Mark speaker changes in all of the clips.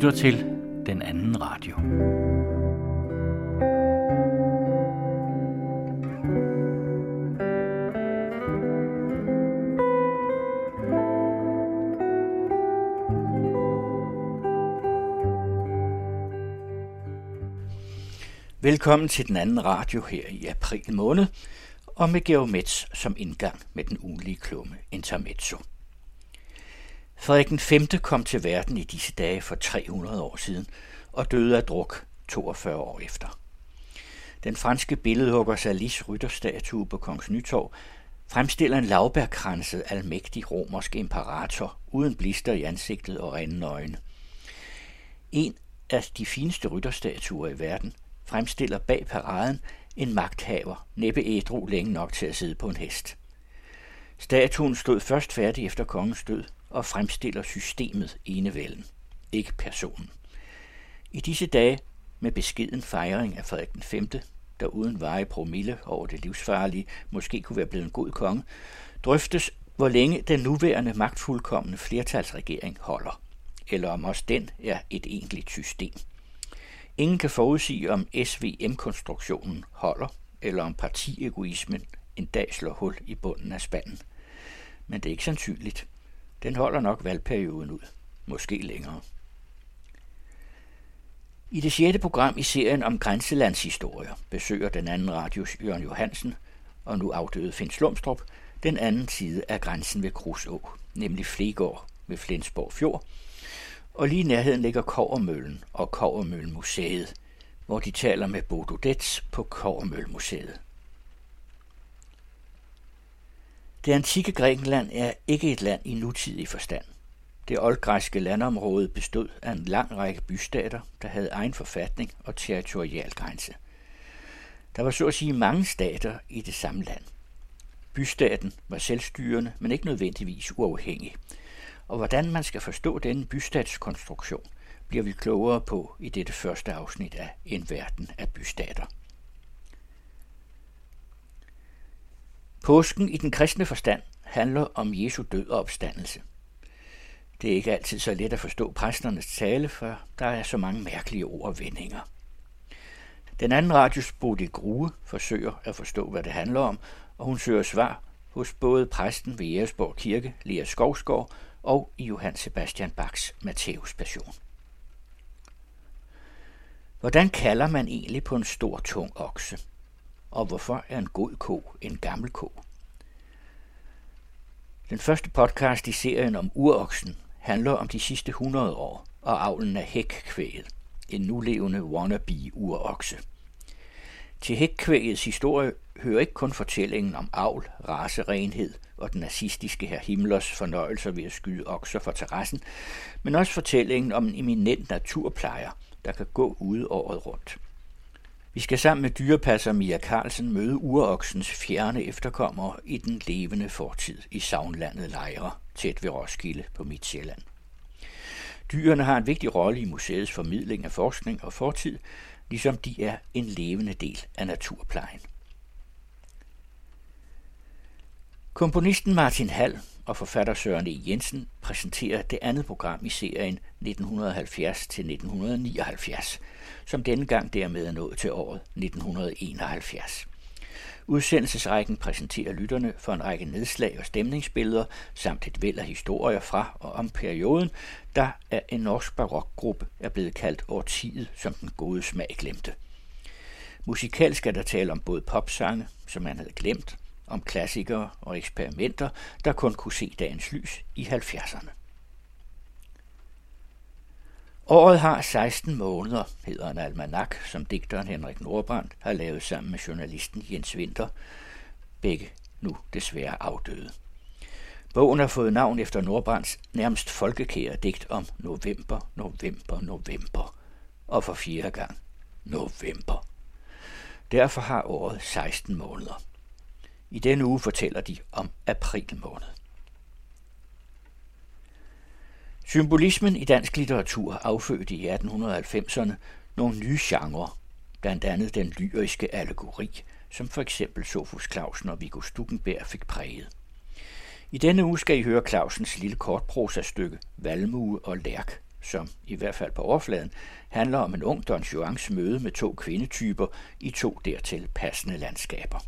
Speaker 1: Lytter til den anden radio. Velkommen til den anden radio her i april måned, og med Geomets som indgang med den ugenlige klumme Intermezzo. Frederik V kom til verden i disse dage for 300 år siden og døde af druk 42 år efter. Den franske billedhugger Salis rytterstatue på Kongens Nytorv fremstiller en lavbærkranset almægtig romersk imperator uden blister i ansigtet og rindende øjne. En af de fineste rytterstatuer i verden fremstiller bag paraden en magthaver, næppe ædru længe nok til at sidde på en hest. Statuen stod først færdig efter kongens død og fremstiller systemet enevælden, ikke personen. I disse dage, med beskeden fejring af Frederik 5., der uden veje promille over det livsfarlige måske kunne være blevet en god konge, drøftes, hvor længe den nuværende magtfuldkommende flertalsregering holder, eller om også den er et egentligt system. Ingen kan forudsige, om SVM-konstruktionen holder, eller om partiegoismen en dag slår hul i bunden af spanden. Men det er ikke sandsynligt. Den holder nok valgperioden ud. Måske længere. I det sjette program i serien om grænselandshistorier besøger den anden radios Jørgen Johansen og nu afdøde Finn Slumstrup den anden side af grænsen ved Kruså, nemlig Flegård ved Flensborg Fjord, og lige i nærheden ligger Kovermøllen og Kovermøllemuseet, hvor de taler med Bodo Dets på Kovermøllemuseet. Det antikke Grækenland er ikke et land i nutidig forstand. Det oldgræske landområde bestod af en lang række bystater, der havde egen forfatning og territorial grænse. Der var så at sige mange stater i det samme land. Bystaten var selvstyrende, men ikke nødvendigvis uafhængig. Og hvordan man skal forstå denne bystatskonstruktion, bliver vi klogere på i dette første afsnit af En verden af bystater. Påsken i den kristne forstand handler om Jesu død og opstandelse. Det er ikke altid så let at forstå præsternes tale, for der er så mange mærkelige ord og vendinger. Den anden radios Bodil Grue forsøger at forstå, hvad det handler om, og hun søger svar hos både præsten ved Jægersborg Kirke, Lea Skovsgaard, og i Johann Sebastian Bachs Matthæus Passion. Hvordan kalder man egentlig på en stor, tung okse? Og hvorfor er en god ko en gammel ko? Den første podcast i serien om uroksen handler om de sidste 100 år og avlen af hækkvæget, en nulevende wannabe-urokse. Til hækkvægets historie hører ikke kun fortællingen om avl, racerenhed og den nazistiske herr Himmlers fornøjelser ved at skyde okser for terrassen, men også fortællingen om en eminent naturplejer, der kan gå ude året rundt. Vi skal sammen med dyrepasser Mia Carlsen møde uroksens fjerne efterkommere i den levende fortid i savnlandet Lejre, tæt ved Roskilde på Midtjylland. Dyrene har en vigtig rolle i museets formidling af forskning og fortid, ligesom de er en levende del af naturplejen. Komponisten Martin Hall og forfatter Søren E. Jensen præsenterer det andet program i serien 1970-1979, som denne gang dermed er nået til året 1971. Udsendelsesrækken præsenterer lytterne for en række nedslag og stemningsbilleder, samt et væld af historier fra og om perioden, der af en norsk barokgruppe er blevet kaldt årtiet, som den gode smag glemte. Musikalsk skal der tale om både popsange, som man havde glemt, om klassikere og eksperimenter, der kun kunne se dagens lys i 70'erne. Året har 16 måneder, hedder en almanak, som digteren Henrik Nordbrandt har lavet sammen med journalisten Jens Winter, begge nu desværre afdøde. Bogen har fået navn efter Nordbrands nærmest folkekære digt om november, november, november, og for fjerde gang november. Derfor har året 16 måneder. I denne uge fortæller de om april måned. Symbolismen i dansk litteratur affødte i 1890'erne nogle nye genrer, blandt andet den lyriske allegori, som for eksempel Sofus Clausen og Viggo Stuckenberg fik præget. I denne uge skal I høre Clausens lille kortprosastykke Valmue og Lærk, som i hvert fald på overfladen handler om en ung Don Juans møde med to kvindetyper i to dertil passende landskaber.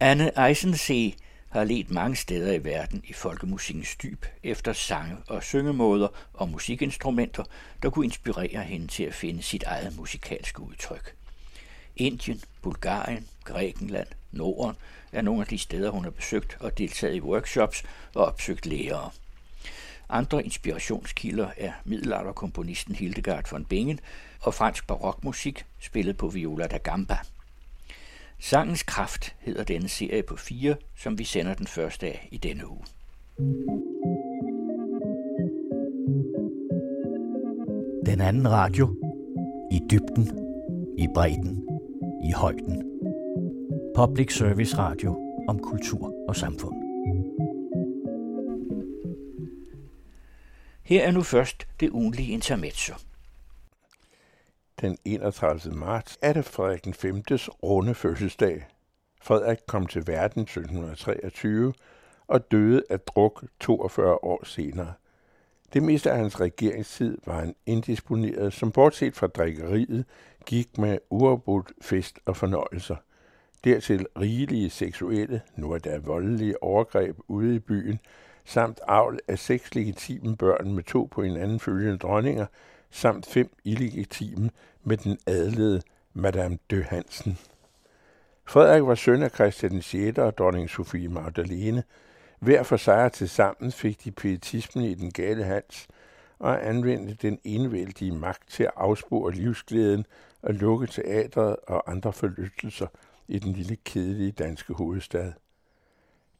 Speaker 1: Anne Eisensee har let mange steder i verden i folkemusikkens dyb efter sange og syngemåder og musikinstrumenter, der kunne inspirere hende til at finde sit eget musikalske udtryk. Indien, Bulgarien, Grækenland, Norden er nogle af de steder, hun har besøgt og deltaget i workshops og opsøgt lærere. Andre inspirationskilder er middelalderkomponisten Hildegard von Bingen og fransk barokmusik spillet på viola da gamba. Sangens Kraft hedder denne serie på fire, som vi sender den første af i denne uge. Den anden radio. I dybden, i bredden, i højden. Public Service Radio om kultur og samfund. Her er nu først det ugenlige intermezzo.
Speaker 2: Den 31. marts er det Frederik 5.'s runde fødselsdag. Frederik kom til verden 1723 og døde af druk 42 år senere. Det meste af hans regeringstid var han indisponeret, som bortset fra drikkeriet gik med uafbrudt fest og fornøjelser. Dertil rigelige seksuelle, nu er der voldelige overgreb ude i byen, samt avl af seks legitime børn med to på hinanden følgende dronninger, samt fem illegitime med den adlede Madame de Hansen. Frederik var søn af Christian 6. og dronning Sofie Magdalene. Hver for sig til sammen fik de pietismen i den gale hals og anvendte den enevældige magt til at afspore livsglæden og lukke teatret og andre forlystelser i den lille kedelige danske hovedstad.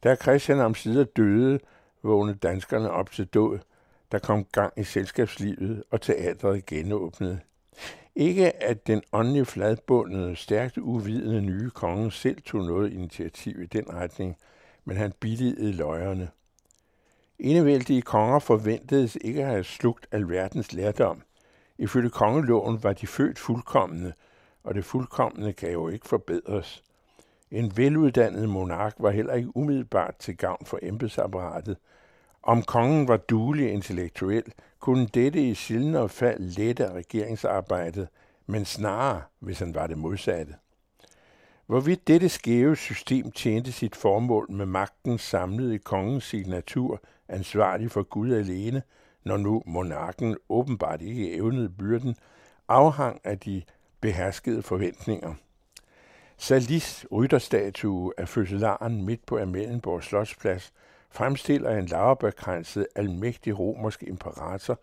Speaker 2: Da Christian om sider døde, vågnede danskerne op til død. Der kom gang i selskabslivet, og teatret genåbnede. Ikke at den åndelige fladbundede, stærkt uvidende nye konge selv tog noget initiativ i den retning, men han billigede løjerne. Enevældige konger forventedes ikke at have slugt alverdens lærdom. Ifølge kongeloven var de født fuldkommende, og det fuldkommende kan jo ikke forbedres. En veluddannet monark var heller ikke umiddelbart til gavn for embedsapparatet. Om kongen var duelig intellektuel, kunne dette i sjældnere fald lette regeringsarbejdet, men snarere, hvis han var det modsatte. Hvorvidt dette skæve system tjente sit formål med magten samlet i kongens signatur, ansvarlig for Gud alene, når nu monarken åbenbart ikke evnede byrden, afhang af de beherskede forventninger. Salis rytterstatue af fødselaren midt på Amalienborg Slotsplads fremstiller en laverbærkranset almægtig romersk imperator,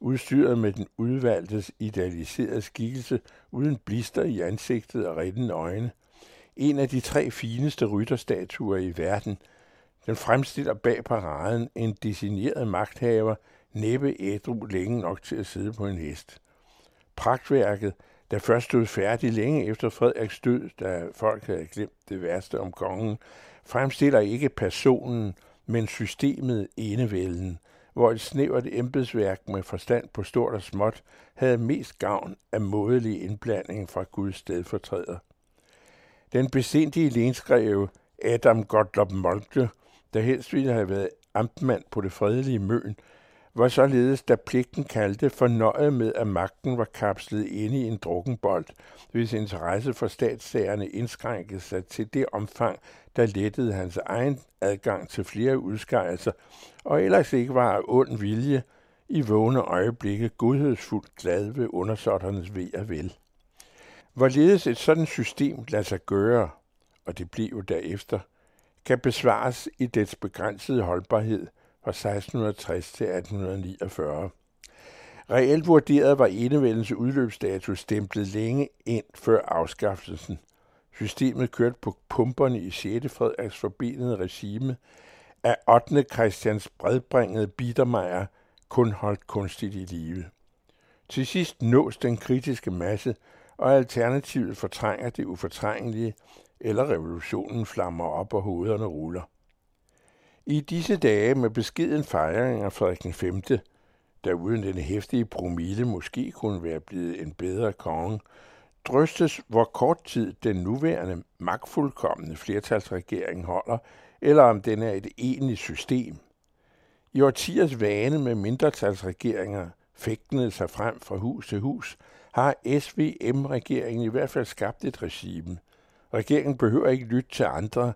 Speaker 2: udstyret med den udvalgtes idealiserede skikkelse uden blister i ansigtet og rettende øjne. En af de tre fineste rytterstatuer i verden. Den fremstiller bag paraden en designeret magthaver, næppe ædru længe nok til at sidde på en hest. Pragtværket der først stod færdig længe efter Frederiks død, da folk havde glemt det værste om kongen, fremstiller ikke personen, men systemet enevælden, hvor et snævert embedsværk med forstand på stort og småt havde mest gavn af modelig indblanding fra Guds stedfortræder. Den besindige lensgreve Adam Gottlob Moltke, der helst ville have været amtmand på det fredelige Møn, var således, da pligten kaldte, fornøjet med, at magten var kapslet inde i en drukkenbold, hvis interesse for statssagerne indskrænkede sig til det omfang, der lettede hans egen adgang til flere udskejelser, og ellers ikke var af ond vilje i vågne øjeblikke godhedsfuldt glad ved undersåtternes ved og vel. Hvorledes et sådan system lader sig gøre, og det blev jo derefter, kan besvares i dets begrænsede holdbarhed – fra 1660 til 1849. Reelt vurderet var enevældens udløbsdato stemplet længe ind før afskaffelsen. Systemet kørte på pumperne i 6. Frederiks forbenede regime, af 8. Christians bredbringede Biedermeier kun holdt kunstigt i live. Til sidst nås den kritiske masse, og alternativet fortrænger det ufortrængelige, eller revolutionen flammer op og hovederne ruller. I disse dage med beskeden fejring af Frederik 5., der uden den hæftige promille måske kunne være blevet en bedre konge, drøstes, hvor kort tid den nuværende magtfuldkommende flertalsregering holder, eller om den er et egentligt system. I årtiers vane med mindretalsregeringer fægtende sig frem fra hus til hus, har SVM-regeringen i hvert fald skabt et regime. Regeringen behøver ikke lytte til andre.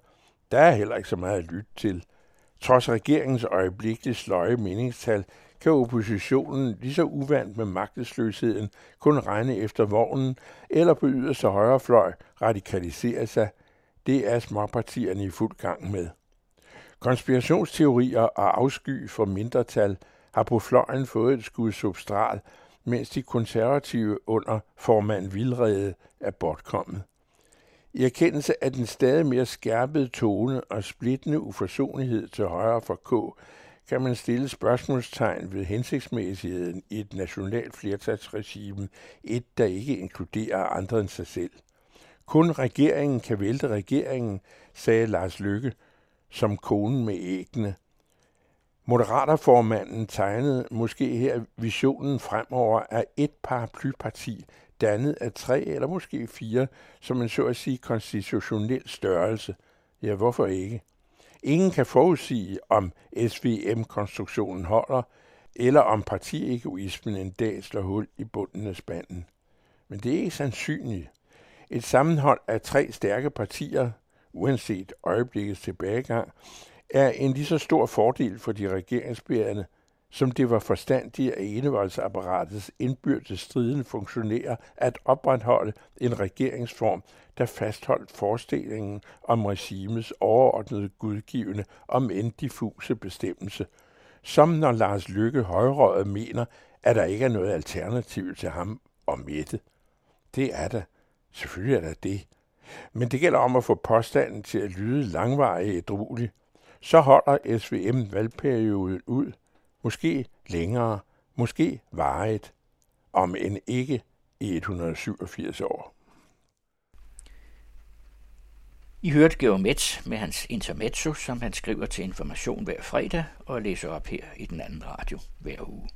Speaker 2: Der er heller ikke så meget at lytte til. Trods regeringens øjeblikkeligt sløje meningstal, kan oppositionen lige så uvandt med magtesløsheden kun regne efter vognen, eller på yderste højrefløj radikalisere sig. Det er småpartierne i fuld gang med. Konspirationsteorier og afsky for mindretal har på fløjen fået et skud substral, mens de konservative under formand Vildrede er bortkommet. I erkendelse af den stadig mere skærpede tone og splittende uforsonlighed til højre for K, kan man stille spørgsmålstegn ved hensigtsmæssigheden i et nationalt flertalsregime, et der ikke inkluderer andre end sig selv. Kun regeringen kan vælte regeringen, sagde Lars Lykke, som konen med æggene. Moderaterformanden tegnede måske her visionen fremover af et paraplyparti, dannet af tre eller måske fire, som en så at sige konstitutionel størrelse. Ja, hvorfor ikke? Ingen kan forudsige, om SVM-konstruktionen holder, eller om partiegoismen en dag slår hul i bunden af spanden. Men det er ikke sandsynligt. Et sammenhold af tre stærke partier, uanset øjeblikkets tilbagegang, er en lige så stor fordel for de regeringsbærende, som det var forstandigt af enevoldsapparatets indbyrdes striden funktionærer at opretholde en regeringsform, der fastholdt forestillingen om regimets overordnede gudgivende, om end diffuse bestemmelse. Som når Lars Lykke højrøget mener, at der ikke er noget alternativ til ham og Mette. Det er der. Selvfølgelig er der det. Men det gælder om at få påstanden til at lyde langvarig ædruelig. Så holder SVM valgperioden ud. Måske længere, måske varigt, om end ikke i 187 år.
Speaker 1: I hørte Georg Metz med hans intermezzo, som han skriver til information hver fredag og læser op her i den anden radio hver uge.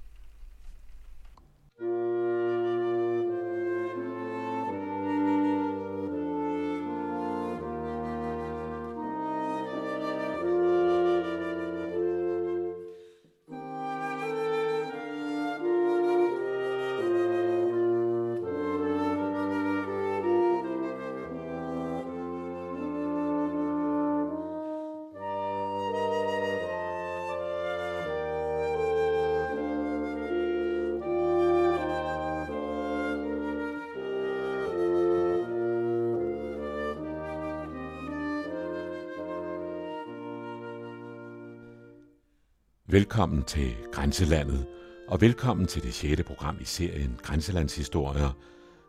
Speaker 3: Velkommen til Grænselandet, og velkommen til det sjette program i serien Grænselandshistorier,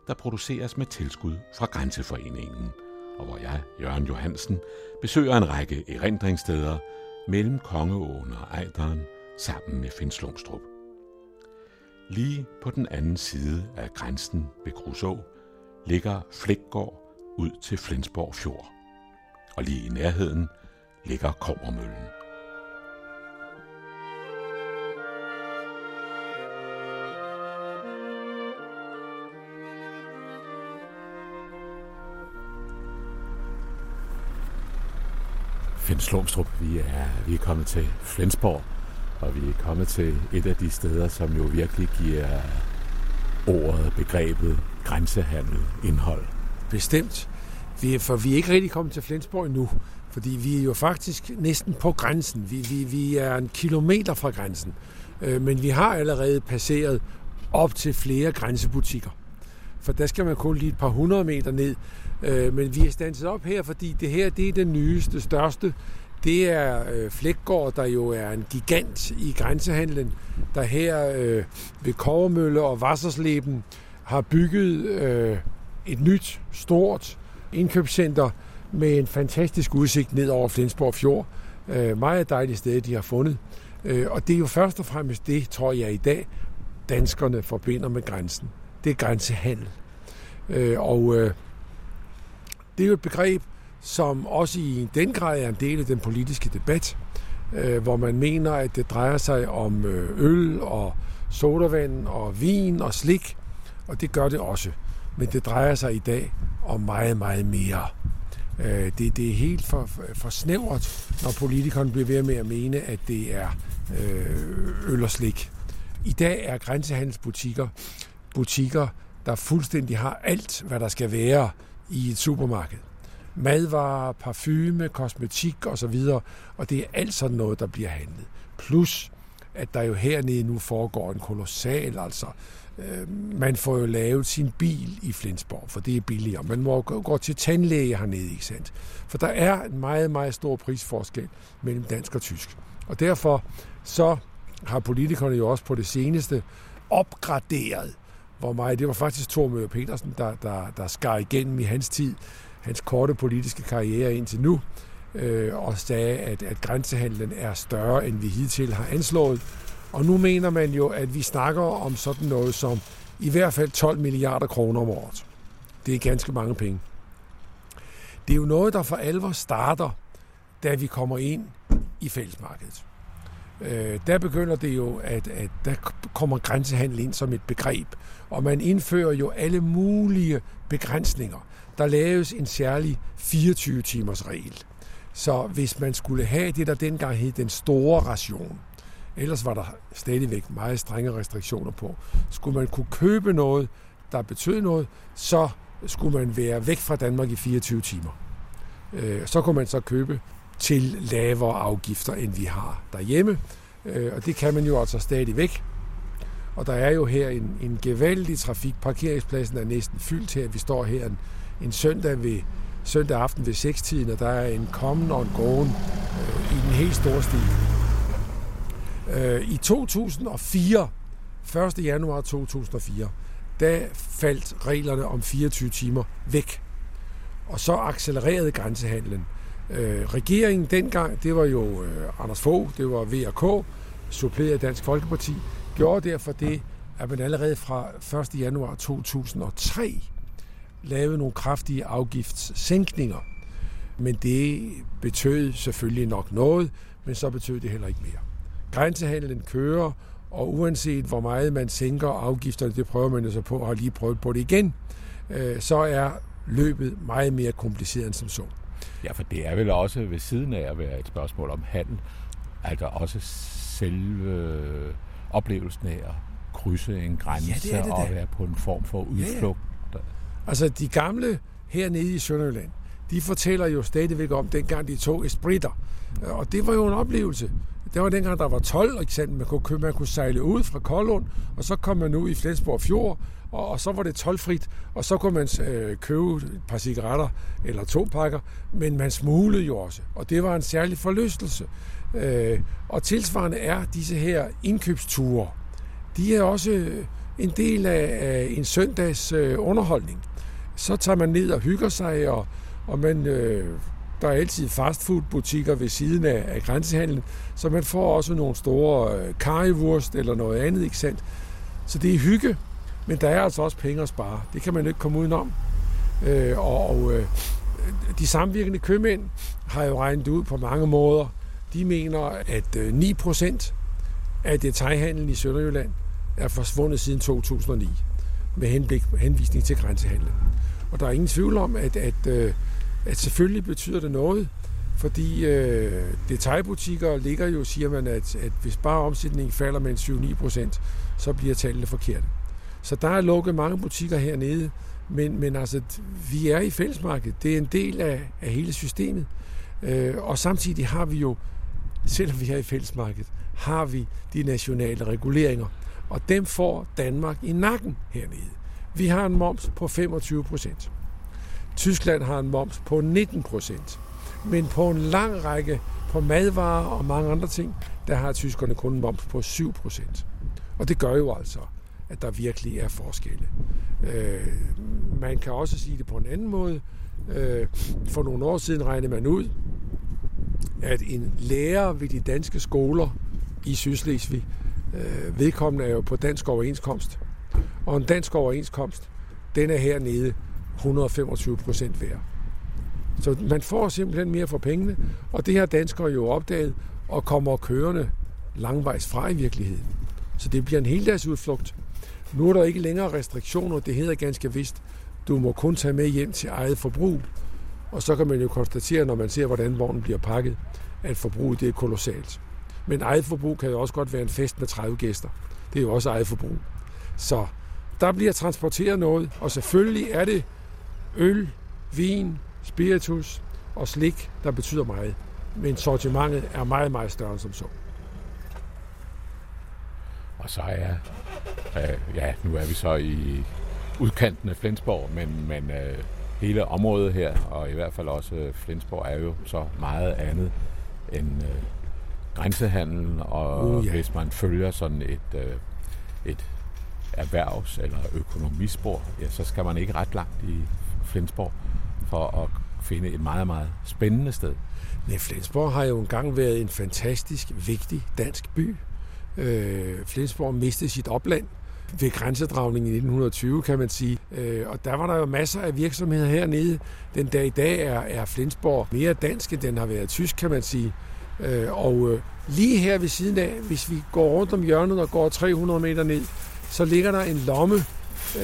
Speaker 3: der produceres med tilskud fra Grænseforeningen, og hvor jeg, Jørgen Johansen, besøger en række erindringssteder mellem Kongeåen og Ejderen sammen med Finslumstrup. Lige på den anden side af grænsen ved Kruså ligger Flækgård ud til Flensborg Fjord, og lige i nærheden ligger Kovermøllen. Finn Slumstrup. Vi er, vi er kommet til Flensborg, og vi er kommet til et af de steder, som jo virkelig giver ordet, begrebet grænsehandel indhold.
Speaker 4: Bestemt. Vi, for vi er ikke rigtig kommet til Flensborg endnu, fordi vi er jo faktisk næsten på grænsen. Vi, vi, vi er en kilometer fra grænsen, øh, men vi har allerede passeret op til flere grænsebutikker. For der skal man kun lige et par hundrede meter ned, Øh, men vi er standset op her, fordi det her det er den nyeste, største. Det er øh, der jo er en gigant i grænsehandlen, der her øh, ved Kovermølle og Wassersleben har bygget øh, et nyt, stort indkøbscenter med en fantastisk udsigt ned over Flensborg Fjord. Øh, meget dejligt sted, de har fundet. Øh, og det er jo først og fremmest det, tror jeg i dag, danskerne forbinder med grænsen. Det er grænsehandel. Øh, og øh, det er jo et begreb, som også i den grad er en del af den politiske debat, øh, hvor man mener, at det drejer sig om øh, øl og sodavand og vin og slik, og det gør det også. Men det drejer sig i dag om meget, meget mere. Øh, det, det er helt for, for snævert, når politikerne bliver ved med at mene, at det er øh, øl og slik. I dag er grænsehandelsbutikker butikker, der fuldstændig har alt, hvad der skal være i et supermarked. Madvarer, parfume, kosmetik osv. Og det er alt sådan noget, der bliver handlet. Plus, at der jo hernede nu foregår en kolossal, altså øh, man får jo lavet sin bil i Flensborg, for det er billigere. Man må gå til tandlæge hernede, ikke sandt? For der er en meget, meget stor prisforskel mellem dansk og tysk. Og derfor så har politikerne jo også på det seneste opgraderet, og mig. det var faktisk Thor Møger Petersen, der, der, der skar igennem i hans tid, hans korte politiske karriere indtil nu, øh, og sagde, at, at grænsehandlen er større, end vi hidtil har anslået. Og nu mener man jo, at vi snakker om sådan noget som i hvert fald 12 milliarder kroner om året. Det er ganske mange penge. Det er jo noget, der for alvor starter, da vi kommer ind i fællesmarkedet. Øh, der begynder det jo, at, at der kommer grænsehandel ind som et begreb, og man indfører jo alle mulige begrænsninger. Der laves en særlig 24-timers regel. Så hvis man skulle have det, der dengang hed den store ration, ellers var der stadigvæk meget strenge restriktioner på, skulle man kunne købe noget, der betød noget, så skulle man være væk fra Danmark i 24 timer. Øh, så kunne man så købe til lavere afgifter, end vi har derhjemme. Øh, og det kan man jo altså stadig væk. Og der er jo her en, en gevaldig trafik. Parkeringspladsen er næsten fyldt her. Vi står her en, en søndag ved søndag aften ved 6-tiden, og der er en kommen og en gåen øh, i den helt store stil. Øh, I 2004, 1. januar 2004, der faldt reglerne om 24 timer væk. Og så accelererede grænsehandlen. Øh, regeringen dengang, det var jo øh, Anders Fogh, det var VK, suppleret Dansk Folkeparti, gjorde derfor det, at man allerede fra 1. januar 2003 lavede nogle kraftige afgiftssænkninger. Men det betød selvfølgelig nok noget, men så betød det heller ikke mere. Grænsehandlen kører, og uanset hvor meget man sænker afgifterne, det prøver man jo så på, og har lige prøvet på det igen, øh, så er løbet meget mere kompliceret end som så.
Speaker 3: Ja, for det er vel også ved siden af at være et spørgsmål om handel, altså også selve oplevelsen af at krydse en grænse ja, det det og være på en form for udflugt. Ja, ja.
Speaker 4: Altså de gamle hernede i Sønderjylland, de fortæller jo stadigvæk om, dengang de tog espritter. Og det var jo en oplevelse. Det var dengang, der var 12, eksempel. Man kunne, man kunne sejle ud fra Koldund, og så kom man ud i Flensborg Fjord, og, og så var det tolvfrit, og så kunne man øh, købe et par cigaretter eller to pakker, men man smuglede jo også, og det var en særlig forlystelse. Øh, og tilsvarende er disse her indkøbsture, de er også øh, en del af, af en søndags øh, underholdning. Så tager man ned og hygger sig, og, og man, øh, der er altid fastfoodbutikker ved siden af, af grænsehandlen, så man får også nogle store øh, karivurst eller noget andet, ikke sandt? Så det er hygge, men der er altså også penge at spare. Det kan man jo ikke komme udenom. Øh, og og øh, de samvirkende købmænd har jo regnet ud på mange måder. De mener, at øh, 9% af detaljhandlen i Sønderjylland er forsvundet siden 2009 med henblik, henvisning til grænsehandlen. Og der er ingen tvivl om, at, at, øh, at selvfølgelig betyder det noget, fordi øh, detaljbutikker ligger jo, siger man, at, at hvis bare omsætningen falder med 7-9 procent, så bliver tallene forkerte. Så der er lukket mange butikker hernede, men, men altså, vi er i fællesmarkedet. Det er en del af, af hele systemet. Øh, og samtidig har vi jo, selvom vi er i fællesmarkedet, har vi de nationale reguleringer. Og dem får Danmark i nakken hernede. Vi har en moms på 25 procent. Tyskland har en moms på 19 procent. Men på en lang række, på madvarer og mange andre ting, der har tyskerne kun en moms på 7 procent. Og det gør jo altså, at der virkelig er forskelle. Øh, man kan også sige det på en anden måde. Øh, for nogle år siden regnede man ud, at en lærer ved de danske skoler i Sydslesvig, øh, vedkommende er jo på dansk overenskomst, og en dansk overenskomst, den er hernede 125 procent værd. Så man får simpelthen mere for pengene, og det har danskere jo opdaget, og kommer kørende langvejs fra i virkeligheden. Så det bliver en heldagsudflugt. Nu er der ikke længere restriktioner. Det hedder ganske vist, du må kun tage med hjem til eget forbrug. Og så kan man jo konstatere, når man ser, hvordan vognen bliver pakket, at forbruget det er kolossalt. Men eget forbrug kan jo også godt være en fest med 30 gæster. Det er jo også eget forbrug. Så der bliver transporteret noget, og selvfølgelig er det øl, vin, spiritus og slik, der betyder meget. Men sortimentet er meget, meget større end som så.
Speaker 3: Og så er, øh, ja, nu er vi så i udkanten af Flensborg, men, men øh, hele området her, og i hvert fald også øh, Flensborg, er jo så meget andet end øh, grænsehandel, og uh, ja. hvis man følger sådan et, øh, et erhvervs- eller økonomispor, ja, så skal man ikke ret langt i Flensborg for at finde et meget, meget spændende sted.
Speaker 4: Nej, Flensborg har jo engang været en fantastisk vigtig dansk by. Øh, Flensborg mistede sit opland ved grænsedragningen i 1920, kan man sige. Øh, og der var der jo masser af virksomheder hernede. Den dag i dag er, er Flensborg mere dansk, end den har været tysk, kan man sige. Øh, og øh, lige her ved siden af, hvis vi går rundt om hjørnet og går 300 meter ned, så ligger der en lomme,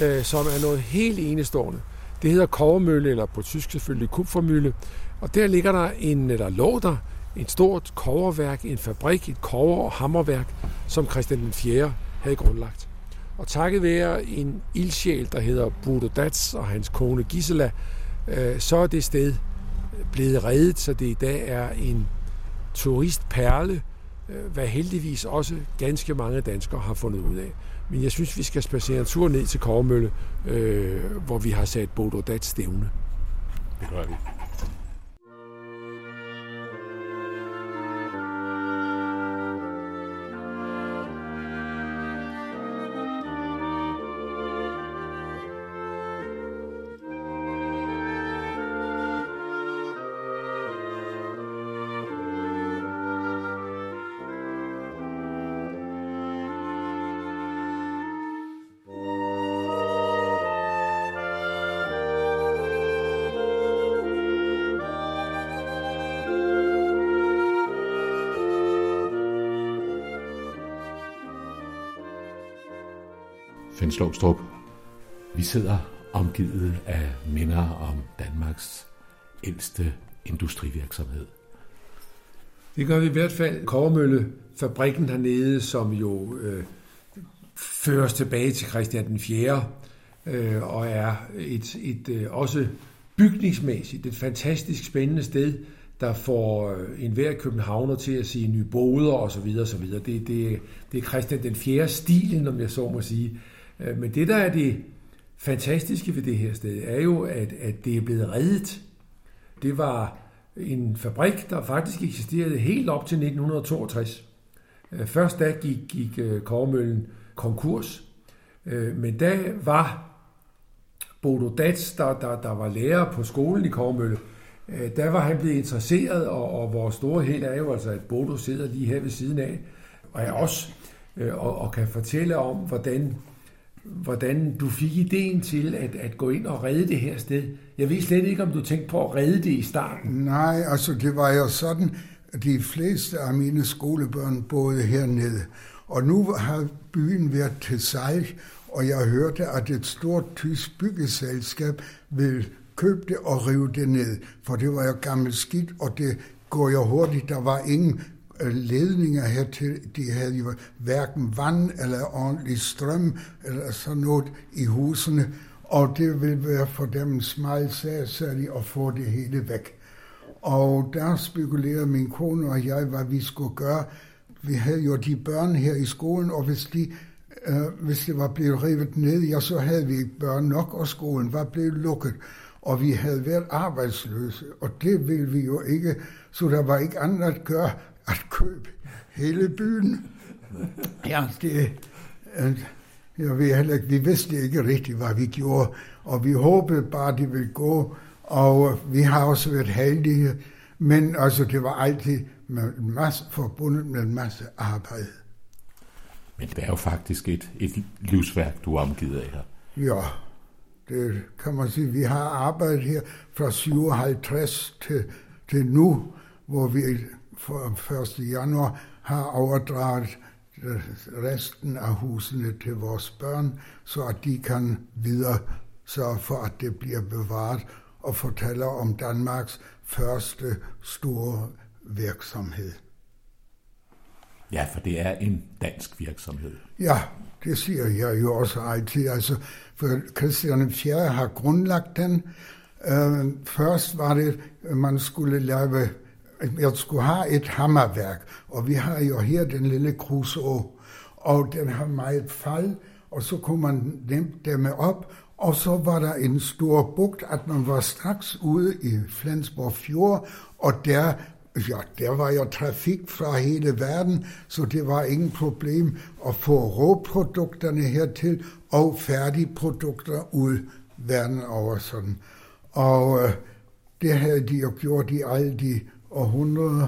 Speaker 4: øh, som er noget helt enestående. Det hedder kovermølle, eller på tysk selvfølgelig kupfermølle. Og der ligger der en, eller lå der, en stort koverværk, en fabrik, et kover- og hammerværk, som Christian den 4. havde grundlagt. Og takket være en ildsjæl, der hedder Bodo Dats og hans kone Gisela, øh, så er det sted blevet reddet, så det i dag er en turistperle, øh, hvad heldigvis også ganske mange danskere har fundet ud af. Men jeg synes, vi skal spacere en tur ned til Kormølle, øh, hvor vi har sat Bodo Dats stævne.
Speaker 3: Det gør vi. Jens Lovstrup. Vi sidder omgivet af minder om Danmarks ældste industrivirksomhed.
Speaker 4: Det gør vi i hvert fald. Kovermølle, fabrikken hernede, som jo øh, føres tilbage til Christian den 4. Øh, og er et, et øh, også bygningsmæssigt et fantastisk spændende sted, der får øh, enhver københavner til at sige nye boder osv. osv. Det, det, det er Christian den 4. stilen, om jeg så må sige. Øh, men det, der er det fantastiske ved det her sted, er jo, at, at det er blevet reddet. Det var en fabrik, der faktisk eksisterede helt op til 1962. Øh, først da gik, gik øh, Kormøllen konkurs, men da var Bodo Dats, der, der, der var lærer på skolen i Kormølle, der var han blevet interesseret, og, og vores store held er jo altså, at Bodo sidder lige her ved siden af, og er også, og, og kan fortælle om, hvordan hvordan du fik ideen til at, at gå ind og redde det her sted. Jeg ved slet ikke, om du tænkte på at redde det i starten.
Speaker 5: Nej, altså det var jo sådan, at de fleste af mine skolebørn boede hernede. Og nu har byen været til sejl, og jeg hørte, at et stort tysk byggeselskab vil købe det og rive det ned. For det var jo gammelt skidt, og det går jo hurtigt. Der var ingen Øh, ledninger hertil. De havde jo hverken vand eller ordentlig strøm eller sådan noget i husene, og det ville være for dem en smal sag, at få det hele væk. Og der spekulerede min kone og jeg, hvad vi skulle gøre. Vi havde jo de børn her i skolen, og hvis, de, øh, hvis det var blevet revet ned, ja, så havde vi ikke børn nok, og skolen var blevet lukket. Og vi havde været arbejdsløse, og det ville vi jo ikke, så der var ikke andet at gøre, at købe hele byen. Ja, det, jeg ved heller ikke, vi vidste ikke rigtigt, hvad vi gjorde, og vi håbede bare, det ville gå, og vi har også været heldige, men altså, det var altid med en masse, forbundet med en masse arbejde.
Speaker 3: Men det er jo faktisk et, et livsværk, du er omgivet af her.
Speaker 5: Ja, det kan man sige. Vi har arbejdet her fra 57 til, til nu, hvor vi 1. januar har overdraget resten af husene til vores børn, så at de kan videre sørge for, at det bliver bevaret og fortæller om Danmarks første store virksomhed.
Speaker 3: Ja, for det er en dansk virksomhed.
Speaker 5: Ja, det siger jeg jo også altid. Altså, for Christian 4. har grundlagt den. Uh, først var det, man skulle lave, jeg skulle have et hammerværk, og vi har jo her den lille kruså, og den har meget fald, og så kunne man nemt dæmme op, og så var der en stor bugt, at man var straks ude i Flensborg Fjord, og der, ja, der var jo trafik fra hele verden, så det var ingen problem at få råprodukterne hertil og færdigprodukter ud verden over sådan. Og øh, det havde de jo gjort i alle de århundreder,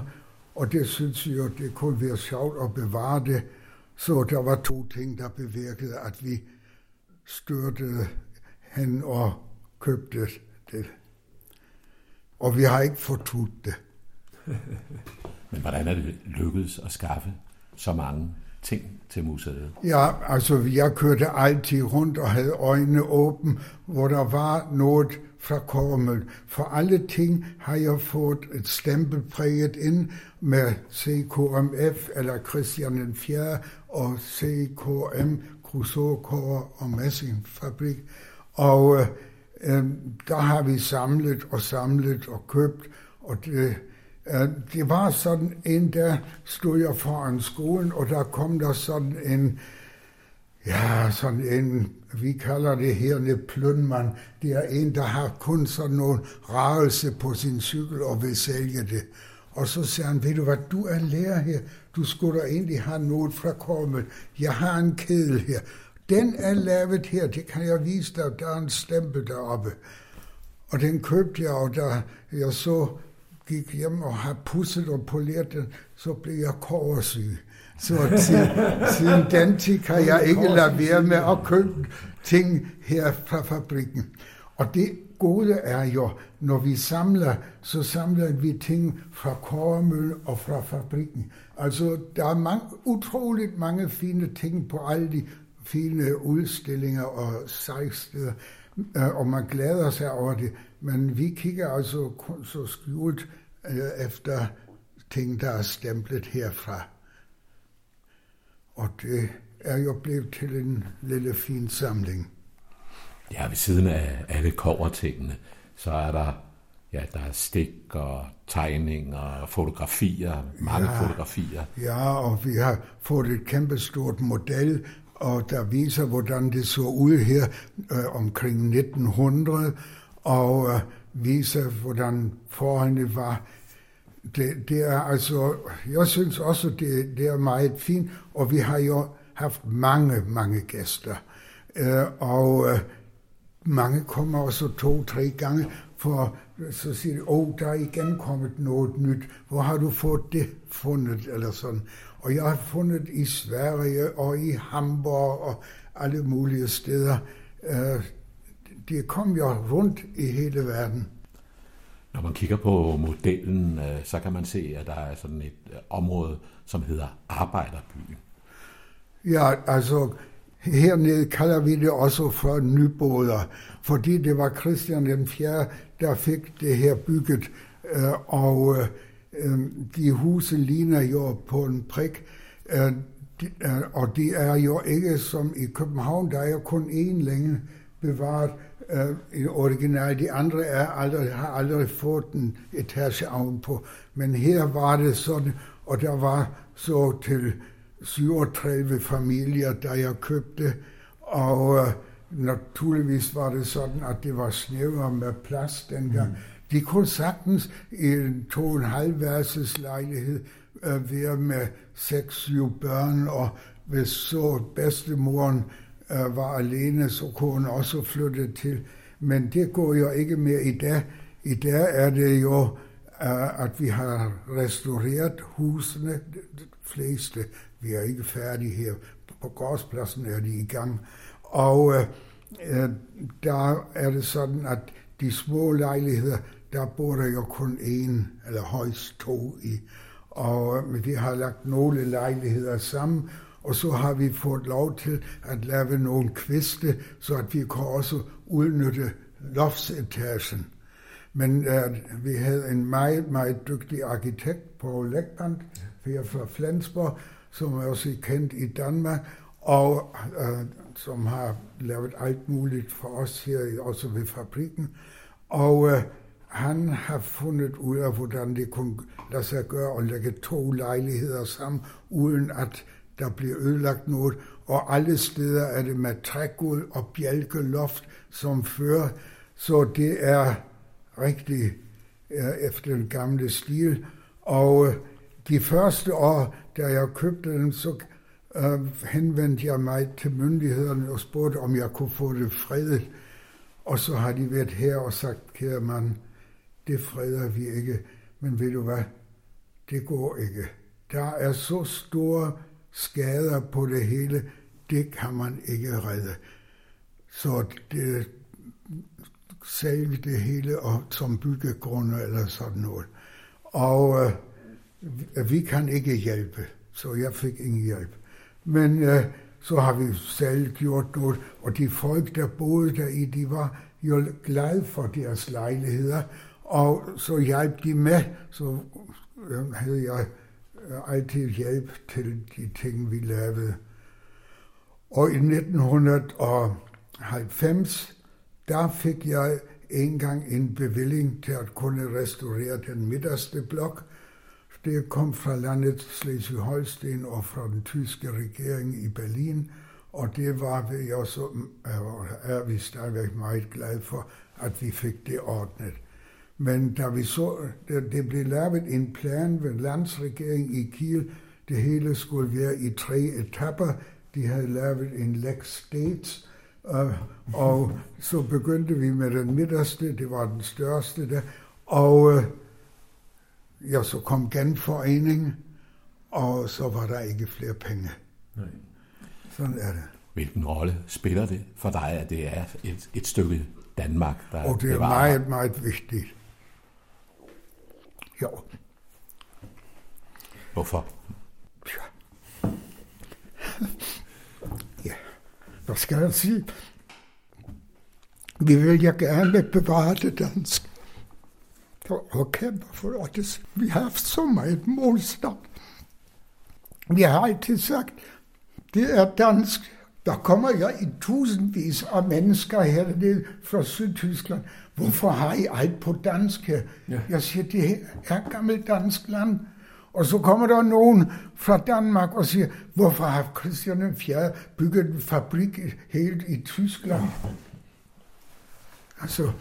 Speaker 5: og det synes jeg det kunne være sjovt at bevare det. Så der var to ting, der bevirkede, at vi styrtede hen og købte det. Og vi har ikke fortudt det.
Speaker 3: Men hvordan er det lykkedes at skaffe så mange ting til museet?
Speaker 5: Ja, altså jeg kørte altid rundt og havde øjnene åbne, hvor der var noget fra Kormel. For alle ting har jeg fået et stempel præget ind med CKMF eller Christian den 4. og CKM, Krusåkår og Messingfabrik. Og øh, øh, der har vi samlet og samlet og købt, og det, øh, det var sådan en, der stod jeg foran skolen, og der kom der sådan en, ja, sådan en, vi kalder det her en plønmand. Det er en, der har kun sådan nogle rarelse på sin cykel og vil sælge det. Og så siger han, ved du hvad, du er lærer her, du skulle da egentlig have noget fra kommet. Jeg har en kedel her. Den er lavet her, det kan jeg vise dig, der er en stempel deroppe. Og den købte jeg, og da jeg så gik hjem og har pusset og poleret den, så blev jeg koversyg. Så til, siden den tid kan jeg ikke lade være med at købe ting her fra fabrikken. Og det gode er jo, når vi samler, så samler vi ting fra Kåremøl og fra fabrikken. Altså, der er mange, utroligt mange fine ting på alle de fine udstillinger og sejsteder, øh, og man glæder sig over det. Men vi kigger altså kun så skjult øh, efter ting, der er stemplet herfra. Og det er jo blevet til en lille fin samling.
Speaker 3: Ja, ved siden af alle kovertingene, så er der ja, der er stik og tegninger og fotografier, mange ja, fotografier.
Speaker 5: Ja, og vi har fået et kæmpestort model og der viser, hvordan det så ud her øh, omkring 1900, og øh, viser, hvordan forholdene var. Det, det er altså, jeg synes også, det, det er meget fint, og vi har jo haft mange, mange gæster. Øh, og øh, mange kommer også to-tre gange, for så siger de, åh, oh, der er igen kommet noget nyt. Hvor har du fået det fundet? Eller sådan. Og jeg har fundet i Sverige og i Hamburg og alle mulige steder. Øh, det kom jo rundt i hele verden.
Speaker 3: Når man kigger på modellen, øh, så kan man se, at der er sådan et øh, område, som hedder Arbejderbyen.
Speaker 5: Ja, altså hernede kalder vi det også for nyboder, fordi det var Christian den 4., der fik det her bygget, øh, og de huse ligner jo på en prik, og de er jo ikke som i København, der er jo kun én længe bevaret øh, original. De andre er aldrig, har aldrig fået en etage på. Men her var det sådan, og der var så til 37 familier, der jeg købte, og naturligvis var det sådan, at det var snævere med plads dengang. Mm. De kunne sagtens i en to og en halv lejlighed øh, være med seks, syv børn, og hvis så bedstemoren øh, Øh, var alene, så kunne hun også flytte til. Men det går jo ikke mere i dag. I dag er det jo, øh, at vi har restaureret husene, de fleste. Vi er ikke færdige her. På gårdspladsen er de i gang. Og øh, øh der er det sådan, at de små lejligheder, der bor der jo kun en eller højst to i. Og øh, vi har lagt nogle lejligheder sammen, og så har vi fået lov til at lave nogle kviste, så at vi kan også udnytte loftsetagen. Men uh, vi havde en meget, meget dygtig arkitekt Paul Lekband, her fra Flensborg, som er også kendt i Danmark, og uh, som har lavet alt muligt for os her, også ved fabrikken. Og uh, han har fundet ud af, hvordan det kunne lade sig gøre at lægge to lejligheder sammen, uden at der bliver ødelagt noget. Og alle steder er det med trægulv og bjælkeloft, som fører. Så det er rigtig øh, efter den gamle stil. Og øh, de første år, da jeg købte den, så øh, henvendte jeg mig til myndighederne og spurgte, om jeg kunne få det fredet. Og så har de været her og sagt, kære mand, det freder vi ikke. Men ved du hvad, det går ikke. Der er så store skader på det hele, det kan man ikke redde. Så det, sælge det hele og, som byggegrunde eller sådan noget. Og øh, vi kan ikke hjælpe, så jeg fik ingen hjælp. Men øh, så har vi selv gjort noget, og de folk, der boede der i, de var jo glade for deres lejligheder, og så hjalp de med, så øh, havde jeg altid hjælp til de ting, vi lavede. Og i 1990, der fik jeg engang en bevilling til at kunne restaurere den midterste blok, det kom fra landet Slesvig-Holsten og fra den tyske regering i Berlin, og det var vi også, er vi stadigvæk meget glade for, at vi fik det ordnet. Men da vi så, det blev lavet en plan ved landsregeringen i Kiel, det hele skulle være i tre etapper. De havde lavet en Lex States, og så begyndte vi med den midterste, det var den største der, og øh, ja, så kom genforeningen, og så var der ikke flere penge. Nej. Sådan er det.
Speaker 3: Hvilken rolle spiller det for dig, at det er et, et stykke Danmark, der
Speaker 5: Og det er bevarer? meget, meget vigtigt. Jo.
Speaker 3: Hvorfor?
Speaker 5: Ja. ja. Hvad skal jeg sige? Vi vil ja gerne bevare det danske og kæmper for det. Vi har haft så meget modstand. Vi har altid sagt, det er dansk. Der kommer jeg i tusindvis af mennesker hernede fra Sydtyskland. Hvorfor har I alt på dansk her? Ja. Jeg siger, det er gammelt dansk land. Og så kommer der nogen fra Danmark og siger, hvorfor har Christian 4. bygget en fabrik helt i Tyskland? Altså,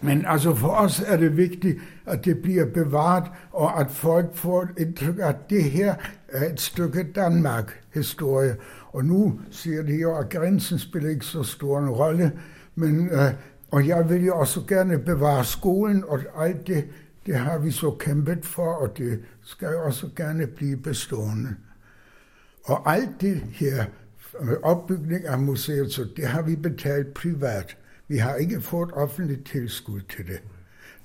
Speaker 5: men altså for os er det vigtigt, at det bliver bevaret, og at folk får et indtryk, at det her er et stykke Danmark-historie. Og nu siger de jo, at grænsen spiller ikke så stor en rolle, men, øh, og jeg vil jo også gerne bevare skolen, og alt det, det har vi så kæmpet for, og det skal jo også gerne blive bestående. Og alt det her, øh, opbygning af museet, så det har vi betalt privat. Vi har ikke fået offentligt tilskud til det.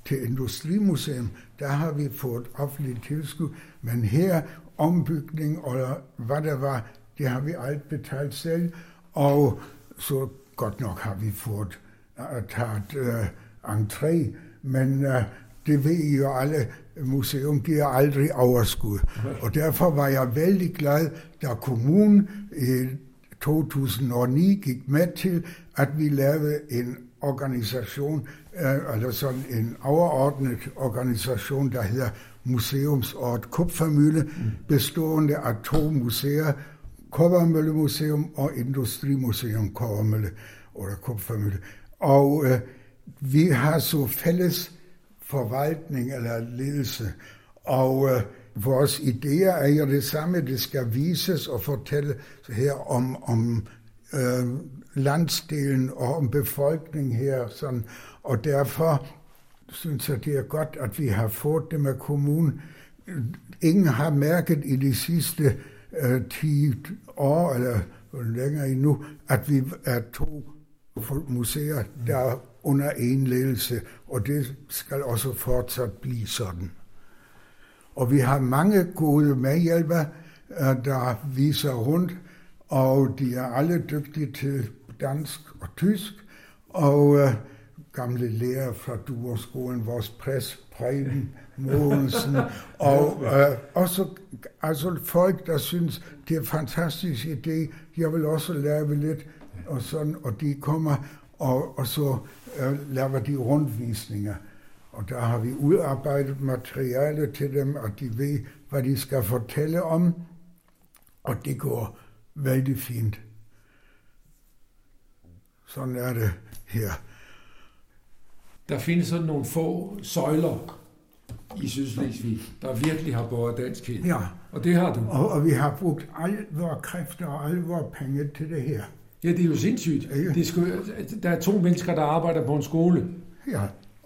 Speaker 5: Til Industrimuseum, der har vi fået offentligt tilskud, men her ombygning og hvad der var, det har vi alt betalt selv, og så godt nok har vi fået uh, taget uh, entré, men uh, det ved I jo alle, museum giver aldrig overskud. Og derfor var jeg vældig glad, da kommunen i 2009 gik med til, at vi lavede en organisation, øh, eller sådan en overordnet organisation, der hedder Museumsort Kupfermølle, mm. bestående af to museer, Kobbermølle Museum og Industrimuseum Kobbermølle, eller Kupfermølle. Og øh, vi har så fælles forvaltning eller ledelse, og øh, vores idéer er jo det samme, det skal vises og fortælle her om, om øh, landsdelen og om befolkningen her. Sådan. Og derfor synes jeg, det er godt, at vi har fået det med kommunen. Ingen har mærket i de sidste øh, 10 år, eller længere endnu, at vi er to museer, der er under en ledelse, og det skal også fortsat blive sådan. Og vi har mange gode medhjælpere, øh, der viser rundt, og de er alle dygtige til dansk og tysk, og øh, gamle lærer fra Duerskolen, vores præst Preben, Mogensen, og øh, også altså folk, der synes, det er en fantastisk idé, jeg vil også lave lidt, og sådan, og de kommer, og, og så øh, laver de rundvisninger. Og der har vi udarbejdet materiale til dem, og de ved, hvad de skal fortælle om, og det går vældig fint. Sådan er det her.
Speaker 4: Der findes sådan nogle få søjler i Sydslesvig, der virkelig har båret danskhed.
Speaker 5: Ja.
Speaker 4: Og det har du.
Speaker 5: Og, og vi har brugt alle vores kræfter og alle vores penge til det her.
Speaker 4: Ja, det er jo sindssygt.
Speaker 5: Ja.
Speaker 4: Det skulle, der er to mennesker, der arbejder på en skole,
Speaker 5: Ja.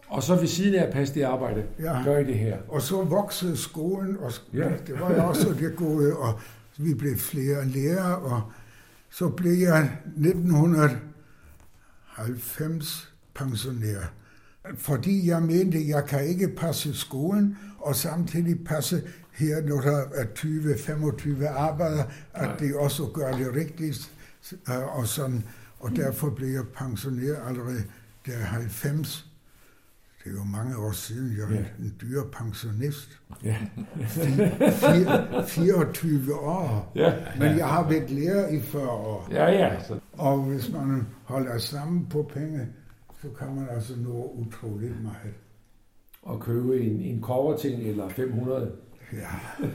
Speaker 4: og så ved siden af at passe det arbejde,
Speaker 5: Ja.
Speaker 4: gør I det her.
Speaker 5: Og så voksede skolen, og
Speaker 4: Ja.
Speaker 5: det var jo også det gode, og vi blev flere lærere, og så blev jeg 1990 pensionær. Fordi jeg mente, jeg kan ikke passe skolen, og samtidig passe her, når der er 20-25 arbejdere, at det også gør det rigtigt, øh, og sådan. Og derfor blev jeg pensionær allerede der 90. Det er jo mange år siden, jeg er
Speaker 4: Ja.
Speaker 5: en dyr pensionist.
Speaker 4: Ja.
Speaker 5: Fire- 24 år.
Speaker 4: Ja.
Speaker 5: Men jeg har været lærer i 40 år.
Speaker 4: Ja, ja.
Speaker 5: Og hvis man holder sammen på penge, så kan man altså nå utroligt meget.
Speaker 4: og købe en, en koverting eller 500.
Speaker 5: Ja,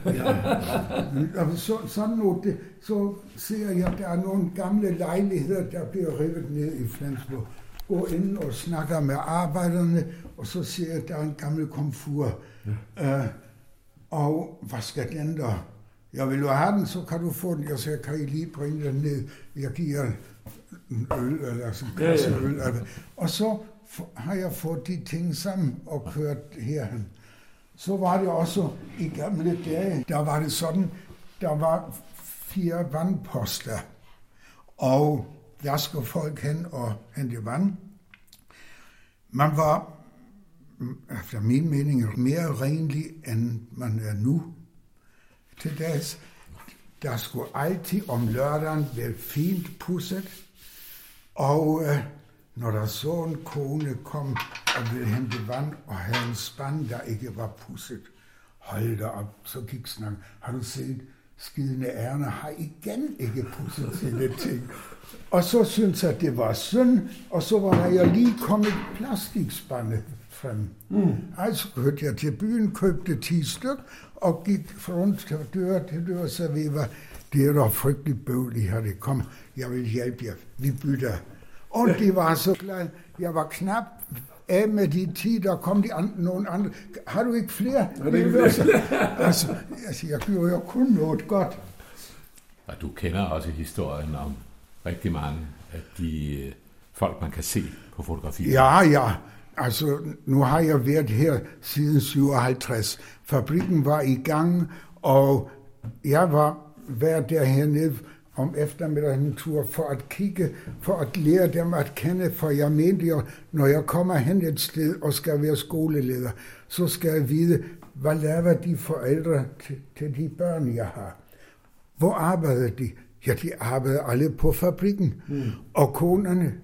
Speaker 5: ja. Så, sådan noget, det, så ser jeg, at der er nogle gamle lejligheder, der bliver revet ned i Flensborg. Går ind og snakker med arbejderne, og så ser jeg, at der er en gammel komfur. Ja. Uh, og hvad skal den der? Jeg vil jo have den, så kan du få den. Jeg siger, kan I lige bringe den ned? Jeg giver en øl, eller sådan en
Speaker 4: Ja, ja.
Speaker 5: kasse øl. Eller. Og så har jeg fået de ting sammen og kørt herhen. Så var det også i gamle dage, der var det sådan, der var fire vandposter, og der skulle folk hen og hente vand. Man var, efter min mening, mere renlig, end man er nu til dags. Der skulle altid om lørdagen være fint pusset, og øh, når der så en kone kom og ville hente vand og havde en spand, der ikke var pusset, hold da op, så gik snakken. Har du set, skidende ærner har igen ikke pusset sine ting. Og så syntes jeg, at det var synd, og så var der jeg lige kommet plastikspande frem. Mm. Altså kørte jeg til byen, købte 10 styk, og gik rundt til dør til dør, så vi var, det er da frygteligt bøvligt her, det kom, jeg vil hjælpe jer, vi bytter. Og det var så klart, jeg var knap af med de 10, der kom de andre, nogle andre. Har du ikke flere?
Speaker 4: Har du ikke flere?
Speaker 5: altså, altså, jeg gjorde jo kun noget godt.
Speaker 3: Og du kender også historien om rigtig mange af de øh, folk, man kan se på fotografier.
Speaker 5: Ja, ja. Altså, nu har jeg været her siden 57. Fabrikken var i gang, og jeg var været der hernede om eftermiddagen en tur for at kigge, for at lære dem at kende, for jeg mente jo, når jeg kommer hen et sted og skal være skoleleder, så skal jeg vide, hvad laver de forældre til, til de børn, jeg har. Hvor arbejder de? Ja, de arbejder alle på fabrikken. Mm. Og konerne,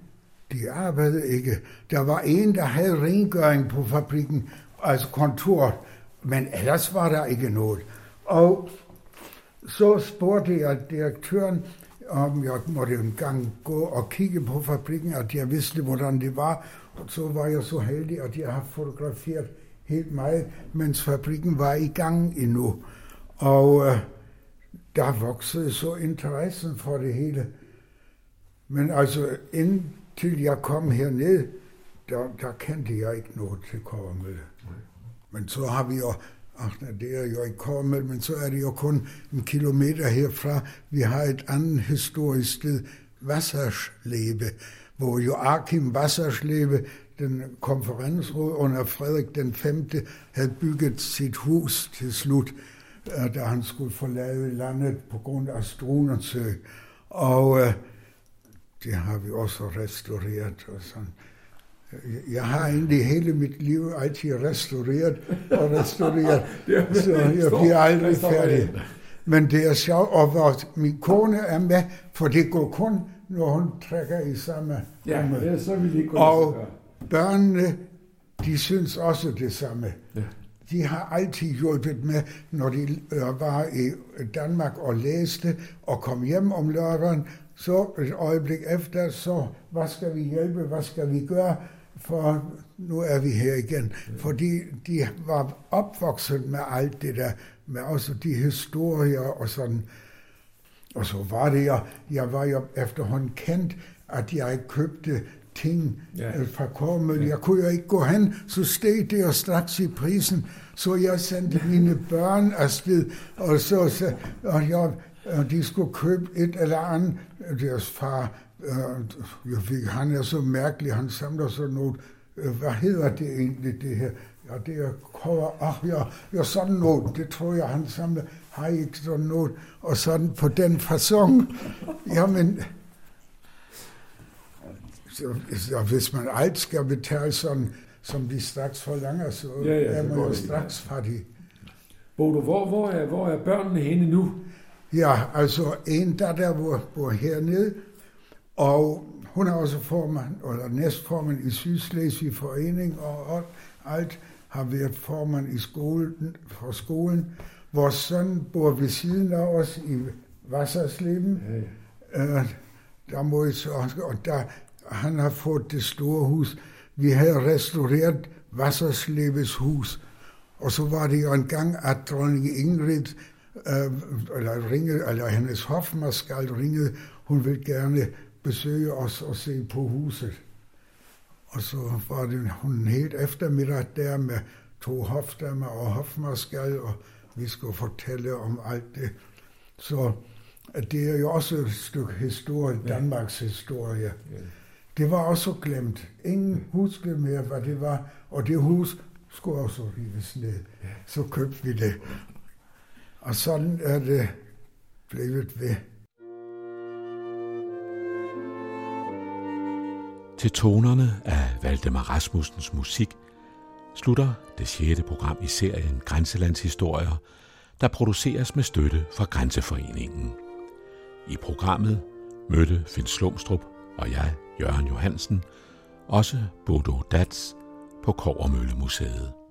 Speaker 5: de arbejdede ikke. Der var en, der havde rengøring på fabrikken, altså kontoret, men ellers var der ikke noget. Og så spurgte jeg direktøren, om jeg måtte en gang gå og kigge på fabrikken, at jeg vidste, hvordan det var. Og så var jeg så heldig, at jeg har fotograferet helt meget, mens fabrikken var i gang endnu. Og øh, der voksede så interessen for det hele. Men altså, indtil jeg kom herned, der, der kendte jeg ikke noget til Kårmølle. Men så har vi jo, ach, nej, det er jo ikke Kårmølle, men så er det jo kun en kilometer herfra. Vi har et andet historisk sted, Wasserslebe, hvor Joachim Wasserslebe, den konferensråd under Frederik den 5., havde bygget sit hus til øh, da han skulle forlade landet på grund af Strunersø. Og øh, det har vi også restaureret og sådan. Jeg har egentlig hele mit liv altid restaureret og restaureret, så jeg bliver aldrig færdig. Men det er sjovt, og hvor min kone er med, for det går kun, når hun trækker i samme
Speaker 4: Ja,
Speaker 5: lomme.
Speaker 4: ja så vil ikke gå
Speaker 5: Og børnene, de synes også det samme.
Speaker 4: Ja.
Speaker 5: de har altid hjulpet med, når de var i Danmark og læste og kom hjem om lørdagen, så et øjeblik efter, så hvad skal vi hjælpe, hvad skal vi gøre, for nu er vi her igen. Fordi de var opvokset med alt det der, med også de historier og sådan. Og så var det, jeg, jeg var jo efterhånden kendt, at jeg købte ting ja. Øh, fra Kormøl. Jeg kunne jo ikke gå hen, så steg det jo straks i prisen. Så jeg sendte mine børn afsted, og så, og jeg, og de skulle købe et eller andet. Deres far, øh, jeg fik, han er så mærkelig, han samler sådan noget. Øh, hvad hedder det egentlig, det her? Ja, det er kover. Ach ja, ja, sådan noget. Det tror jeg, han samler. Har I ikke sådan noget? Og sådan på den façon. Jamen, så, så hvis man alt skal betale sådan, som de straks forlanger, så ja, ja, er man jo straks fattig.
Speaker 4: Bodo, hvor, hvor, er, hvor er børnene henne nu?
Speaker 5: Ja, altså en datter bor, bor hernede, og hun er også formand, eller næstformand i Sydslesvig Forening, og alt har været formand i skolen, for skolen. Vores søn bor ved siden af os i Wassersleben. Ja, ja. Øh, der må jeg så, og der, han har fået det store hus. Vi havde restaureret Wasserslebes hus, og så var det jo en gang, at dronning Ingrid, øh, eller, ringede, eller hendes hofmaskal ringede, hun ville gerne besøge os og se på huset. Og så var det hun helt eftermiddag der med to hofdammer og hofmaskal, og vi skulle fortælle om alt det. Så det er jo også et stykke historie, Danmarks historie. Ja. Det var også glemt. Ingen huskede mere, hvad det var, og det hus skulle også rives ned. Så købte vi det. Og sådan er det blevet ved.
Speaker 3: Til tonerne af Valdemar Rasmussens musik slutter det sjette program i serien Grænselandshistorier, der produceres med støtte fra Grænseforeningen. I programmet mødte Finn Slumstrup og jeg, Jørgen Johansen, også Bodo Dats på Kovermøllemuseet.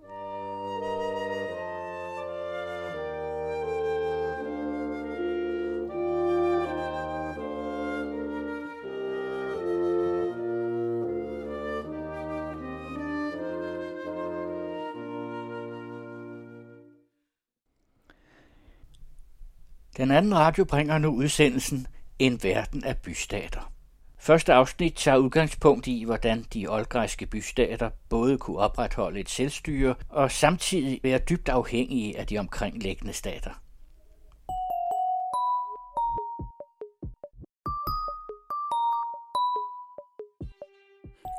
Speaker 1: Den anden radio bringer nu udsendelsen En verden af bystater. Første afsnit tager udgangspunkt i, hvordan de oldgræske bystater både kunne opretholde et selvstyre og samtidig være dybt afhængige af de omkringliggende stater.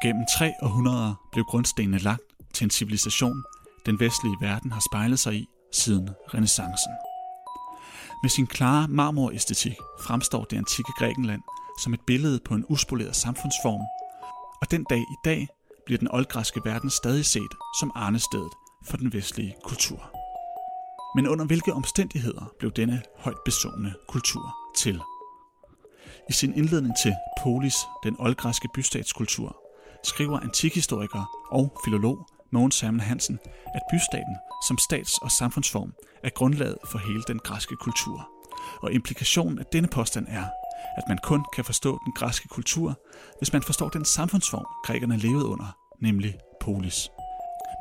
Speaker 6: Gennem tre århundreder blev grundstenene lagt til en civilisation, den vestlige verden har spejlet sig i siden renaissancen. Med sin klare marmoræstetik fremstår det antikke Grækenland som et billede på en uspoleret samfundsform, og den dag i dag bliver den oldgræske verden stadig set som arnestedet for den vestlige kultur. Men under hvilke omstændigheder blev denne højt besungne kultur til? I sin indledning til Polis, den oldgræske bystatskultur, skriver antikhistoriker og filolog Mogens Hermann Hansen, at bystaten som stats- og samfundsform er grundlaget for hele den græske kultur. Og implikationen af denne påstand er, at man kun kan forstå den græske kultur, hvis man forstår den samfundsform, grækerne levede under, nemlig polis.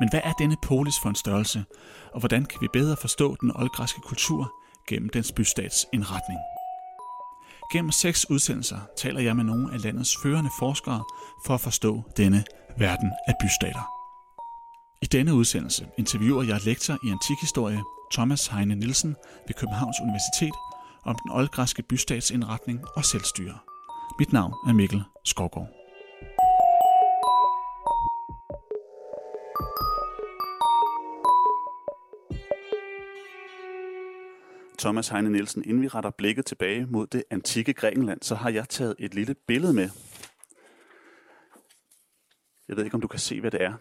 Speaker 6: Men hvad er denne polis for en størrelse, og hvordan kan vi bedre forstå den oldgræske kultur gennem dens bystats indretning? Gennem seks udsendelser taler jeg med nogle af landets førende forskere for at forstå denne verden af bystater. I denne udsendelse interviewer jeg lektor i antikhistorie Thomas Heine Nielsen ved Københavns Universitet om den oldgræske bystatsindretning og selvstyre. Mit navn er Mikkel Skovgaard. Thomas Heine Nielsen, inden vi retter blikket tilbage mod det antikke Grækenland, så har jeg taget et lille billede med. Jeg ved ikke, om du kan se, hvad det er.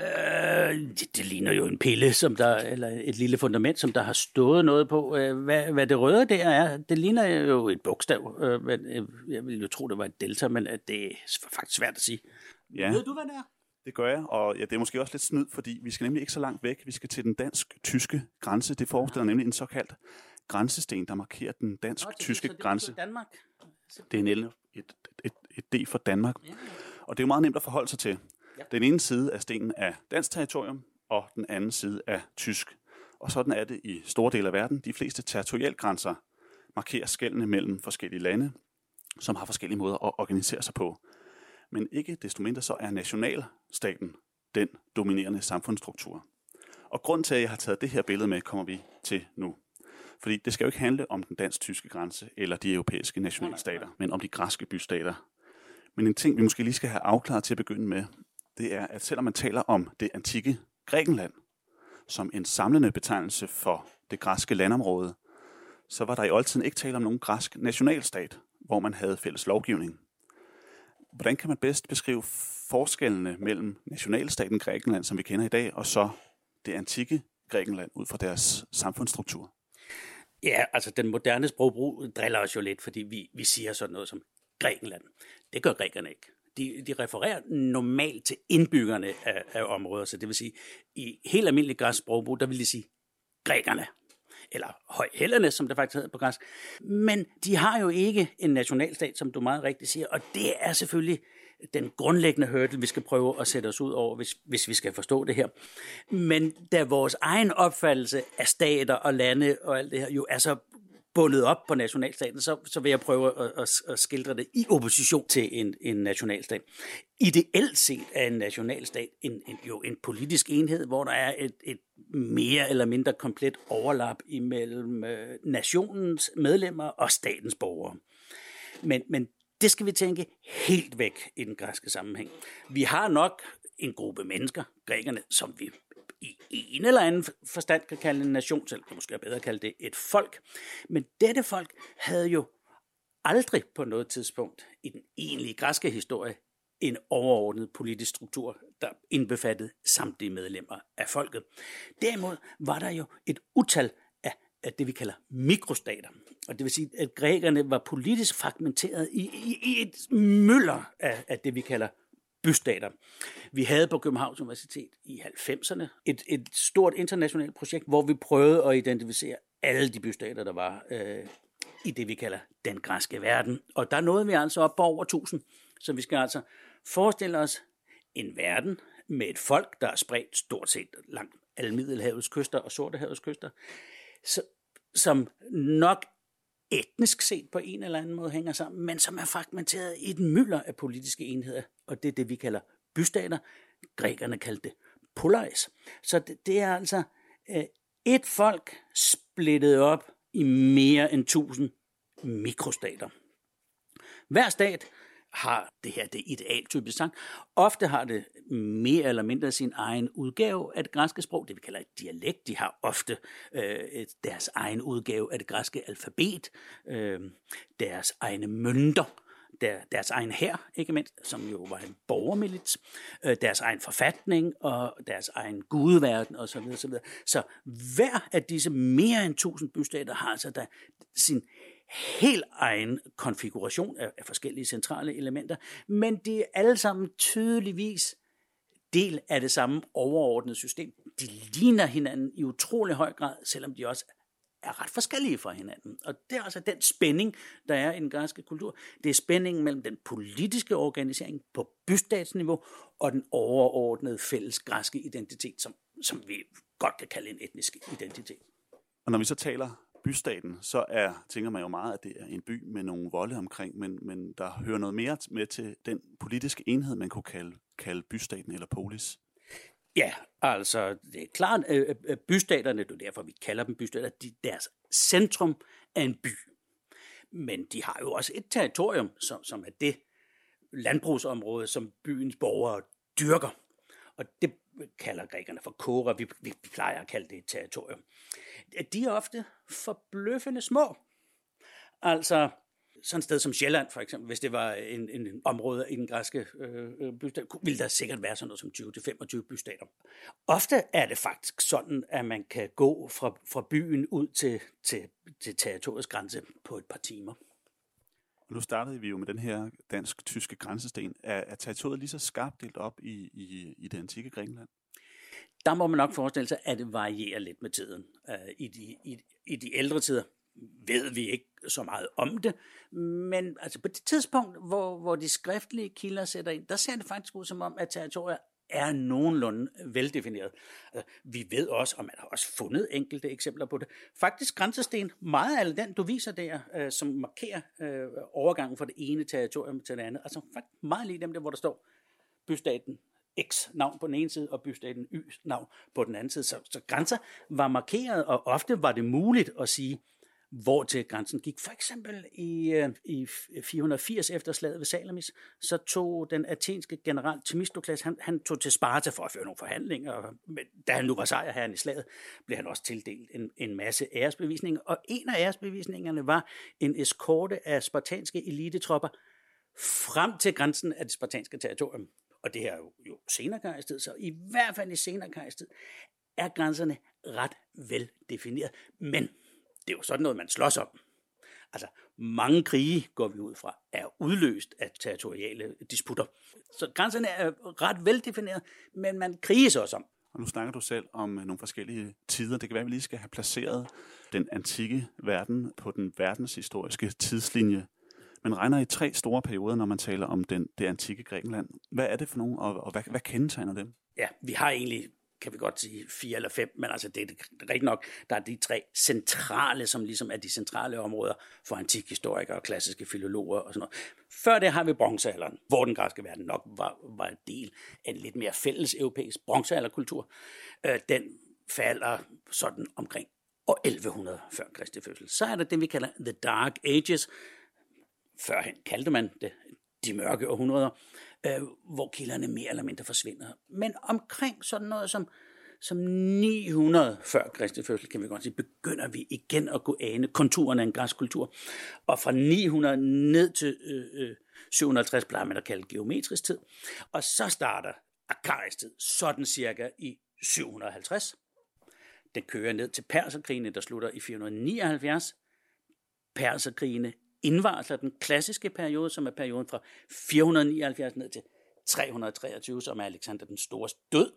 Speaker 1: Øh, det, det ligner jo en pille, som der, eller et lille fundament, som der har stået noget på. Øh, hvad, hvad det røde der er, det ligner jo et bogstav. Øh, men, øh, jeg ville jo tro, det var et delta, men det er faktisk svært at sige.
Speaker 6: Ja. Ved du, hvad det er? Det gør jeg, og ja, det er måske også lidt snyd, fordi vi skal nemlig ikke så langt væk. Vi skal til den dansk-tyske grænse. Det forestiller nemlig en såkaldt grænsesten, der markerer den dansk-tyske grænse.
Speaker 7: Danmark.
Speaker 6: Det er en et, et, et, et D for Danmark.
Speaker 7: Ja.
Speaker 6: Og det er jo meget nemt at forholde sig til.
Speaker 7: Ja.
Speaker 6: Den ene side af stenen er dansk territorium, og den anden side er tysk. Og sådan er det i store dele af verden. De fleste territorialgrænser markerer skældene mellem forskellige lande, som har forskellige måder at organisere sig på. Men ikke desto mindre så er nationalstaten den dominerende samfundsstruktur. Og grund til, at jeg har taget det her billede med, kommer vi til nu. Fordi det skal jo ikke handle om den dansk-tyske grænse eller de europæiske nationalstater, men om de græske bystater. Men en ting, vi måske lige skal have afklaret til at begynde med, det er, at selvom man taler om det antikke Grækenland som en samlende betegnelse for det græske landområde, så var der i oldtiden ikke tale om nogen græsk nationalstat, hvor man havde fælles lovgivning. Hvordan kan man bedst beskrive forskellene mellem nationalstaten Grækenland, som vi kender i dag, og så det antikke Grækenland ud fra deres samfundsstruktur?
Speaker 7: Ja, altså den moderne sprogbrug driller os jo lidt, fordi vi, vi siger sådan noget som Grækenland. Det gør grækerne ikke. De, de refererer normalt til indbyggerne af, af områder, så det vil sige, i helt almindelig græsk sprogbrug, der vil de sige grækerne, eller højhælderne, som det faktisk hedder på græsk. Men de har jo ikke en nationalstat, som du meget rigtigt siger, og det er selvfølgelig den grundlæggende hurdle, vi skal prøve at sætte os ud over, hvis, hvis vi skal forstå det her. Men da vores egen opfattelse af stater og lande og alt det her jo er så bundet op på nationalstaten, så, så vil jeg prøve at, at, at skildre det i opposition til en, en nationalstat. Ideelt set er en nationalstat en, en, jo en politisk enhed, hvor der er et, et mere eller mindre komplet overlap imellem øh, nationens medlemmer og statens borgere. Men, men det skal vi tænke helt væk i den græske sammenhæng. Vi har nok en gruppe mennesker, grækerne, som vi i en eller anden forstand kan kalde en nation, selv måske måske bedre kalde det et folk. Men dette folk havde jo aldrig på noget tidspunkt i den egentlige græske historie en overordnet politisk struktur, der indbefattede samtlige medlemmer af folket. Derimod var der jo et utal af, af det, vi kalder mikrostater. Og det vil sige, at grækerne var politisk fragmenteret i, i, i et møller af, af det, vi kalder bystater. Vi havde på Københavns Universitet i 90'erne et, et stort internationalt projekt, hvor vi prøvede at identificere alle de bystater, der var øh, i det, vi kalder den græske verden. Og der nåede vi altså op på over 1000. Så vi skal altså forestille os en verden med et folk, der er spredt stort set langt alle Middelhavets kyster og Sortehavets kyster, så, som nok etnisk set på en eller anden måde hænger sammen, men som er fragmenteret i et mylder af politiske enheder, og det er det, vi kalder bystater. Grækerne kaldte det polaris. Så det, det er altså øh, et folk splittet op i mere end 1000 mikrostater. Hver stat har det her det idealtypisk sang. Ofte har det mere eller mindre sin egen udgave af det græske sprog, det vi kalder et dialekt. De har ofte øh, deres egen udgave af det græske alfabet, øh, deres egne mønter, der, deres egen her, ikke mindst, som jo var en borgermilit, øh, deres egen forfatning og deres egen gudeverden osv. Så, videre, så, videre. så hver af disse mere end 1000 bystater har altså der sin helt egen konfiguration af, af forskellige centrale elementer, men de er alle sammen tydeligvis del af det samme overordnede system. De ligner hinanden i utrolig høj grad, selvom de også er ret forskellige fra hinanden. Og det er altså den spænding, der er i den græske kultur. Det er spændingen mellem den politiske organisering på bystatsniveau og den overordnede fælles græske identitet, som, som vi godt kan kalde en etnisk identitet.
Speaker 6: Og når vi så taler bystaten, så er, tænker man jo meget, at det er en by med nogle volde omkring, men, men der hører noget mere med til den politiske enhed, man kunne kalde, kalde bystaten eller polis.
Speaker 7: Ja, altså det er klart, at bystaterne, det er derfor vi kalder dem bystater, de, deres centrum er en by. Men de har jo også et territorium, som, som er det landbrugsområde, som byens borgere dyrker. Og det kalder grækerne for kora, vi, vi plejer at kalde det et territorium. De er ofte forbløffende små. Altså, sådan et sted som Sjælland for eksempel, hvis det var en, en område i den græske øh, bystat, ville der sikkert være sådan noget som 20-25 bystater. Ofte er det faktisk sådan, at man kan gå fra, fra byen ud til, til, til territoriets grænse på et par timer.
Speaker 6: Nu startede vi jo med den her dansk-tyske grænsesten. Er, er territoriet lige så skarpt delt op i, i, i det antikke Grækenland?
Speaker 7: Der må man nok forestille sig, at det varierer lidt med tiden. Uh, i, de, i, I de ældre tider ved vi ikke så meget om det, men altså på det tidspunkt, hvor, hvor de skriftlige kilder sætter ind, der ser det faktisk ud som om, at territoriet er nogenlunde veldefineret. Altså, vi ved også, og man har også fundet enkelte eksempler på det. Faktisk grænsesten, meget af den, du viser der, øh, som markerer øh, overgangen fra det ene territorium til det andet, altså faktisk meget lige dem der, hvor der står bystaten X navn på den ene side, og bystaten Y navn på den anden side. Så, så grænser var markeret, og ofte var det muligt at sige, hvor til grænsen gik. For eksempel i, øh, i 480 øh, efter slaget ved Salamis, så tog den athenske general Themistokles, han, han tog til Sparta for at føre nogle forhandlinger, men da han nu var sejrherren i slaget, blev han også tildelt en, en masse æresbevisninger, og en af æresbevisningerne var en eskorte af spartanske elitetropper frem til grænsen af det spartanske territorium. Og det her er jo, jo senere kejstid, så i hvert fald i senere kejstid er grænserne ret vel defineret. Men det er jo sådan noget, man slås om. Altså, mange krige, går vi ud fra, er udløst af territoriale disputter. Så grænserne er ret veldefineret, men man kriges også om.
Speaker 6: Og nu snakker du selv om nogle forskellige tider. Det kan være, at vi lige skal have placeret den antikke verden på den verdenshistoriske tidslinje. Man regner i tre store perioder, når man taler om den, det antikke Grækenland. Hvad er det for nogle, og, og hvad, hvad kendetegner dem?
Speaker 7: Ja, vi har egentlig kan vi godt sige fire eller fem, men altså det er rigtigt nok, der er de tre centrale, som ligesom er de centrale områder for antikhistorikere og klassiske filologer og sådan noget. Før det har vi bronzealderen, hvor den græske verden nok var, var en del af en lidt mere fælles europæisk bronzealderkultur. Øh, den falder sådan omkring år 1100 før Kristi fødsel. Så er der det, vi kalder The Dark Ages. Førhen kaldte man det de mørke århundreder, øh, hvor kilderne mere eller mindre forsvinder. Men omkring sådan noget som, som 900 før Kristi fødsel, kan vi godt sige, begynder vi igen at kunne ane konturerne af en græsk kultur. Og fra 900 ned til øh, øh, 750 plejer man at kalde geometrisk tid. Og så starter arkaisk tid, sådan cirka i 750. Den kører ned til perserkrigene, der slutter i 479. Perserkrigene indvarsler den klassiske periode, som er perioden fra 479 ned til 323, som er Alexander den Stores død.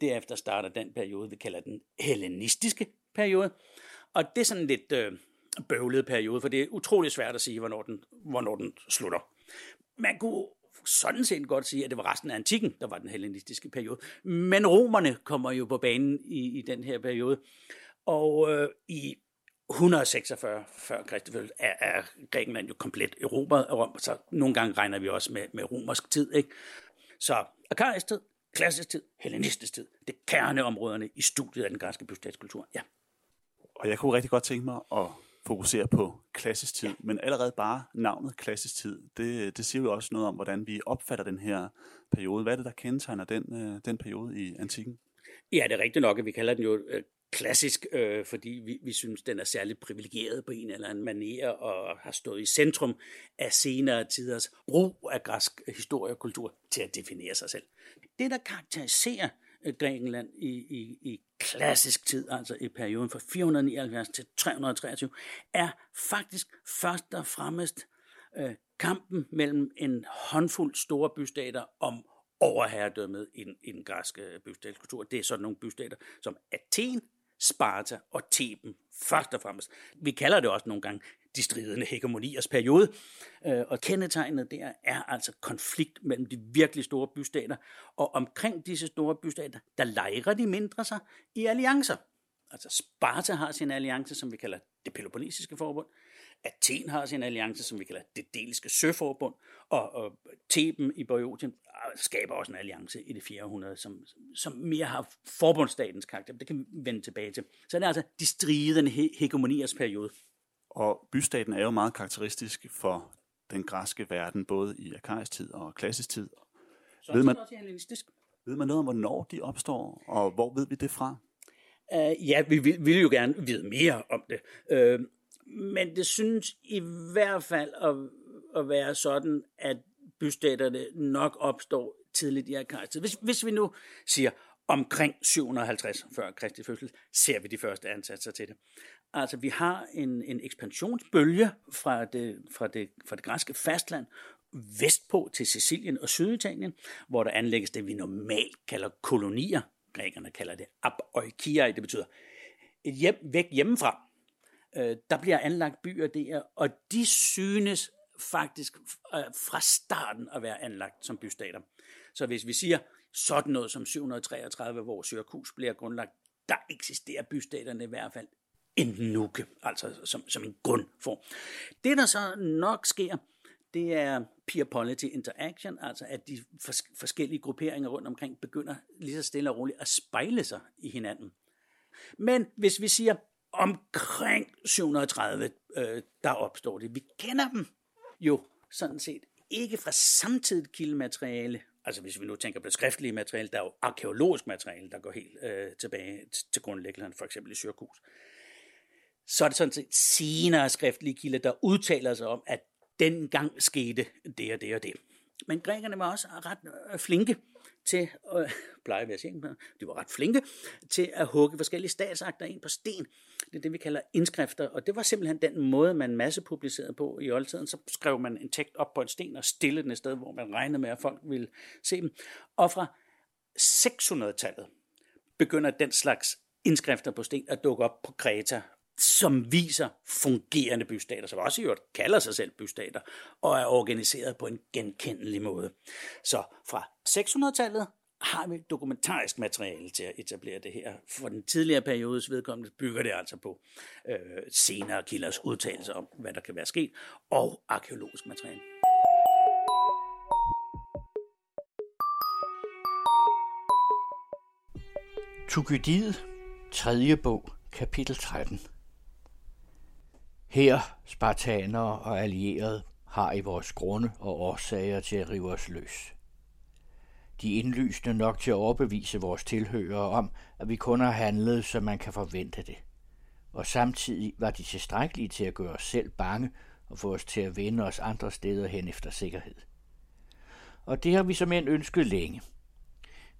Speaker 7: Derefter starter den periode, vi kalder den hellenistiske periode. Og det er sådan lidt øh, bøvlet periode, for det er utrolig svært at sige, hvornår den, hvornår den slutter. Man kunne sådan set godt sige, at det var resten af antikken, der var den hellenistiske periode. Men romerne kommer jo på banen i, i den her periode. Og øh, i 146 før Kristi fødsel er, er Grækenland jo komplet erobret af Rom, så nogle gange regner vi også med, med romersk tid. Ikke? Så arkaisk tid, klassisk tid, hellenistisk tid, det er kerneområderne i studiet af den græske bystatskultur. Ja.
Speaker 6: Og jeg kunne rigtig godt tænke mig at fokusere på klassisk tid, men allerede bare navnet klassisk tid, det, det siger jo også noget om, hvordan vi opfatter den her periode. Hvad er det, der kendetegner den, øh, den periode i antikken?
Speaker 7: Ja, det er rigtigt nok, at vi kalder den jo øh, klassisk, øh, fordi vi, vi synes, den er særligt privilegeret på en eller anden manier og har stået i centrum af senere tiders brug af græsk historie og kultur til at definere sig selv. Det, der karakteriserer øh, Grækenland i, i, i klassisk tid, altså i perioden fra 479 til 323, er faktisk først og fremmest øh, kampen mellem en håndfuld store bystater om overherredømmet i den, i den græske bystatskultur. Det er sådan nogle bystater som Athen, Sparta og Theben, først og fremmest. Vi kalder det også nogle gange de stridende hegemoniers periode, øh, og kendetegnet der er altså konflikt mellem de virkelig store bystater, og omkring disse store bystater, der lejrer de mindre sig i alliancer. Altså Sparta har sin alliance, som vi kalder det Peloponnesiske forbund. Athen har sin alliance, som vi kalder det Deliske Søforbund. Og, og Theben i Boeotien skaber også en alliance i det 400, som, som mere har forbundsstatens karakter. Det kan vi vende tilbage til. Så det er altså de stridende he- hegemoniers periode.
Speaker 6: Og bystaten er jo meget karakteristisk for den græske verden, både i arkaisk tid og klassisk tid.
Speaker 7: Så ved man, også hellenistisk.
Speaker 6: Ved man noget om, hvornår de opstår, og hvor ved vi det fra?
Speaker 7: Uh, ja, vi vil, vil jo gerne vide mere om det. Uh, men det synes i hvert fald at, at være sådan, at bystaterne nok opstår tidligt i arkaisk. Hvis, hvis vi nu siger omkring 750 før Kristi fødsel, ser vi de første ansatser til det. Altså, vi har en, en ekspansionsbølge fra det, fra, det, fra det græske fastland vestpå til Sicilien og Syditalien, hvor der anlægges det, vi normalt kalder kolonier. Grækerne kalder det apoikiai, det betyder et hjem væk hjemmefra. Øh, der bliver anlagt byer der, og de synes faktisk øh, fra starten at være anlagt som bystater. Så hvis vi siger sådan noget som 733, hvor Syracuse bliver grundlagt, der eksisterer bystaterne i hvert fald en nuke, altså som, som en grundform. Det, der så nok sker, det er peer polity interaction, altså at de fors- forskellige grupperinger rundt omkring begynder lige så stille og roligt at spejle sig i hinanden. Men hvis vi siger omkring 730, øh, der opstår det. Vi kender dem jo sådan set ikke fra samtidigt kildemateriale, altså hvis vi nu tænker på det skriftlige materiale, der er jo arkeologisk materiale, der går helt øh, tilbage til grundlæggeren, for eksempel i Syrkus. Så er det sådan set senere skriftlige kilder, der udtaler sig om, at dengang skete det og det og det. Men grækerne var også ret øh, flinke til, at pleje at sige, de var ret flinke til at hugge forskellige statsakter ind på sten. Det er det, vi kalder indskrifter, og det var simpelthen den måde, man massepublicerede på i oldtiden. Så skrev man en tekst op på en sten og stillede den et sted, hvor man regnede med, at folk ville se dem. Og fra 600-tallet begynder den slags indskrifter på sten at dukke op på Kreta som viser fungerende bystater, som også i øvrigt kalder sig selv bystater, og er organiseret på en genkendelig måde. Så fra 600-tallet har vi dokumentarisk materiale til at etablere det her. For den tidligere periodes vedkommende bygger det altså på øh, senere kilders udtalelser om, hvad der kan være sket, og arkeologisk materiale.
Speaker 1: Tukydiet, 3. bog, kapitel 13. Her, spartanere og allierede, har i vores grunde og årsager til at rive os løs. De indlysende nok til at overbevise vores tilhørere om, at vi kun har handlet, så man kan forvente det. Og samtidig var de tilstrækkelige til at gøre os selv bange og få os til at vende os andre steder hen efter sikkerhed. Og det har vi som end ønsket længe.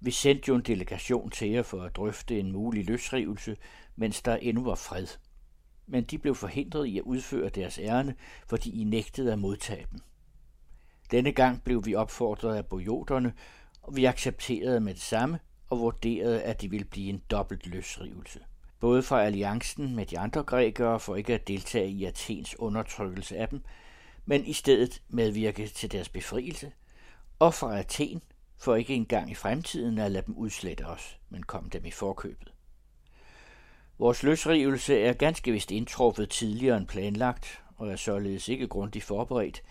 Speaker 1: Vi sendte jo en delegation til jer for at drøfte en mulig løsrivelse, mens der endnu var fred – men de blev forhindret i at udføre deres ærne, fordi I nægtede at modtage dem. Denne gang blev vi opfordret af bojoterne, og vi accepterede med det samme og vurderede, at det ville blive en dobbelt løsrivelse. Både fra alliancen med de andre grækere for ikke at deltage i Athens undertrykkelse af dem, men i stedet medvirke til deres befrielse, og fra Athen for ikke engang i fremtiden at lade dem udslette os, men kom dem i forkøbet. Vores løsrivelse er ganske vist indtruffet tidligere end planlagt, og er således ikke grundigt forberedt,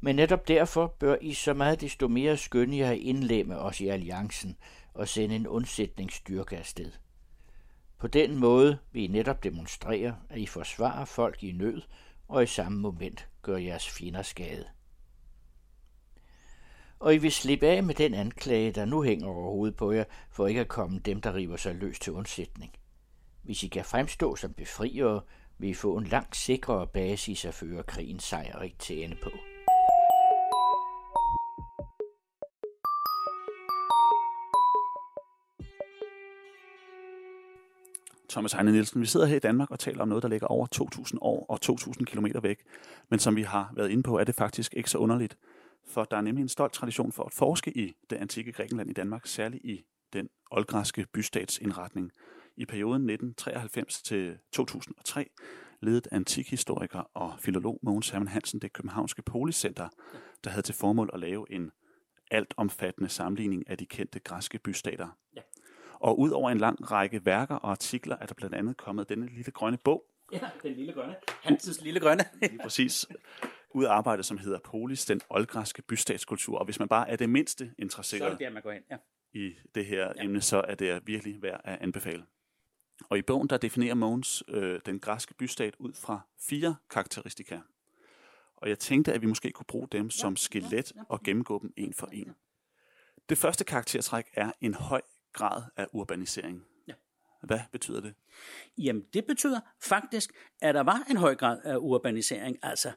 Speaker 1: men netop derfor bør I så meget desto mere skynde jer indlemme os i alliancen og sende en undsætningsstyrke afsted. På den måde vil I netop demonstrere, at I forsvarer folk i nød, og i samme moment gør jeres fjender skade. Og I vil slippe af med den anklage, der nu hænger over hovedet på jer, for ikke at komme dem, der river sig løs til undsætning. Hvis I kan fremstå som befriere, vil I få en langt sikrere basis at føre krigen sejrigt til ende på.
Speaker 6: Thomas Heine Nielsen. Vi sidder her i Danmark og taler om noget, der ligger over 2.000 år og 2.000 km væk. Men som vi har været inde på, er det faktisk ikke så underligt. For der er nemlig en stolt tradition for at forske i det antikke Grækenland i Danmark, særligt i den oldgræske bystatsindretning. I perioden 1993 til 2003 ledede antikhistoriker og filolog Mogens Hermann Hansen det københavnske Poliscenter, der havde til formål at lave en altomfattende sammenligning af de kendte græske bystater. Ja. Og ud over en lang række værker og artikler er der blandt andet kommet denne lille grønne bog.
Speaker 7: Ja, den lille grønne. Hansens lille grønne.
Speaker 6: Lige præcis. Ud arbejdet, som hedder Polis, den oldgræske bystatskultur. Og hvis man bare er det mindste interesseret så er
Speaker 7: det der, man går hen. Ja.
Speaker 6: i det her ja. emne, så er det virkelig værd at anbefale. Og i bogen der definerer Mogens øh, den græske bystat ud fra fire karakteristika. Og jeg tænkte, at vi måske kunne bruge dem som skelet og gennemgå dem en for en. Det første karaktertræk er en høj grad af urbanisering. Hvad betyder det?
Speaker 7: Jamen, det betyder faktisk, at der var en høj grad af urbanisering, altså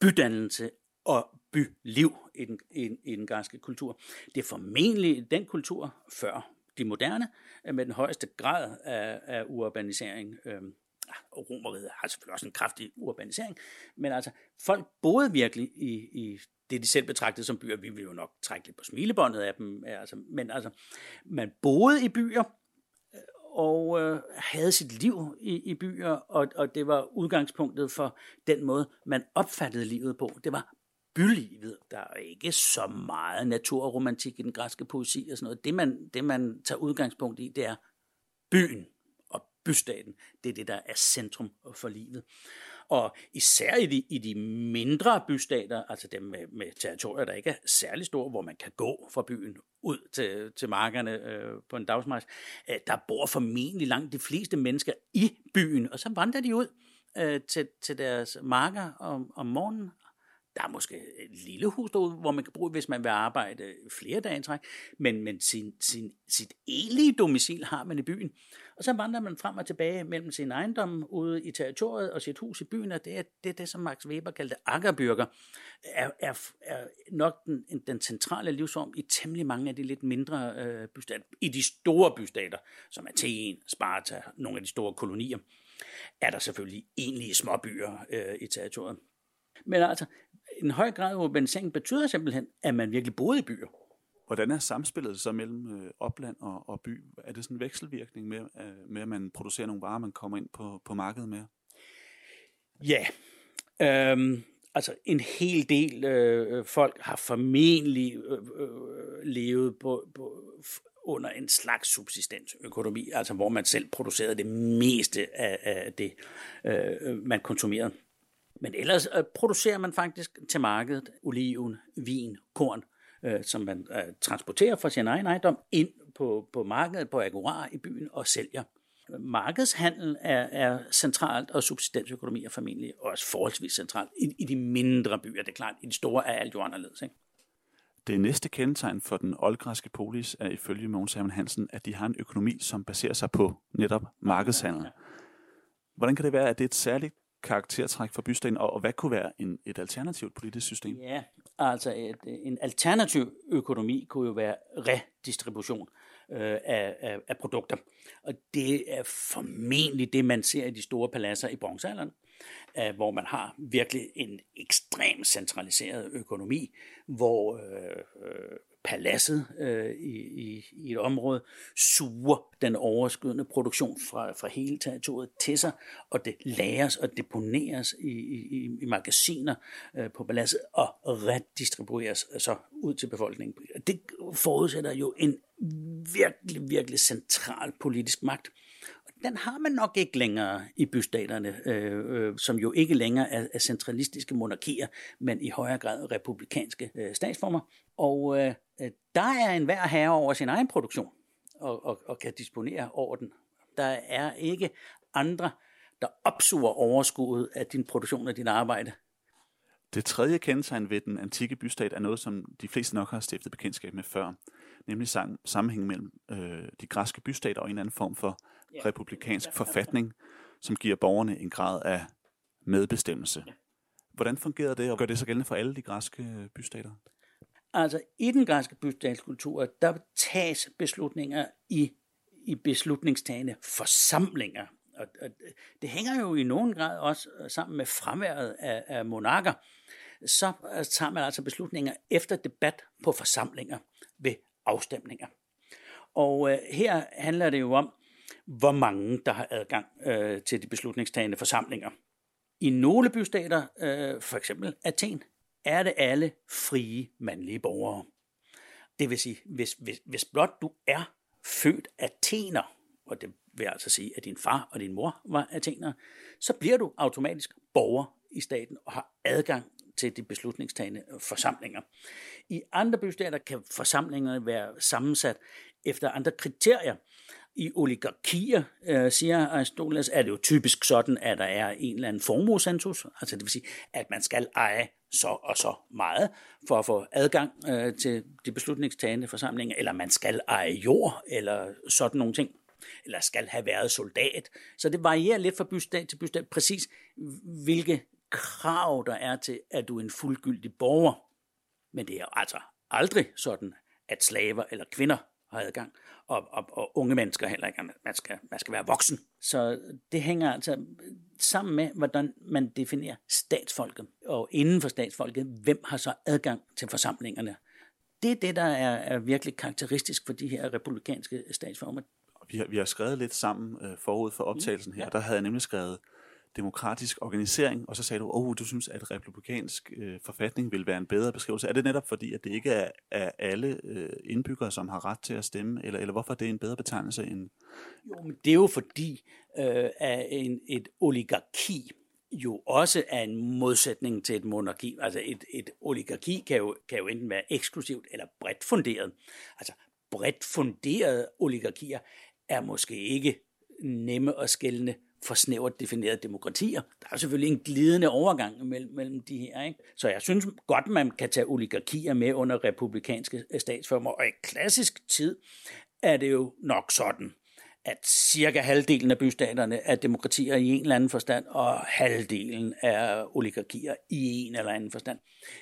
Speaker 7: bydannelse og byliv i den, i, i den græske kultur. Det er formentlig den kultur før de moderne, øh, med den højeste grad af, af urbanisering. Øh, Romeriet har selvfølgelig også en kraftig urbanisering, men altså, folk boede virkelig i, i det, de selv betragtede som byer. Vi vil jo nok trække lidt på smilebåndet af dem, altså, men altså, man boede i byer, øh, og øh, havde sit liv i, i byer, og, og det var udgangspunktet for den måde, man opfattede livet på. Det var bylivet. Der er ikke så meget naturromantik i den græske poesi og sådan noget. Det man, det, man tager udgangspunkt i, det er byen og bystaten. Det er det, der er centrum for livet. Og især i de, i de mindre bystater, altså dem med, med territorier, der ikke er særlig store, hvor man kan gå fra byen ud til, til markerne øh, på en dagsmarsch, øh, der bor formentlig langt de fleste mennesker i byen, og så vandrer de ud øh, til, til deres marker om, om morgenen der er måske et lille hus derude, hvor man kan bruge, hvis man vil arbejde flere dage i træk, men, men sin, sin, sit egentlige domicil har man i byen. Og så vandrer man frem og tilbage mellem sin ejendom ude i territoriet og sit hus i byen, og det er det, er det som Max Weber kaldte akkerbyrker, er, er, er nok den, den centrale livsform i temmelig mange af de lidt mindre øh, bystater. I de store bystater, som Athen, Sparta, nogle af de store kolonier, er der selvfølgelig egentlige småbyer øh, i territoriet. Men altså, en høj grad af urbanisering betyder simpelthen, at man virkelig boede i byer.
Speaker 6: Hvordan er samspillet så mellem øh, opland og, og by? Er det sådan en vekselvirkning med, øh, med, at man producerer nogle varer, man kommer ind på, på markedet med?
Speaker 7: Ja, øhm, altså en hel del øh, folk har formentlig øh, øh, levet på, på, under en slags subsistensøkonomi, altså hvor man selv producerede det meste af, af det, øh, man konsumerede. Men ellers øh, producerer man faktisk til markedet oliven, vin, korn, øh, som man øh, transporterer fra sin egen ejendom ind på, på markedet på Agora i byen og sælger. Markedshandel er, er centralt, og subsistensøkonomi er formentlig også forholdsvis centralt i, i de mindre byer. Det er klart, i de store er alt jo anderledes. Ikke?
Speaker 6: Det næste kendetegn for den oldgræske polis er ifølge Mogens Hermann Hansen, at de har en økonomi, som baserer sig på netop markedshandel. Hvordan kan det være, at det er et særligt karaktertræk for bystaten, og, og hvad kunne være en, et alternativt politisk system?
Speaker 7: Ja, altså et, øh, en alternativ økonomi kunne jo være redistribution øh, af, af, af produkter. Og det er formentlig det, man ser i de store paladser i bronzealderen, øh, hvor man har virkelig en ekstremt centraliseret økonomi, hvor øh, øh, paladset øh, i, i, i et område suger den overskydende produktion fra, fra hele territoriet til sig, og det lagres og deponeres i, i, i magasiner øh, på paladset og redistribueres så ud til befolkningen. Det forudsætter jo en virkelig, virkelig central politisk magt den har man nok ikke længere i bystaterne, øh, øh, som jo ikke længere er, er centralistiske monarkier, men i højere grad republikanske øh, statsformer. Og øh, øh der er en hver herre over sin egen produktion og, og, og kan disponere over den. Der er ikke andre, der opsuger overskuddet af din produktion og din arbejde.
Speaker 6: Det tredje kendetegn ved den antikke bystat er noget, som de fleste nok har stiftet bekendtskab med før, nemlig sammenhængen mellem øh, de græske bystater og en anden form for republikansk forfatning, som giver borgerne en grad af medbestemmelse. Hvordan fungerer det, og gør det så gældende for alle de græske bystater?
Speaker 7: Altså, i den græske bystatskultur, der tages beslutninger i, i beslutningstagende forsamlinger. Og, og det hænger jo i nogen grad også sammen med fraværet af, af monarker. Så tager man altså beslutninger efter debat på forsamlinger ved afstemninger. Og øh, her handler det jo om, hvor mange der har adgang øh, til de beslutningstagende forsamlinger. I nogle bystater, øh, for eksempel Athen, er det alle frie mandlige borgere. Det vil sige, hvis, hvis, hvis blot du er født athener, og det vil altså sige, at din far og din mor var athener, så bliver du automatisk borger i staten og har adgang til de beslutningstagende forsamlinger. I andre bystater kan forsamlingerne være sammensat efter andre kriterier. I oligarkier, øh, siger Aristoteles, er det jo typisk sådan, at der er en eller anden formuesensus, altså det vil sige, at man skal eje så og så meget for at få adgang øh, til de beslutningstagende forsamlinger, eller man skal eje jord, eller sådan nogle ting eller skal have været soldat. Så det varierer lidt fra bystat til bystat præcis, hvilke krav der er til, at du er en fuldgyldig borger. Men det er altså aldrig sådan, at slaver eller kvinder har adgang, og, og, og unge mennesker heller ikke. Man skal, man skal være voksen. Så det hænger altså sammen med, hvordan man definerer statsfolket. Og inden for statsfolket, hvem har så adgang til forsamlingerne? Det er det, der er, er virkelig karakteristisk for de her republikanske statsformer.
Speaker 6: Vi har, vi har skrevet lidt sammen øh, forud for optagelsen her. Ja. Der havde jeg nemlig skrevet demokratisk organisering, og så sagde du, at oh, du synes, at republikansk øh, forfatning vil være en bedre beskrivelse. Er det netop fordi, at det ikke er, er alle øh, indbyggere, som har ret til at stemme, eller, eller hvorfor er det en bedre betegnelse end...
Speaker 7: Jo, men det er jo fordi, øh, at en, et oligarki jo også er en modsætning til et monarki. Altså et, et oligarki kan jo, kan jo enten være eksklusivt eller bredt funderet. Altså bredt funderede oligarkier er måske ikke nemme at skælne for snævert definerede demokratier. Der er selvfølgelig en glidende overgang mellem, mellem de her. Ikke? Så jeg synes godt, man kan tage oligarkier med under republikanske øh, statsformer. Og i klassisk tid er det jo nok sådan, at cirka halvdelen af bystaterne er demokratier i en eller anden forstand, og halvdelen er oligarkier i en eller anden forstand.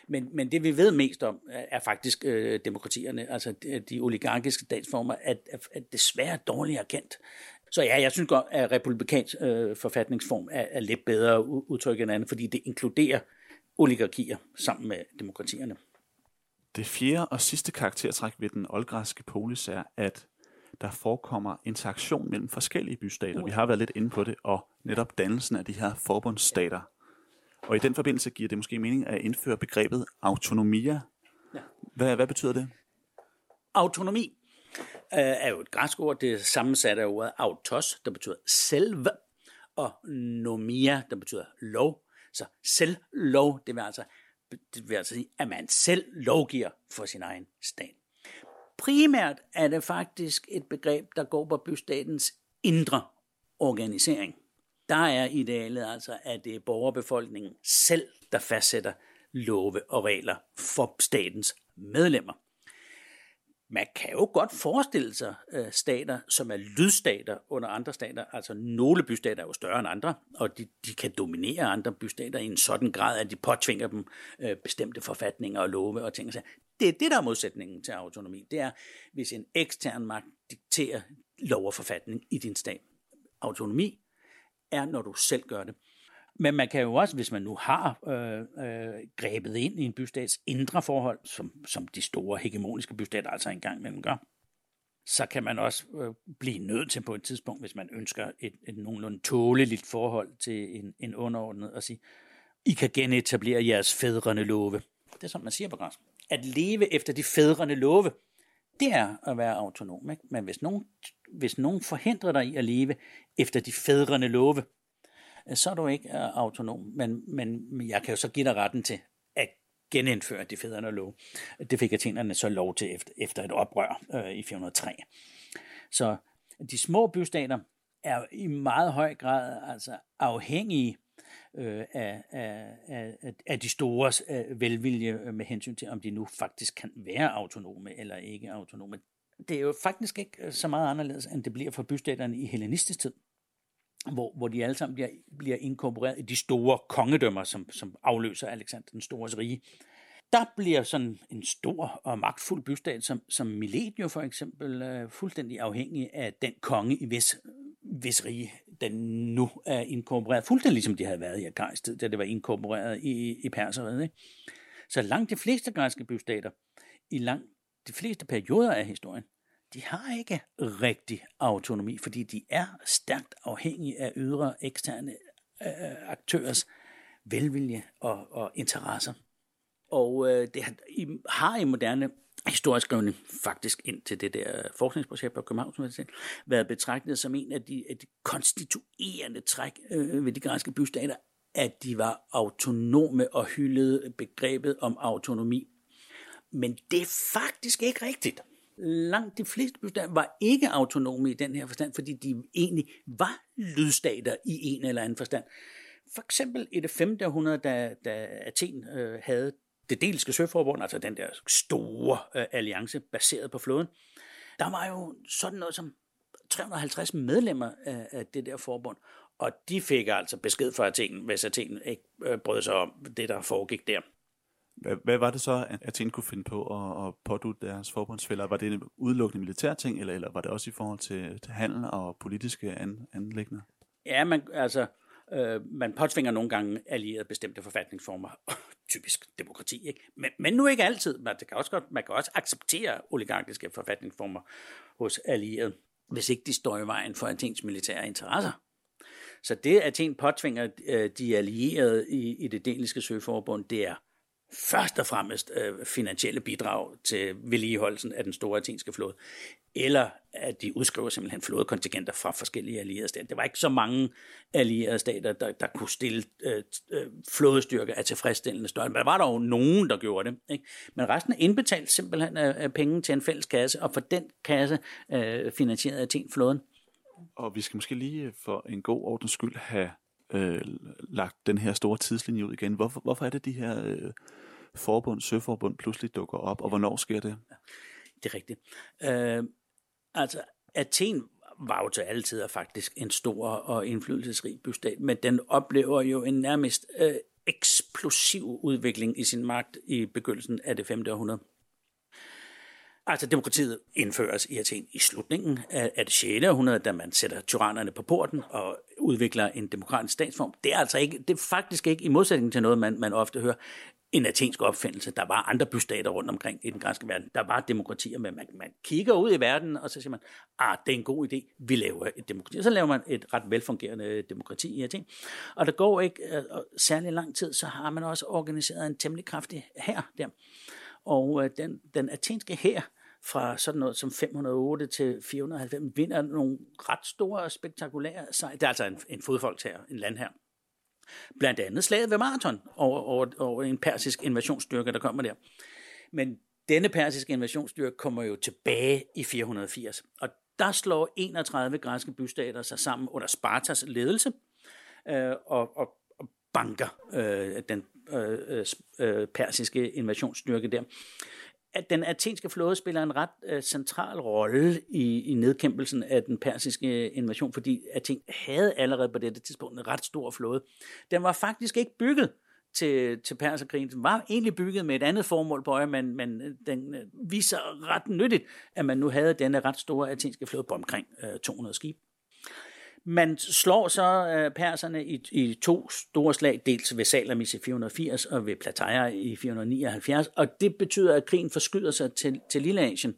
Speaker 7: Men, men det vi ved mest om, er faktisk øh, demokratierne, altså de, de oligarkiske statsformer, at, at er desværre dårligere kendt. Så ja, jeg synes godt, at republikansk øh, forfatningsform er, er lidt bedre udtryk end andet, fordi det inkluderer oligarkier sammen med demokratierne.
Speaker 6: Det fjerde og sidste karaktertræk ved den oldgræske polis er, at der forekommer interaktion mellem forskellige bystater. Vi har været lidt inde på det, og netop dannelsen af de her forbundsstater. Og i den forbindelse giver det måske mening at indføre begrebet autonomia. Hvad, hvad betyder det?
Speaker 7: Autonomi Øh, er jo et græsk ord, det er sammensat af ordet autos, der betyder selv, og nomia, der betyder lov. Så selvlov, det vil altså, det vil altså sige, at man selv lovgiver for sin egen stat. Primært er det faktisk et begreb, der går på bystatens indre organisering. Der er idealet altså, at det er borgerbefolkningen selv, der fastsætter love og regler for statens medlemmer man kan jo godt forestille sig øh, stater, som er lydstater under andre stater. Altså nogle bystater er jo større end andre, og de, de kan dominere andre bystater i en sådan grad, at de påtvinger dem øh, bestemte forfatninger og love og ting. Det er det, der er modsætningen til autonomi. Det er, hvis en ekstern magt dikterer lov og forfatning i din stat. Autonomi er, når du selv gør det. Men man kan jo også, hvis man nu har øh, øh, grebet ind i en bystats indre forhold, som, som de store hegemoniske bystater altså engang mellem gør, så kan man også øh, blive nødt til på et tidspunkt, hvis man ønsker et, et nogenlunde tåleligt forhold til en, en underordnet, at sige, I kan genetablere jeres fædrende love. Det er som man siger på græsk. At leve efter de fædrende love, det er at være autonom. Ikke? Men hvis nogen, hvis nogen forhindrer dig i at leve efter de fædrende love, så er du ikke øh, autonom. Men, men jeg kan jo så give dig retten til at genindføre de fædrene lov. Det fik athenerne så lov til efter, efter et oprør øh, i 403. Så de små bystater er i meget høj grad altså afhængige øh, af, af, af, af de store øh, velvilje øh, med hensyn til, om de nu faktisk kan være autonome eller ikke autonome. Det er jo faktisk ikke øh, så meget anderledes, end det bliver for bystaterne i hellenistisk tid hvor, hvor de alle sammen bliver, bliver inkorporeret i de store kongedømmer, som, som afløser Alexander den Stores rige. Der bliver sådan en stor og magtfuld bystat, som, som Milet jo for eksempel øh, fuldstændig afhængig af den konge i hvis, hvis rige, den nu er inkorporeret, fuldstændig ligesom de havde været i Akarisk tid, da det var inkorporeret i, i Perseriet. Ikke? Så langt de fleste græske bystater, i langt de fleste perioder af historien, de har ikke rigtig autonomi, fordi de er stærkt afhængige af ydre eksterne øh, aktørers velvilje og, og interesser. Og øh, det har i, har i moderne historieskrivning faktisk ind til det der forskningsprojekt på Københavns Universitet været betragtet som en af de, af de konstituerende træk øh, ved de græske bystater, at de var autonome og hyldede begrebet om autonomi. Men det er faktisk ikke rigtigt langt de fleste bystater var ikke autonome i den her forstand, fordi de egentlig var lydstater i en eller anden forstand. For eksempel i det 5. århundrede, da, da Athen øh, havde det delske søforbund, altså den der store øh, alliance baseret på floden, der var jo sådan noget som 350 medlemmer af, af det der forbund, og de fik altså besked fra Athen, hvis Athen ikke øh, brød sig om det, der foregik der.
Speaker 6: Hvad, hvad var det så, at Athen kunne finde på at, at pådute deres forbundsfælder? Var det en udelukkende militær ting, eller, eller var det også i forhold til, til handel og politiske an, anlægner?
Speaker 7: Ja, man, altså, øh, man påtvinger nogle gange allierede bestemte forfatningsformer. Typisk demokrati, ikke? Men, men nu ikke altid. Man det kan, også godt, man kan også acceptere oligarkiske forfatningsformer hos allierede, hvis ikke de står i vejen for Athens militære interesser. Så det, at Athen påtvinger øh, de allierede i, i det deliske søforbund, det er først og fremmest øh, finansielle bidrag til vedligeholdelsen af den store atenske flåde, eller at de udskriver simpelthen flådekontingenter fra forskellige allierede stater. Det var ikke så mange allierede stater, der, der kunne stille øh, øh flådestyrker af tilfredsstillende størrelse, men der var dog nogen, der gjorde det. Ikke? Men resten er indbetalt simpelthen øh, af, penge til en fælles kasse, og for den kasse øh, finansierede Athen flåden.
Speaker 6: Og vi skal måske lige øh, for en god ordens skyld have øh, lagt den her store tidslinje ud igen. Hvorfor, hvorfor er det, de her øh, forbund, søforbund pludselig dukker op, og hvornår sker det?
Speaker 7: Det er rigtigt. Øh, altså, Athen var jo til alle tider faktisk en stor og indflydelsesrig bystat, men den oplever jo en nærmest øh, eksplosiv udvikling i sin magt i begyndelsen af det 5. århundrede. Altså demokratiet indføres i Athen i slutningen af, af det 6. århundrede, da man sætter tyrannerne på porten og udvikler en demokratisk statsform. Det er altså ikke, det er faktisk ikke i modsætning til noget, man, man ofte hører, en athensk opfindelse. Der var andre bystater rundt omkring i den græske verden. Der var demokratier, men man, man kigger ud i verden, og så siger man, ah, det er en god idé, vi laver et demokrati. Og så laver man et ret velfungerende demokrati i Athen. Og der går ikke uh, særlig lang tid, så har man også organiseret en temmelig kraftig hær der. Og øh, den, den athenske hær, fra sådan noget som 508 til 490, vinder nogle ret store og spektakulære sejre. Det er altså en, en fodfolkshær, en landhær. Blandt andet slaget ved Marathon over, over, over en persisk invasionsstyrke, der kommer der. Men denne persiske invasionsstyrke kommer jo tilbage i 480, og der slår 31 græske bystater sig sammen under Spartas ledelse øh, og, og, og banker øh, den øh, øh, øh persiske invasionsstyrke der at den athenske flåde spiller en ret øh, central rolle i, i nedkæmpelsen af den persiske øh, invasion, fordi Athen havde allerede på dette tidspunkt en ret stor flåde. Den var faktisk ikke bygget til, til perserkrigen. Den var egentlig bygget med et andet formål på øje, men, men øh, den øh, viser ret nyttigt, at man nu havde denne ret store athenske flåde på omkring øh, 200 skibe. Man slår så øh, perserne i, i to store slag, dels ved Salamis i 480 og ved Plataea i 479, og det betyder, at krigen forskyder sig til, til Lilleasien.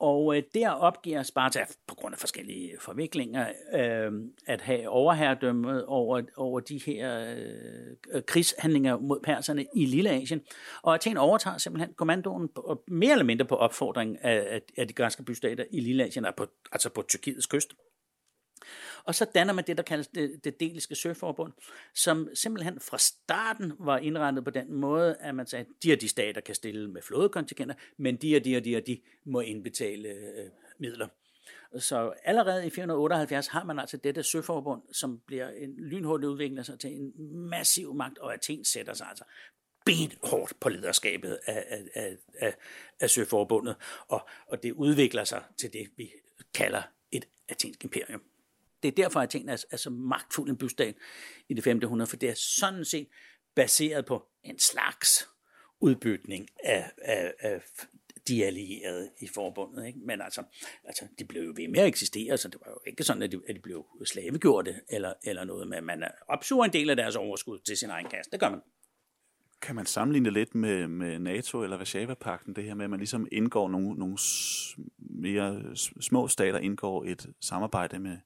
Speaker 7: Og øh, der opgiver Sparta, på grund af forskellige forviklinger, øh, at have overherredømmet over, over de her øh, øh krigshandlinger mod perserne i Lilleasien. Og Athen overtager simpelthen kommandoen på, mere eller mindre på opfordring af, af de græske bystater i Lilleasien, altså, altså på Tyrkiets kyst. Og så danner man det, der kaldes det, det deliske søforbund, som simpelthen fra starten var indrettet på den måde, at man sagde, at de og de stater kan stille med flådekontingenter, men de og de og de og de må indbetale øh, midler. Så allerede i 478 har man altså dette søforbund, som bliver en lynhurtig udvikler sig altså til en massiv magt, og Athen sætter sig altså benhårdt på lederskabet af, af, af, af, af søforbundet, og, og det udvikler sig til det, vi kalder et athensk imperium. Det er derfor, at Athen er, er så magtfuld en bystat i det 5. århundrede, for det er sådan set baseret på en slags udbytning af, af, af de allierede i forbundet. Ikke? Men altså, altså, de blev jo ved med at eksistere, så det var jo ikke sådan, at de, at de blev slavegjorte eller, eller noget med, man opsuger en del af deres overskud til sin egen kasse. Det gør man.
Speaker 6: Kan man sammenligne lidt med, med NATO eller Varsava-pakten, det her med, at man ligesom indgår nogle, nogle mere små stater, indgår et samarbejde med,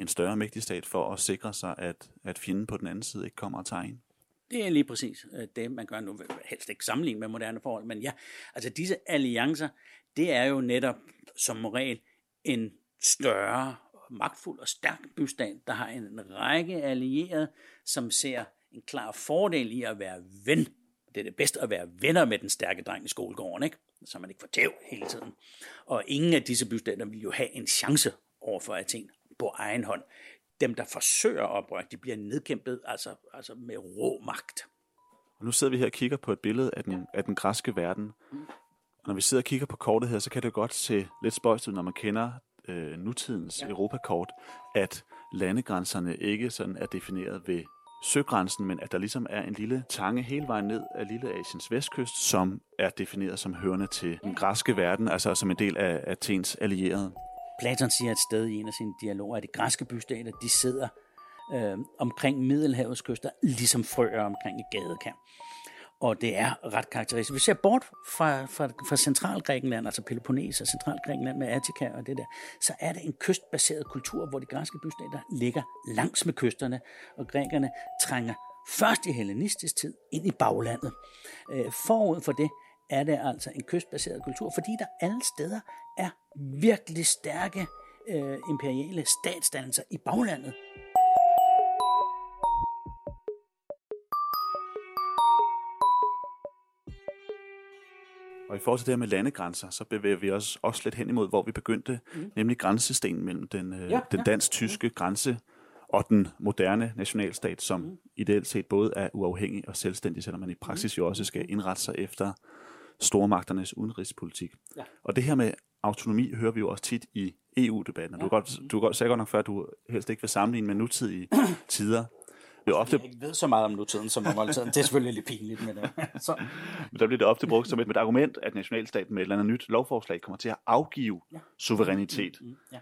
Speaker 6: en større mægtig stat for at sikre sig, at, at fjenden på den anden side ikke kommer og tager en.
Speaker 7: Det er lige præcis øh, det, man gør nu. Helst ikke sammenligne med moderne forhold, men ja, altså disse alliancer, det er jo netop som regel en større, magtfuld og stærk bystat, der har en række allierede, som ser en klar fordel i at være ven. Det er det bedste at være venner med den stærke dreng i skolegården, ikke? så man ikke får tæv hele tiden. Og ingen af disse bystater vil jo have en chance over for Athen på egen hånd. Dem, der forsøger oprør, de bliver nedkæmpet altså, altså med rå magt.
Speaker 6: Og nu sidder vi her og kigger på et billede af den, af den græske verden. Og når vi sidder og kigger på kortet her, så kan det godt se lidt spøjst ud, når man kender øh, nutidens ja. Europakort, at landegrænserne ikke sådan er defineret ved søgrænsen, men at der ligesom er en lille tange hele vejen ned af Lille Asiens vestkyst, som er defineret som hørende til den græske verden, altså som en del af Athens allierede.
Speaker 7: Platon siger et sted i en af sine dialoger, at de græske bystater, de sidder øh, omkring Middelhavets kyster, ligesom frøer omkring et gadekær. Og det er ret karakteristisk. Vi ser bort fra, fra, fra Centralgrækenland, altså Peloponnes og Centralgrækenland med Attika og det der, så er det en kystbaseret kultur, hvor de græske bystater ligger langs med kysterne, og grækerne trænger først i hellenistisk tid ind i baglandet. Øh, forud for det er det altså en kystbaseret kultur, fordi der alle steder er virkelig stærke øh, imperiale statsdannelser i baglandet.
Speaker 6: Og i forhold til det her med landegrænser, så bevæger vi os også lidt hen imod, hvor vi begyndte, mm. nemlig grænsestenen mellem den, øh, ja, den dansk-tyske mm. grænse og den moderne nationalstat, som mm. ideelt set både er uafhængig og selvstændig, selvom man i praksis jo også skal indrette sig efter stormagternes udenrigspolitik. Ja. Og det her med autonomi hører vi jo også tit i EU-debatten. Ja. Du, godt, du godt, sagde godt nok før, at du helst ikke vil sammenligne med nutidige tider.
Speaker 7: Det er ofte... Jeg ikke ved så meget om nutiden som om oldtiden. Det er selvfølgelig lidt pinligt, men, uh, så.
Speaker 6: men der bliver det ofte brugt som et, et argument, at nationalstaten med et eller andet nyt lovforslag kommer til at afgive ja. suverænitet. Mm, mm,
Speaker 7: ja.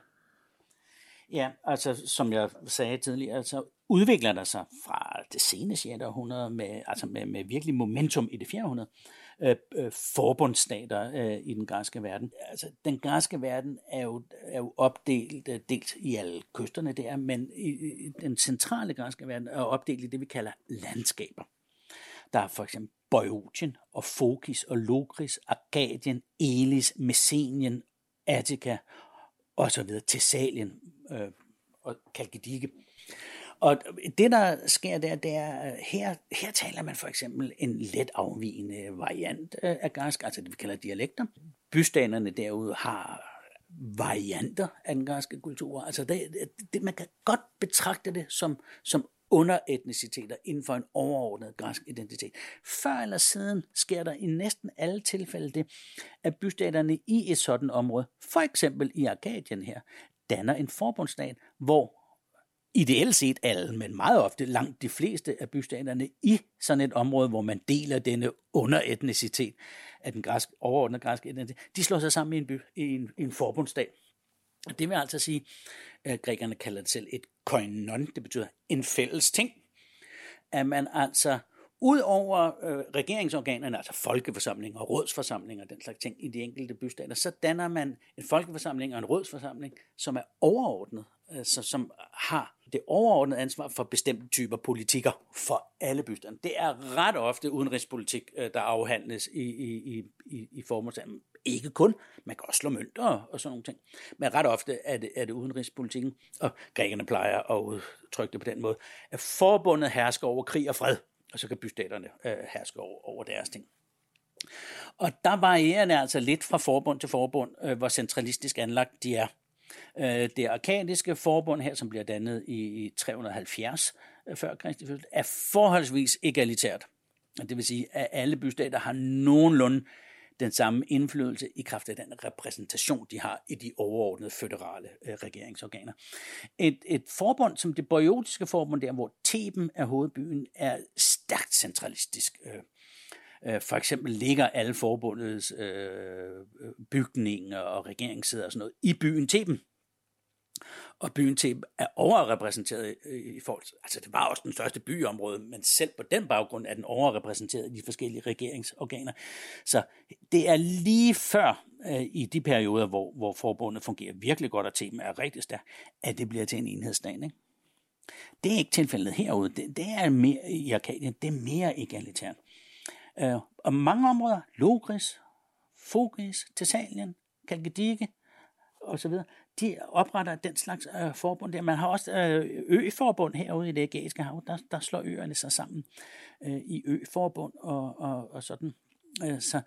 Speaker 7: Ja, altså som jeg sagde tidligere, altså udvikler der sig fra det sene 6. århundrede med, altså med, med virkelig momentum i det 4. århundrede, øh, øh, forbundsstater øh, i den græske verden. Altså, den græske verden er jo, er jo opdelt øh, delt i alle kysterne der, men i, i den centrale græske verden er opdelt i det, vi kalder landskaber. Der er for eksempel Boeotien og Fokis og Lokris, Arkadien, Elis, Messenien, Attica og så videre, Thessalien øh, og Kalkidike. Og det, der sker der, det er, øh, her, her taler man for eksempel en let afvigende variant øh, af græsk, altså det vi kalder dialekter. Bystanerne derude har varianter af den græske kultur. Altså det, det, man kan godt betragte det som, som underetniciteter inden for en overordnet græsk identitet. Før eller siden sker der i næsten alle tilfælde det, at bystaterne i et sådan område, for eksempel i Arkadien her, danner en forbundsstat, hvor ideelt set alle, men meget ofte langt de fleste af bystaterne i sådan et område, hvor man deler denne underetnicitet af den græsk, overordnede græske etnicitet, de slår sig sammen i en, by, i en, i en forbundsstat. Det vil altså sige, at grækerne kalder det selv et koinon, det betyder en fælles ting, at man altså ud over øh, regeringsorganerne, altså folkeforsamlinger og rådsforsamlinger og den slags ting i de enkelte bystater, så danner man en folkeforsamling og en rådsforsamling, som er overordnet, altså, som har det overordnede ansvar for bestemte typer politikker for alle bysterne. Det er ret ofte udenrigspolitik, øh, der afhandles i, i, i, i formålssamling. Ikke kun, man kan også slå mønter og sådan nogle ting. Men ret ofte er det, er det udenrigspolitikken, og grækerne plejer at udtrykke det på den måde, at forbundet hersker over krig og fred, og så kan bystaterne øh, herske over, over deres ting. Og der varierer det altså lidt fra forbund til forbund, øh, hvor centralistisk anlagt de er. Øh, det arkadiske forbund her, som bliver dannet i 370 øh, før Kristi fødsel, er forholdsvis egalitært. Det vil sige, at alle bystater har nogenlunde den samme indflydelse i kraft af den repræsentation, de har i de overordnede føderale øh, regeringsorganer. Et, et forbund som det boiotiske forbund, der hvor Theben er hovedbyen, er stærkt centralistisk. Øh, Øh, for eksempel ligger alle forbundets øh, bygninger og regeringssæder og sådan noget i byen Theben. Og byen Theben er overrepræsenteret i forhold til, altså det var også den største byområde, men selv på den baggrund er den overrepræsenteret i de forskellige regeringsorganer. Så det er lige før øh, i de perioder, hvor, hvor forbundet fungerer virkelig godt, og Theben er rigtig stærk, at det bliver til en enhedsstat. Ikke? Det er ikke tilfældet herude. Det, det er mere i Arkadien, det er mere egalitært. Øh, og mange områder, Logris, Fogris, Thessalien, Kalkedike osv., de opretter den slags øh, forbund der. Man har også øh, ø-forbund herude i det ægæiske hav, der, der slår øerne sig sammen øh, i ø-forbund og, og, og sådan. Øh, så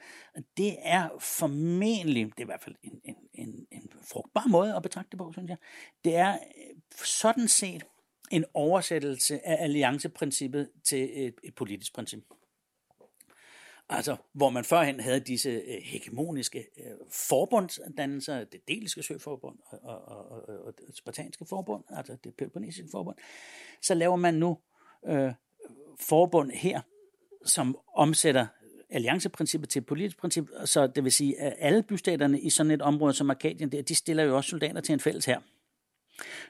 Speaker 7: det er formentlig, det er i hvert fald en, en, en, en frugtbar måde at betragte det på, synes jeg. Det er øh, sådan set en oversættelse af allianceprincippet til et, et politisk princip. Altså, hvor man førhen havde disse øh, hegemoniske øh, forbundsdannelser, det deliske søforbund og, og, og, og det spartanske forbund, altså det peloponnesiske forbund, så laver man nu øh, forbund her, som omsætter allianceprincippet til et politisk princip, så det vil sige, at alle bystaterne i sådan et område som Arkadien, der, de stiller jo også soldater til en fælles her.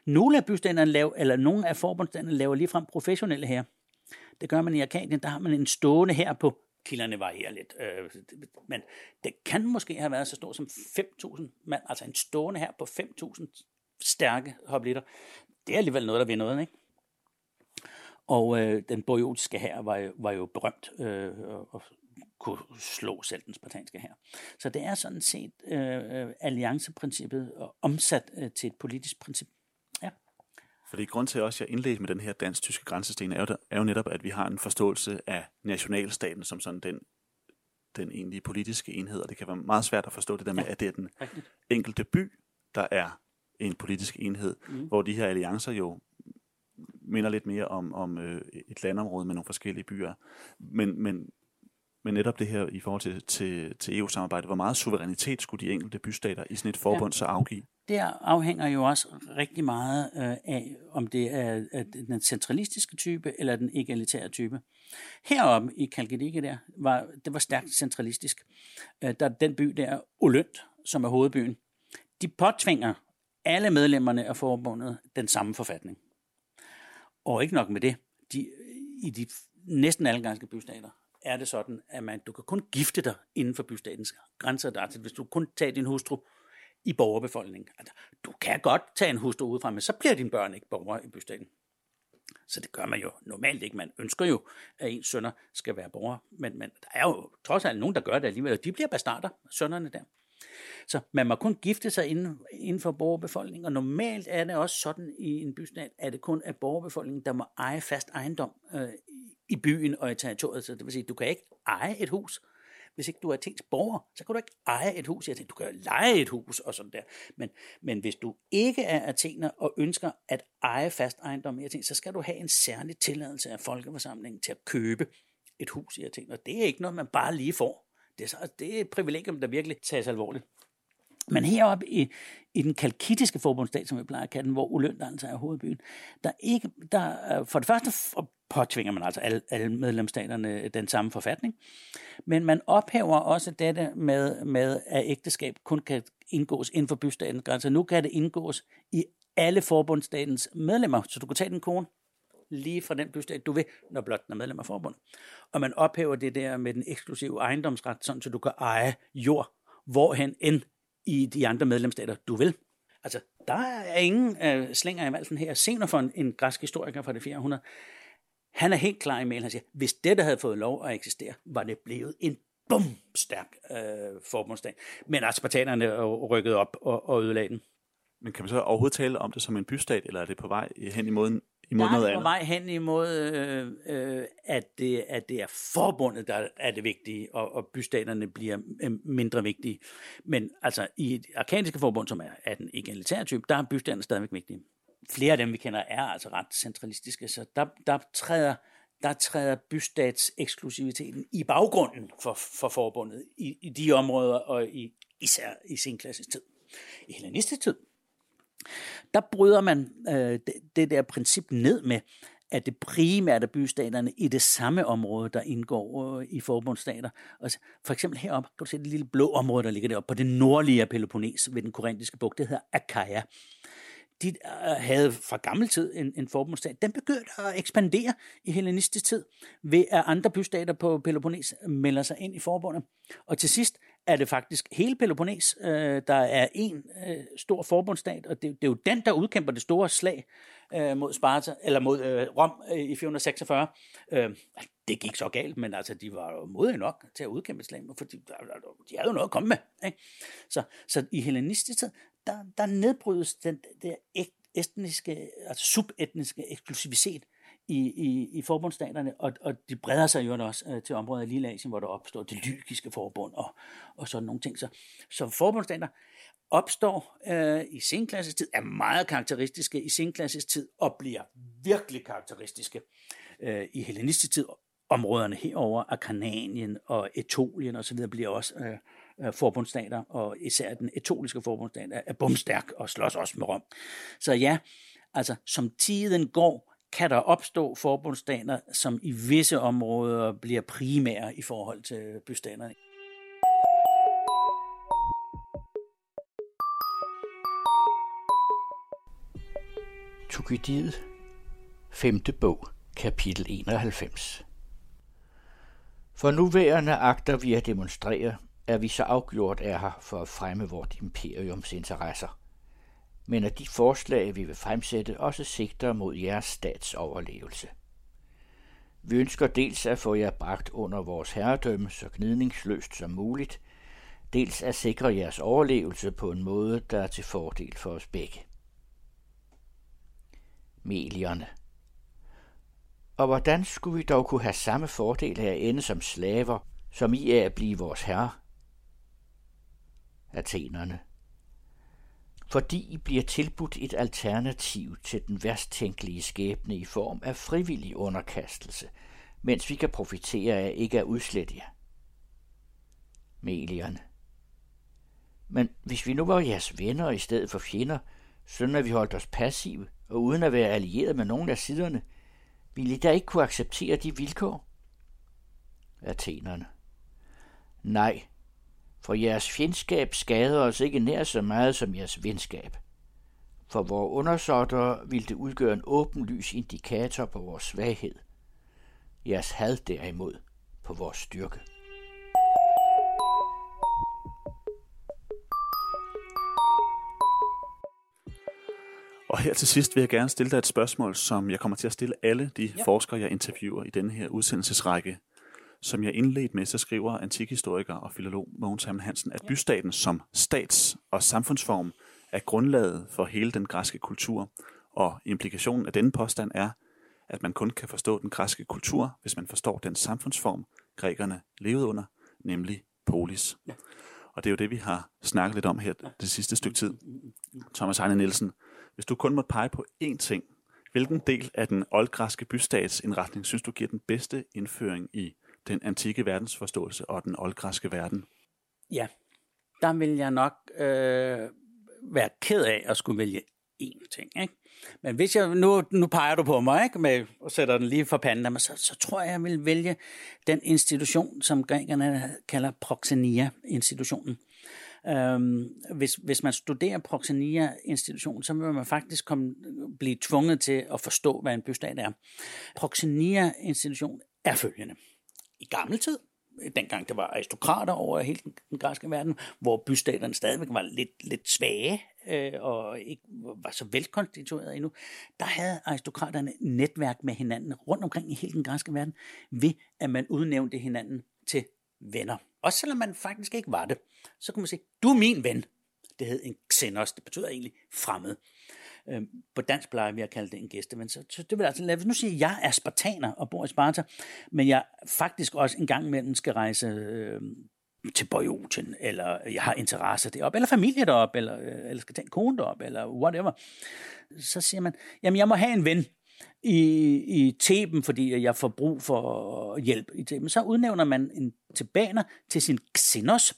Speaker 7: Nogle af bystaterne laver, eller nogle af forbundsstaterne laver ligefrem professionelle her. Det gør man i Arkadien, der har man en stående her på kilderne varierer lidt. Øh, men det kan måske have været så stort som 5.000 mand, altså en stående her på 5.000 stærke hoplitter. Det er alligevel noget, der vil noget, ikke? Og øh, den boiotiske her var, var jo berømt øh, og kunne slå selv den spartanske her. Så det er sådan set øh, øh, allianceprincippet omsat øh, til et politisk princip.
Speaker 6: Fordi grund til også, at jeg indledte med den her dansk-tyske grænsesten, er jo, der, er jo netop, at vi har en forståelse af nationalstaten som sådan den, den egentlige politiske enhed, og det kan være meget svært at forstå det der med, at det er den enkelte by, der er en politisk enhed, mm. hvor de her alliancer jo minder lidt mere om, om øh, et landområde med nogle forskellige byer. Men, men, men netop det her i forhold til, til, til EU-samarbejdet, hvor meget suverænitet skulle de enkelte bystater i sådan et forbund ja. så afgive?
Speaker 7: Det afhænger jo også rigtig meget øh, af, om det er, er den centralistiske type eller den egalitære type. Heroppe i Kalkedike der, var, det var stærkt centralistisk. Øh, der er den by der, Olønt, som er hovedbyen. De påtvinger alle medlemmerne af forbundet den samme forfatning. Og ikke nok med det, de, i de næsten alle ganske bystater er det sådan, at man, du kan kun gifte dig inden for bystatens grænser. Der, hvis du kun tager din hustru i borgerbefolkningen. Altså, du kan godt tage en hustru udefra, men så bliver dine børn ikke borgere i bystaten. Så det gør man jo normalt ikke. Man ønsker jo, at ens sønner skal være borgere. Men, men der er jo trods alt nogen, der gør det alligevel, og de bliver bastarder, sønnerne der. Så man må kun gifte sig inden, inden for borgerbefolkningen, og normalt er det også sådan i en bystat, at det kun er borgerbefolkningen, der må eje fast ejendom øh, i byen og i territoriet. Så det vil sige, du kan ikke eje et hus, hvis ikke du er Athens borger, så kan du ikke eje et hus i Athen. Du kan lege et hus og sådan der. Men, men hvis du ikke er Athener og ønsker at eje fast ejendom i Athen, så skal du have en særlig tilladelse af folkeforsamlingen til at købe et hus i Athen. Og det er ikke noget, man bare lige får. Det er, så, det er et privilegium, der virkelig tages alvorligt. Men heroppe i, i den kalkitiske forbundsstat, som vi plejer at kalde den, hvor Oløn altså er hovedbyen, der, ikke, der for det første påtvinger man altså alle, alle medlemsstaterne øh, den samme forfatning, men man ophæver også dette med, med at ægteskab kun kan indgås inden for bystatens grænser. Nu kan det indgås i alle forbundsstatens medlemmer, så du kan tage den kone lige fra den bystat, du vil, når blot den er medlem af forbundet. Og man ophæver det der med den eksklusive ejendomsret, sådan så du kan eje jord, hvorhen end i de andre medlemsstater, du vil. Altså, der er ingen øh, slænger i valsen her. Xenofon, en græsk historiker fra det 400, han er helt klar i mail. Han siger, hvis dette havde fået lov at eksistere, var det blevet en bum stærk øh, forbundsdag. Men spartanerne rykket op og, og ødelagde den.
Speaker 6: Men kan man så overhovedet tale om det som en bystat, eller er det på vej hen imod
Speaker 7: imod
Speaker 6: der
Speaker 7: noget andet? på vej hen imod, øh, øh, at, det, at det er forbundet, der er det vigtige, og, og bystaterne bliver øh, mindre vigtige. Men altså i det arkadiske forbund, som er, er den egalitære type, der er bystaterne stadigvæk vigtige. Flere af dem, vi kender, er altså ret centralistiske, så der, der træder der træder bystats eksklusiviteten i baggrunden for, for forbundet i, i de områder, og i, især i senklassisk tid. I hellenistisk tid, der bryder man øh, det, det der princip ned med, at det primært er bystaterne i det samme område, der indgår øh, i forbundsstater. Og for eksempel heroppe kan du se det lille blå område, der ligger deroppe på det nordlige Peloponnes ved den korintiske bugt. Det hedder Achaia de øh, havde fra gammel tid en, en forbundsstat. Den begyndte at ekspandere i hellenistisk tid, ved at andre bystater på Peloponnes melder sig ind i forbundet. Og til sidst er det faktisk hele Peloponnes, øh, der er en øh, stor forbundsstat, og det, det er jo den, der udkæmper det store slag øh, mod Sparta, eller mod øh, Rom øh, i 446. Øh, altså, det gik så galt, men altså, de var jo modige nok til at udkæmpe slaget, for de, de havde jo noget at komme med. Ikke? Så, så i hellenistisk tid, der, der nedbrydes den der etniske, altså subetniske eksklusivitet i, i, i forbundsstaterne, og, og de breder sig jo også øh, til områder i Lille Asien, hvor der opstår det lykiske forbund og, og sådan nogle ting. Så, så forbundsstater opstår øh, i senklassisk tid, er meget karakteristiske i senklassisk tid, og bliver virkelig karakteristiske øh, i hellenistisk tid. Områderne herover Akarnanien og Etolien osv. bliver også øh, øh, forbundsstater, og især den etoliske forbundsstat er, er bumstærk og slås også med Rom. Så ja, altså som tiden går, kan der opstå forbundsstater, som i visse områder bliver primære i forhold til bystaterne.
Speaker 1: Tukidiet, 5. bog, kapitel 91. For nuværende agter vi at demonstrere, at vi så afgjort er her for at fremme vort imperiums interesser. Men at de forslag, vi vil fremsætte, også sigter mod jeres stats overlevelse. Vi ønsker dels at få jer bragt under vores herredømme så gnidningsløst som muligt, dels at sikre jeres overlevelse på en måde, der er til fordel for os begge. Melierne og hvordan skulle vi dog kunne have samme fordel af at ende som slaver, som I er at blive vores herre? Athenerne. Fordi I bliver tilbudt et alternativ til den værst tænkelige skæbne i form af frivillig underkastelse, mens vi kan profitere af ikke at udslette jer. Melian. Men hvis vi nu var jeres venner i stedet for fjender, sådan at vi holdt os passive og uden at være allieret med nogen af siderne, ville I da ikke kunne acceptere de vilkår? Athenerne. Nej, for jeres fjendskab skader os ikke nær så meget som jeres venskab. For vores undersåtter vil det udgøre en åbenlys indikator på vores svaghed. Jeres had derimod på vores styrke.
Speaker 6: Og her til sidst vil jeg gerne stille dig et spørgsmål, som jeg kommer til at stille alle de ja. forskere, jeg interviewer i denne her udsendelsesrække. Som jeg indledt med, så skriver antikhistoriker og filolog Mogens Hamel Hansen, at bystaten som stats- og samfundsform er grundlaget for hele den græske kultur. Og implikationen af denne påstand er, at man kun kan forstå den græske kultur, hvis man forstår den samfundsform, grækerne levede under, nemlig polis. Ja. Og det er jo det, vi har snakket lidt om her det sidste stykke tid. Thomas Heine Nielsen, hvis du kun måtte pege på én ting, hvilken del af den oldgræske bystatsindretning synes du giver den bedste indføring i den antikke verdensforståelse og den oldgræske verden?
Speaker 7: Ja, der vil jeg nok øh, være ked af at skulle vælge én ting. Ikke? Men hvis jeg, nu, nu peger du på mig, ikke? Med, og sætter den lige for panden, så, så tror jeg, jeg vil vælge den institution, som grækerne kalder Proxenia-institutionen. Øhm, hvis, hvis man studerer Proxenia-institutionen, så vil man faktisk komme, blive tvunget til at forstå, hvad en bystat er. Proxenia-institution er følgende. I gammel tid, dengang der var aristokrater over hele den græske verden, hvor bystaterne stadigvæk var lidt, lidt svage øh, og ikke var så velkonstitueret endnu, der havde aristokraterne netværk med hinanden rundt omkring i hele den græske verden, ved at man udnævnte hinanden til venner. Også selvom man faktisk ikke var det, så kunne man sige, du er min ven. Det hed en xenos, det betyder egentlig fremmed. Øh, på dansk plejer vi at kalde det en gæsteven. Så, så det vil altså, lad os nu sige, at jeg er spartaner og bor i Sparta, men jeg faktisk også en gang imellem skal rejse øh, til Bojotien, eller jeg har interesse deroppe, eller familie deroppe, eller, øh, eller skal tage en kone deroppe, eller whatever. Så siger man, jamen jeg må have en ven, i, i Theben, fordi jeg får brug for hjælp i Theben. Så udnævner man en tilbaner til sin xenos,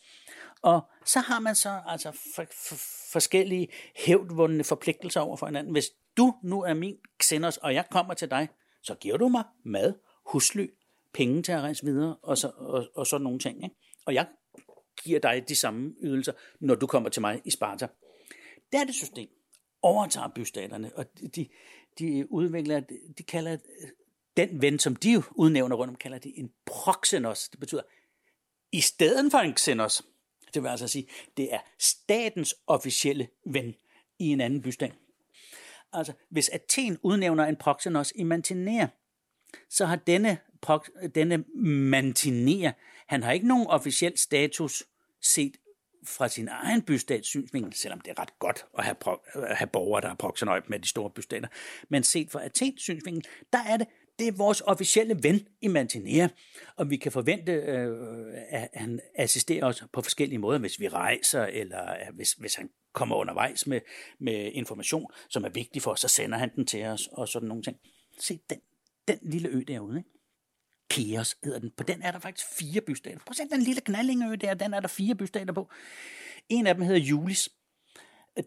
Speaker 7: og så har man så altså for, for, forskellige hævdvundne forpligtelser over for hinanden. Hvis du nu er min xenos, og jeg kommer til dig, så giver du mig mad, husly, penge til at rejse videre, og, så, og, og sådan nogle ting. Ikke? Og jeg giver dig de samme ydelser, når du kommer til mig i Sparta. Det er det system. Overtager bystaterne, og de, de udvikler, de kalder den ven, som de udnævner rundt om, kalder de en proxenos. Det betyder, i stedet for en xenos, det vil altså sige, det er statens officielle ven i en anden bystat. Altså, hvis Athen udnævner en proxenos i Mantinea, så har denne, denne Mantinea, han har ikke nogen officiel status set fra sin egen bystats synsvinkel, selvom det er ret godt at have, pro- have borgere, der er proxenøj med de store bystater, men set fra Athens synsvinkel, der er det, det er vores officielle ven i Mantinea, og vi kan forvente, øh, at han assisterer os på forskellige måder, hvis vi rejser, eller øh, hvis, hvis han kommer undervejs med, med information, som er vigtig for os, så sender han den til os, og sådan nogle ting. Se den, den lille ø derude, ikke? Keos hedder den. På den er der faktisk fire bystater. Prøv at se den lille knallingø der, den er der fire bystater på. En af dem hedder Julis.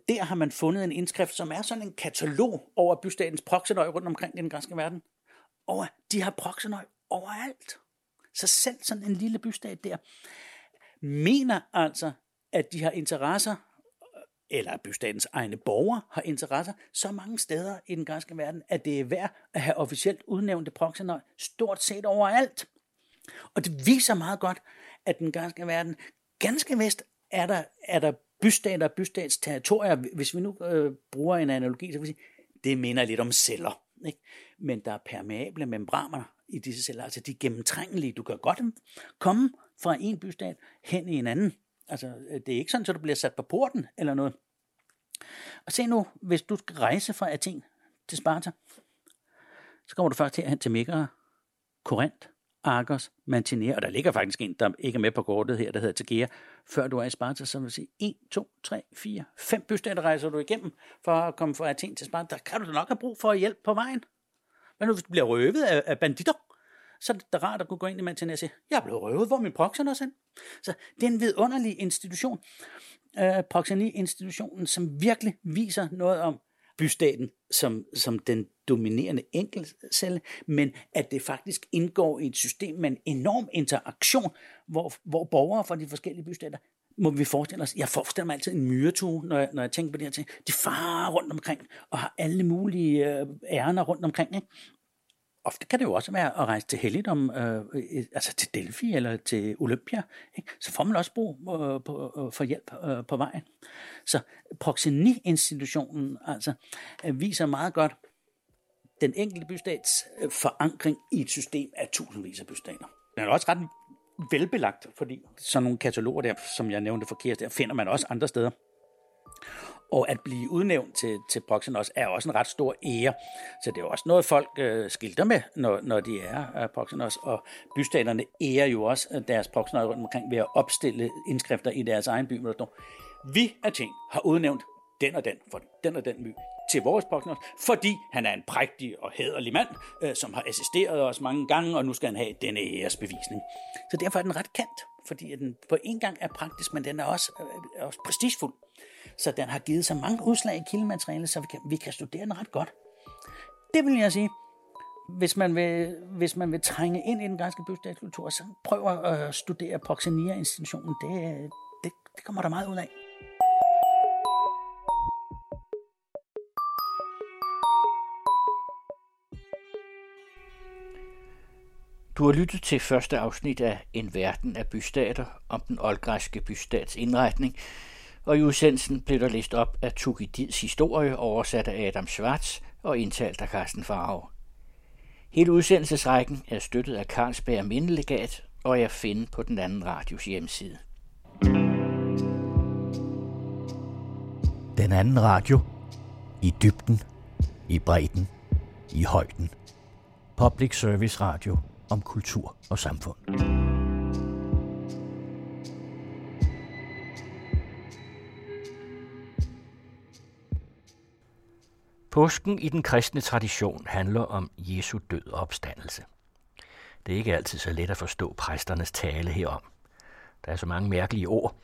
Speaker 7: der har man fundet en indskrift, som er sådan en katalog over bystatens proxenøj rundt omkring i den græske verden over, de har proxenøj overalt. Så selv sådan en lille bystat der mener altså, at de har interesser, eller at bystatens egne borgere har interesser så mange steder i den græske verden, at det er værd at have officielt udnævnte proxenøj stort set overalt. Og det viser meget godt, at den græske verden ganske vist er der, er der bystater og bystats territorier. Hvis vi nu øh, bruger en analogi, så vil vi sige, det minder lidt om celler. Ikke? Men der er permeable membraner i disse celler, altså de er gennemtrængelige. Du kan godt komme fra en bystat hen i en anden. Altså, det er ikke sådan, at du bliver sat på porten eller noget. Og se nu, hvis du skal rejse fra Athen til Sparta, så kommer du først herhen til Megara, Korinth, Argos, Mantinea, og der ligger faktisk en, der ikke er med på kortet her, der hedder Tegea, før du er i Sparta, så vil sige 1, 2, 3, 4, 5 bystater rejser du igennem for at komme fra Athen til Sparta. Der kan du nok have brug for hjælp på vejen. Men nu hvis du bliver røvet af, af banditter, så er det da rart at kunne gå ind i Mantinea og sige, jeg er blevet røvet, hvor er min proxen også hen? Så det er en vidunderlig institution, øh, Proxeni-institutionen, som virkelig viser noget om bystaten som, som den dominerende enkeltcelle, men at det faktisk indgår i et system med en enorm interaktion, hvor, hvor borgere fra de forskellige bystater må vi forestille os, jeg forestiller mig altid en myretue, når jeg, når jeg tænker på det her ting. De farer rundt omkring og har alle mulige øh, ærner rundt omkring. Ikke? ofte kan det jo også være at rejse til helligdom, øh, øh, altså til Delphi eller til Olympia, ikke? så får man også brug øh, på, øh, for hjælp øh, på vejen. Så Proxeni-institutionen altså, øh, viser meget godt den enkelte bystats øh, forankring i et system af tusindvis af bystater. Den er også ret velbelagt, fordi sådan nogle kataloger der, som jeg nævnte forkert, der finder man også andre steder. Og at blive udnævnt til, til Proxenos er også en ret stor ære. Så det er også noget, folk øh, skilter med, når, når de er øh, Proxenos. Og bystaterne ærer jo også øh, deres Proxenos rundt omkring ved at opstille indskrifter i deres egen by, hvor der står, vi Athen har udnævnt den og den for den og den my til vores podcast, fordi han er en prægtig og hederlig mand, øh, som har assisteret os mange gange, og nu skal han have denne æresbevisning. Så derfor er den ret kendt, fordi den på en gang er praktisk, men den er også, øh, også prestigefuld. Så den har givet så mange udslag i kildematerialet, så vi kan, vi kan studere den ret godt. Det vil jeg sige. Hvis man vil, hvis man vil trænge ind i den græske bystatskultur, så prøv at øh, studere Proxenia-institutionen. Det, øh, det, det kommer der meget ud af.
Speaker 1: Du har lyttet til første afsnit af En verden af bystater om den oldgræske bystats indretning, og i udsendelsen blev der læst op af Tukidids historie, oversat af Adam Schwartz og indtalt af Carsten Farhav. Hele udsendelsesrækken er støttet af Carlsberg Mindelegat og er at finde på den anden radios hjemmeside.
Speaker 8: Den anden radio. I dybden, i bredden, i højden. Public Service Radio om kultur og samfund.
Speaker 1: Påsken i den kristne tradition handler om Jesu død og opstandelse. Det er ikke altid så let at forstå præsternes tale herom. Der er så mange mærkelige ord,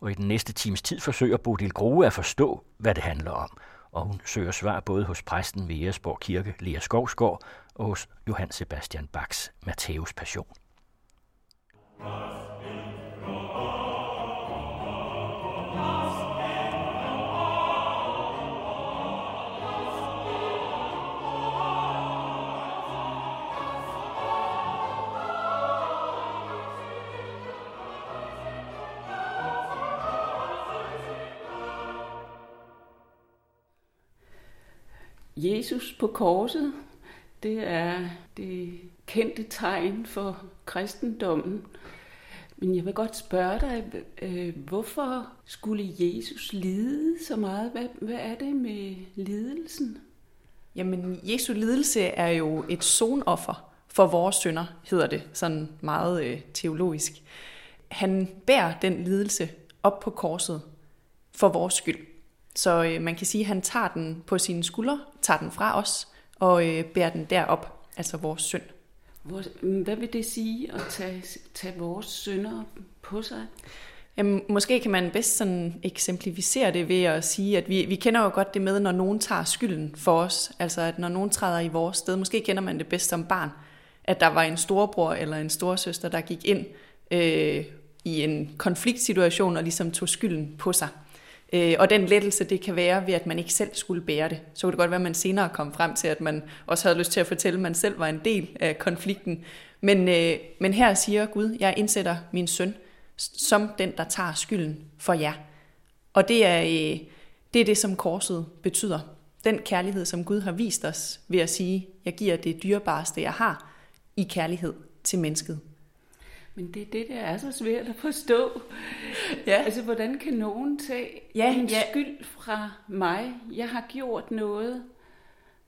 Speaker 1: og i den næste times tid forsøger Bodil Grue at forstå, hvad det handler om, og hun søger svar både hos præsten ved Eresborg Kirke, Lea Skovsgaard, og hos Johann Sebastian Bachs Matthæus Passion.
Speaker 9: Jesus på korset, det er det kendte tegn for kristendommen. Men jeg vil godt spørge dig, øh, hvorfor skulle Jesus lide så meget? Hvad, hvad er det med lidelsen?
Speaker 10: Jamen, Jesu lidelse er jo et sonoffer for vores synder, hedder det sådan meget øh, teologisk. Han bærer den lidelse op på korset for vores skyld. Så øh, man kan sige, at han tager den på sine skuldre, tager den fra os og øh, bærer den derop, altså vores synd.
Speaker 9: Hvad vil det sige at tage, tage vores synder på sig?
Speaker 10: Jamen, måske kan man bedst sådan eksemplificere det ved at sige, at vi, vi kender jo godt det med, når nogen tager skylden for os. Altså, at når nogen træder i vores sted, måske kender man det bedst som barn, at der var en storebror eller en storesøster, der gik ind øh, i en konfliktsituation og ligesom tog skylden på sig. Øh, og den lettelse, det kan være ved, at man ikke selv skulle bære det. Så kunne det godt være, at man senere kom frem til, at man også havde lyst til at fortælle, at man selv var en del af konflikten. Men, øh, men her siger Gud, jeg indsætter min søn som den, der tager skylden for jer. Og det er, øh, det er det, som korset betyder. Den kærlighed, som Gud har vist os ved at sige, jeg giver det dyrebareste, jeg har, i kærlighed til mennesket.
Speaker 9: Men det er det, der er så svært at forstå. Ja. Altså, hvordan kan nogen tage ja, en ja. skyld fra mig? Jeg har gjort noget,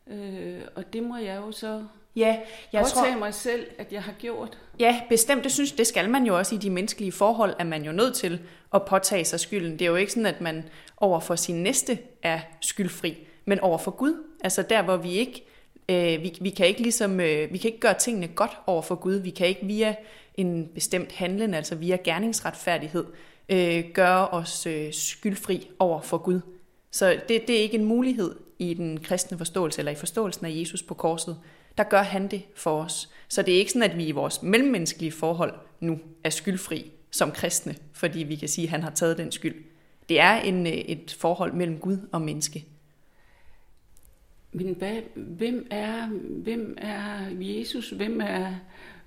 Speaker 9: øh, og det må jeg jo så Ja, jeg påtage tror, mig selv, at jeg har gjort.
Speaker 10: Ja, bestemt. Det synes det skal man jo også i de menneskelige forhold, at man jo nødt til at påtage sig skylden. Det er jo ikke sådan, at man over for sin næste er skyldfri, men over for Gud. Altså der, hvor vi ikke, øh, vi, vi kan ikke ligesom, øh, vi kan ikke gøre tingene godt over for Gud. Vi kan ikke via en bestemt handling, altså via gerningsretfærdighed, øh, gøre os øh, skyldfri over for Gud. Så det, det er ikke en mulighed i den kristne forståelse, eller i forståelsen af Jesus på korset der gør han det for os. Så det er ikke sådan, at vi i vores mellemmenneskelige forhold nu er skyldfri som kristne, fordi vi kan sige, at han har taget den skyld. Det er en, øh, et forhold mellem Gud og menneske.
Speaker 9: Men hvad, hvem, er, hvem er Jesus? Hvem er,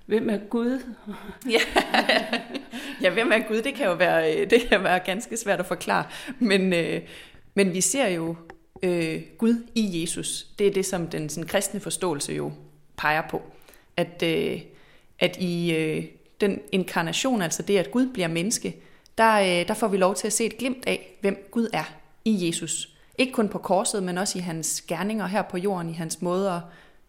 Speaker 9: hvem er Gud?
Speaker 10: ja. ja, hvem er Gud? Det kan jo være, øh, det kan være ganske svært at forklare. Men, øh, men vi ser jo øh, Gud i Jesus. Det er det, som den sådan, kristne forståelse jo peger på. At, øh, at i øh, den inkarnation, altså det, at Gud bliver menneske, der, øh, der får vi lov til at se et glimt af, hvem Gud er i Jesus. Ikke kun på korset, men også i hans gerninger her på jorden, i hans måde at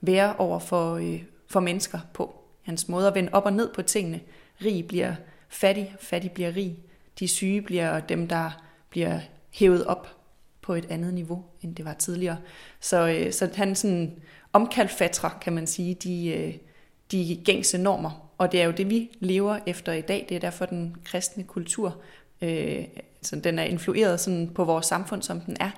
Speaker 10: være over for, øh, for mennesker på. Hans måde at vende op og ned på tingene. Rig bliver fattig, fattig bliver rig. De syge bliver dem, der bliver hævet op på et andet niveau, end det var tidligere. Så, øh, så han sådan omkalfatrer, kan man sige, de, øh, de gængse normer. Og det er jo det, vi lever efter i dag. Det er derfor den kristne kultur, øh, så den er influeret sådan på vores samfund, som den er,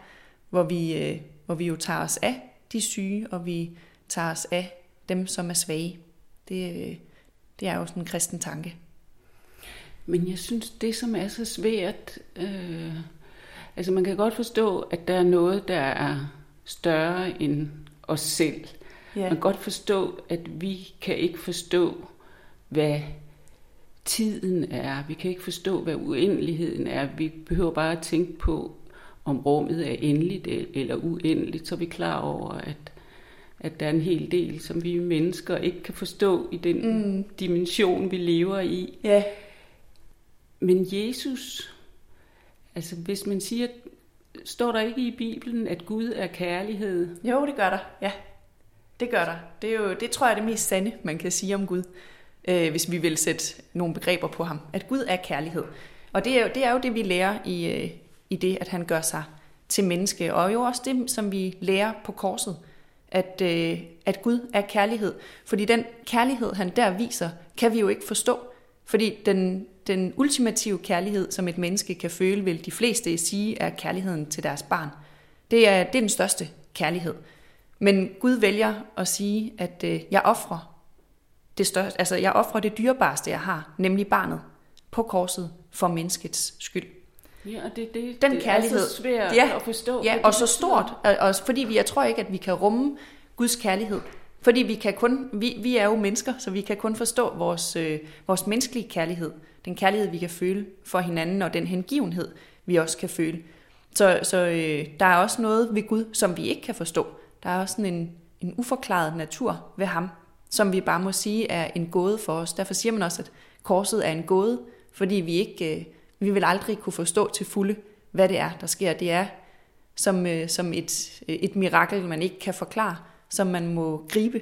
Speaker 10: hvor vi, øh, hvor vi jo tager os af de syge, og vi tager os af dem, som er svage. Det, øh, det er jo sådan en kristen tanke.
Speaker 9: Men jeg synes, det som er så svært, øh, Altså man kan godt forstå, at der er noget, der er større end os selv. Ja. Man kan godt forstå, at vi kan ikke forstå, hvad tiden er. Vi kan ikke forstå, hvad uendeligheden er. Vi behøver bare at tænke på, om rummet er endeligt eller uendeligt, så er vi klar over, at, at der er en hel del, som vi mennesker ikke kan forstå i den mm. dimension, vi lever i. Ja. Men Jesus Altså hvis man siger, står der ikke i Bibelen, at Gud er kærlighed?
Speaker 10: Jo, det gør der, ja. Det gør der. Det, er jo, det tror jeg er det mest sande, man kan sige om Gud, øh, hvis vi vil sætte nogle begreber på ham. At Gud er kærlighed. Og det er jo det, er jo det vi lærer i, øh, i det, at han gør sig til menneske. Og jo også det, som vi lærer på korset, at, øh, at Gud er kærlighed. Fordi den kærlighed, han der viser, kan vi jo ikke forstå. Fordi den, den ultimative kærlighed, som et menneske kan føle, vil de fleste sige, er kærligheden til deres barn. Det er, det er den største kærlighed. Men Gud vælger at sige, at øh, jeg offrer det største, altså jeg offrer det dyrebareste, jeg har, nemlig barnet, på korset for menneskets skyld.
Speaker 9: Ja, og det, det, den det kærlighed, er så svært
Speaker 10: ja,
Speaker 9: at forstå.
Speaker 10: Ja, og så stort, og, fordi vi, jeg tror ikke, at vi kan rumme Guds kærlighed fordi vi kan kun, vi, vi er jo mennesker, så vi kan kun forstå vores, øh, vores menneskelige kærlighed. Den kærlighed, vi kan føle for hinanden, og den hengivenhed, vi også kan føle. Så, så øh, der er også noget ved Gud, som vi ikke kan forstå. Der er også sådan en, en uforklaret natur ved ham, som vi bare må sige er en gåde for os. Derfor siger man også, at korset er en gåde, fordi vi ikke, øh, vi vil aldrig kunne forstå til fulde, hvad det er, der sker. Det er som, øh, som et, øh, et mirakel, man ikke kan forklare som man må gribe,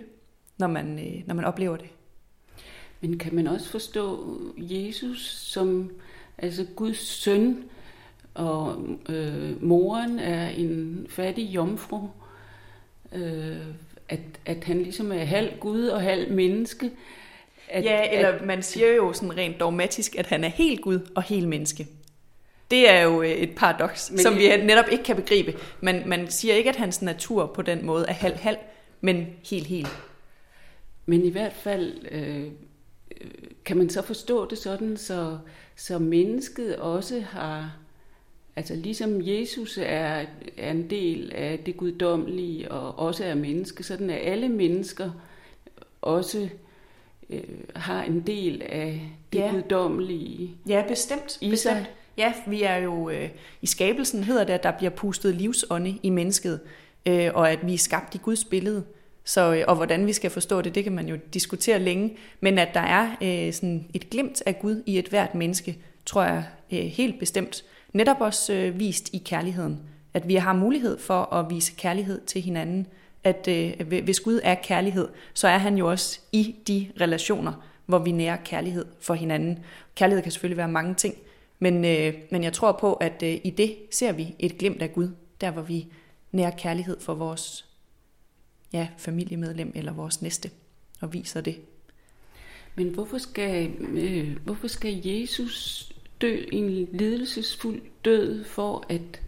Speaker 10: når man, øh, når man oplever det.
Speaker 9: Men kan man også forstå Jesus som altså Guds søn, og øh, moren er en fattig jomfru, øh, at, at han ligesom er halv Gud og halv menneske.
Speaker 10: At, ja, eller at, man siger jo sådan rent dogmatisk, at han er helt Gud og helt menneske. Det er jo øh, et paradoks, men, som vi netop ikke kan begribe. Man, man siger ikke, at hans natur på den måde er halv-halv, men helt helt.
Speaker 9: Men i hvert fald øh, kan man så forstå det sådan, så, så mennesket også har, altså ligesom Jesus er, er en del af det guddommelige og også er menneske, sådan er alle mennesker også øh, har en del af det ja. guddommelige.
Speaker 10: Ja, bestemt. I bestemt. Sig. Ja, vi er jo øh, i skabelsen hedder det, at der bliver pustet livsånde i mennesket, øh, og at vi er skabt i Guds billede. Så, øh, og hvordan vi skal forstå det, det kan man jo diskutere længe. Men at der er øh, sådan et glimt af Gud i et hvert menneske, tror jeg øh, helt bestemt. Netop også øh, vist i kærligheden. At vi har mulighed for at vise kærlighed til hinanden. At øh, hvis Gud er kærlighed, så er han jo også i de relationer, hvor vi nærer kærlighed for hinanden. Kærlighed kan selvfølgelig være mange ting, men, øh, men jeg tror på, at øh, i det ser vi et glimt af Gud, der hvor vi nærer kærlighed for vores ja, familiemedlem eller vores næste, og viser det.
Speaker 9: Men hvorfor skal, øh, hvorfor skal Jesus dø en lidelsesfuld død for at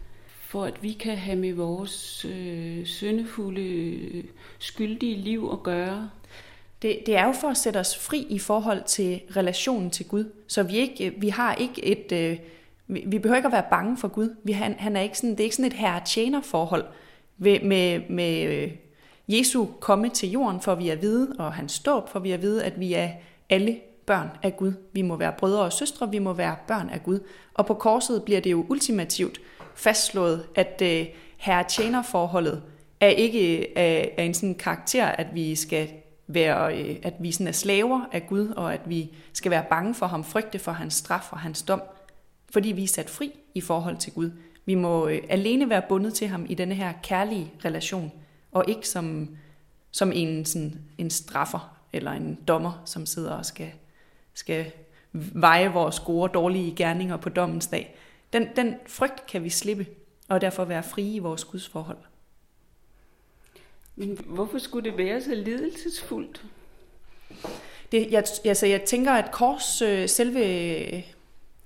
Speaker 9: for at vi kan have med vores øh, syndefulde, skyldige liv at gøre?
Speaker 10: Det, det er jo for at sætte os fri i forhold til relationen til Gud. Så vi, ikke, øh, vi har ikke et... Øh, vi behøver ikke at være bange for Gud. Vi, han, han er ikke sådan, det er ikke sådan et herre-tjener-forhold med, med, med øh, Jesu komme til jorden, for vi at vide, og hans ståb, for vi at vide, at vi er alle børn af Gud. Vi må være brødre og søstre, vi må være børn af Gud. Og på korset bliver det jo ultimativt fastslået, at øh, herre-tjener-forholdet er ikke af, øh, en sådan karakter, at vi skal være, øh, at vi sådan er slaver af Gud, og at vi skal være bange for ham, frygte for hans straf og hans dom, fordi vi er sat fri i forhold til Gud. Vi må øh, alene være bundet til ham i denne her kærlige relation, og ikke som, som en, sådan, en straffer eller en dommer, som sidder og skal, skal veje vores gode og dårlige gerninger på dommens dag. Den, den frygt kan vi slippe, og derfor være frie i vores gudsforhold.
Speaker 9: Men hvorfor skulle det være så lidelsesfuldt?
Speaker 10: Det, jeg, altså, jeg tænker, at kors, øh, selve,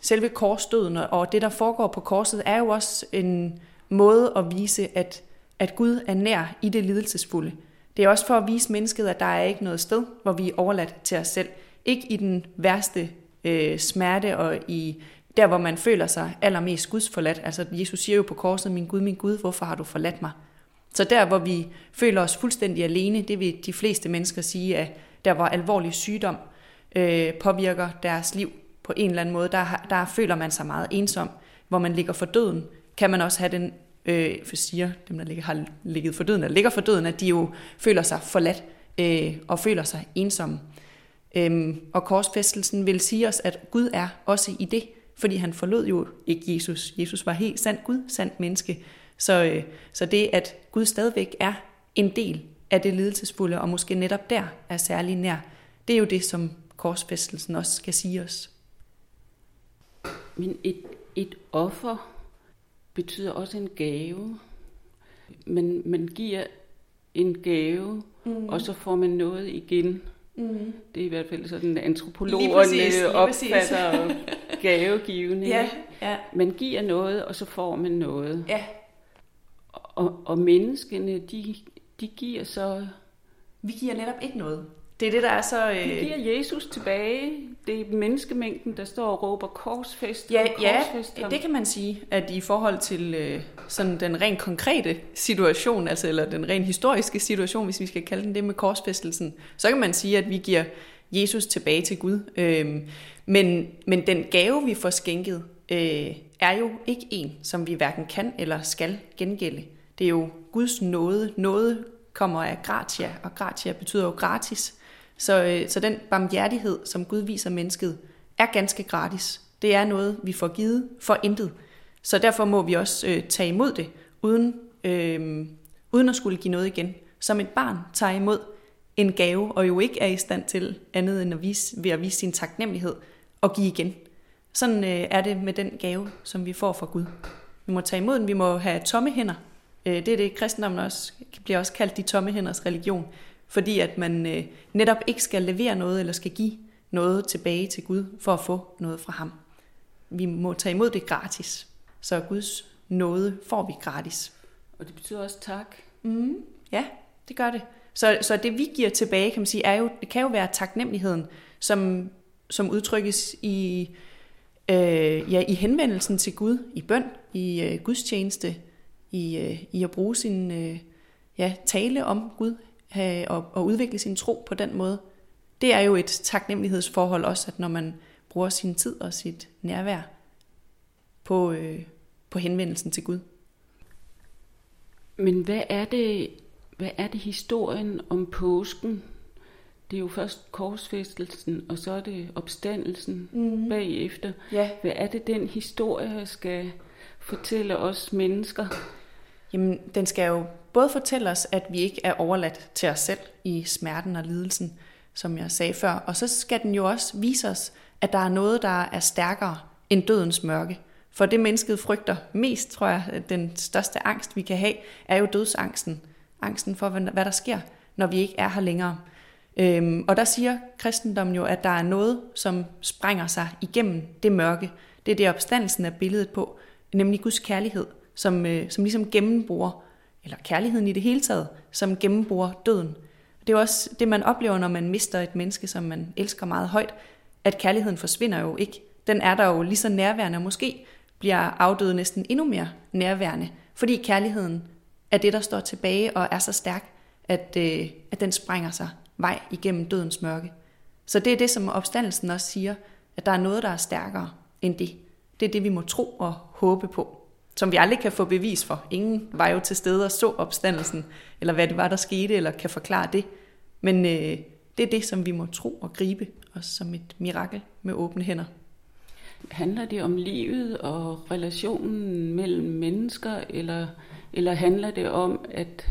Speaker 10: selve korsdøden og det, der foregår på korset, er jo også en måde at vise, at, at Gud er nær i det lidelsesfulde. Det er også for at vise mennesket, at der er ikke noget sted, hvor vi er overladt til os selv. Ikke i den værste øh, smerte og i der, hvor man føler sig allermest gudsforladt. Altså Jesus siger jo på korset, min Gud, min Gud, hvorfor har du forladt mig? Så der, hvor vi føler os fuldstændig alene, det vil de fleste mennesker sige, at der hvor alvorlig sygdom øh, påvirker deres liv på en eller anden måde, der, der føler man sig meget ensom. Hvor man ligger for døden, kan man også have den, øh, for siger dem, der ligger, har ligget for døden, eller ligger for døden, at de jo føler sig forladt øh, og føler sig ensomme. Øhm, og korsfæstelsen vil sige os, at Gud er også i det, fordi han forlod jo ikke Jesus. Jesus var helt sand Gud, sandt menneske, så, øh, så det, at Gud stadigvæk er en del af det lidelsesfulde, og måske netop der er særlig nær, det er jo det, som korsfæstelsen også skal sige os.
Speaker 9: Men et, et offer betyder også en gave. Man, man giver en gave, mm. og så får man noget igen. Mm. Det er i hvert fald sådan, antropologerne opfatter gavegivende. Ja, ja. Man giver noget, og så får man noget. Ja. Og, og menneskene, de, de giver så...
Speaker 10: Vi giver netop ikke noget. Det er det, der er så...
Speaker 9: Øh... Vi giver Jesus tilbage. Det er menneskemængden, der står og råber korsfest.
Speaker 10: Ja, korsfest ja det kan man sige, at i forhold til øh, sådan den rent konkrete situation, altså eller den rent historiske situation, hvis vi skal kalde den det med korsfæstelsen, så kan man sige, at vi giver Jesus tilbage til Gud. Øh, men, men den gave, vi får skænket, øh, er jo ikke en, som vi hverken kan eller skal gengælde. Det er jo Guds nåde. Nåde kommer af gratia, og gratia betyder jo gratis. Så, øh, så den barmhjertighed, som Gud viser mennesket, er ganske gratis. Det er noget, vi får givet for intet. Så derfor må vi også øh, tage imod det, uden, øh, uden at skulle give noget igen. Som et barn tager imod en gave, og jo ikke er i stand til andet end at vise, ved at vise sin taknemmelighed og give igen. Sådan øh, er det med den gave, som vi får fra Gud. Vi må tage imod den, vi må have tomme hænder. Øh, det er det, kristendommen også bliver også kaldt de tomme hænders religion, fordi at man øh, netop ikke skal levere noget eller skal give noget tilbage til Gud for at få noget fra ham. vi må tage imod det gratis. Så Guds nåde får vi gratis.
Speaker 9: Og det betyder også tak.
Speaker 10: Mm, ja, det gør det. Så, så det vi giver tilbage, kan man sige, er jo, det kan jo være taknemmeligheden, som, som udtrykkes i, øh, ja, i henvendelsen til Gud, i bøn, i øh, gudstjeneste, i, øh, i at bruge sin øh, ja, tale om Gud øh, og, og udvikle sin tro på den måde. Det er jo et taknemmelighedsforhold også, at når man bruger sin tid og sit nærvær på, øh, på henvendelsen til Gud.
Speaker 9: Men hvad er det, hvad er det historien om påsken? Det er jo først korsfæstelsen, og så er det opstandelsen mm. bagefter.
Speaker 10: Ja.
Speaker 9: Hvad er det, den historie skal fortælle os mennesker?
Speaker 10: Jamen, den skal jo både fortælle os, at vi ikke er overladt til os selv i smerten og lidelsen, som jeg sagde før, og så skal den jo også vise os, at der er noget, der er stærkere end dødens mørke. For det mennesket frygter mest, tror jeg, den største angst, vi kan have, er jo dødsangsten. Angsten for, hvad der sker, når vi ikke er her længere. Øhm, og der siger kristendommen jo, at der er noget, som sprænger sig igennem det mørke. Det er det, opstandelsen er billedet på, nemlig Guds kærlighed, som, øh, som ligesom gennembruger, eller kærligheden i det hele taget, som gennembruger døden. Det er også det, man oplever, når man mister et menneske, som man elsker meget højt, at kærligheden forsvinder jo ikke. Den er der jo lige så nærværende, og måske bliver afdøde næsten endnu mere nærværende, fordi kærligheden er det, der står tilbage og er så stærk, at, øh, at den sprænger sig vej igennem dødens mørke. Så det er det, som opstandelsen også siger, at der er noget, der er stærkere end det. Det er det, vi må tro og håbe på, som vi aldrig kan få bevis for. Ingen var jo til stede og så opstandelsen, eller hvad det var, der skete, eller kan forklare det. Men øh, det er det, som vi må tro og gribe, os som et mirakel med åbne hænder.
Speaker 9: Handler det om livet og relationen mellem mennesker, eller, eller handler det om, at,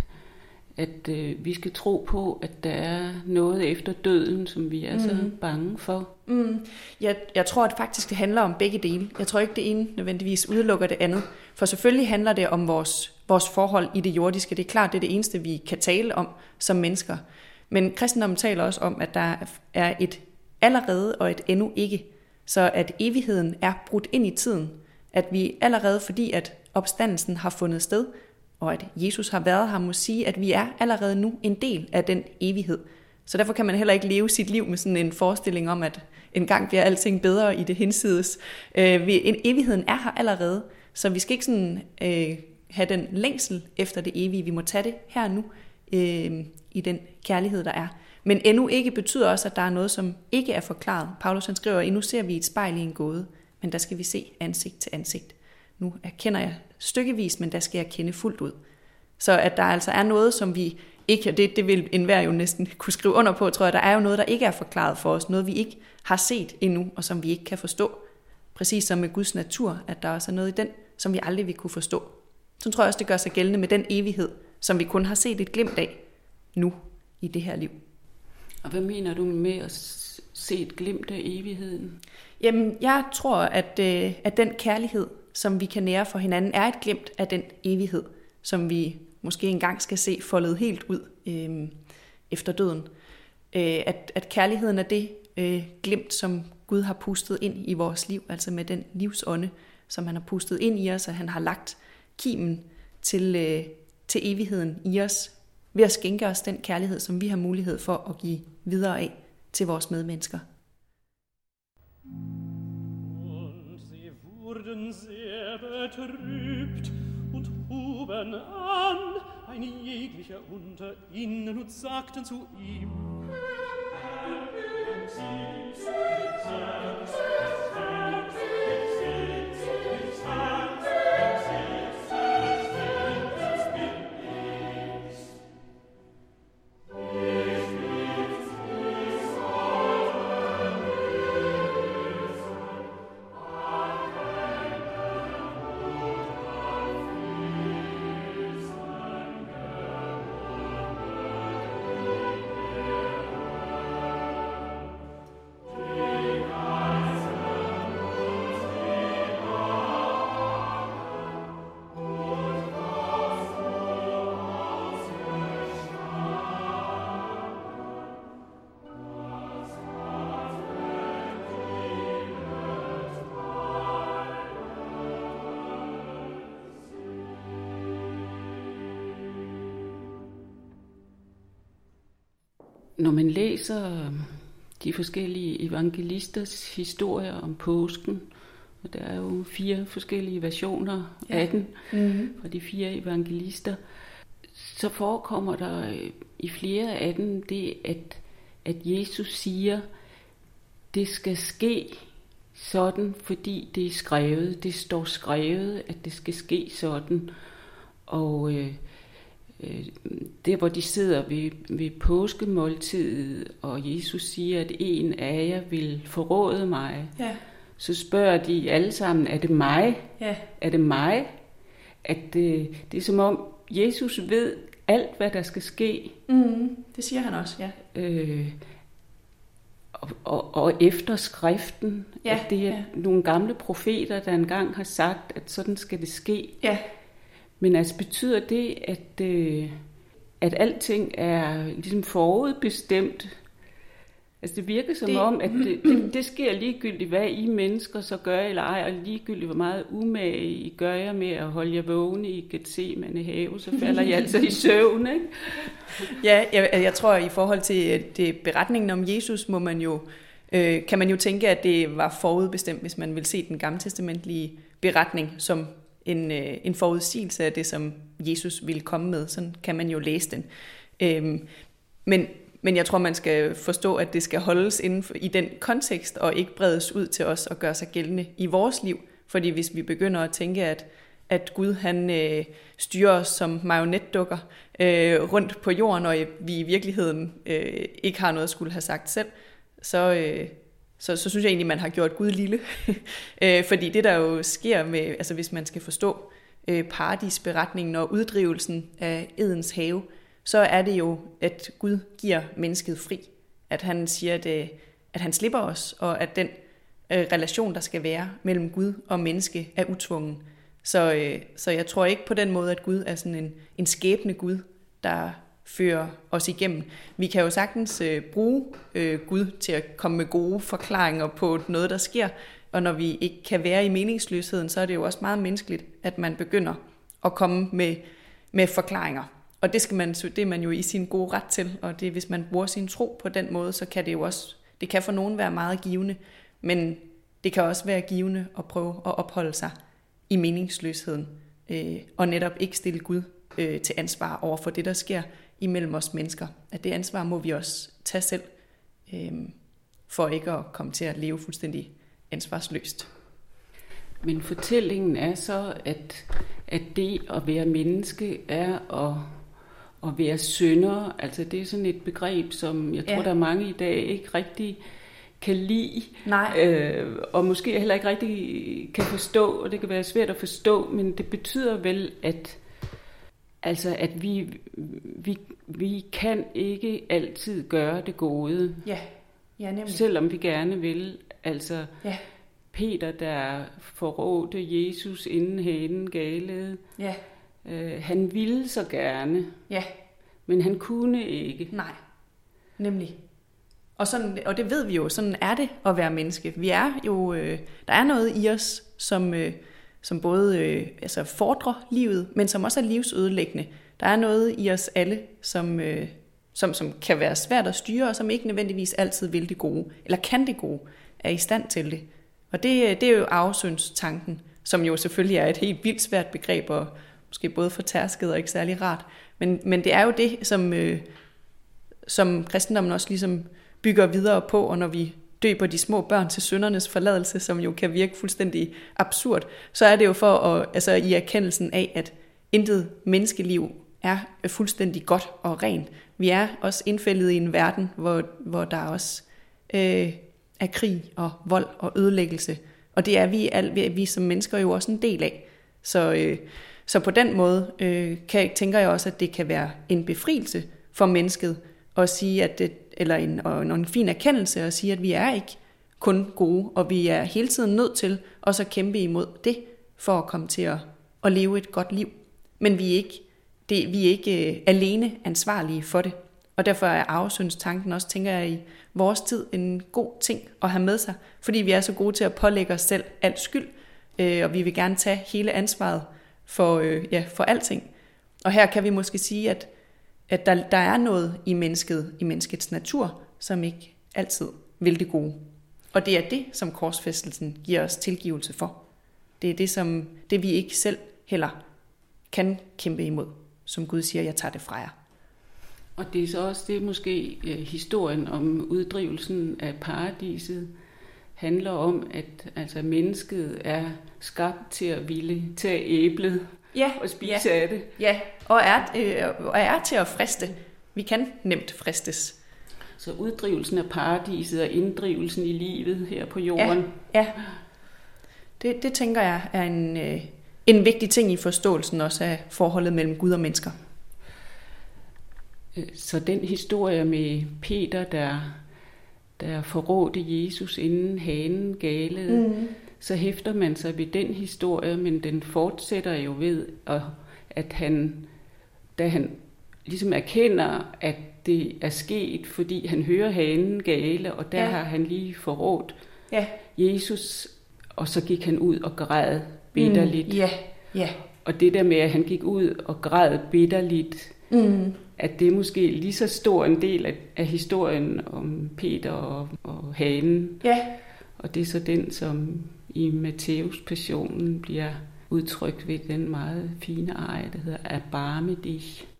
Speaker 9: at øh, vi skal tro på, at der er noget efter døden, som vi er mm. så bange for?
Speaker 10: Mm. Jeg, jeg tror at faktisk, det handler om begge dele. Jeg tror ikke, det ene nødvendigvis udelukker det andet. For selvfølgelig handler det om vores, vores forhold i det jordiske. Det er klart, det er det eneste, vi kan tale om som mennesker. Men kristendommen taler også om, at der er et allerede og et endnu ikke. Så at evigheden er brudt ind i tiden. At vi allerede, fordi at opstandelsen har fundet sted, og at Jesus har været her, må sige, at vi er allerede nu en del af den evighed. Så derfor kan man heller ikke leve sit liv med sådan en forestilling om, at en gang bliver alting bedre i det hinsides. Øh, en, evigheden er her allerede, så vi skal ikke sådan øh, have den længsel efter det evige. Vi må tage det her nu øh, i den kærlighed, der er. Men endnu ikke betyder også, at der er noget, som ikke er forklaret. Paulus han skriver, at endnu ser vi et spejl i en gåde, men der skal vi se ansigt til ansigt. Nu erkender jeg stykkevis, men der skal jeg kende fuldt ud. Så at der altså er noget, som vi ikke, det, det vil enhver jo næsten kunne skrive under på, tror jeg, der er jo noget, der ikke er forklaret for os, noget vi ikke har set endnu, og som vi ikke kan forstå. Præcis som med Guds natur, at der også er noget i den, som vi aldrig vil kunne forstå. Så tror jeg også, det gør sig gældende med den evighed, som vi kun har set et glimt af nu i det her liv.
Speaker 9: Og hvad mener du med at se et glimt af evigheden?
Speaker 10: Jamen, jeg tror, at, øh, at den kærlighed, som vi kan nære for hinanden, er et glimt af den evighed, som vi måske engang skal se foldet helt ud øh, efter døden. Øh, at, at kærligheden er det øh, glimt, som Gud har pustet ind i vores liv, altså med den livsånde, som han har pustet ind i os, og han har lagt kimen til, øh, til evigheden i os, ved at skænke os den kærlighed, som vi har mulighed for at give videre af til vores medmennesker.
Speaker 11: thank you wurden sehr betrübt und huben an, ein jeglicher unter ihnen und sagten zu ihm, Herr,
Speaker 9: når man læser de forskellige evangelisters historier om påsken, og der er jo fire forskellige versioner ja. af den mm-hmm. fra de fire evangelister, så forekommer der i flere af dem det, at, at Jesus siger, det skal ske sådan, fordi det er skrevet. Det står skrevet, at det skal ske sådan. Og øh, øh, der, hvor de sidder ved, ved påskemåltidet, og Jesus siger, at en af jer vil forråde mig, ja. så spørger de alle sammen, er det mig? Ja. Er det mig? At øh, det er som om, Jesus ved alt, hvad der skal ske.
Speaker 10: Mm, det siger han også, ja. Øh,
Speaker 9: og, og, og efter skriften, ja, at det er ja. nogle gamle profeter, der engang har sagt, at sådan skal det ske. Ja. Men altså betyder det, at, øh, at alting er ligesom forudbestemt? Altså det virker som det, om, at det, det, det sker ligegyldigt, hvad I mennesker så gør eller ej, og ligegyldigt, hvor meget umage I gør jer med at holde jer vågne i Gethsemane have, så falder I altså i søvn, ikke?
Speaker 10: Ja, jeg, jeg tror, at i forhold til det, beretningen om Jesus, må man jo, øh, kan man jo tænke, at det var forudbestemt, hvis man vil se den gamle testamentlige beretning som en, øh, en forudsigelse af det, som Jesus ville komme med. Sådan kan man jo læse den. Øhm, men, men jeg tror, man skal forstå, at det skal holdes inden for, i den kontekst, og ikke bredes ud til os og gøre sig gældende i vores liv. Fordi hvis vi begynder at tænke, at, at Gud han øh, styrer os som marionetdukker øh, rundt på jorden, og vi i virkeligheden øh, ikke har noget at skulle have sagt selv, så, øh, så, så synes jeg egentlig, man har gjort Gud lille. øh, fordi det, der jo sker med, altså hvis man skal forstå øh, paradisberetningen og uddrivelsen af Edens have, så er det jo, at Gud giver mennesket fri. At han siger, at, øh, at han slipper os, og at den øh, relation, der skal være mellem Gud og menneske, er utvungen. Så, øh, så jeg tror ikke på den måde, at Gud er sådan en, en skæbne Gud, der føre os igennem. Vi kan jo sagtens øh, bruge øh, Gud til at komme med gode forklaringer på noget, der sker, og når vi ikke kan være i meningsløsheden, så er det jo også meget menneskeligt, at man begynder at komme med, med forklaringer. Og det, skal man, det er man jo i sin gode ret til, og det, hvis man bruger sin tro på den måde, så kan det jo også, det kan for nogen være meget givende, men det kan også være givende at prøve at opholde sig i meningsløsheden, øh, og netop ikke stille Gud øh, til ansvar over for det, der sker, imellem os mennesker. At det ansvar må vi også tage selv, øh, for ikke at komme til at leve fuldstændig ansvarsløst.
Speaker 9: Men fortællingen er så, at, at det at være menneske er at, at være synder. Altså det er sådan et begreb, som jeg tror, ja. der er mange i dag ikke rigtig kan lide,
Speaker 10: Nej.
Speaker 9: Øh, og måske heller ikke rigtig kan forstå, og det kan være svært at forstå, men det betyder vel, at Altså, at vi, vi, vi kan ikke altid gøre det gode.
Speaker 10: Ja, ja nemlig.
Speaker 9: Selvom vi gerne vil. Altså, ja. Peter, der forrådte Jesus inden hanen galede. Ja. Øh, han ville så gerne. Ja. Men han kunne ikke.
Speaker 10: Nej, nemlig. Og, sådan, og det ved vi jo, sådan er det at være menneske. Vi er jo, øh, der er noget i os, som, øh, som både øh, altså fordrer livet, men som også er livsødelæggende. Der er noget i os alle, som, øh, som, som kan være svært at styre, og som ikke nødvendigvis altid vil det gode, eller kan det gode, er i stand til det. Og det, øh, det er jo afsynstanken, som jo selvfølgelig er et helt vildt svært begreb, og måske både fortærsket og ikke særlig rart. Men, men det er jo det, som, øh, som kristendommen også ligesom bygger videre på, og når vi døber de små børn til søndernes forladelse, som jo kan virke fuldstændig absurd, så er det jo for at, altså i erkendelsen af, at intet menneskeliv er fuldstændig godt og rent. Vi er også indfældet i en verden, hvor, hvor der også øh, er krig og vold og ødelæggelse. Og det er vi, al, vi som mennesker jo også en del af. Så, øh, så på den måde øh, kan, tænker jeg også, at det kan være en befrielse for mennesket at sige, at det, eller en, og en fin erkendelse at sige, at vi er ikke kun gode, og vi er hele tiden nødt til også at kæmpe imod det, for at komme til at, at leve et godt liv. Men vi er ikke, det, vi er ikke øh, alene ansvarlige for det. Og derfor er arvesyndstanken også, tænker jeg, i vores tid en god ting at have med sig, fordi vi er så gode til at pålægge os selv alt skyld, øh, og vi vil gerne tage hele ansvaret for, øh, ja, for alting. Og her kan vi måske sige, at at der, der er noget i mennesket, i menneskets natur, som ikke altid vil det gode. Og det er det, som korsfæstelsen giver os tilgivelse for. Det er det, som det vi ikke selv heller kan kæmpe imod, som Gud siger, jeg tager det fra jer.
Speaker 9: Og det er så også det, måske øh, historien om uddrivelsen af paradiset handler om, at altså, mennesket er skabt til at ville tage æblet
Speaker 10: ja,
Speaker 9: og spise
Speaker 10: ja,
Speaker 9: af det.
Speaker 10: Ja, og er, øh, og er til at friste. Vi kan nemt fristes.
Speaker 9: Så uddrivelsen af paradiset og inddrivelsen i livet her på jorden.
Speaker 10: Ja, ja. Det, det tænker jeg er en, øh, en vigtig ting i forståelsen også af forholdet mellem Gud og mennesker.
Speaker 9: Øh, så den historie med Peter, der, der forrådte Jesus inden hanen galede, mm. Så hæfter man sig ved den historie, men den fortsætter jo ved, at han, da han ligesom erkender, at det er sket, fordi han hører hanen gale, og der ja. har han lige forrådt ja. Jesus, og så gik han ud og græd bitterligt. Mm.
Speaker 10: Ja. ja.
Speaker 9: Og det der med, at han gik ud og græd bitterligt, mm. at det er måske lige så stor en del af, af historien om Peter og, og hanen.
Speaker 10: Ja.
Speaker 9: Og det er så den, som i Matteus passionen bliver udtrykt ved den meget fine ej, der hedder Abarme dich.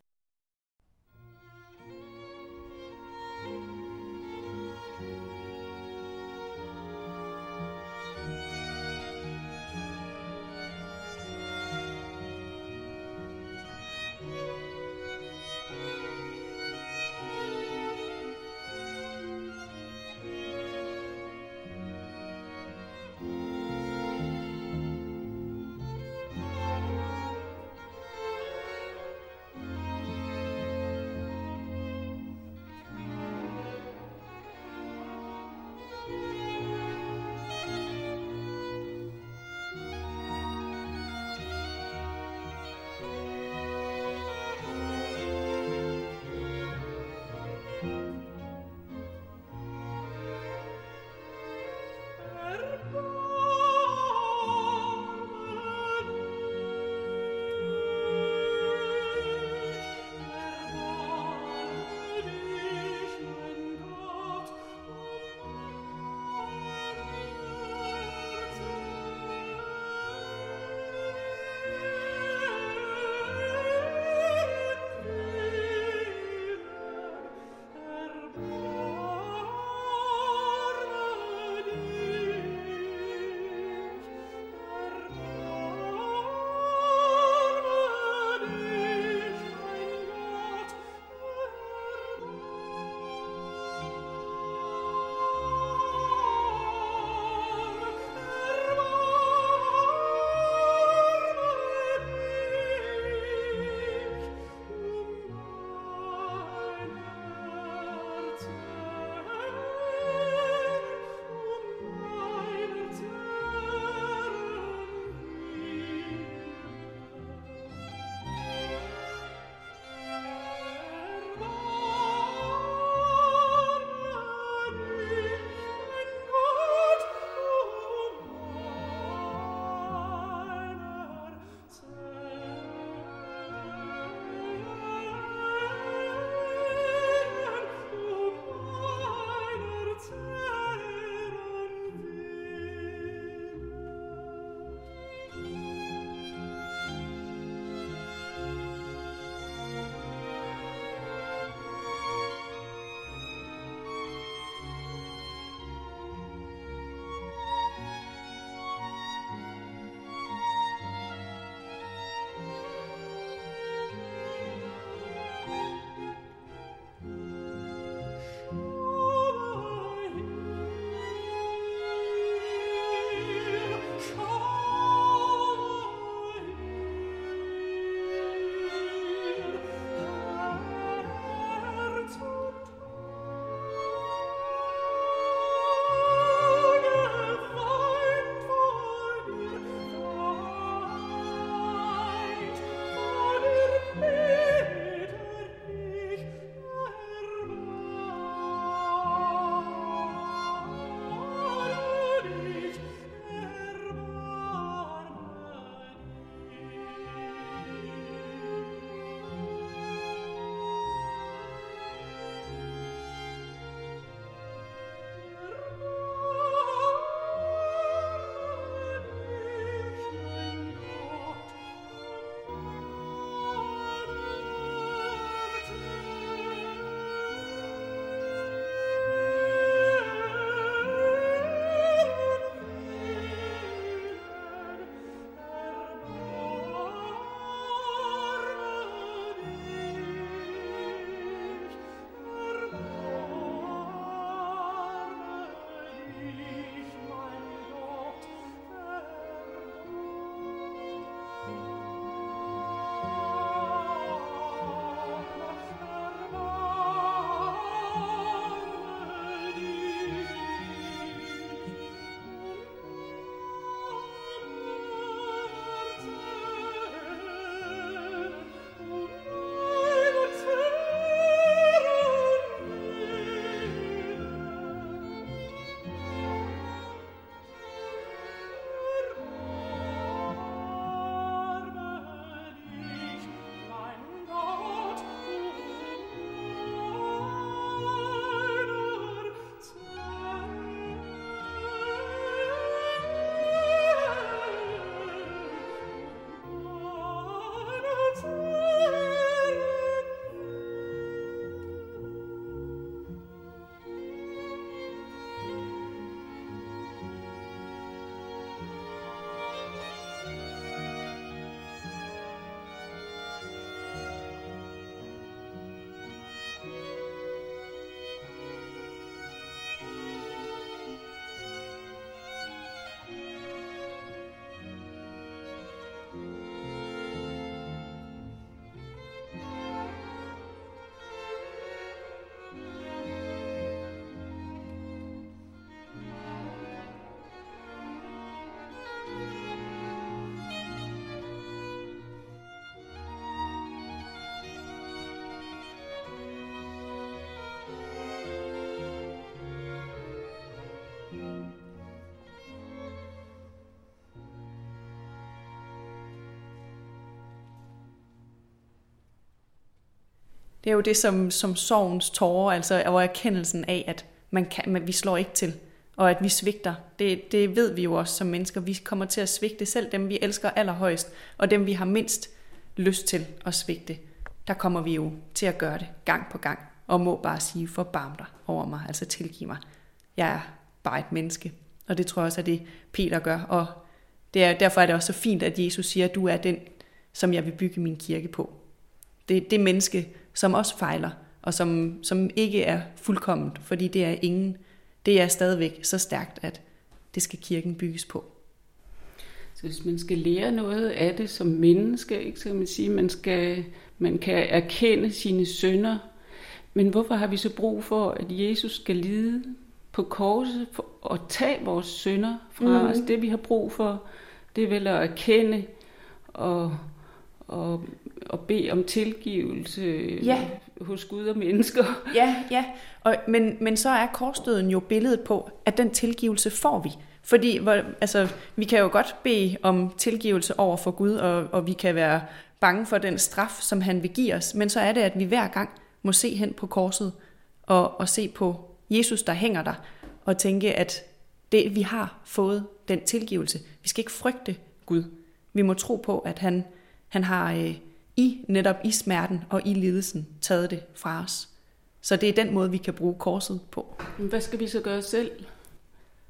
Speaker 10: Det er jo det som, som sorgens tårer, altså og erkendelsen af, at man kan, men vi slår ikke til, og at vi svigter. Det, det ved vi jo også som mennesker. Vi kommer til at svigte selv dem, vi elsker allerhøjst, og dem, vi har mindst lyst til at svigte. Der kommer vi jo til at gøre det gang på gang, og må bare sige, forbarm dig over mig, altså tilgiv mig. Jeg er bare et menneske, og det tror jeg også er det, Peter gør, og det er, derfor er det også så fint, at Jesus siger, at du er den, som jeg vil bygge min kirke på. Det, det menneske, som også fejler, og som, som ikke er fuldkomment, fordi det er ingen. Det er stadigvæk så stærkt, at det skal kirken bygges på.
Speaker 9: Så hvis man skal lære noget af det som menneske, ikke, så kan man sige, man skal man kan erkende sine sønder. Men hvorfor har vi så brug for, at Jesus skal lide på korset for at tage vores sønder fra mm. os? Det vi har brug for, det er vel at erkende og, og, og bede om tilgivelse ja. hos Gud og mennesker.
Speaker 10: Ja, ja. Og, men, men så er korsdøden jo billedet på, at den tilgivelse får vi. Fordi hvor, altså, vi kan jo godt bede om tilgivelse over for Gud, og, og vi kan være bange for den straf, som han vil give os. Men så er det, at vi hver gang må se hen på korset og, og se på Jesus, der hænger der, og tænke, at det, vi har fået den tilgivelse. Vi skal ikke frygte Gud. Vi må tro på, at han, han har øh, i netop i smerten og i lidelsen taget det fra os. Så det er den måde, vi kan bruge korset på.
Speaker 9: Hvad skal vi så gøre selv?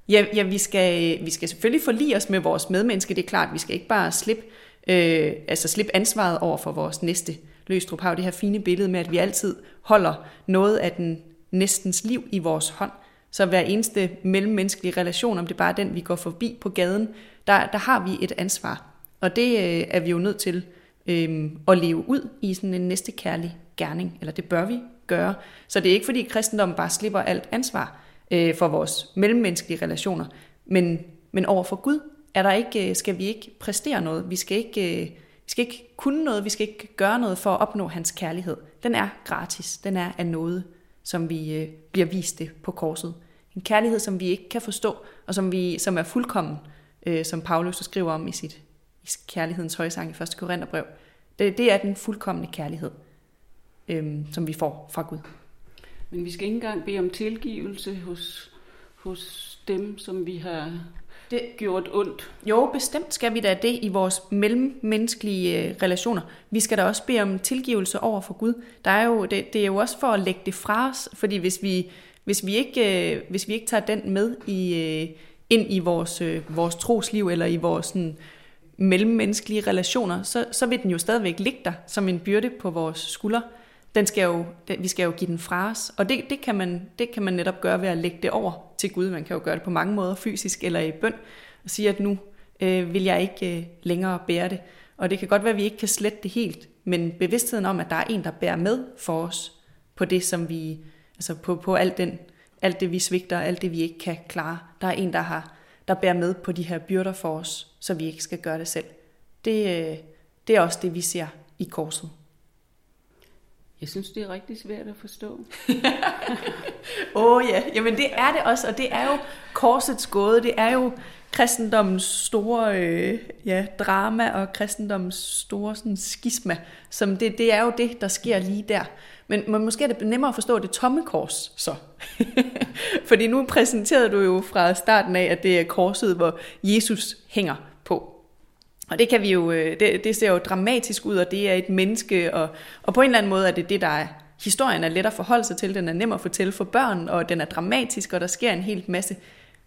Speaker 10: Ja, ja vi, skal, vi skal selvfølgelig forlige os med vores medmenneske, det er klart. Vi skal ikke bare slippe, øh, altså slippe ansvaret over for vores næste. Løstrup har jo det her fine billede med, at vi altid holder noget af den næstens liv i vores hånd. Så hver eneste mellemmenneskelige relation, om det bare er den, vi går forbi på gaden, der, der har vi et ansvar. Og det øh, er vi jo nødt til øh, at leve ud i sådan en næste kærlig gerning, eller det bør vi gøre. Så det er ikke fordi kristendommen bare slipper alt ansvar øh, for vores mellemmenneskelige relationer, men, men over for Gud er der ikke, øh, skal vi ikke præstere noget. Vi skal ikke, øh, vi skal ikke kunne noget, vi skal ikke gøre noget for at opnå hans kærlighed. Den er gratis, den er af noget, som vi øh, bliver vist det på korset. En kærlighed, som vi ikke kan forstå, og som, vi, som er fuldkommen, øh, som Paulus skriver om i sit i kærlighedens højsang i 1. Korintherbrev. Det, det er den fuldkommende kærlighed, øh, som vi får fra Gud.
Speaker 9: Men vi skal ikke engang bede om tilgivelse hos, hos dem, som vi har det, gjort ondt.
Speaker 10: Jo, bestemt skal vi da det i vores mellemmenneskelige øh, relationer. Vi skal da også bede om tilgivelse over for Gud. Der er jo, det, det er jo også for at lægge det fra os, fordi hvis vi, hvis vi, ikke, øh, hvis vi ikke tager den med i, øh, ind i vores, vores trosliv eller i vores sådan, mellemmenneskelige relationer, så, så vil den jo stadigvæk ligge der som en byrde på vores skuldre. Den skal jo, vi skal jo give den fra os, og det, det, kan man, det kan man netop gøre ved at lægge det over til Gud. Man kan jo gøre det på mange måder, fysisk eller i bøn, og sige, at nu øh, vil jeg ikke øh, længere bære det. Og det kan godt være, at vi ikke kan slette det helt, men bevidstheden om, at der er en, der bærer med for os på det, som vi, altså på, på alt, den, alt det, vi svigter, alt det, vi ikke kan klare. Der er en, der har der bærer med på de her byrder for os, så vi ikke skal gøre det selv. Det, øh, det er også det, vi ser i korset.
Speaker 9: Jeg synes, det er rigtig svært at forstå.
Speaker 10: Åh oh, ja, jamen det er det også, og det er jo korsets gåde, det er jo kristendommens store øh, ja, drama og kristendommens store sådan, skisma. Som det, det er jo det, der sker lige der. Men, men måske er det nemmere at forstå det tomme kors så. Fordi nu præsenterede du jo fra starten af, at det er korset, hvor Jesus hænger. Og det kan vi jo, øh, det, det ser jo dramatisk ud, og det er et menneske, og, og på en eller anden måde er det det, der er historien er let at forholde sig til, den er nem at fortælle for børn, og den er dramatisk, og der sker en helt masse.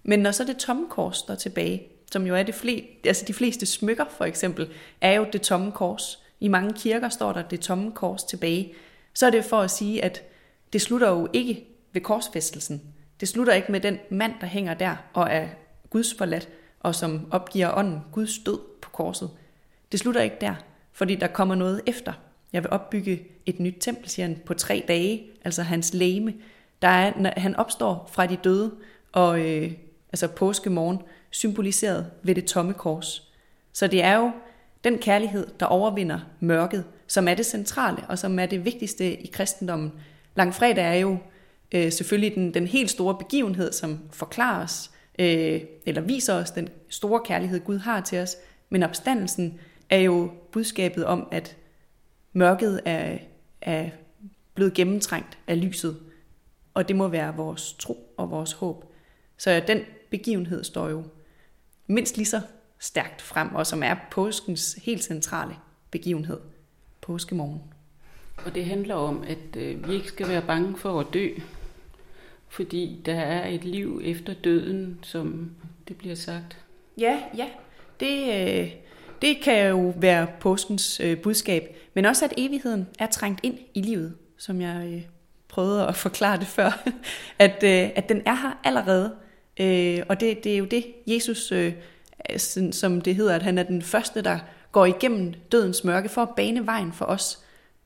Speaker 10: Men når så det tomme kors står tilbage, som jo er det flest, altså de fleste smykker for eksempel, er jo det tomme kors. I mange kirker står der det tomme kors tilbage. Så er det for at sige, at det slutter jo ikke ved korsfæstelsen. Det slutter ikke med den mand, der hænger der og er Guds forladt, og som opgiver ånden Guds død korset. Det slutter ikke der, fordi der kommer noget efter. Jeg vil opbygge et nyt tempel, siger han, på tre dage, altså hans læme. Der er, når han opstår fra de døde, og øh, altså påskemorgen, symboliseret ved det tomme kors. Så det er jo den kærlighed, der overvinder mørket, som er det centrale, og som er det vigtigste i kristendommen. Langfredag er jo øh, selvfølgelig den, den helt store begivenhed, som forklarer os, øh, eller viser os den store kærlighed, Gud har til os. Men opstandelsen er jo budskabet om, at mørket er, er blevet gennemtrængt af lyset. Og det må være vores tro og vores håb. Så den begivenhed står jo mindst lige så stærkt frem, og som er påskens helt centrale begivenhed, påskemorgen.
Speaker 9: Og det handler om, at øh, vi ikke skal være bange for at dø, fordi der er et liv efter døden, som det bliver sagt.
Speaker 10: Ja, ja. Det, øh, det kan jo være påskens øh, budskab, men også at evigheden er trængt ind i livet, som jeg øh, prøvede at forklare det før, at, øh, at den er her allerede. Øh, og det, det er jo det, Jesus, øh, som det hedder, at han er den første, der går igennem dødens mørke for at bane vejen for os.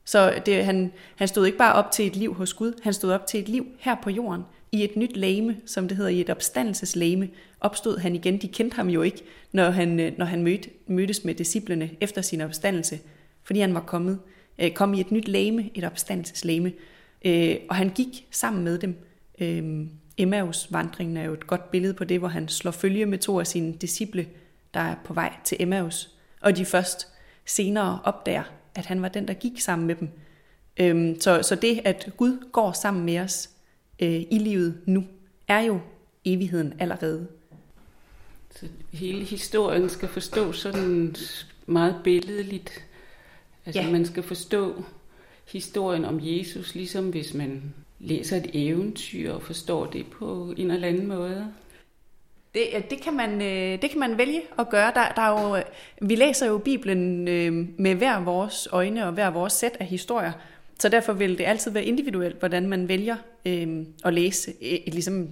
Speaker 10: Så det, han, han stod ikke bare op til et liv hos Gud, han stod op til et liv her på jorden, i et nyt lame, som det hedder, i et opstandelseslame, opstod han igen. De kendte ham jo ikke, når han, øh, når han mødte, mødtes med disciplene efter sin opstandelse, fordi han var kommet, øh, kom i et nyt lame, et opstandelseslame, øh, og han gik sammen med dem. Øh, Emmaus-vandringen er jo et godt billede på det, hvor han slår følge med to af sine disciple, der er på vej til Emmaus, og de først senere opdager, at han var den, der gik sammen med dem. Øhm, så, så det, at Gud går sammen med os øh, i livet nu, er jo evigheden allerede.
Speaker 9: Så hele historien skal forstås sådan meget billedligt. Altså ja. man skal forstå historien om Jesus, ligesom hvis man læser et eventyr og forstår det på en eller anden måde.
Speaker 10: Det, det, kan man, øh, det kan man vælge at gøre. Der, der er jo, vi læser jo Bibelen øh, med hver vores øjne og hver vores sæt af historier, så derfor vil det altid være individuelt, hvordan man vælger øh, at læse, øh, ligesom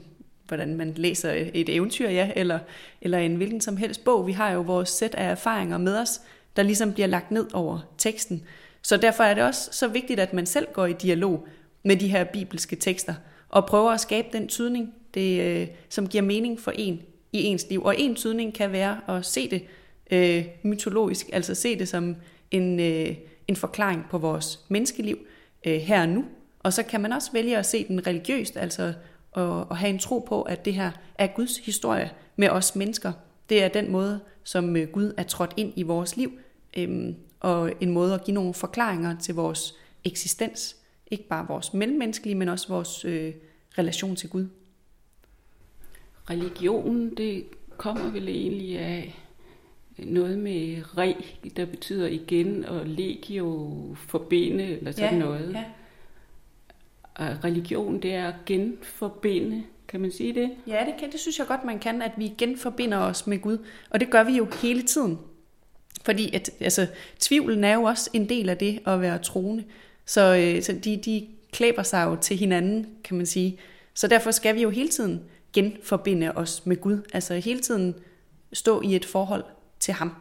Speaker 10: hvordan man læser et eventyr, ja, eller, eller en hvilken som helst bog. Vi har jo vores sæt af erfaringer med os, der ligesom bliver lagt ned over teksten. Så derfor er det også så vigtigt, at man selv går i dialog med de her bibelske tekster, og prøver at skabe den tydning, det, øh, som giver mening for en i ens liv. Og en tydning kan være at se det øh, mytologisk, altså se det som en, øh, en forklaring på vores menneskeliv øh, her og nu. Og så kan man også vælge at se den religiøst, altså at, at have en tro på, at det her er Guds historie med os mennesker. Det er den måde, som øh, Gud er trådt ind i vores liv, øh, og en måde at give nogle forklaringer til vores eksistens. Ikke bare vores mellemmenneskelige, men også vores øh, relation til Gud.
Speaker 9: Religionen, det kommer vel egentlig af noget med re, der betyder igen, og legio forbinde, eller sådan ja, noget. Ja. Og religion, det er at genforbinde, kan man sige det?
Speaker 10: Ja, det, kan, det synes jeg godt, man kan, at vi genforbinder os med Gud. Og det gør vi jo hele tiden. Fordi at, altså, tvivlen er jo også en del af det at være troende. Så, øh, så de, de klæber sig jo til hinanden, kan man sige. Så derfor skal vi jo hele tiden genforbinde os med Gud. Altså hele tiden stå i et forhold til ham.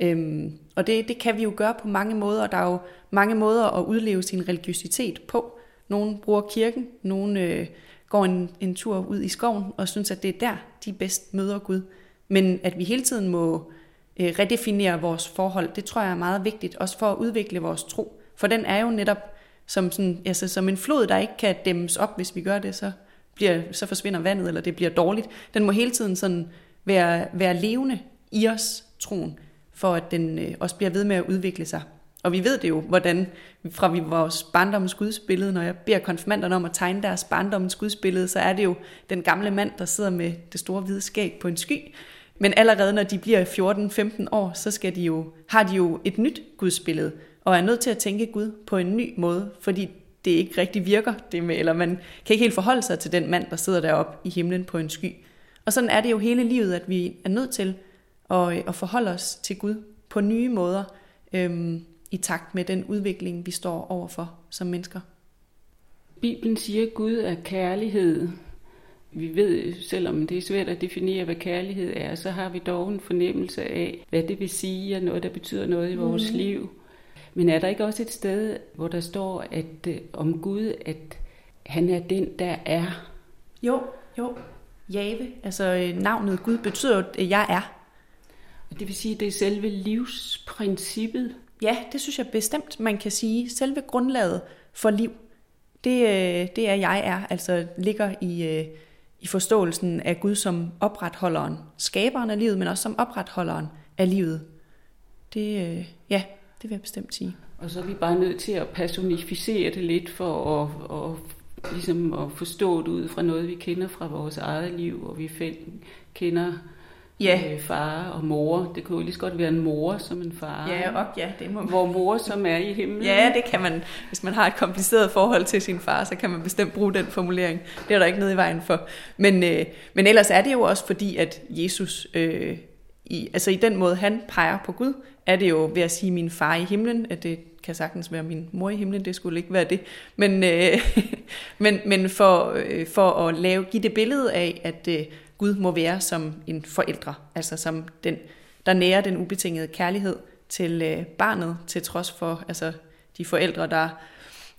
Speaker 10: Øhm, og det, det kan vi jo gøre på mange måder. Der er jo mange måder at udleve sin religiøsitet på. Nogle bruger kirken, nogle øh, går en, en tur ud i skoven og synes, at det er der, de bedst møder Gud. Men at vi hele tiden må øh, redefinere vores forhold, det tror jeg er meget vigtigt, også for at udvikle vores tro. For den er jo netop som, sådan, altså, som en flod, der ikke kan dæmmes op, hvis vi gør det, så, bliver, så forsvinder vandet, eller det bliver dårligt. Den må hele tiden sådan være, være levende i os, troen, for at den øh, også bliver ved med at udvikle sig. Og vi ved det jo, hvordan fra vi vores barndommens gudsbillede, når jeg beder konfirmanderne om at tegne deres barndommens gudsbillede, så er det jo den gamle mand, der sidder med det store hvide skæg på en sky. Men allerede når de bliver 14-15 år, så skal de jo, har de jo et nyt gudsbillede, og er nødt til at tænke Gud på en ny måde, fordi det ikke rigtig virker, det med, eller man kan ikke helt forholde sig til den mand, der sidder deroppe i himlen på en sky. Og sådan er det jo hele livet, at vi er nødt til at, at forholde os til Gud på nye måder, øhm, i takt med den udvikling, vi står overfor som mennesker.
Speaker 9: Bibelen siger, at Gud er kærlighed. Vi ved, selvom det er svært at definere, hvad kærlighed er, så har vi dog en fornemmelse af, hvad det vil sige, og noget, der betyder noget i vores mm. liv. Men er der ikke også et sted, hvor der står at øh, om Gud, at han er den, der er?
Speaker 10: Jo, jo. Jave, altså øh, navnet Gud, betyder jo, at jeg er.
Speaker 9: Det vil sige, at det er selve livsprincippet?
Speaker 10: Ja, det synes jeg bestemt, man kan sige. Selve grundlaget for liv, det, øh, det er jeg er, altså ligger i, i forståelsen af Gud som opretholderen, skaberen af livet, men også som opretholderen af livet. Det, ja, det vil jeg bestemt sige.
Speaker 9: Og så er vi bare nødt til at personificere det lidt for at, at, ligesom at forstå det ud fra noget, vi kender fra vores eget liv, og vi kender
Speaker 10: Ja.
Speaker 9: øh, far og mor. Det kunne jo lige så godt være en mor som en far.
Speaker 10: Ja, og ja, det må
Speaker 9: Hvor mor som er i himlen.
Speaker 10: Ja, det kan man. Hvis man har et kompliceret forhold til sin far, så kan man bestemt bruge den formulering. Det er der ikke noget i vejen for. Men, øh, men ellers er det jo også fordi, at Jesus, øh, i, altså i den måde, han peger på Gud, er det jo ved at sige min far i himlen, at det kan sagtens være min mor i himlen, det skulle ikke være det. Men, øh, men, men for, øh, for at lave, give det billede af, at øh, Gud må være som en forældre, altså som den, der nærer den ubetingede kærlighed til øh, barnet, til trods for altså, de forældre, der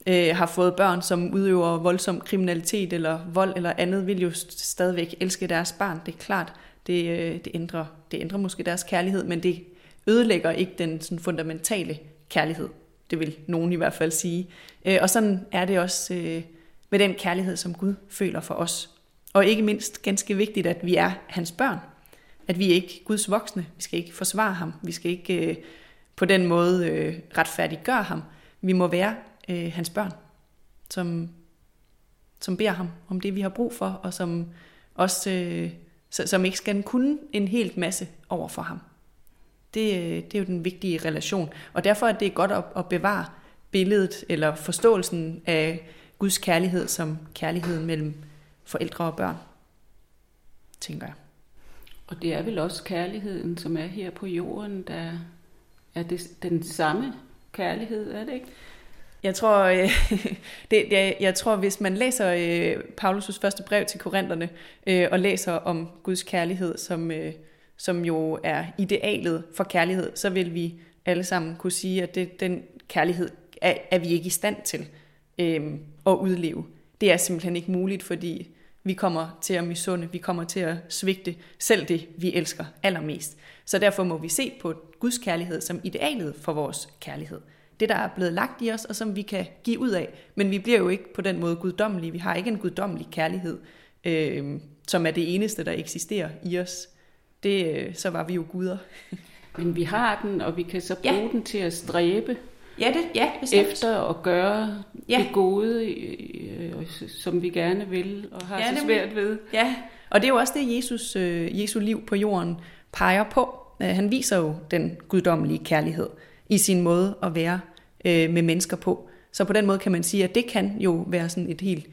Speaker 10: øh, har fået børn, som udøver voldsom kriminalitet eller vold eller andet, vil jo stadigvæk elske deres barn. Det er klart, det, øh, det, ændrer, det ændrer måske deres kærlighed, men det ødelægger ikke den sådan, fundamentale kærlighed. Det vil nogen i hvert fald sige. Øh, og sådan er det også øh, med den kærlighed, som Gud føler for os. Og ikke mindst ganske vigtigt, at vi er hans børn. At vi er ikke Guds voksne. Vi skal ikke forsvare ham. Vi skal ikke øh, på den måde øh, retfærdiggøre ham. Vi må være øh, hans børn, som, som beder ham om det, vi har brug for, og som også øh, som ikke skal kunne en helt masse over for ham. Det, øh, det er jo den vigtige relation. Og derfor er det godt at, at bevare billedet eller forståelsen af Guds kærlighed som kærligheden mellem forældre og børn, tænker jeg.
Speaker 9: Og det er vel også kærligheden, som er her på jorden, der er det, den samme kærlighed, er det ikke?
Speaker 10: Jeg tror, øh, det, det, jeg tror, hvis man læser øh, Paulus' første brev til korinterne, øh, og læser om Guds kærlighed, som, øh, som jo er idealet for kærlighed, så vil vi alle sammen kunne sige, at det, den kærlighed er, er vi ikke i stand til øh, at udleve. Det er simpelthen ikke muligt, fordi vi kommer til at misunde, vi kommer til at svigte selv det, vi elsker allermest. Så derfor må vi se på Guds kærlighed som idealet for vores kærlighed. Det, der er blevet lagt i os, og som vi kan give ud af. Men vi bliver jo ikke på den måde guddommelige. Vi har ikke en guddommelig kærlighed, øh, som er det eneste, der eksisterer i os. Det, øh, så var vi jo guder.
Speaker 9: Men vi har den, og vi kan så bruge ja. den til at stræbe
Speaker 10: ja, det, ja, bestemt.
Speaker 9: efter at gøre ja. det gode, øh, som vi gerne vil, og har ja, så svært ved.
Speaker 10: Ja, og det er jo også det, Jesus, øh, Jesu liv på jorden peger på. Han viser jo den guddommelige kærlighed i sin måde at være øh, med mennesker på. Så på den måde kan man sige, at det kan jo være sådan et helt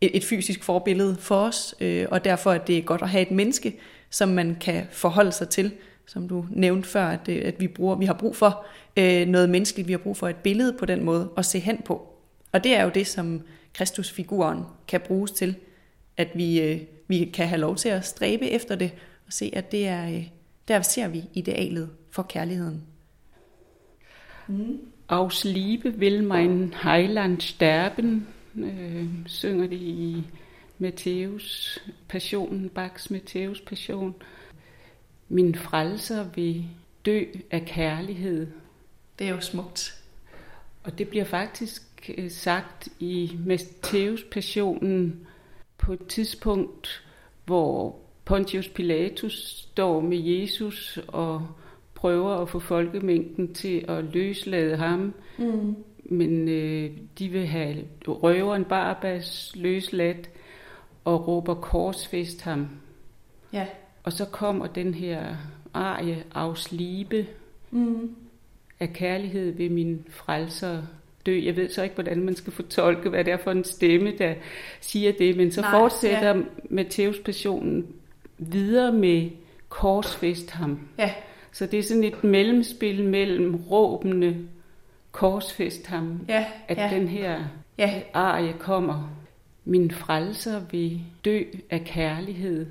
Speaker 10: et, et fysisk forbillede for os, øh, og derfor er det godt at have et menneske, som man kan forholde sig til, som du nævnte før, at, øh, at vi, bruger, vi har brug for øh, noget menneskeligt, vi har brug for et billede på den måde at se hen på. Og det er jo det, som Kristusfiguren kan bruges til, at vi, øh, vi kan have lov til at stræbe efter det, og se, at det er, øh, der ser vi idealet for kærligheden.
Speaker 9: Mm. Aus Liebe will mein Heiland sterben, øh, synger det i Matthäus passion, Bachs Matthäus passion. Min frelser vil dø af kærlighed.
Speaker 10: Det er jo smukt.
Speaker 9: Og det bliver faktisk øh, sagt i Matthæus passionen på et tidspunkt, hvor Pontius Pilatus står med Jesus og prøver at få folkemængden til at løslade ham. Mm. Men øh, de vil have røveren Barbas løsladt og råber korsfest ham.
Speaker 10: Ja.
Speaker 9: Og så kommer den her arie afslibe mm. af kærlighed ved min frelser dø. Jeg ved så ikke, hvordan man skal fortolke, hvad det er for en stemme, der siger det, men så Nej, fortsætter ja. Matteus passionen videre med korsfest ham.
Speaker 10: Ja.
Speaker 9: Så det er sådan et mellemspil mellem råbende korsfest ham,
Speaker 10: ja,
Speaker 9: at
Speaker 10: ja.
Speaker 9: den her
Speaker 10: ja.
Speaker 9: arie kommer. Min frelser vil dø af kærlighed.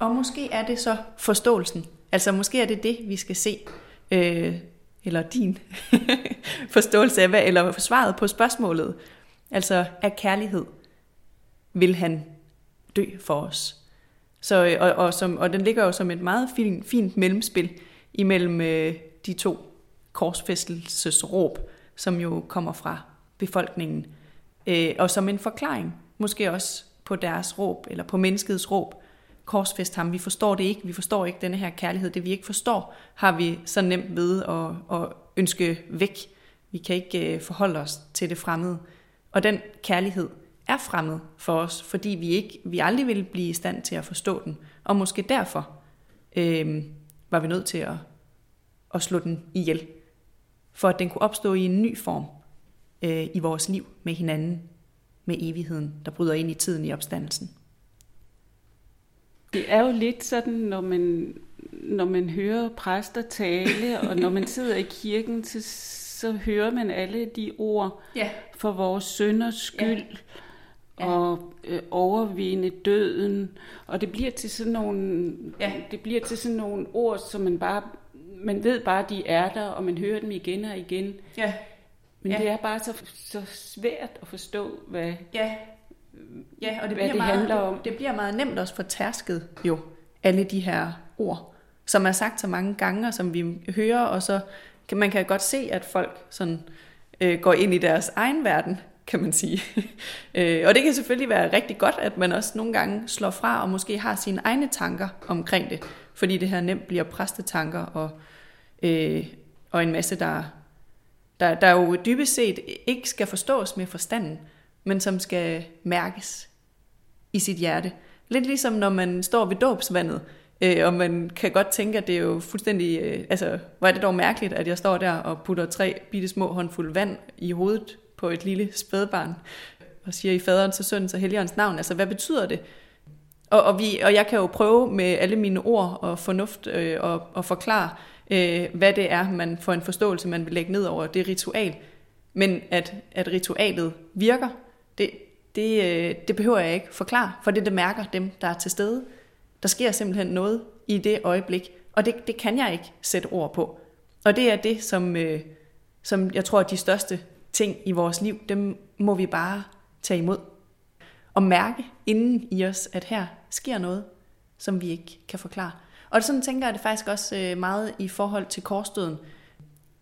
Speaker 10: Og måske er det så forståelsen. Altså måske er det det, vi skal se. Øh, eller din forståelse af, hvad, eller svaret på spørgsmålet. Altså af kærlighed vil han dø for os. Så, øh, og, og, som, og den ligger jo som et meget fint, fint mellemspil imellem øh, de to korsfæstelsesråb, som jo kommer fra befolkningen. Øh, og som en forklaring, måske også på deres råb, eller på menneskets råb, korsfest ham, vi forstår det ikke, vi forstår ikke denne her kærlighed, det vi ikke forstår, har vi så nemt ved at, at ønske væk. Vi kan ikke øh, forholde os til det fremmede. Og den kærlighed er fremmed for os, fordi vi ikke, vi aldrig vil blive i stand til at forstå den. Og måske derfor øh, var vi nødt til at, at slå den ihjel, for at den kunne opstå i en ny form øh, i vores liv med hinanden, med evigheden, der bryder ind i tiden i opstandelsen.
Speaker 9: Det er jo lidt sådan, når man, når man hører præster tale, og når man sidder i kirken, så, så hører man alle de ord
Speaker 10: ja.
Speaker 9: for vores sønders skyld, ja. og øh, overvinde døden, og det bliver til sådan nogle, ja. det bliver til sådan nogle ord, som man bare, man ved bare, de er der, og man hører dem igen og igen.
Speaker 10: Ja.
Speaker 9: Men ja. det er bare så, så svært at forstå, hvad,
Speaker 10: ja. Ja, og det,
Speaker 9: hvad
Speaker 10: bliver
Speaker 9: det
Speaker 10: meget,
Speaker 9: handler om.
Speaker 10: Det bliver meget nemt også for tærsket jo, alle de her ord, som er sagt så mange gange, og som vi hører, og så kan man kan godt se, at folk sådan, øh, går ind i deres egen verden, kan man sige. øh, og det kan selvfølgelig være rigtig godt, at man også nogle gange slår fra, og måske har sine egne tanker omkring det, fordi det her nemt bliver præstetanker, og, øh, og en masse, der, der, der jo dybest set ikke skal forstås med forstanden, men som skal mærkes i sit hjerte. Lidt ligesom når man står ved dåbsvandet, øh, og man kan godt tænke, at det er jo fuldstændig, øh, altså hvor er det dog mærkeligt, at jeg står der og putter tre bitte små håndfulde vand i hovedet på et lille spædbarn, og siger i faderens og søndens og helligåndens navn. Altså hvad betyder det? Og, og, vi, og jeg kan jo prøve med alle mine ord og fornuft øh, og, og forklare, øh, hvad det er, man får en forståelse, man vil lægge ned over det ritual. Men at, at ritualet virker, det, det, øh, det behøver jeg ikke forklare, for det, det mærker dem, der er til stede. Der sker simpelthen noget i det øjeblik, og det, det kan jeg ikke sætte ord på. Og det er det, som, øh, som jeg tror er de største ting i vores liv, dem må vi bare tage imod. Og mærke inden i os, at her sker noget, som vi ikke kan forklare. Og sådan tænker jeg det faktisk også øh, meget i forhold til korsdøden.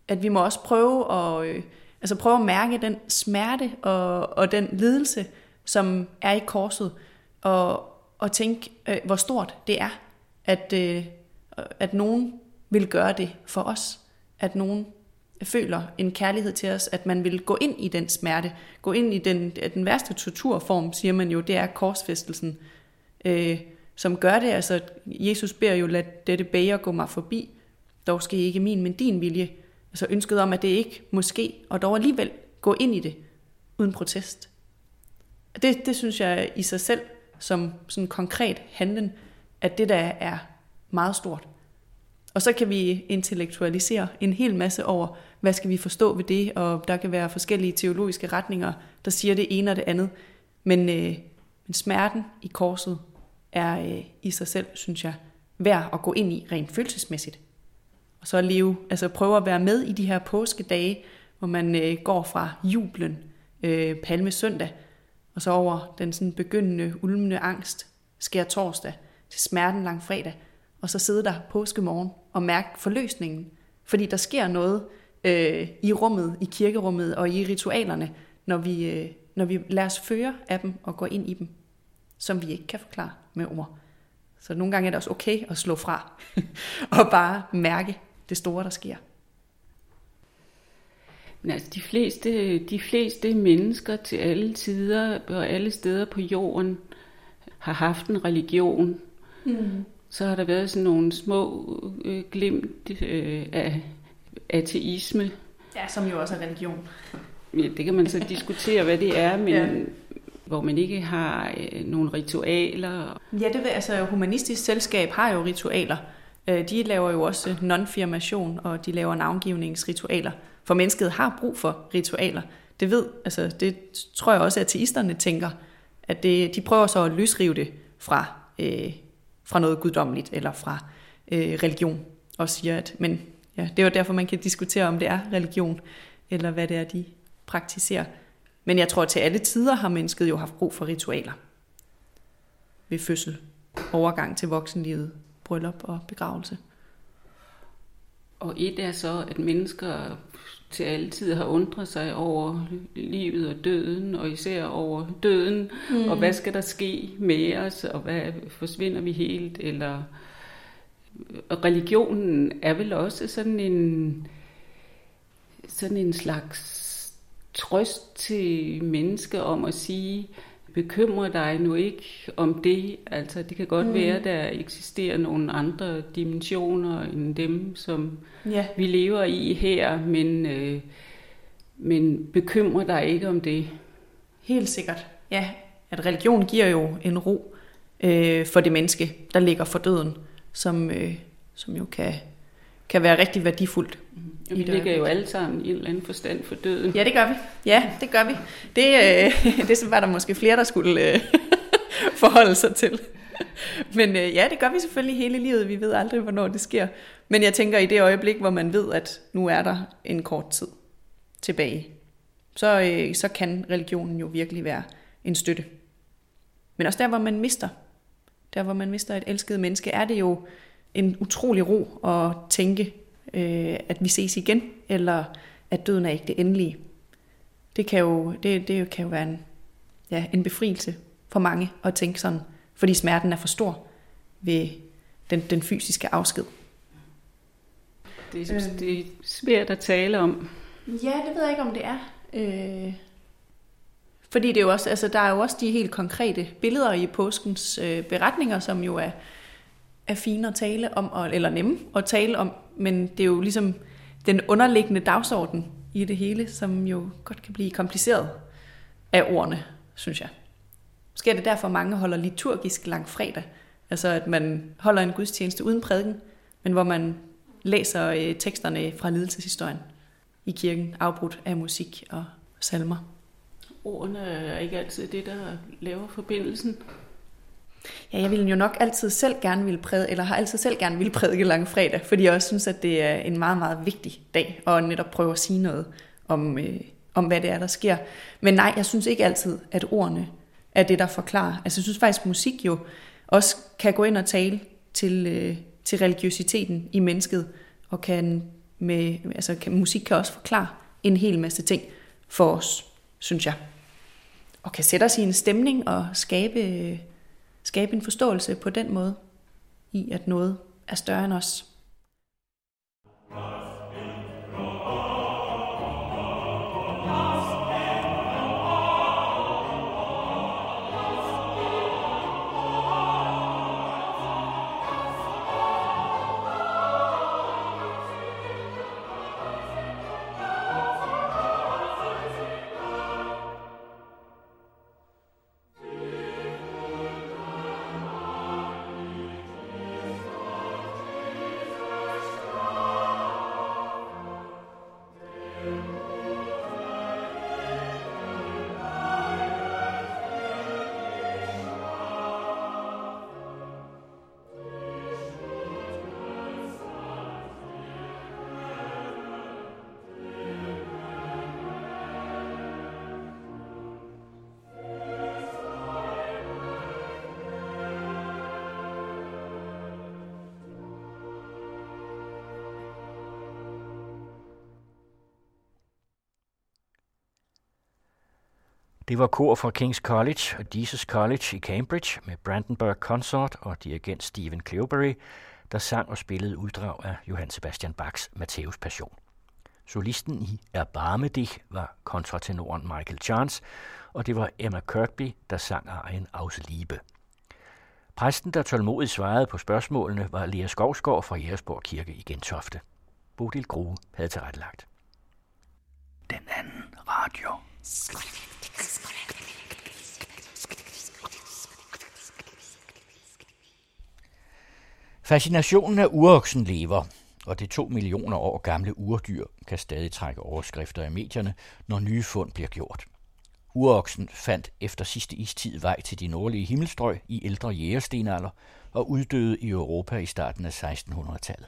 Speaker 10: At vi må også prøve at, øh, altså prøve at mærke den smerte og, og den lidelse, som er i korset. Og, og tænke, øh, hvor stort det er, at, øh, at nogen vil gøre det for os. At nogen føler en kærlighed til os, at man vil gå ind i den smerte, gå ind i den, den værste torturform, siger man jo, det er korsfæstelsen, øh, som gør det. Altså, Jesus beder jo, lad dette bæger gå mig forbi, dog skal ikke min, men din vilje. Altså ønsket om, at det ikke måske, og dog alligevel gå ind i det, uden protest. Det, det synes jeg i sig selv, som sådan konkret handlen, at det der er meget stort. Og så kan vi intellektualisere en hel masse over, hvad skal vi forstå ved det, og der kan være forskellige teologiske retninger, der siger det ene og det andet. Men, øh, men smerten i korset er øh, i sig selv, synes jeg, værd at gå ind i rent følelsesmæssigt. Og så leve, altså prøve at være med i de her påskedage, hvor man øh, går fra jublen, øh, palme søndag, og så over den sådan begyndende, ulmende angst, sker torsdag, til smerten lang fredag, og så sidde der påskemorgen og mærke forløsningen. Fordi der sker noget øh, i rummet, i kirkerummet og i ritualerne, når vi, øh, når vi lader os føre af dem og går ind i dem, som vi ikke kan forklare med ord. Så nogle gange er det også okay at slå fra og bare mærke det store, der sker.
Speaker 9: Men altså, de fleste, de fleste mennesker til alle tider og alle steder på jorden har haft en religion. Mm så har der været sådan nogle små øh, glimt øh, af ateisme.
Speaker 10: Ja, som jo også er religion.
Speaker 9: Ja, det kan man så diskutere, hvad det er, men ja. hvor man ikke har øh, nogle ritualer.
Speaker 10: Ja, det ved altså Humanistisk Selskab har jo ritualer. Øh, de laver jo også non-firmation, og de laver navngivningsritualer. For mennesket har brug for ritualer. Det ved, altså det tror jeg også, at ateisterne tænker, at det, de prøver så at løsrive det fra øh, fra noget guddommeligt eller fra øh, religion, og siger, at men, ja, det er jo derfor, man kan diskutere, om det er religion, eller hvad det er, de praktiserer. Men jeg tror, at til alle tider har mennesket jo haft brug for ritualer. Ved fødsel, overgang til voksenlivet, bryllup og begravelse.
Speaker 9: Og et er så, at mennesker til altid har undret sig over livet og døden, og især over døden, mm. og hvad skal der ske med os, og hvad forsvinder vi helt, eller religionen er vel også sådan en sådan en slags trøst til mennesker om at sige, bekymre dig nu ikke om det. Altså, det kan godt mm. være, der eksisterer nogle andre dimensioner end dem, som ja. vi lever i her, men, øh, men bekymre dig ikke om det.
Speaker 10: Helt sikkert. Ja, at religion giver jo en ro øh, for det menneske, der ligger for døden, som, øh, som jo kan, kan være rigtig værdifuldt.
Speaker 9: Mm. Vi ligger jo alle sammen i en eller anden forstand for døden.
Speaker 10: Ja, det gør vi. Ja, det gør vi. Det, øh, det var der måske flere, der skulle øh, forholde sig til. Men øh, ja, det gør vi selvfølgelig hele livet. Vi ved aldrig, hvornår det sker. Men jeg tænker, i det øjeblik, hvor man ved, at nu er der en kort tid tilbage, så, øh, så kan religionen jo virkelig være en støtte. Men også der, hvor man mister, der hvor man mister et elsket menneske, er det jo en utrolig ro at tænke, øh, at vi ses igen, eller at døden er ikke det endelige. Det kan jo, det, det kan jo være en, ja, en befrielse for mange at tænke sådan, fordi smerten er for stor ved den, den fysiske afsked.
Speaker 9: Det er, øh. det er svært at tale om.
Speaker 10: Ja, det ved jeg ikke, om det er. Øh, fordi det er jo også, altså, der er jo også de helt konkrete billeder i påskens øh, beretninger, som jo er, er fine at tale om, eller nemme at tale om, men det er jo ligesom den underliggende dagsorden i det hele, som jo godt kan blive kompliceret af ordene, synes jeg. Måske er det derfor, mange holder liturgisk lang fredag, Altså at man holder en gudstjeneste uden prædiken, men hvor man læser øh, teksterne fra lidelseshistorien i kirken, afbrudt af musik og salmer.
Speaker 9: Ordene er ikke altid det, der laver forbindelsen.
Speaker 10: Ja, jeg ville jo nok altid selv gerne ville prædike, eller har altid selv gerne ville prædike langfredag, fordi jeg også synes, at det er en meget, meget vigtig dag, og netop prøve at sige noget om, øh, om, hvad det er, der sker. Men nej, jeg synes ikke altid, at ordene er det, der forklarer. Altså, jeg synes faktisk, at musik jo også kan gå ind og tale til, øh, til religiøsiteten i mennesket, og kan med, altså, kan, musik kan også forklare en hel masse ting for os, synes jeg. Og kan sætte os i en stemning og skabe øh, skabe en forståelse på den måde, i at noget er større end os.
Speaker 8: Det var kor fra King's College og Jesus College i Cambridge med Brandenburg Consort og dirigent Stephen Cleobury, der sang og spillede uddrag af Johann Sebastian Bachs Matthæus Passion. Solisten i Erbarme dich var kontratenoren Michael Chance, og det var Emma Kirkby, der sang arien Aus Liebe. Præsten, der tålmodigt svarede på spørgsmålene, var Lea Skovsgaard fra Jægersborg Kirke i Gentofte. Bodil Grue havde tilrettelagt. Den anden radio. Fascinationen af uroksen lever, og det to millioner år gamle urdyr kan stadig trække overskrifter i medierne, når nye fund bliver gjort.
Speaker 1: Uroksen fandt efter sidste istid vej til de nordlige himmelstrøg i ældre jægerstenalder og uddøde i Europa i starten af 1600-tallet.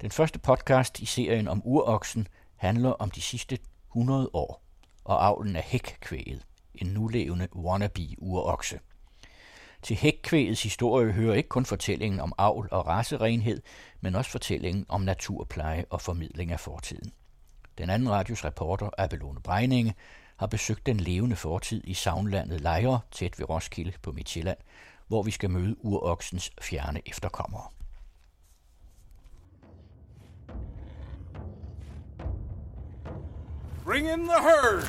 Speaker 1: Den første podcast i serien om uroksen handler om de sidste 100 år og avlen af hækkvæget, en nulevende wannabe-urokse. Til hækkvægets historie hører ikke kun fortællingen om avl og racerenhed, men også fortællingen om naturpleje og formidling af fortiden. Den anden radios reporter, Abelone Brejninge, har besøgt den levende fortid i savnlandet Lejre, tæt ved Roskilde på Midtjylland, hvor vi skal møde uroksens fjerne efterkommere.
Speaker 12: Bring in the herd!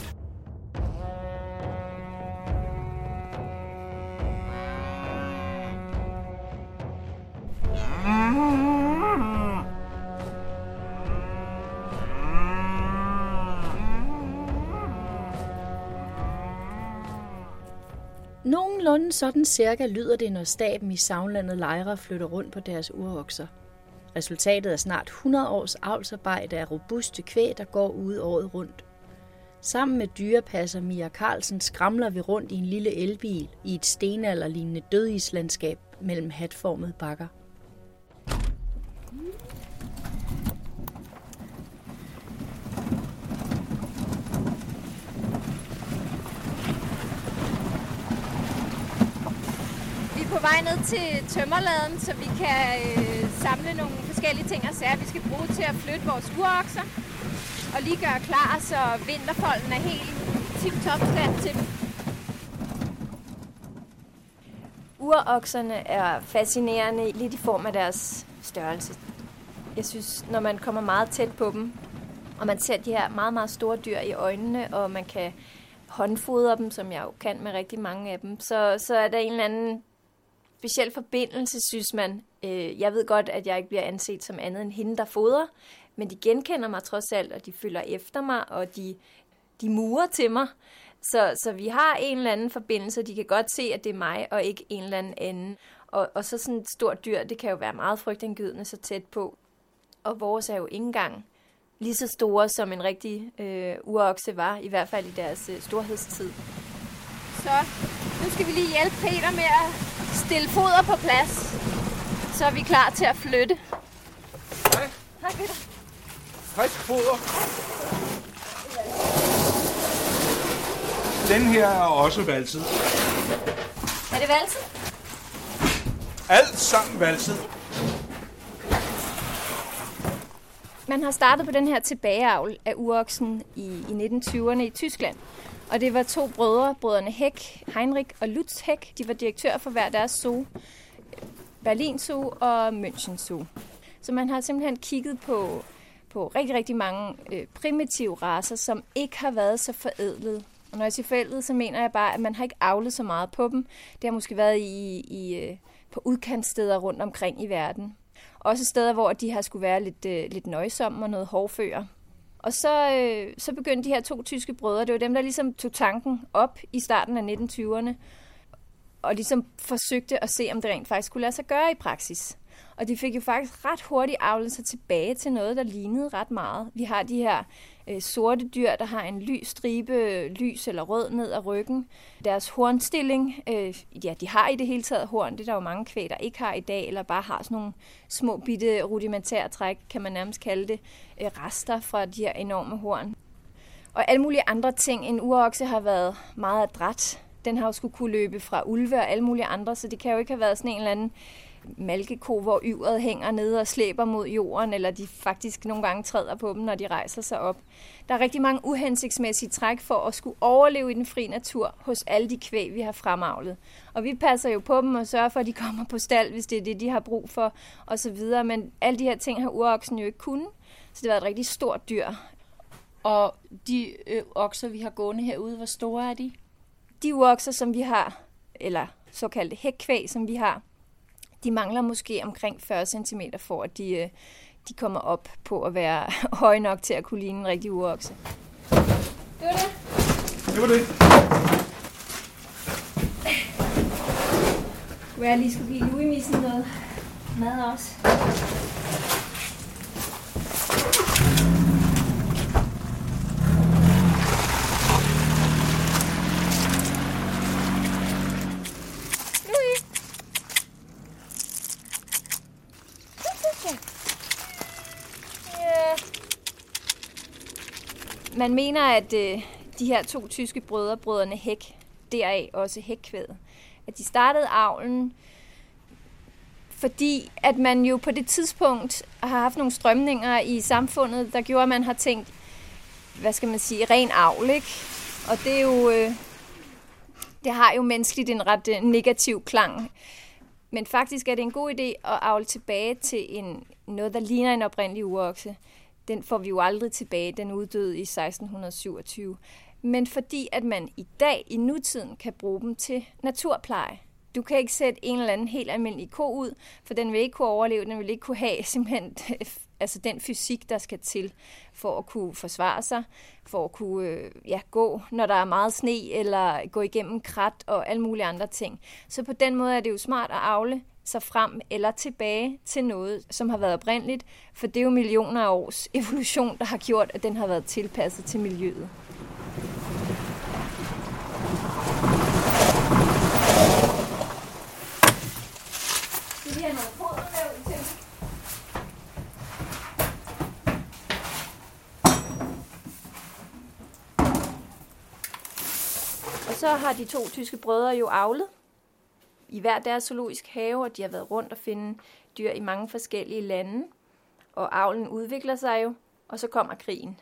Speaker 13: Nogenlunde sådan cirka lyder det, når staben i savnlandet lejre flytter rundt på deres urokser. Resultatet er snart 100 års avlsarbejde af robuste kvæg, der går ude året rundt. Sammen med dyrepasser Mia Carlsen skramler vi rundt i en lille elbil i et stenalderlignende dødislandskab mellem hatformede bakker.
Speaker 14: På vej ned til tømmerladen, så vi kan øh, samle nogle forskellige ting og sager, vi skal bruge til at flytte vores urokser. Og lige gøre klar, så vinterfolden er helt tip-top stand til dem.
Speaker 15: Urokserne er fascinerende lidt i form af deres størrelse. Jeg synes, når man kommer meget tæt på dem, og man ser de her meget, meget store dyr i øjnene, og man kan håndfodre dem, som jeg jo kan med rigtig mange af dem, så, så er der en eller anden speciel forbindelse, synes man. Øh, jeg ved godt, at jeg ikke bliver anset som andet end hende, der fodrer, men de genkender mig trods alt, og de følger efter mig, og de, de murer til mig. Så, så vi har en eller anden forbindelse, de kan godt se, at det er mig, og ikke en eller anden anden. Og, og så sådan et stort dyr, det kan jo være meget frygtindgydende så tæt på. Og vores er jo ikke engang lige så store, som en rigtig øh, urokse var, i hvert fald i deres øh, storhedstid.
Speaker 14: Så nu skal vi lige hjælpe Peter med at stille foder på plads. Så er vi klar til at flytte.
Speaker 12: Hej.
Speaker 14: Hej Peter.
Speaker 12: Frisk foder. Den her er også valset.
Speaker 14: Er det valsen?
Speaker 12: Alt sammen valset.
Speaker 15: Man har startet på den her tilbageavl af uroksen i, i 1920'erne i Tyskland. Og det var to brødre, brødrene Hæk, Heinrich og Lutz Hæk. De var direktør for hver deres zoo. Berlin Zoo og München Zoo. Så man har simpelthen kigget på, på rigtig, rigtig mange øh, primitive raser, som ikke har været så forædlet. Og når jeg siger forædlet, så mener jeg bare, at man har ikke avlet så meget på dem. Det har måske været i, i, øh, på udkantssteder rundt omkring i verden. Også steder, hvor de har skulle være lidt, øh, lidt nøjsomme og noget hårdfører. Og så, øh, så begyndte de her to tyske brødre, det var dem, der ligesom tog tanken op i starten af 1920'erne, og ligesom forsøgte at se, om det rent faktisk kunne lade sig gøre i praksis. Og de fik jo faktisk ret hurtigt aflet sig tilbage til noget, der lignede ret meget. Vi har de her øh, sorte dyr, der har en lys stribe, lys eller rød ned ad ryggen. Deres hornstilling, øh, ja, de har i det hele taget horn. Det er der jo mange kvæg, der ikke har i dag, eller bare har sådan nogle små bitte rudimentære træk, kan man nærmest kalde det, øh, rester fra de her enorme horn. Og alle mulige andre ting. En urokse har været meget adræt. Den har jo skulle kunne løbe fra ulve og alle mulige andre, så det kan jo ikke have været sådan en eller anden malkeko, hvor yveret hænger nede og slæber mod jorden, eller de faktisk nogle gange træder på dem, når de rejser sig op. Der er rigtig mange uhensigtsmæssige træk for at skulle overleve i den fri natur hos alle de kvæg, vi har fremavlet. Og vi passer jo på dem og sørger for, at de kommer på stald, hvis det er det, de har brug for, osv. Men alle de her ting har uroksen jo ikke kunnet, så det var et rigtig stort dyr.
Speaker 13: Og de ø, okser, vi har gående herude, hvor store er de?
Speaker 15: De urokser, som vi har, eller såkaldte hækkvæg, som vi har, de mangler måske omkring 40 cm for, at de, øh, de kommer op på at være høje nok til at kunne ligne en rigtig urokse.
Speaker 14: Det var det.
Speaker 12: Det var det.
Speaker 15: Hvor jeg lige skulle give Louis-missen noget mad også. Man mener, at øh, de her to tyske brødre, brødrene Hæk, deraf også hækkvædet, at de startede avlen, fordi at man jo på det tidspunkt har haft nogle strømninger i samfundet, der gjorde, at man har tænkt, hvad skal man sige, ren avl, ikke? Og det er jo, øh, det har jo menneskeligt en ret øh, negativ klang. Men faktisk er det en god idé at avle tilbage til en, noget, der ligner en oprindelig urokse. Den får vi jo aldrig tilbage, den uddøde i 1627. Men fordi at man i dag, i nutiden, kan bruge dem til naturpleje. Du kan ikke sætte en eller anden helt almindelig ko ud, for den vil ikke kunne overleve, den vil ikke kunne have simpelthen altså den fysik, der skal til for at kunne forsvare sig, for at kunne øh, ja, gå, når der er meget sne, eller gå igennem krat og alle mulige andre ting. Så på den måde er det jo smart at afle sig frem eller tilbage til noget, som har været oprindeligt, for det er jo millioner af års evolution, der har gjort, at den har været tilpasset til miljøet. Vi har nogle fodervæv til. Og så har de to tyske brødre jo avlet i hver deres zoologisk have, og de har været rundt og finde dyr i mange forskellige lande. Og avlen udvikler sig jo, og så kommer krigen.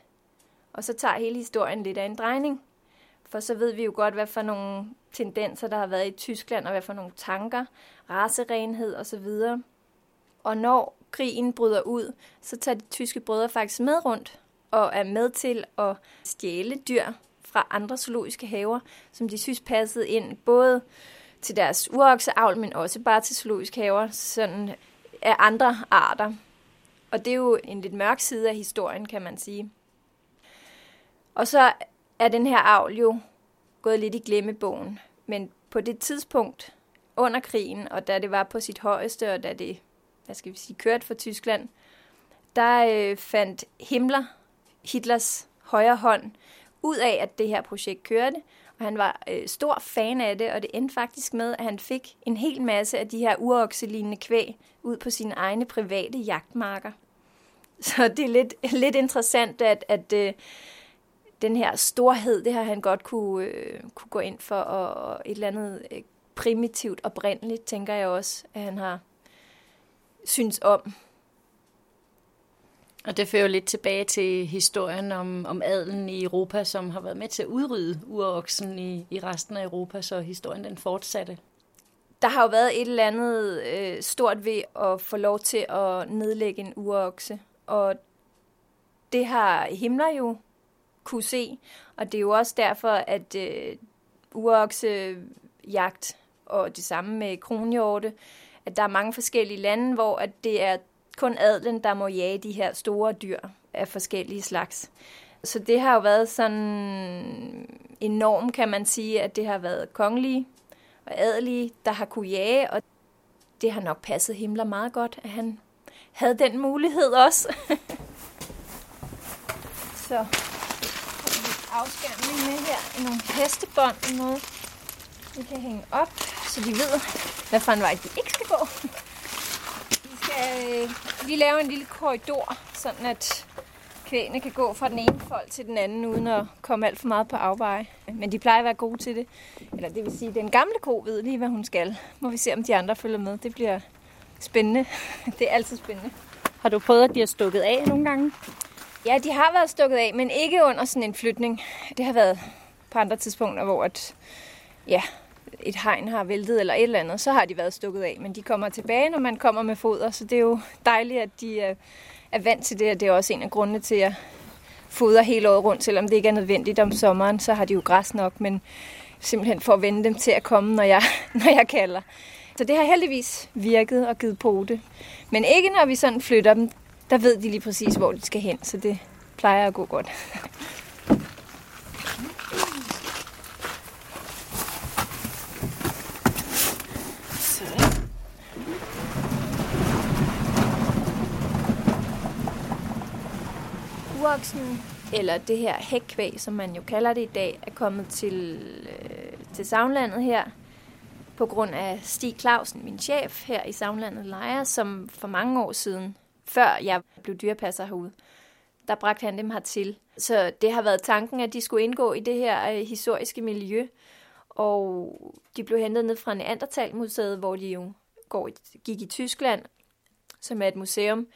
Speaker 15: Og så tager hele historien lidt af en drejning. For så ved vi jo godt, hvad for nogle tendenser, der har været i Tyskland, og hvad for nogle tanker, racerenhed osv. Og når krigen bryder ud, så tager de tyske brødre faktisk med rundt og er med til at stjæle dyr fra andre zoologiske haver, som de synes passede ind, både til deres urokseavl, men også bare til zoologiske haver, sådan af andre arter. Og det er jo en lidt mørk side af historien, kan man sige. Og så er den her avl jo gået lidt i glemmebogen. Men på det tidspunkt under krigen, og da det var på sit højeste, og da det, hvad skal vi sige, kørte for Tyskland, der øh, fandt Himmler, Hitlers højre hånd, ud af, at det her projekt kørte, han var øh, stor fan af det, og det endte faktisk med, at han fik en hel masse af de her urokselignende kvæg ud på sine egne private jagtmarker. Så det er lidt, lidt interessant, at, at øh, den her storhed, det har han godt kunne, øh, kunne gå ind for, og, og et eller andet øh, primitivt oprindeligt, tænker jeg også, at han har synes om.
Speaker 13: Og det fører lidt tilbage til historien om, om adelen i Europa, som har været med til at udrydde uroksen i, i resten af Europa, så historien den fortsatte.
Speaker 15: Der har jo været et eller andet øh, stort ved at få lov til at nedlægge en urokse, og det har Himmler jo kunne se, og det er jo også derfor, at øh, uroksejagt og det samme med kronhjorte, at der er mange forskellige lande, hvor at det er kun adlen, der må jage de her store dyr af forskellige slags. Så det har jo været sådan enorm, kan man sige, at det har været kongelige og adelige, der har kunne jage, og det har nok passet Himmler meget godt, at han havde den mulighed også. Så afskærmning med her i nogle hestebånd og noget, vi kan hænge op, så de ved, hvad for en vej de ikke skal gå. Vi skal øh, lige lave en lille korridor, sådan at kvægene kan gå fra den ene fold til den anden, uden at komme alt for meget på afveje. Men de plejer at være gode til det. Eller det vil sige, den gamle ko ved lige, hvad hun skal. Må vi se, om de andre følger med. Det bliver spændende. Det er altid spændende. Har du prøvet, at de har stukket af nogle gange? Ja, de har været stukket af, men ikke under sådan en flytning. Det har været på andre tidspunkter, hvor at, ja, et hegn har væltet eller et eller andet, så har de været stukket af. Men de kommer tilbage, når man kommer med foder, så det er jo dejligt, at de er, er vant til det, og det er også en af grundene til at fodre hele året rundt, selvom det ikke er nødvendigt om sommeren, så har de jo græs nok, men simpelthen for at vende dem til at komme, når jeg, når jeg kalder. Så det har heldigvis virket og givet pote. Men ikke når vi sådan flytter dem der ved de lige præcis, hvor de skal hen, så det plejer at gå godt. Uoksen, eller det her hækkvæg, som man jo kalder det i dag, er kommet til, øh, til Savnlandet her, på grund af Stig Clausen, min chef her i Savnlandet Lejer, som for mange år siden før jeg blev dyrepasser herude, der bragte han dem hertil. Så det har været tanken, at de skulle indgå i det her øh, historiske miljø. Og de blev hentet ned fra Neandertalmuseet, hvor de jo går, gik i Tyskland, som er et museum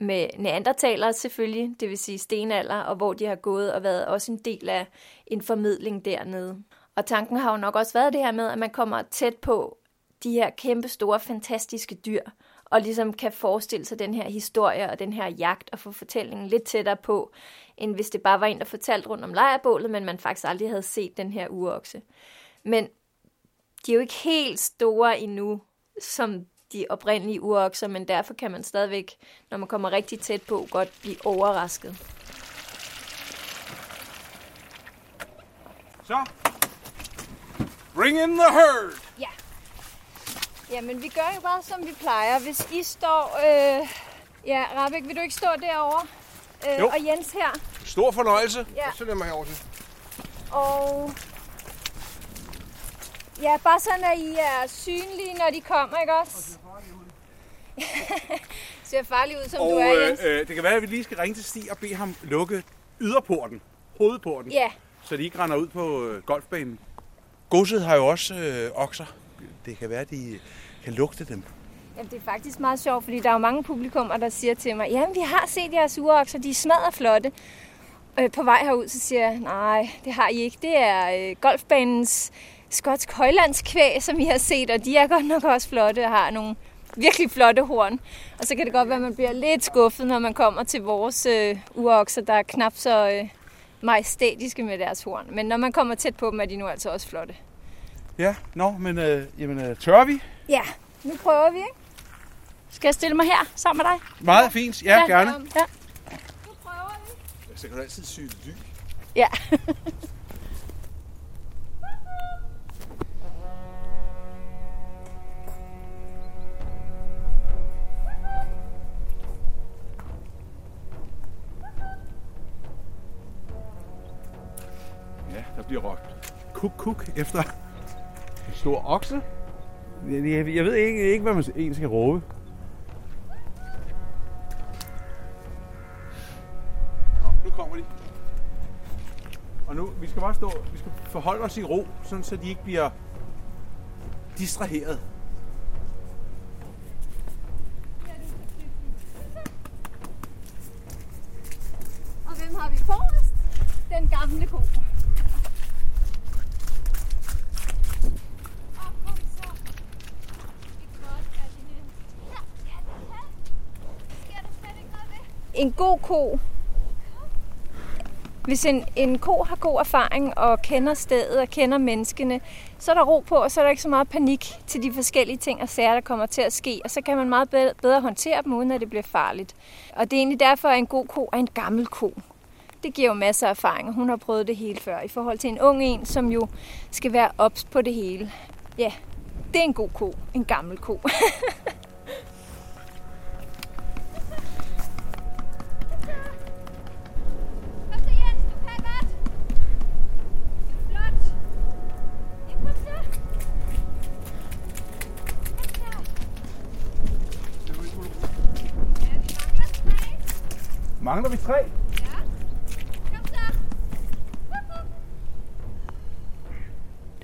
Speaker 15: med neandertalere selvfølgelig, det vil sige stenalder, og hvor de har gået og været også en del af en formidling dernede. Og tanken har jo nok også været det her med, at man kommer tæt på de her kæmpe store, fantastiske dyr, og ligesom kan forestille sig den her historie og den her jagt og få fortællingen lidt tættere på, end hvis det bare var en, der fortalte rundt om lejrbålet, men man faktisk aldrig havde set den her urokse. Men de er jo ikke helt store endnu, som de oprindelige urokser, men derfor kan man stadigvæk, når man kommer rigtig tæt på, godt blive overrasket.
Speaker 12: Så. Bring in the herd.
Speaker 15: Ja. Jamen, vi gør jo bare, som vi plejer. Hvis I står... Øh, ja, Rabeck, vil du ikke stå derovre? Øh,
Speaker 12: Jo.
Speaker 15: og Jens her.
Speaker 12: Stor fornøjelse.
Speaker 15: Ja.
Speaker 12: Så lader mig herover til.
Speaker 15: Og... Ja, bare sådan, at I er synlige, når de kommer, ikke også? ser farlig ud, som
Speaker 12: og
Speaker 15: du er, Jens.
Speaker 12: øh, øh, det kan være, at vi lige skal ringe til Stig og bede ham lukke yderporten, hovedporten,
Speaker 15: Ja.
Speaker 12: så de ikke render ud på øh, golfbanen. Godset har jo også øh, okser. Det kan være, at de kan lugte dem.
Speaker 15: Jamen, det er faktisk meget sjovt, fordi der er jo mange publikummer, der siger til mig, jamen, vi har set jeres urokser, de er smadret flotte. Øh, på vej herud, så siger jeg, nej, det har I ikke. Det er øh, golfbanens skotsk højlandskvæg, som I har set, og de er godt nok også flotte og har nogle virkelig flotte horn. Og så kan det godt være, at man bliver lidt skuffet, når man kommer til vores øh, urokser, der er knap så øh, majestætiske med deres horn. Men når man kommer tæt på dem, er de nu altså også flotte.
Speaker 12: Ja, nå, men øh, jamen, øh, tør vi?
Speaker 15: Ja, nu prøver vi, ikke? Skal jeg stille mig her sammen med dig?
Speaker 12: Meget fint, ja, gerne.
Speaker 15: Ja.
Speaker 12: Så kan du altid sy ly.
Speaker 15: Ja.
Speaker 12: bliver råbt kuk-kuk efter en stor okse. Jeg, jeg, jeg ved ikke, ikke, hvad man egentlig skal råbe. Nå, nu kommer de. Og nu, vi skal bare stå, vi skal forholde os i ro, sådan så de ikke bliver distraheret.
Speaker 15: Og hvem har vi forrest? Den gamle ko. En god ko. Hvis en, en ko har god erfaring og kender stedet og kender menneskene, så er der ro på, og så er der ikke så meget panik til de forskellige ting og sager, der kommer til at ske. Og så kan man meget bedre, bedre håndtere dem, uden at det bliver farligt. Og det er egentlig derfor, at en god ko er en gammel ko. Det giver jo masser af erfaring, og hun har prøvet det hele før. I forhold til en ung en, som jo skal være ops på det hele. Ja, det er en god ko. En gammel ko.
Speaker 12: Mangler vi tre?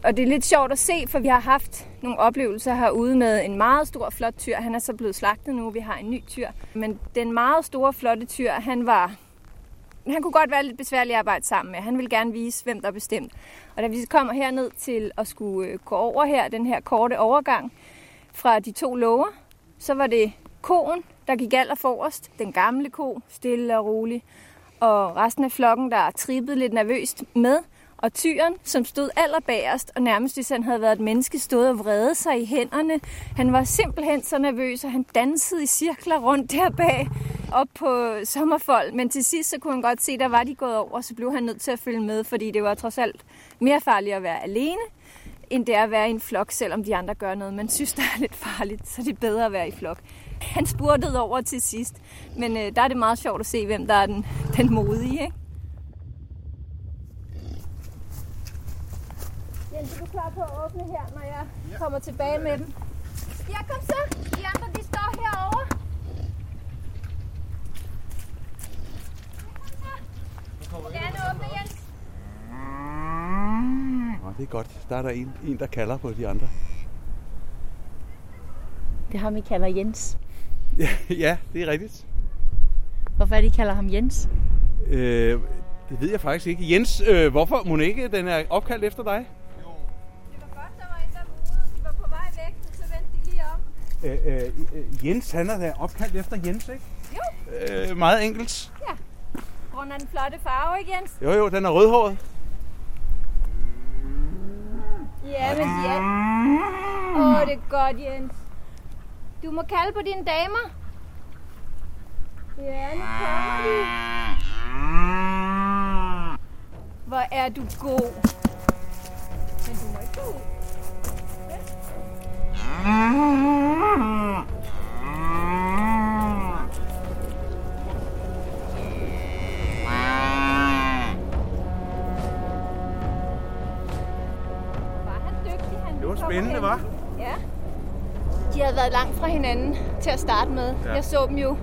Speaker 15: Og det er lidt sjovt at se, for vi har haft nogle oplevelser herude med en meget stor, flot tyr. Han er så blevet slagtet nu, vi har en ny tyr. Men den meget store, flotte tyr, han var... Han kunne godt være lidt besværlig at arbejde sammen med. Han ville gerne vise, hvem der er bestemt. Og da vi kommer herned til at skulle øh, gå over her, den her korte overgang fra de to lover, så var det koen, der gik aller forrest. Den gamle ko, stille og rolig. Og resten af flokken, der trippede lidt nervøst med. Og tyren, som stod allerbagerst, og nærmest hvis han havde været et menneske, stod og vrede sig i hænderne. Han var simpelthen så nervøs, og han dansede i cirkler rundt der bag op på sommerfold. Men til sidst så kunne han godt se, der var de gået over, og så blev han nødt til at følge med, fordi det var trods alt mere farligt at være alene, end det er at være i en flok, selvom de andre gør noget, man synes, der er lidt farligt, så det er bedre at være i flok han spurtede over til sidst. Men øh, der er det meget sjovt at se, hvem der er den, den modige, ikke? Jens, er du klar på at åbne her, når jeg ja. kommer tilbage med dem? Ja, kom så. De andre, de står herovre. Jeg åbne, Jens.
Speaker 12: Oh, det er godt. Der er der en, en, der kalder på de andre.
Speaker 13: Det har ham, kalder Jens.
Speaker 12: Ja, ja det er rigtigt.
Speaker 13: Hvorfor er det, I kalder ham Jens?
Speaker 12: Øh, det ved jeg faktisk ikke. Jens, øh, hvorfor må ikke den er opkaldt efter dig? Øh, øh, øh, Jens, han er da opkaldt efter Jens, ikke?
Speaker 15: Jo.
Speaker 12: Øh, meget enkelt.
Speaker 15: Ja. Grund af den flotte farve, ikke Jens?
Speaker 12: Jo, jo, den er rødhåret.
Speaker 15: Ja, men Jens. Åh, oh, det er godt, Jens. Du må kalde på dine damer. Ja, nu kommer de. Hvor er du god. Men du må ikke gå ud.
Speaker 12: Det var spændende, var?
Speaker 15: De havde været langt fra hinanden til at starte med.
Speaker 12: Ja.
Speaker 15: Jeg så dem jo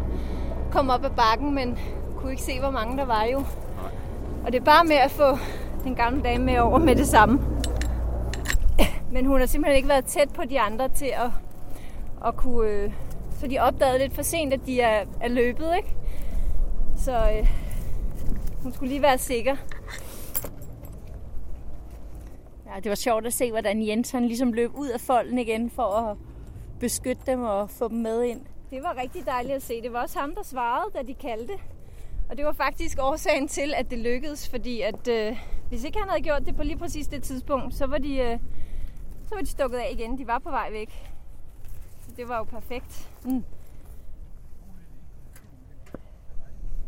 Speaker 15: komme op ad bakken, men kunne ikke se, hvor mange der var jo. Nej. Og det er bare med at få den gamle dame med over med det samme. Men hun har simpelthen ikke været tæt på de andre til at, at kunne... Øh, så de opdagede lidt for sent, at de er, er løbet, ikke? Så øh, hun skulle lige være sikker. Ja, det var sjovt at se, hvordan Jens han ligesom løb ud af folden igen for at beskytte dem og få dem med ind. Det var rigtig dejligt at se. Det var også ham, der svarede, da de kaldte. Og det var faktisk årsagen til, at det lykkedes, fordi at øh, hvis ikke han havde gjort det på lige præcis det tidspunkt, så var de, øh, så var de stukket af igen. De var på vej væk. Så det var jo perfekt. Mm.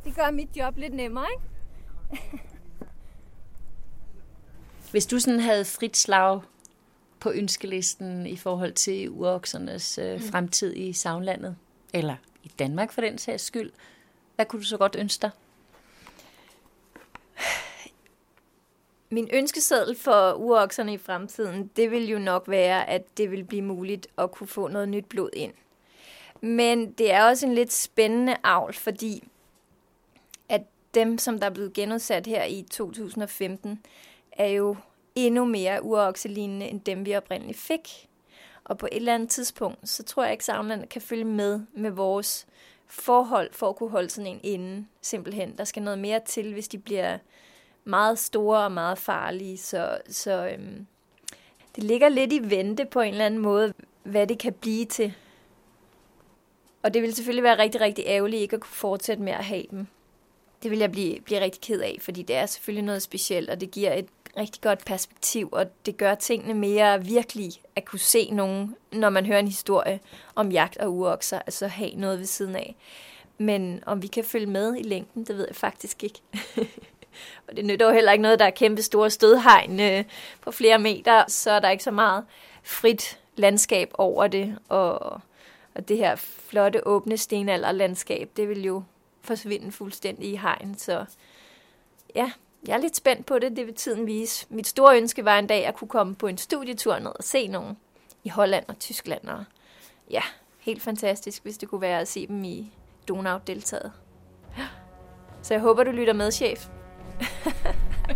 Speaker 15: Det gør mit job lidt nemmere, ikke?
Speaker 13: Hvis du sådan havde frit slag på ønskelisten i forhold til uroksernes øh,
Speaker 15: Mm.
Speaker 13: fremtid i Savnlandet, eller i Danmark for den sags skyld, hvad kunne du så godt ønske dig?
Speaker 15: Min ønskeseddel for urokserne i fremtiden, det vil jo nok være, at det vil blive muligt at kunne få noget nyt blod ind. Men det er også en lidt spændende avl, fordi at dem, som der er blevet genudsat her i 2015, er jo endnu mere urokselignende end dem, vi oprindeligt fik. Og på et eller andet tidspunkt, så tror jeg ikke, Savnland kan følge med med vores forhold for at kunne holde sådan en inde, simpelthen. Der skal noget mere til, hvis de bliver meget store og meget farlige, så, så øhm, det ligger lidt i vente på en eller anden måde, hvad det kan blive til. Og det vil selvfølgelig være rigtig, rigtig ærgerligt ikke at kunne fortsætte med at have dem. Det vil jeg blive, blive rigtig ked af, fordi det er selvfølgelig noget specielt, og det giver et rigtig godt perspektiv, og det gør tingene mere virkelige at kunne se nogen, når man hører en historie om jagt og urokser, altså have noget ved siden af. Men om vi kan følge med i længden, det ved jeg faktisk ikke. og det nytter jo heller ikke noget, der er kæmpe store stødhegn øh, på flere meter, så er der ikke så meget frit landskab over det, og, og det her flotte, åbne stenalderlandskab, det vil jo forsvinde fuldstændig i hegn, så ja, jeg er lidt spændt på det, det vil tiden vise. Mit store ønske var en dag at kunne komme på en studietur ned og se nogen i Holland og Tyskland, og ja, helt fantastisk, hvis det kunne være at se dem i Donau-deltaget. Så jeg håber, du lytter med, chef.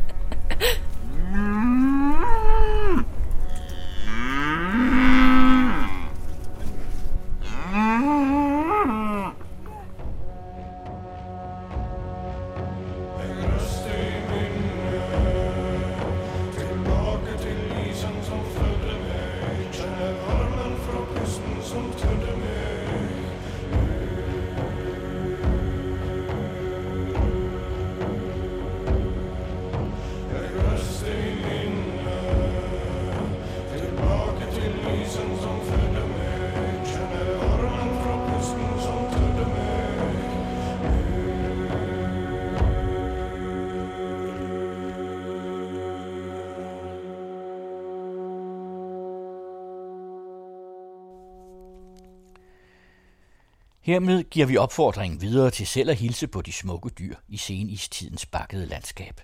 Speaker 1: Hermed giver vi opfordringen videre til selv at hilse på de smukke dyr i senistidens bakkede landskab.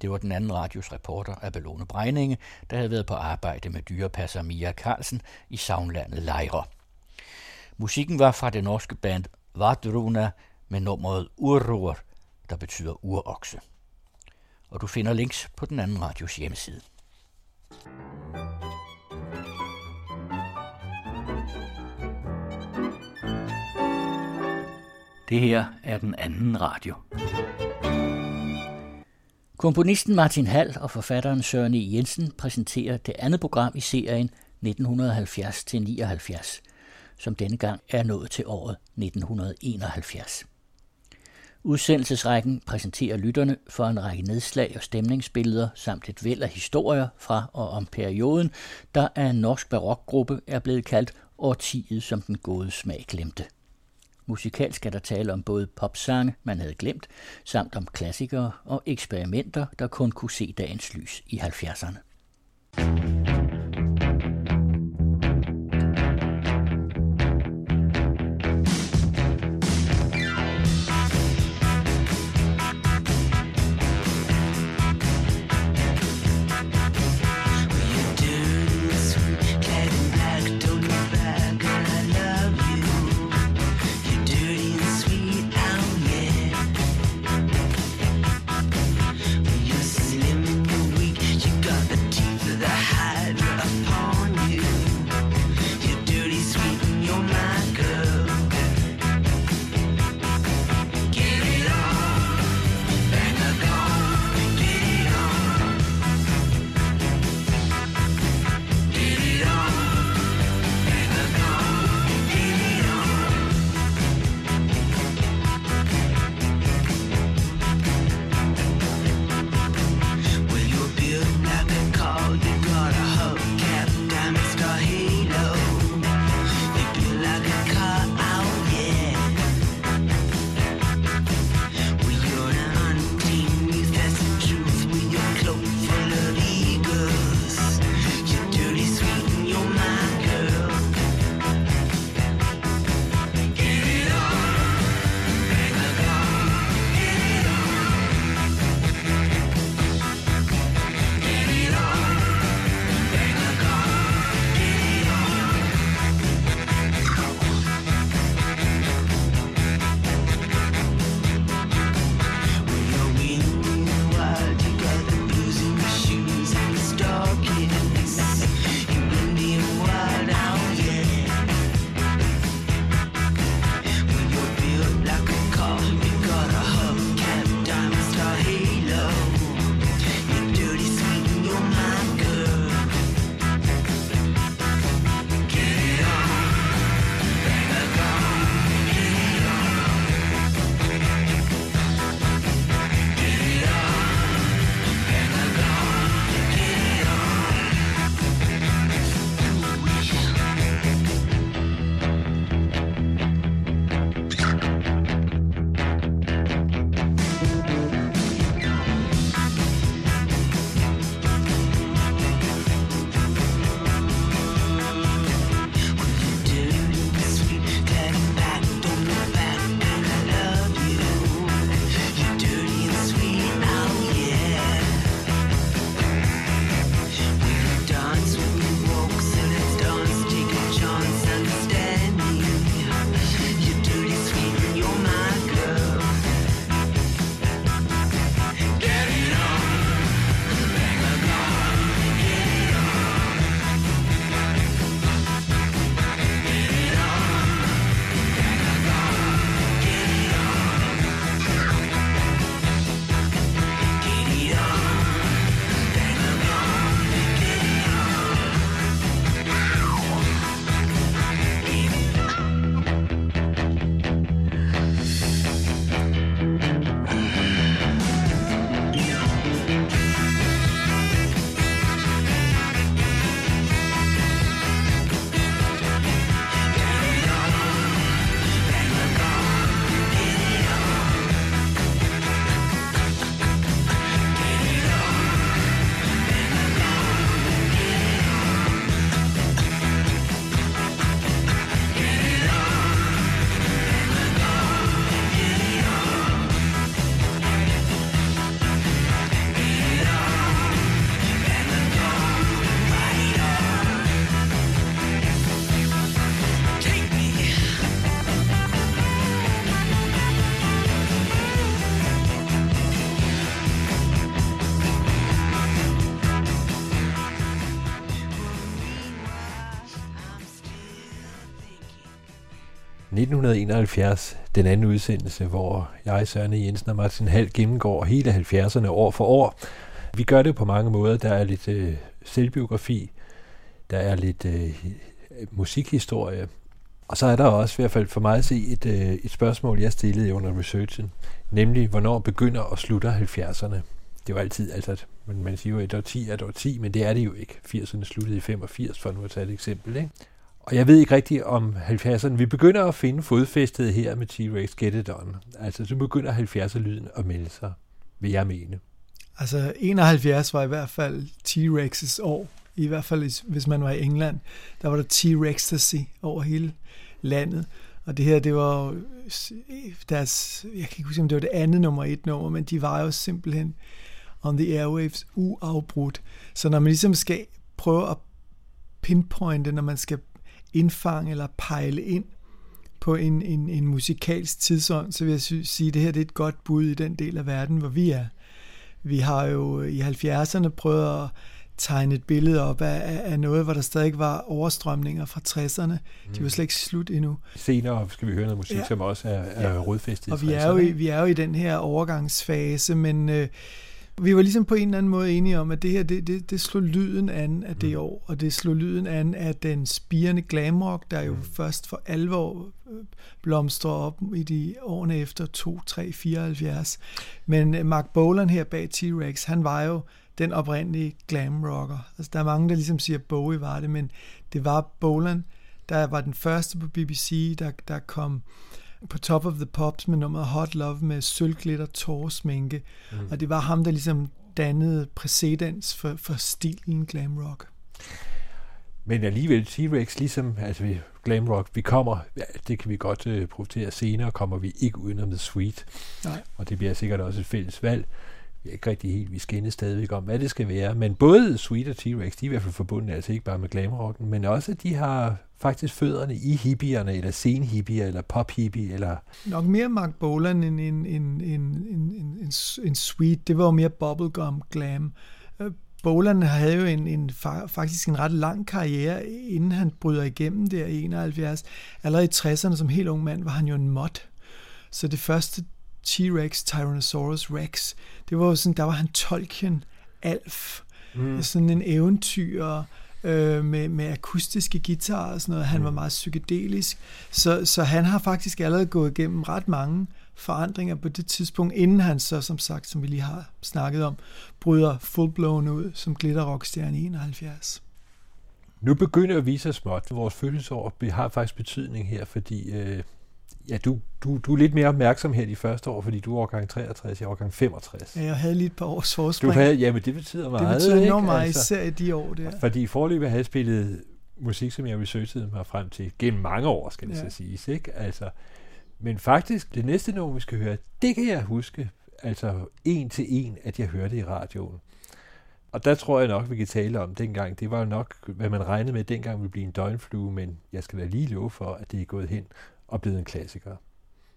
Speaker 1: Det var den anden radios reporter Abelone Brejninge, der havde været på arbejde med dyrepasser Mia Carlsen i savnlandet Lejre. Musikken var fra det norske band Vardruna med nummeret Urror, der betyder urokse. Og du finder links på den anden radios hjemmeside. Det her er den anden radio. Komponisten Martin Hall og forfatteren Søren E. Jensen præsenterer det andet program i serien 1970-79, som denne gang er nået til året 1971. Udsendelsesrækken præsenterer lytterne for en række nedslag og stemningsbilleder samt et væld af historier fra og om perioden, der af en norsk barokgruppe er blevet kaldt årtiet, som den gode smag glemte. Musikalsk er der tale om både popsange, man havde glemt, samt om klassikere og eksperimenter, der kun kunne se dagens lys i 70'erne.
Speaker 16: thank you
Speaker 17: 1971, den anden udsendelse, hvor jeg, Søren e. Jensen og Martin Hall gennemgår hele 70'erne år for år. Vi gør det på mange måder. Der er lidt øh, selvbiografi, der er lidt øh, musikhistorie, og så er der også i hvert fald for mig at se et, øh, et spørgsmål, jeg stillede under researchen, nemlig hvornår begynder og slutter 70'erne. Det var altid, altså man, man siger jo, at et 10 er et 10, men det er det jo ikke. 80'erne sluttede i 85, for nu at tage et eksempel. Ikke? Og jeg ved ikke rigtigt om 70'erne. Vi begynder at finde fodfæstet her med T-Rex Get It On. Altså, så begynder 70'er-lyden at melde sig, vil jeg mene.
Speaker 18: Altså, 71 var i hvert fald T-Rex's år. I hvert fald, hvis man var i England. Der var der T-Rextasy over hele landet. Og det her, det var deres, jeg kan ikke huske, om det var det andet nummer et nummer, men de var jo simpelthen on the airwaves uafbrudt. Så når man ligesom skal prøve at pinpointe, når man skal indfange eller pejle ind på en, en, en musikalsk tidsånd, så vil jeg sige, at det her det er et godt bud i den del af verden, hvor vi er. Vi har jo i 70'erne prøvet at tegne et billede op af, af noget, hvor der stadig var overstrømninger fra 60'erne. Mm. De var slet ikke slut endnu.
Speaker 17: Senere skal vi høre noget musik, ja. som også er, er ja. rodfæstet
Speaker 18: Og vi er, jo i, vi er jo i den her overgangsfase, men øh, vi var ligesom på en eller anden måde enige om, at det her, det, det, det slog lyden an af det mm. år, og det slog lyden an af den spirende glamrock, der jo mm. først for alvor øh, blomstrer op i de årene efter 2, 3, 74. Men øh, Mark Bolan her bag T-Rex, han var jo den oprindelige glam rocker. Altså, der er mange, der ligesom siger, at Bowie var det, men det var Bolan, der var den første på BBC, der, der kom på Top of the Pops med nummeret Hot Love med sølvglitter, tårsminke. Mm. Og det var ham, der ligesom dannede præcedens for, for stilen glam rock.
Speaker 17: Men alligevel T-Rex, ligesom altså vi, glam rock, vi kommer, ja, det kan vi godt uh, profitere senere, kommer vi ikke udenom The Sweet. Nej. Og det bliver sikkert også et fælles valg er ikke rigtig helt, vi skændes stadigvæk om, hvad det skal være. Men både Sweet og T-Rex, de er i hvert fald forbundet, altså ikke bare med glamrocken, men også, de har faktisk fødderne i hippierne, eller senhippier, eller pop-hippie, eller...
Speaker 18: Nok mere Mark Bolan end en, en, en, en, en, en, en Sweet. Det var jo mere bubblegum glam. Øh, Bolan havde jo en, en, faktisk en ret lang karriere, inden han bryder igennem der i 71. Allerede i 60'erne som helt ung mand var han jo en mod. Så det første T-Rex, Tyrannosaurus Rex. Det var sådan, der var han Tolkien, Alf, mm. sådan en eventyr øh, med, med akustiske guitarer og sådan noget. Han mm. var meget psykedelisk. Så, så han har faktisk allerede gået igennem ret mange forandringer på det tidspunkt, inden han så, som sagt, som vi lige har snakket om, bryder fullblown ud som glitterrockstjerne i 71.
Speaker 17: Nu begynder vi så småt. Vores fødselsår har faktisk betydning her, fordi øh, ja, du, du, du er lidt mere opmærksom her de første år, fordi du er årgang 63, jeg er årgang 65.
Speaker 18: Ja, jeg havde lige et par års forspring.
Speaker 17: Du havde, ja, men det betyder meget.
Speaker 18: Det betyder enormt meget, altså, især i de år der.
Speaker 17: Fordi i forløbet havde jeg spillet musik, som jeg researchede mig frem til gennem mange år, skal det ja. så siges. Ikke? Altså, men faktisk, det næste nummer, vi skal høre, det kan jeg huske, altså en til en, at jeg hørte i radioen. Og der tror jeg nok, vi kan tale om dengang. Det var jo nok, hvad man regnede med, dengang ville blive en døgnflue, men jeg skal da lige love for, at det er gået hen og blevet en klassiker.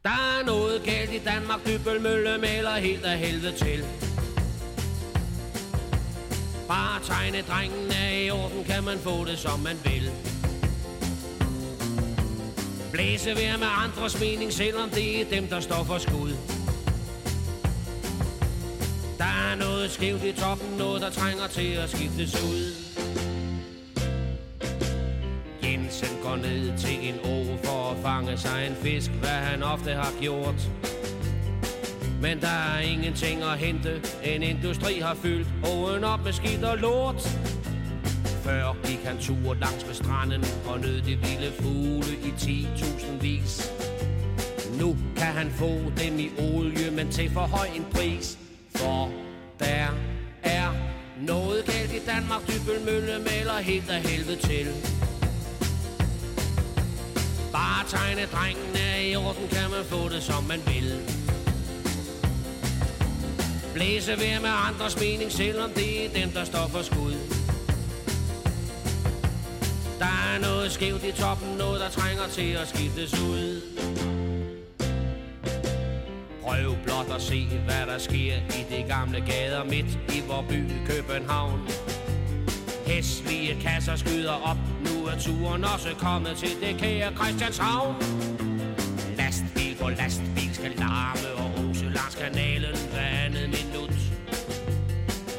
Speaker 19: Der er noget galt i Danmark, dybbelmølle maler helt af helvede til. Bare tegne drengen er i orden, kan man få det som man vil. Blæse vær med andres mening, selvom det er dem, der står for skud. Der er noget skævt i toppen, noget der trænger til at skiftes ud. Jensen går ned til en å for at fange sig en fisk, hvad han ofte har gjort. Men der er ingenting at hente, en industri har fyldt åen op med skidt og lort. Før gik han tur langs med stranden og nød de vilde fugle i 10.000 vis. Nu kan han få dem i olie, men til for høj en pris. For der er noget galt i Danmark, Dybølmølle maler helt af helvede til. Bare tegne drengen er i orden, kan man få det som man vil. Blæse ved med andres mening, selvom det er dem, der står for skud. Der er noget skævt i toppen, noget der trænger til at skiftes ud. Prøv blot at se, hvad der sker i de gamle gader midt i vor by København. Hæslige kasser skyder op, nu er turen også kommet til det kære Christianshavn. Lastbil på lastbil skal larme, og rose langs kanalen hver andet minut.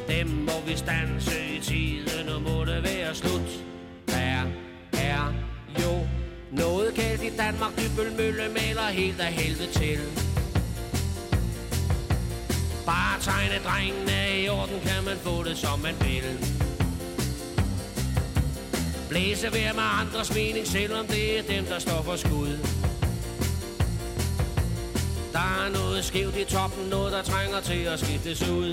Speaker 19: Dem må vi stanse i tiden, og må det være slut. Her er jo noget galt i Danmark, Dybbølmølle maler helt af helvede til. Bare tegne drengene i orden, kan man få det som man vil. Blæse vær med andres mening, selvom det er dem, der står for skud. Der er noget skævt i toppen, noget der trænger til at skiftes ud.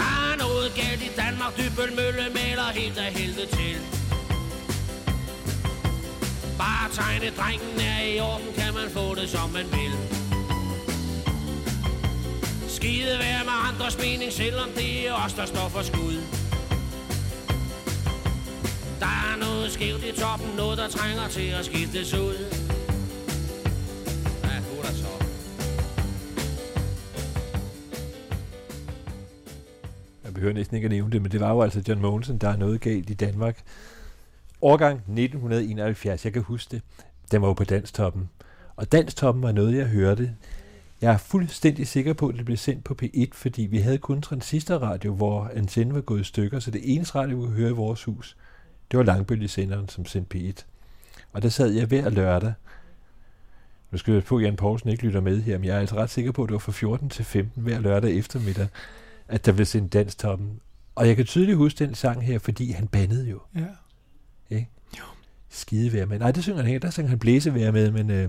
Speaker 19: Der er noget galt i Danmark, Dybøl Mølle maler helt af helvede til. Bare tegne drengen er i orden, kan man få det som man vil. Skide være med andres mening, selvom det er os, der står for skud. Der er noget skævt i toppen, noget der trænger til at skiftes ud. Ja, nu er der så.
Speaker 17: Jeg behøver næsten ikke at nævne det, men det var jo altså John Mogensen, der er noget galt i Danmark. Årgang 1971, jeg kan huske det. Den var jo på Danstoppen. Og Danstoppen var noget, jeg hørte. Jeg er fuldstændig sikker på, at det blev sendt på P1, fordi vi havde kun transistorradio, hvor antennen var gået i stykker, så det eneste radio, vi kunne høre i vores hus, det var langbølgesenderen, som sendte P1. Og der sad jeg hver lørdag. Nu skal jeg på, at Jan Poulsen ikke lytter med her, men jeg er altså ret sikker på, at det var fra 14 til 15 hver lørdag eftermiddag, at der blev sendt Danstoppen. Og jeg kan tydeligt huske den sang her, fordi han bandede jo.
Speaker 18: Ja.
Speaker 17: Ikke? Jo. Skide være med. Nej, det synger han her. Der synger han blæse være med, men... Øh,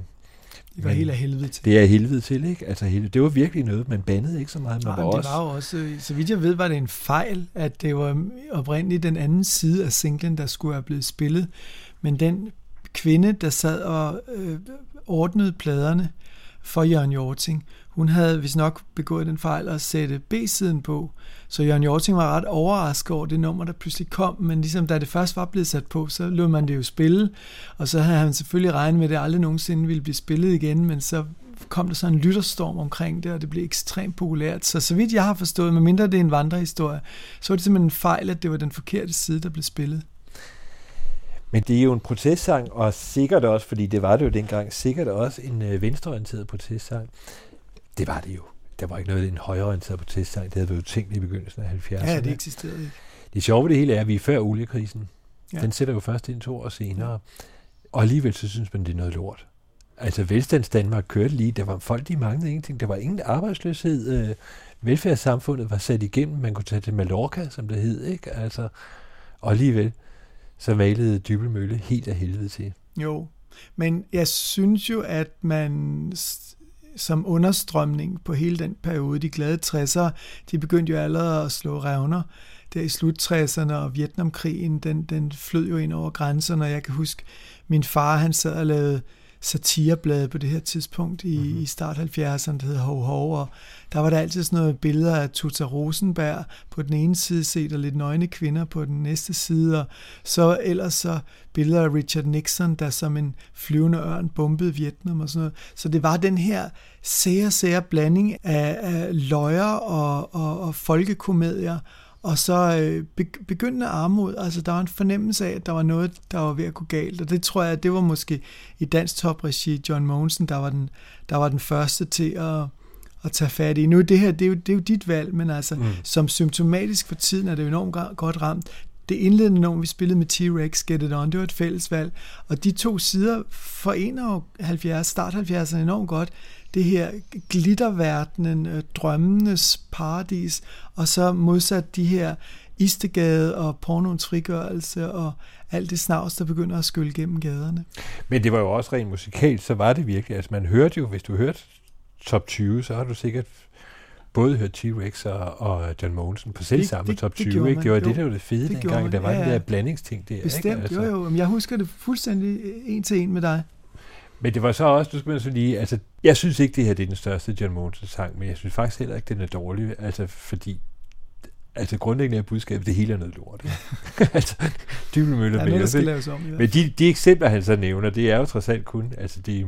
Speaker 18: Det var helt af helvede til.
Speaker 17: Det er helvede til, ikke? Altså, det var virkelig noget. Man bandede ikke så meget. Man
Speaker 18: Nej,
Speaker 17: var
Speaker 18: men
Speaker 17: også...
Speaker 18: det var jo også, øh, så vidt jeg ved, var det en fejl, at det var oprindeligt den anden side af singlen, der skulle have blevet spillet. Men den kvinde, der sad og øh, ordnede pladerne for Jørgen Jorting, hun havde vist nok begået den fejl at sætte B-siden på. Så Jørgen Jorting var ret overrasket over det nummer, der pludselig kom, men ligesom da det først var blevet sat på, så lod man det jo spille, og så havde han selvfølgelig regnet med, at det aldrig nogensinde ville blive spillet igen, men så kom der så en lytterstorm omkring det, og det blev ekstremt populært. Så så vidt jeg har forstået, medmindre det er en vandrehistorie, så var det simpelthen en fejl, at det var den forkerte side, der blev spillet.
Speaker 17: Men det er jo en protestsang, og sikkert også, fordi det var det jo dengang, sikkert også en øh, venstreorienteret protestsang. Det var det jo. Der var ikke noget en højreorienteret protestsang. Det havde jo tænkt i begyndelsen af 70'erne.
Speaker 18: Ja, det eksisterede ikke.
Speaker 17: Det sjove ved det hele er, at vi er før oliekrisen.
Speaker 18: Ja.
Speaker 17: Den sætter jo først ind to år senere. Og alligevel så synes man, det er noget lort. Altså velstands Danmark kørte lige. Der var folk, de manglede ingenting. Der var ingen arbejdsløshed. Øh, velfærdssamfundet var sat igennem. Man kunne tage til Mallorca, som det hed. Ikke? Altså, og alligevel så malede Dybelmølle helt af helvede til.
Speaker 18: Jo, men jeg synes jo, at man som understrømning på hele den periode, de glade 60'ere, de begyndte jo allerede at slå revner. Der i slut 60'erne og Vietnamkrigen, den, den flød jo ind over grænserne, og jeg kan huske, min far, han sad og lavede satireblade på det her tidspunkt i, mm-hmm. i start 70'erne, der hed Hov Hov, og der var der altid sådan noget billeder af Tuta Rosenberg på den ene side set, og lidt nøgne kvinder på den næste side, og så ellers så billeder af Richard Nixon, der som en flyvende ørn bombede Vietnam og sådan noget. Så det var den her sære, sære blanding af, af løjer og, og, og folkekomedier, og så øh, be- begyndende armod, altså der var en fornemmelse af, at der var noget, der var ved at gå galt, og det tror jeg, det var måske i dansk topregi John Mogensen, der var den, der var den første til at, at tage fat i. Nu det her, det er jo, det er jo dit valg, men altså mm. som symptomatisk for tiden er det jo enormt godt ramt. Det indledende nummer, vi spillede med T-Rex, Get It On, det var et fælles valg, og de to sider forener jo 70, start 70'erne enormt godt, det her glitterverdenen, øh, drømmenes paradis, og så modsat de her Istegade og pornoens frigørelse og alt det snavs, der begynder at skylle gennem gaderne.
Speaker 17: Men det var jo også rent musikalt, så var det virkelig. Altså man hørte jo, hvis du hørte top 20, så har du sikkert både hørt T-Rex og, og John Mogensen på selv
Speaker 18: Det-
Speaker 17: samme
Speaker 18: det-
Speaker 17: top
Speaker 18: det
Speaker 17: 20.
Speaker 18: gjorde
Speaker 17: ikke? Det var
Speaker 18: Jo,
Speaker 17: det, der var det fede
Speaker 18: det
Speaker 17: det dengang.
Speaker 18: man.
Speaker 17: Der var
Speaker 18: Ja,
Speaker 17: ja, den der blandingsting der.
Speaker 18: Bestemt,
Speaker 17: ikke? Altså.
Speaker 18: jo jo, jeg husker det fuldstændig en til en med dig.
Speaker 17: Men det var så også, du skal man så lige, altså, jeg synes ikke, det her det er den største John Mogensen sang, men jeg synes faktisk heller ikke, den er dårlig, altså, fordi, altså, grundlæggende er budskabet, det hele er noget lort. altså, dybelmøller
Speaker 18: Der er
Speaker 17: med.
Speaker 18: noget, der laves om, hvert
Speaker 17: Men de, de eksempler, han så nævner, det er jo trods alt kun, altså, det er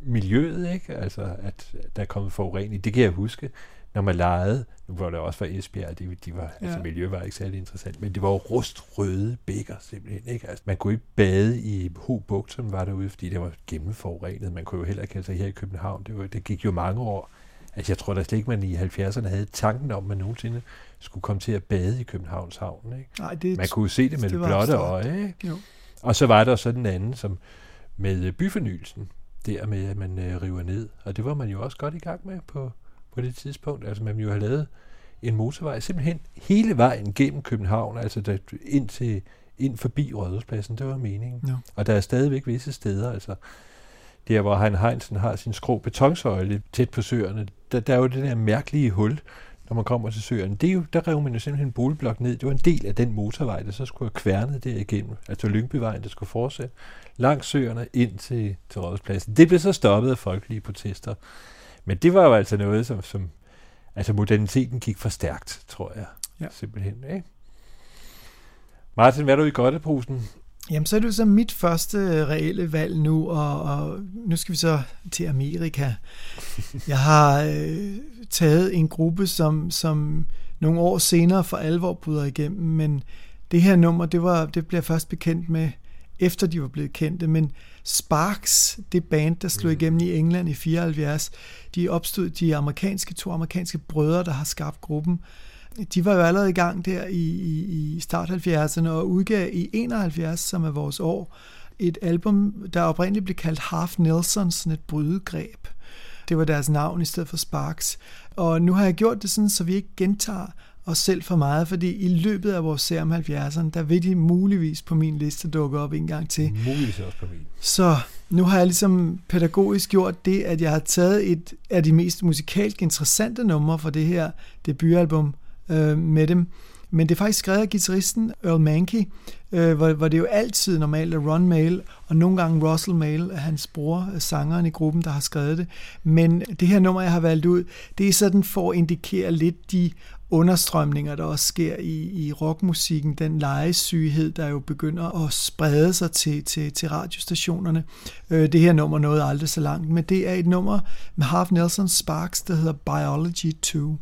Speaker 17: miljøet, ikke? Altså, at der er kommet forurening. Det kan jeg huske, når man legede, nu var det også fra Esbjerg, de, de var, ja. altså miljø var ikke særlig interessant, men det var jo rustrøde bækker simpelthen, ikke? Altså, man kunne ikke bade i Ho Bugt, som var derude, fordi det var gennemforurenet. Man kunne jo heller ikke, altså her i København, det, var, det gik jo mange år, Altså, jeg tror da slet ikke, man i 70'erne havde tanken om, at man nogensinde skulle komme til at bade i Københavns Havn. Ikke?
Speaker 18: Nej, det,
Speaker 17: man kunne se det med det, det blotte øje. Ikke?
Speaker 18: Jo.
Speaker 17: Og så var der så den anden, som med byfornyelsen, der med, at man øh, river ned. Og det var man jo også godt i gang med på, på det tidspunkt. Altså, man jo har lavet en motorvej simpelthen hele vejen gennem København, altså der, ind, til, ind forbi Rådhuspladsen, det var meningen.
Speaker 18: Ja.
Speaker 17: Og der er stadigvæk visse steder, altså der hvor Han Heinsen har sin skrå betonsøjle tæt på søerne, der, der er jo det der mærkelige hul, når man kommer til søerne. Det er jo, der rev man jo simpelthen en boligblok ned. Det var en del af den motorvej, der så skulle have kværnet derigennem, altså Lyngbyvejen, der skulle fortsætte langs søerne ind til, til Rådhuspladsen. Det blev så stoppet af folkelige protester. Men det var jo altså noget, som, som altså moderniteten gik for stærkt, tror jeg.
Speaker 18: Ja.
Speaker 17: Simpelthen, ikke? Martin, hvad er du i godteposen?
Speaker 18: Jamen, så er det jo så mit første reelle valg nu, og, og nu skal vi så til Amerika. Jeg har øh, taget en gruppe, som, som nogle år senere for alvor bryder igennem, men det her nummer, det, var, det blev jeg først bekendt med, efter de var blevet kendte, men Sparks, det band, der slog igennem i England i 74, de opstod de amerikanske, to amerikanske brødre, der har skabt gruppen, de var jo allerede i gang der i, i, i start 70'erne og udgav i 71, som er vores år, et album, der oprindeligt blev kaldt Half Nelson, sådan et brydegreb. Det var deres navn i stedet for Sparks. Og nu har jeg gjort det sådan, så vi ikke gentager os selv for meget, fordi i løbet af vores serie om 70'erne, der vil de muligvis på min liste dukke op en gang til.
Speaker 17: Muligvis også på min.
Speaker 18: Så nu har jeg ligesom pædagogisk gjort det, at jeg har taget et af de mest musikalsk interessante numre for det her debutalbum, øh, med dem. Men det er faktisk skrevet af guitaristen Earl Mankey, øh, hvor, hvor det jo altid normalt er Ron Mail, og nogle gange Russell Mail, hans bror, sangeren i gruppen, der har skrevet det. Men det her nummer, jeg har valgt ud, det er sådan for at indikere lidt de understrømninger, der også sker i, i rockmusikken, den lejesyghed, der jo begynder at sprede sig til, til, til radiostationerne. Øh, det her nummer nåede aldrig så langt, men det er et nummer med Half Nelson Sparks, der hedder Biology 2.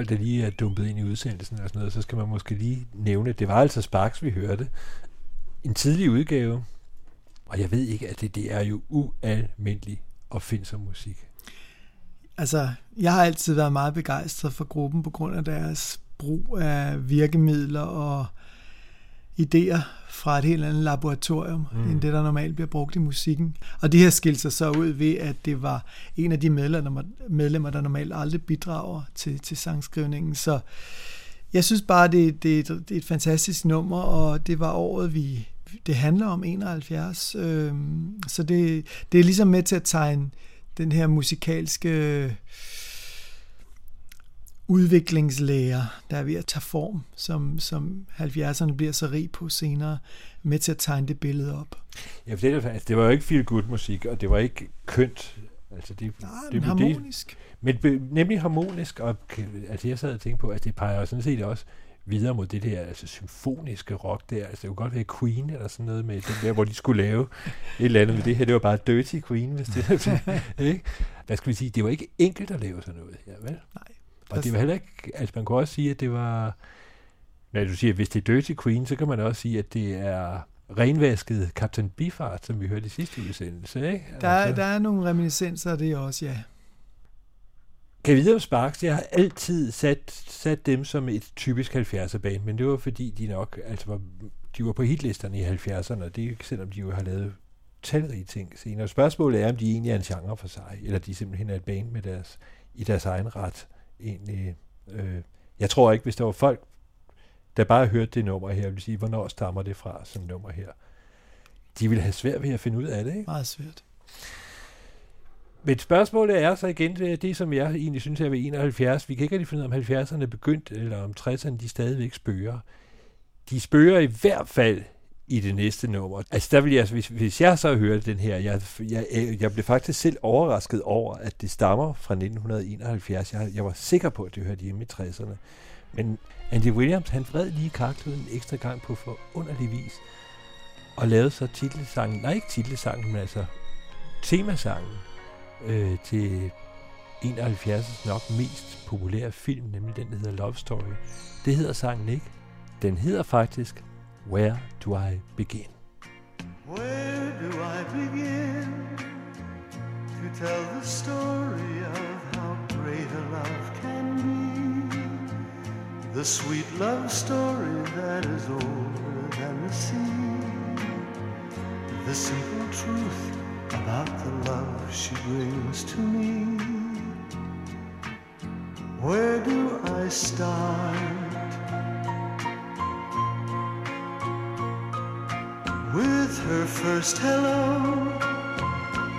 Speaker 17: folk, der lige er dumpet ind i udsendelsen og sådan noget, så skal man måske lige nævne, at det var altså Sparks, vi hørte. En tidlig udgave, og jeg ved ikke, at det, det er jo ualmindelig opfindsom musik.
Speaker 18: Altså, jeg har altid været meget begejstret for gruppen på grund af deres brug af virkemidler og idéer fra et helt andet laboratorium, mm. end det, der normalt bliver brugt i musikken. Og det her skilte sig så ud ved, at det var en af de medlemmer, medlemmer der normalt aldrig bidrager til, til sangskrivningen. Så jeg synes bare, det, det, det er et fantastisk nummer, og det var året, vi det handler om 71. Øh, så det, det er ligesom med til at tegne den her musikalske udviklingslæger, der er ved at tage form, som, som 70'erne bliver så rig på senere, med til at tegne det billede op.
Speaker 17: Ja, for det, altså, det var jo ikke feel good musik, og det var ikke kønt. Altså, det,
Speaker 18: Nej,
Speaker 17: det,
Speaker 18: men harmonisk.
Speaker 17: Det, men nemlig harmonisk, og altså, jeg sad og tænkte på, at det peger sådan set også videre mod det der altså, symfoniske rock der. Altså, det kunne godt være Queen eller sådan noget med den der, hvor de skulle lave et eller andet med det her. Det var bare Dirty Queen, hvis det er ikke? Hvad skal vi sige? Det var ikke enkelt at lave sådan noget her, vel?
Speaker 18: Nej.
Speaker 17: Og det var heller ikke, altså man kunne også sige, at det var, når du siger, at hvis det er Dirty Queen, så kan man også sige, at det er renvasket Captain Bifart, som vi hørte i sidste udsendelse, ikke?
Speaker 18: Der, altså. der er nogle reminiscenser af det også, ja.
Speaker 17: Kan vi vide om Sparks? Jeg har altid sat, sat dem som et typisk 70'er band, men det var fordi, de nok altså var, de var på hitlisterne i 70'erne, og det er selvom de jo har lavet talrige ting senere. Spørgsmålet er, om de egentlig er en genre for sig, eller de simpelthen er et band med deres, i deres egen ret. Egentlig, øh, jeg tror ikke, hvis der var folk, der bare hørte det nummer her, vil sige, hvornår stammer det fra, sådan nummer her. De ville have svært ved at finde ud af det, ikke?
Speaker 18: Meget svært.
Speaker 17: Men spørgsmålet er så igen det, det, som jeg egentlig synes er ved 71. Vi kan ikke rigtig finde ud af, om 70'erne er begyndt, eller om 60'erne de stadigvæk spørger. De spørger i hvert fald i det næste nummer. Altså der vil jeg, hvis, hvis jeg så hørte den her, jeg, jeg, jeg blev faktisk selv overrasket over, at det stammer fra 1971. Jeg, jeg var sikker på, at det hørte hjemme i 60'erne. Men Andy Williams, han vred lige karakteren en ekstra gang på forunderlig vis, og lavede så titelsangen, nej ikke titelsangen, men altså temasangen, øh, til 71's nok mest populære film, nemlig den, der hedder Love Story. Det hedder sangen ikke. Den hedder faktisk Where Do I Begin?
Speaker 20: Where do I begin to tell the story of how great a love can be? The sweet love story that is older than the sea. The simple truth about the love she brings to me. Where do I start? With her first hello,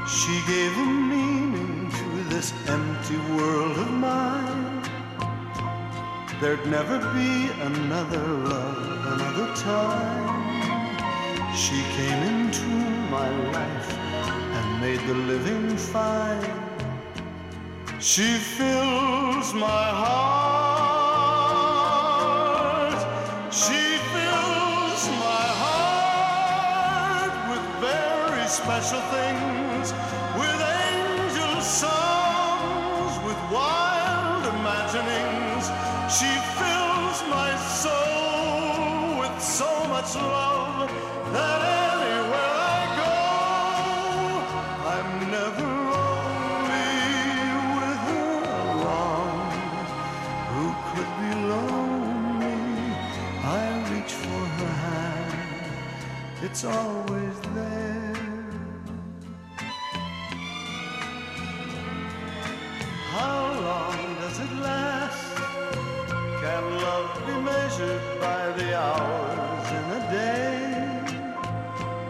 Speaker 20: she gave a meaning to this empty world of mine. There'd never be another love, another time. She came into my life and made the living fine. She fills my heart. She special things, with angel songs, with wild imaginings. She fills my soul with so much love that anywhere I go, I'm never lonely with her along. Who could be lonely? I reach for her hand, it's always Can love be measured by the hours in a day?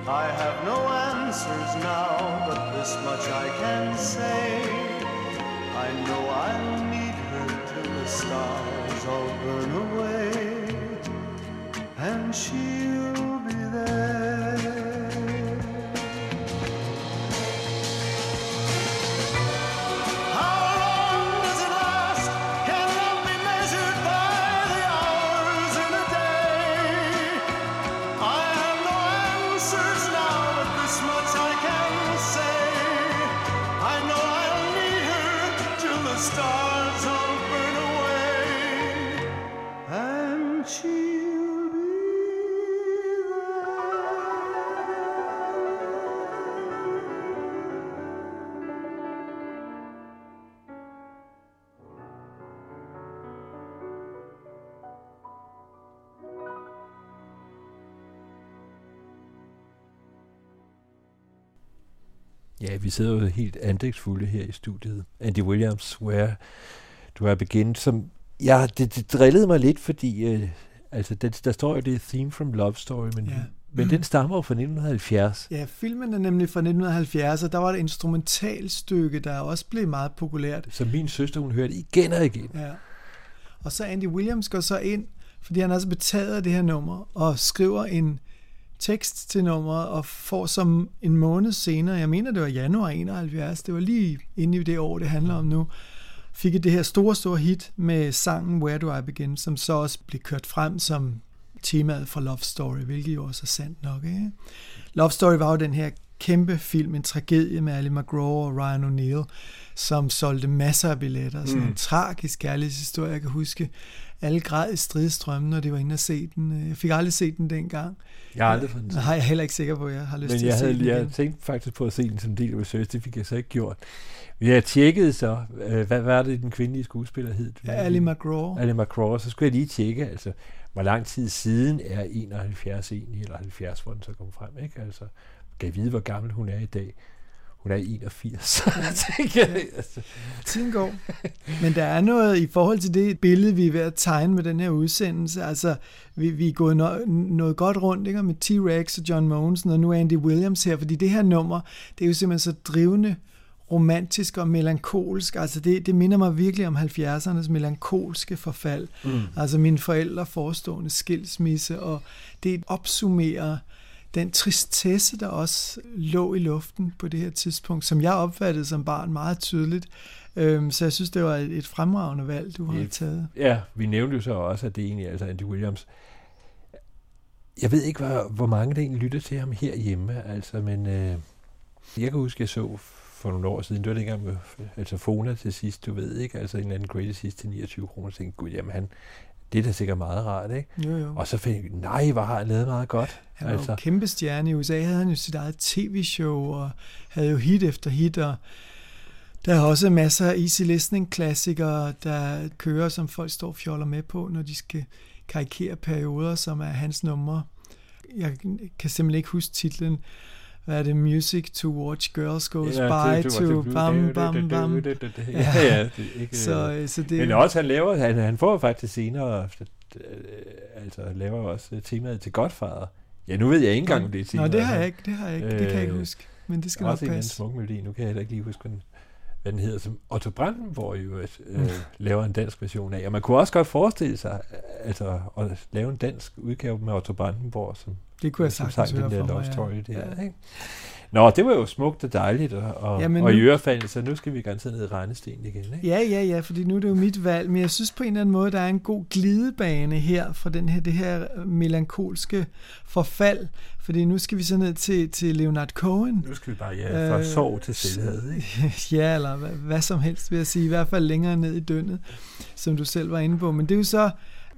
Speaker 20: I have no answers now, but this much I can say. I know I'll need her till the stars all burn away, and she'll be there.
Speaker 17: Ja, vi sidder jo helt andægtsfulde her i studiet. Andy Williams, Where Du er begyndt, som... Ja, det, det drillede mig lidt, fordi... Øh, altså, det, der står jo, det Theme from Love Story, men, ja. men mm. den stammer jo fra 1970.
Speaker 18: Ja, filmen er nemlig fra 1970, og der var et instrumentalstykke, der også blev meget populært.
Speaker 17: Så min søster, hun hørte igen og igen.
Speaker 18: Ja. Og så Andy Williams går så ind, fordi han er så betaget af det her nummer, og skriver en tekst til nummeret, og får som en måned senere, jeg mener det var januar 71, det var lige inde i det år, det handler om nu, fik det her store, store hit med sangen Where Do I Begin, som så også blev kørt frem som temaet for Love Story, hvilket jo også er sandt nok. Ikke? Love Story var jo den her kæmpe film, en tragedie med Ali McGraw og Ryan O'Neill, som solgte masser af billetter. Sådan mm. en tragisk kærlighedshistorie, jeg kan huske. Alle græd i stridstrømmen, når de var inde og se den. Jeg fik aldrig set den dengang.
Speaker 17: Jeg har aldrig fået den.
Speaker 18: Nej, jeg er heller ikke sikker på, at jeg har lyst
Speaker 17: Men
Speaker 18: til
Speaker 17: jeg
Speaker 18: at se
Speaker 17: havde,
Speaker 18: den
Speaker 17: jeg
Speaker 18: igen.
Speaker 17: tænkte faktisk på at se den som del af research, det fik jeg så ikke gjort. Men jeg tjekkede så, øh, hvad var det, den kvindelige skuespiller hed?
Speaker 18: Ali McGraw.
Speaker 17: Ali McGraw, så skulle jeg lige tjekke, altså, hvor lang tid siden er 71 egentlig, eller 70, hvor den så kom frem, ikke? Altså, kan jeg vide, hvor gammel hun er i dag? Hun er 81.
Speaker 18: Ja. altså. Tiden går. Men der er noget i forhold til det billede, vi er ved at tegne med den her udsendelse. Altså, vi, vi er gået no, noget godt rundt ikke? med T-Rex og John Mogensen, og nu er Andy Williams her, fordi det her nummer, det er jo simpelthen så drivende romantisk og melankolsk. Altså det, det minder mig virkelig om 70'ernes melankolske forfald.
Speaker 17: Mm.
Speaker 18: Altså mine forældre forestående skilsmisse, og det opsummerer den tristesse, der også lå i luften på det her tidspunkt, som jeg opfattede som barn meget tydeligt. Øhm, så jeg synes, det var et, et fremragende valg, du har taget.
Speaker 17: Ja, vi nævnte jo så også, at det egentlig altså Andy Williams. Jeg ved ikke, hvor, hvor mange der egentlig lytter til ham herhjemme, altså, men øh, jeg kan huske, jeg så for nogle år siden, det var dengang med altså Fona til sidst, du ved ikke, altså en eller anden greatest sidst til 29 kroner, tænkte, gud, jamen han, det er da sikkert meget rart, ikke?
Speaker 18: Jo, jo.
Speaker 17: Og så fandt jeg, nej, hvor har han lavet meget godt.
Speaker 18: Han var altså. jo kæmpe stjerne. I USA havde han jo sit eget tv-show, og havde jo hit efter hit, og der er også masser af easy listening klassikere, der kører, som folk står og fjoller med på, når de skal karikere perioder, som er hans numre. Jeg kan simpelthen ikke huske titlen. Hvad er det? Music to watch girls goes
Speaker 17: Ja,
Speaker 18: by
Speaker 17: det-
Speaker 18: to bam, bam, bam.
Speaker 17: Ja, ja, det er ikke,
Speaker 18: så, så det,
Speaker 17: Men også, han laver, han, han får faktisk senere, øh, altså laver også temaet til Godfather. Ja, nu ved jeg ikke engang, om det er temaet.
Speaker 18: det har jeg ikke, det har jeg ikke, det kan jeg ikke
Speaker 17: Øh,
Speaker 18: huske, men det skal
Speaker 17: også
Speaker 18: nok
Speaker 17: en eller anden
Speaker 18: passe.
Speaker 17: smuk melodi, nu kan jeg heller ikke lige huske, den, hvad den hedder, som Otto Brandenborg jo øh,
Speaker 18: Mm.
Speaker 17: laver en dansk version af. Og man kunne også godt forestille sig, altså at lave en dansk udgave med Otto Brandenborg, som,
Speaker 18: Det kunne jeg
Speaker 17: som
Speaker 18: sagtens
Speaker 17: sang den der love
Speaker 18: mig, ja.
Speaker 17: story der,
Speaker 18: Ja.
Speaker 17: ikke? Nå, det var jo smukt og dejligt, og, og,
Speaker 18: Jamen
Speaker 17: og i ørefald, så nu skal vi garanteret ned i regnestenen igen, ikke?
Speaker 18: Ja, ja, ja, fordi nu er det jo mit valg, men jeg synes på en eller anden måde, der er en god glidebane her fra den her, det her melankolske forfald, fordi nu skal vi så ned til, til Leonard Cohen.
Speaker 17: Nu skal vi bare, ja, fra sorg til selvhed, ikke?
Speaker 18: ja, eller hvad, hvad som helst, vil jeg sige, i hvert fald længere ned i dønnet, som du selv var inde på, men det er jo så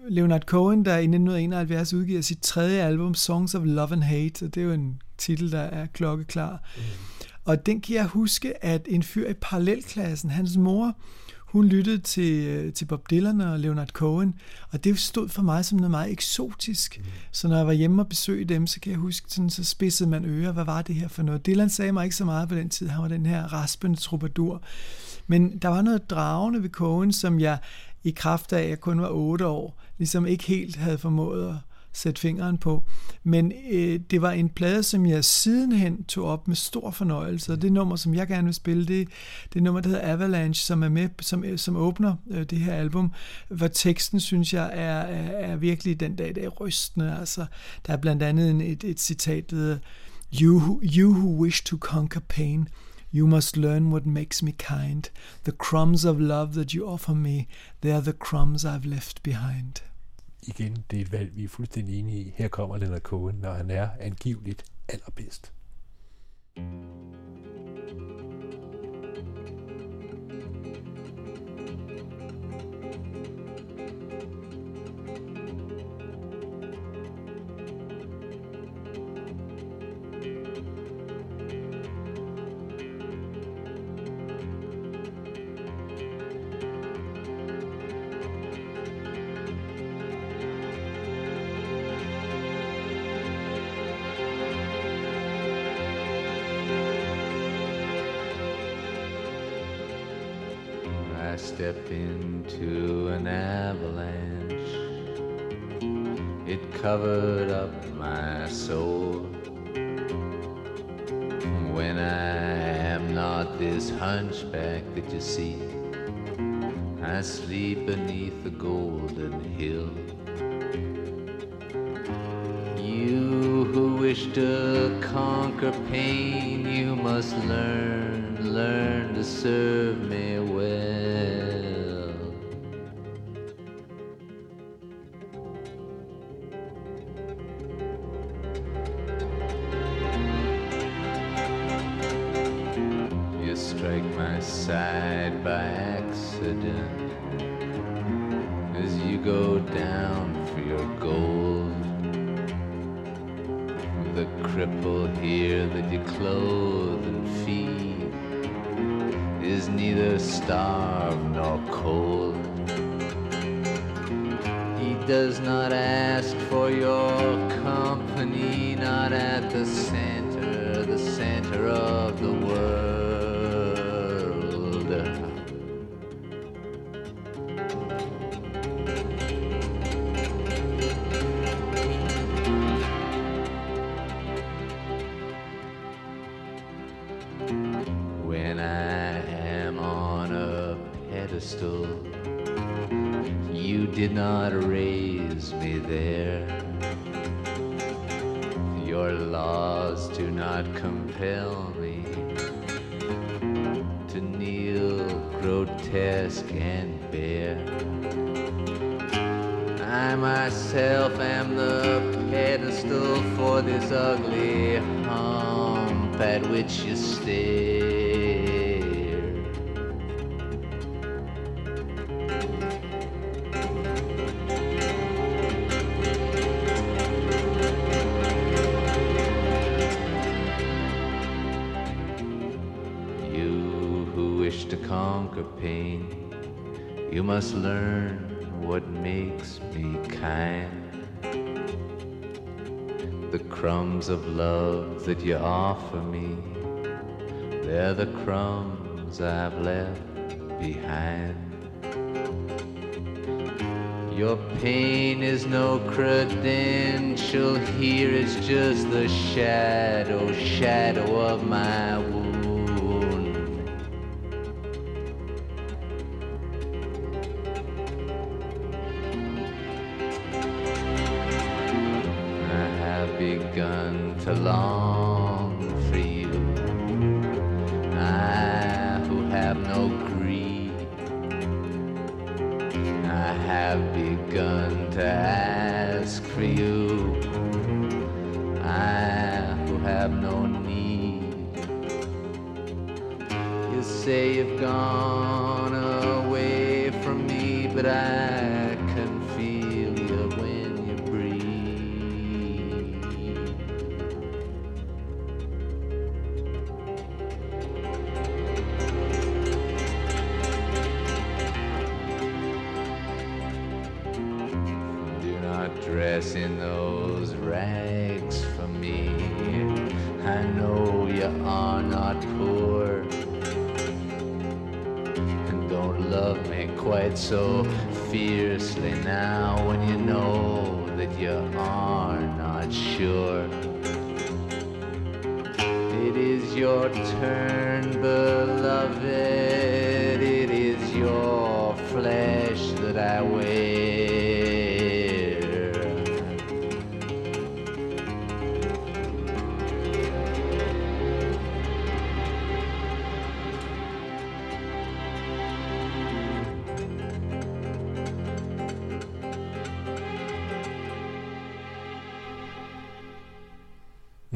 Speaker 18: Leonard Cohen, der i 1971 udgiver sit tredje album, Songs of Love and Hate, og det er jo en titel, der er klokkeklar. Mm. Og den kan jeg huske, at en fyr i parallelklassen, hans mor, hun lyttede til, øh, til Bob Dylan og Leonard Cohen, og det stod for mig som noget meget eksotisk. Mm. Så når jeg var hjemme og besøgte dem, så kan jeg huske, sådan, så spidsede man ører, hvad var det her for noget? Dylan sagde mig ikke så meget på den tid, han var den her raspende troubadour. Men der var noget dragende ved Cohen, som jeg i kraft af, at jeg kun var otte år, ligesom ikke helt havde formået at sætte fingeren på. Men øh, det var en plade, som jeg sidenhen tog op med stor fornøjelse, og det nummer, som jeg gerne vil spille, det, det nummer, der hedder Avalanche, som er med, som, øh, som åbner øh, det her album, hvor teksten, synes jeg, er, er, er virkelig den dag, der er rystende. Altså, der er blandt andet en, et, et citat, der hedder, you, who- you who wish to conquer pain, You must learn what makes me kind. The crumbs of love that you offer me, they are the crumbs I've left behind.
Speaker 17: Igen, det er et valg, vi er fuldstændig enige i. Her kommer Leonard Cohen, når han er angiveligt allerbedst.
Speaker 20: Thank
Speaker 21: covered up my soul. When I am not this hunchback that you see, I sleep beneath the golden hill. You who wish to conquer pain, you must learn, learn to serve me well. Does not which you stare. You who wish to conquer pain, you must learn crumbs of love that you offer me, they're the crumbs I've left behind. Your pain is no credential here, it's just the shadow, shadow of my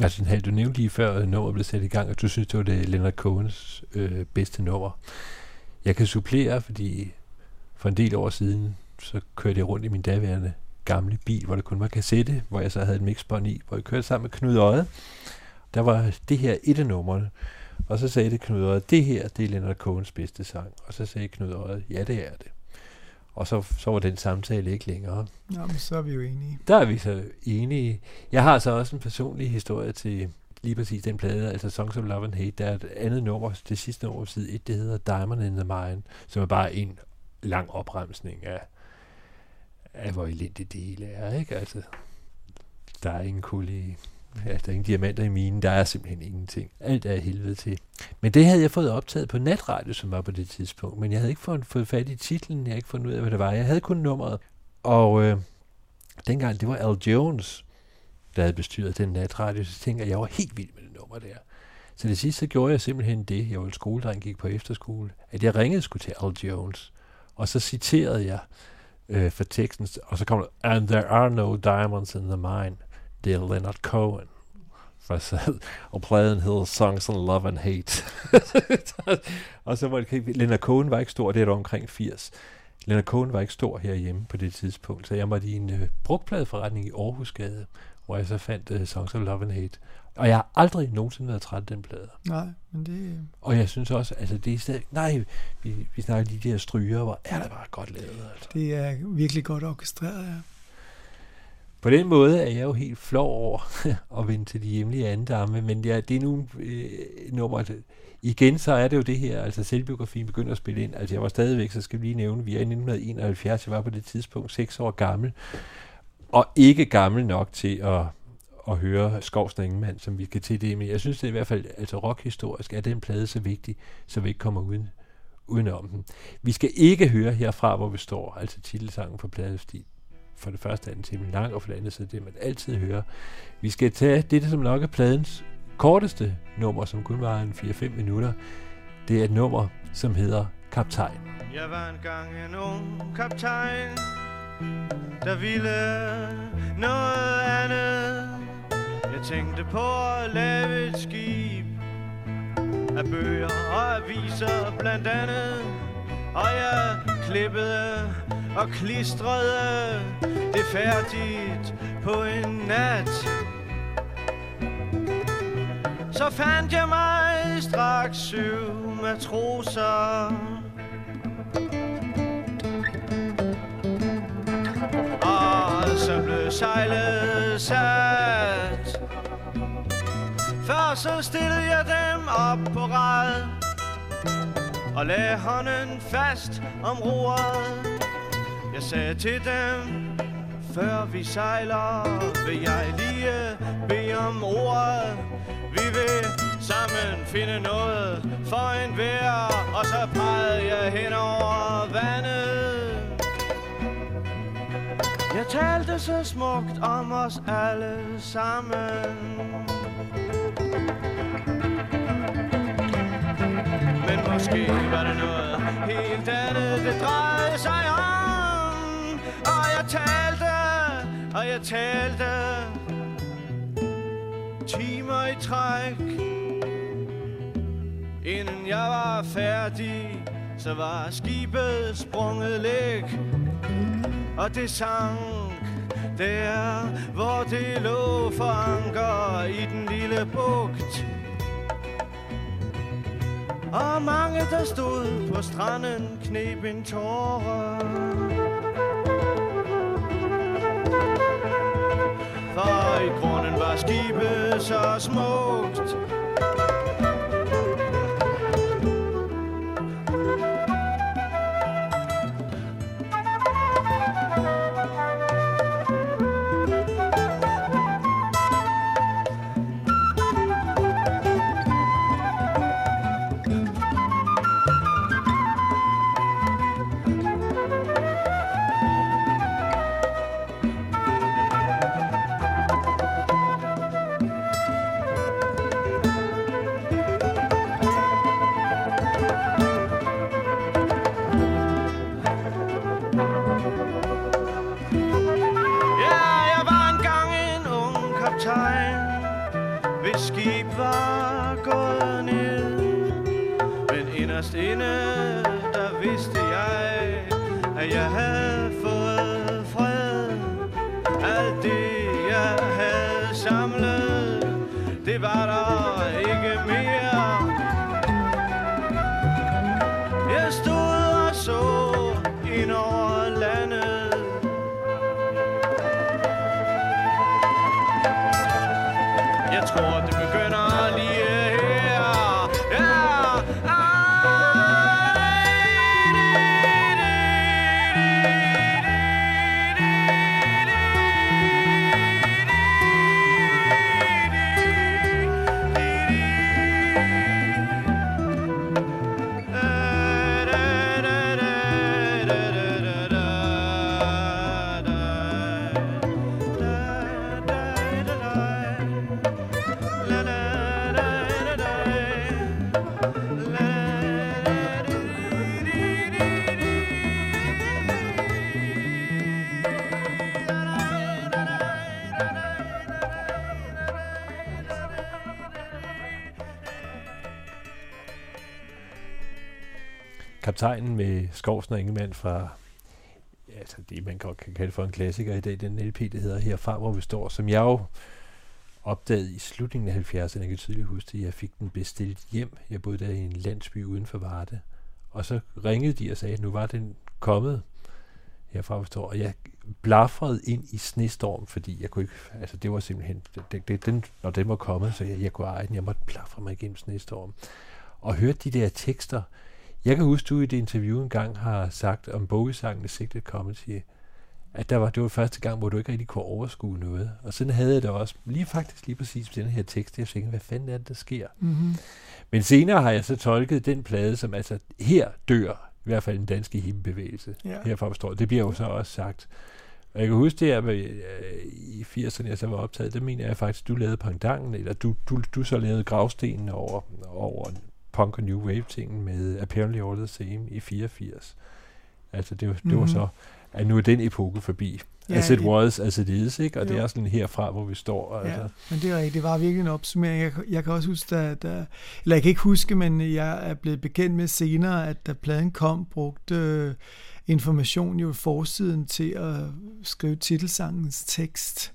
Speaker 17: Altså, hey, du nævnte lige før, at nummeret blev sat i gang, og du synes, det var det Leonard Cohens øh, bedste nummer. Jeg kan supplere, fordi for en del år siden, så kørte jeg rundt i min daværende gamle bil, hvor der kun var kassette, hvor jeg så havde et mixbånd i, hvor jeg kørte sammen med Knud Øje. Der var det her et af numrene, og så sagde det Knud Øje, det her, det er Leonard Cohens bedste sang. Og så sagde Knud Øje, ja, det er det. Og så, så var den samtale ikke længere.
Speaker 18: Jamen, så er vi jo enige.
Speaker 17: Der er vi så enige. Jeg har så også en personlig historie til lige præcis den plade, altså Songs of Love and Hate. Der er et andet nummer, det sidste nummer side 1, det hedder Diamond in the Mine, som er bare en lang opremsning af, af hvor elendigt det hele er, ikke? Altså, der er ingen kul i, ja, der er ingen diamanter i minen, der er simpelthen ingenting. Alt er helvede til. Men det havde jeg fået optaget på natradio, som var på det tidspunkt, men jeg havde ikke fået, fået fat i titlen, jeg havde ikke fundet ud af, hvad det var. Jeg havde kun nummeret, og øh, dengang det var Al Jones, der havde bestyret den natradio, så tænkte jeg, at jeg var helt vild med det nummer der. Så det sidste så gjorde jeg simpelthen det, jeg var skoledreng, gik på efterskole, at jeg ringede skulle til Al Jones, og så citerede jeg øh, for teksten, og så kom der, and there are no diamonds in the mine, det er Leonard Cohen. For så, og pladen hedder Songs on Love and Hate. og så var det, Leonard Cohen var ikke stor, det er omkring 80. Leonard Cohen var ikke stor herhjemme på det tidspunkt, så jeg var i en øh, brugtpladeforretning i Aarhusgade, hvor jeg så fandt uh, Songs of Love and Hate. Og jeg har aldrig nogensinde været træt af den plade.
Speaker 18: Nej, men det...
Speaker 17: Og jeg synes også, altså det er stadig... Nej, vi, vi snakker lige de her stryger, hvor er det bare godt lavet. Altså.
Speaker 18: Det er virkelig godt orkestreret, ja.
Speaker 17: På den måde er jeg jo helt flov over at vende til de hjemlige andamme, men ja, det er nu øh, nummer... Igen så er det jo det her, altså selvbiografien begynder at spille ind. Altså jeg var stadigvæk, så skal vi lige nævne, vi er i 1971, jeg var på det tidspunkt 6 år gammel, og ikke gammel nok til at, at høre Skovsner Ingemann, som vi kan til det Men Jeg synes det er i hvert fald, altså rockhistorisk er den plade så vigtig, så vi ikke kommer uden, uden om den. Vi skal ikke høre herfra, hvor vi står, altså titelsangen på pladen, fordi for det første er den temmelig lang, og for det andet så er det, man altid hører. Vi skal tage det, som nok er pladens korteste nummer, som kun var en 4-5 minutter. Det er et nummer, som hedder Kaptajn.
Speaker 22: Jeg var engang en ung kaptajn, der ville noget andet. Jeg tænkte på at lave et skib af bøger og aviser blandt andet. Og jeg klippede og klistrede det færdigt på en nat. Så fandt jeg mig straks syv matroser. Og så blev sejlet sat. Før så stillede jeg dem op på rad og lagde hånden fast om roret. Jeg sagde til dem, før vi sejler, vil jeg lige bede om ordet. Vi vil sammen finde noget for en vær, og så pegede jeg hen over vandet. Jeg talte så smukt om os alle sammen. Måske var det noget helt andet, det drejede sig om. Og jeg talte, og jeg talte timer i træk. Inden jeg var færdig, så var skibet sprunget læk. Og det sank der, hvor det lå for anker i den lille bugt. Og mange, der stod på stranden, knep en tåre. For i grunden var skibet så smukt. Jeg havde fået fred. Alt det, jeg havde samlet Det var der
Speaker 17: kaptajnen med Skovsen og Ingemann fra altså det, man godt kan kalde for en klassiker i dag, den LP, der hedder Herfra, hvor vi står, som jeg jo opdagede i slutningen af 70'erne. Jeg kan tydeligt huske, at jeg fik den bestilt hjem. Jeg boede der i en landsby uden for Varde. Og så ringede de og sagde, at nu var den kommet herfra, vi står. Og jeg blafrede ind i snestorm, fordi jeg kunne ikke, altså det var simpelthen, det, det, den, når den var kommet, så jeg, jeg kunne eje den, jeg måtte blafre mig igennem snestorm. Og hørte de der tekster. Jeg kan huske, du i det interview engang har sagt om bogesangen Sigtet Comedy, at der var, det var første gang, hvor du ikke rigtig kunne overskue noget. Og sådan havde jeg det også, lige faktisk lige præcis med den her tekst, jeg tænkte, hvad fanden er det, der sker?
Speaker 18: Mhm.
Speaker 17: Men senere har jeg så tolket den plade som, altså her dør i hvert fald den danske himmelbevægelse.
Speaker 18: Ja.
Speaker 17: Herfra forstår Det bliver jo så også sagt. Og jeg kan huske det her med, øh, i 80'erne, jeg så var optaget, der mener jeg faktisk, du lavede pangdangen, eller du, du, du så lavede gravstenen over, over punk og new wave tingen med Apparently All the Same i 84. Altså det, var- det mm-hmm. var
Speaker 18: Mhm.
Speaker 17: så, at nu er den epoke forbi.
Speaker 18: Ja,
Speaker 17: as it
Speaker 18: det-
Speaker 17: was, as it is, ikke? Og det
Speaker 18: Jo.
Speaker 17: er sådan herfra, hvor vi står. Altså.
Speaker 18: Ja, men det er rigtigt. Det var virkelig en opsummering. Jeg, jeg kan også huske, da, da, eller jeg kan ikke huske, men jeg er blevet bekendt med senere, at da pladen kom, brugte øh, information jo forsiden til at skrive titelsangens tekst.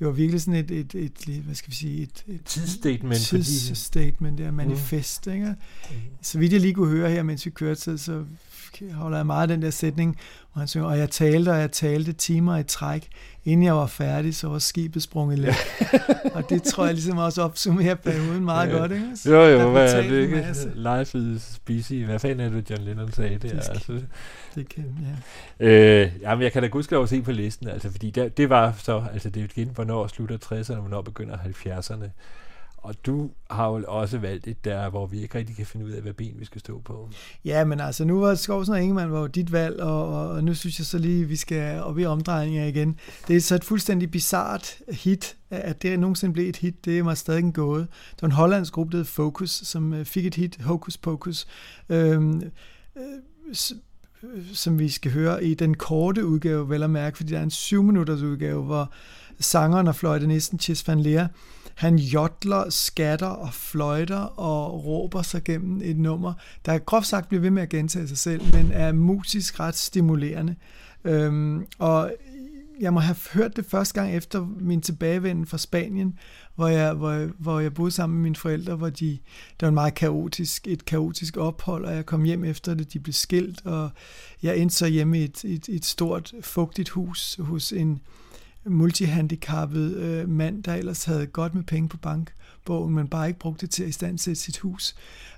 Speaker 18: Det var virkelig sådan et, et, et, hvad skal vi sige, et, et
Speaker 17: Tidsstatement, fordi-
Speaker 18: Tidsstatement, det er manifest, mm. ikke? Så vidt jeg lige kunne høre her, mens vi kørte, så, så holder jeg meget af den der sætning, hvor han synger, og jeg talte, og jeg talte timer i træk. Inden jeg var færdig, så var skibet sprunget læk. og det tror jeg ligesom også opsummerer perioden meget
Speaker 17: Ja.
Speaker 18: godt, ikke? Så
Speaker 17: Jo, jo, hvad er det ikke? Life is busy. Hvad fanden er det, John Lennon sagde det?
Speaker 18: Det skal-
Speaker 17: altså.
Speaker 18: det kan, ja.
Speaker 17: Øh, jamen, jeg kan da gudskelov se på listen, altså, fordi der, det var så, altså det er igen, hvornår slutter 60'erne, og hvornår begynder 70'erne. Og du har jo også valgt et der, hvor vi ikke rigtig kan finde ud af, hvad ben vi skal stå på.
Speaker 18: Ja, men altså, nu var Skovsen og Ingemann var jo dit valg, og, og, og nu synes jeg så lige, vi skal op i omdrejninger igen. Det er så et fuldstændig bizart hit, at det nogensinde blev et hit, det er mig stadig en gåde. Det var en hollandsk gruppe, der hed Focus, som øh, fik et hit, Hocus Pocus, øhm, øh, øh, som vi skal høre i den korte udgave, vel at mærke, fordi der er en syv minutters udgave, hvor sangeren og fløjtenisten Chis van Leer, han jodler, skatter og fløjter og råber sig gennem et nummer, der groft sagt bliver ved med at gentage sig selv, men er musisk ret stimulerende. Øhm, og jeg må have hørt det første gang efter min tilbagevenden fra Spanien, hvor jeg, hvor, jeg- hvor jeg boede sammen med mine forældre, hvor de, det var en meget kaotisk, et kaotisk ophold, og jeg kom hjem efter det, de blev skilt, og jeg endte så hjemme i et, et, et stort, fugtigt hus hos en multihandicappet øh, mand, der ellers havde godt med penge på bankbogen, men bare ikke brugte det til at istandsætte sit hus.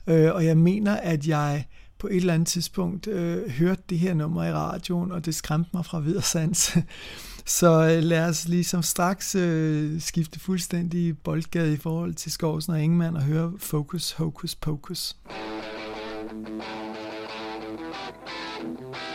Speaker 18: Øh, og jeg mener, at jeg på et eller andet tidspunkt øh, hørte det her nummer i radioen, og det skræmte mig fra videresans. Så øh, lad os ligesom straks øh, skifte fuldstændig boldgade i forhold til Skovsen og Ingemann og høre Focus, Hocus Pocus.
Speaker 20: Focus,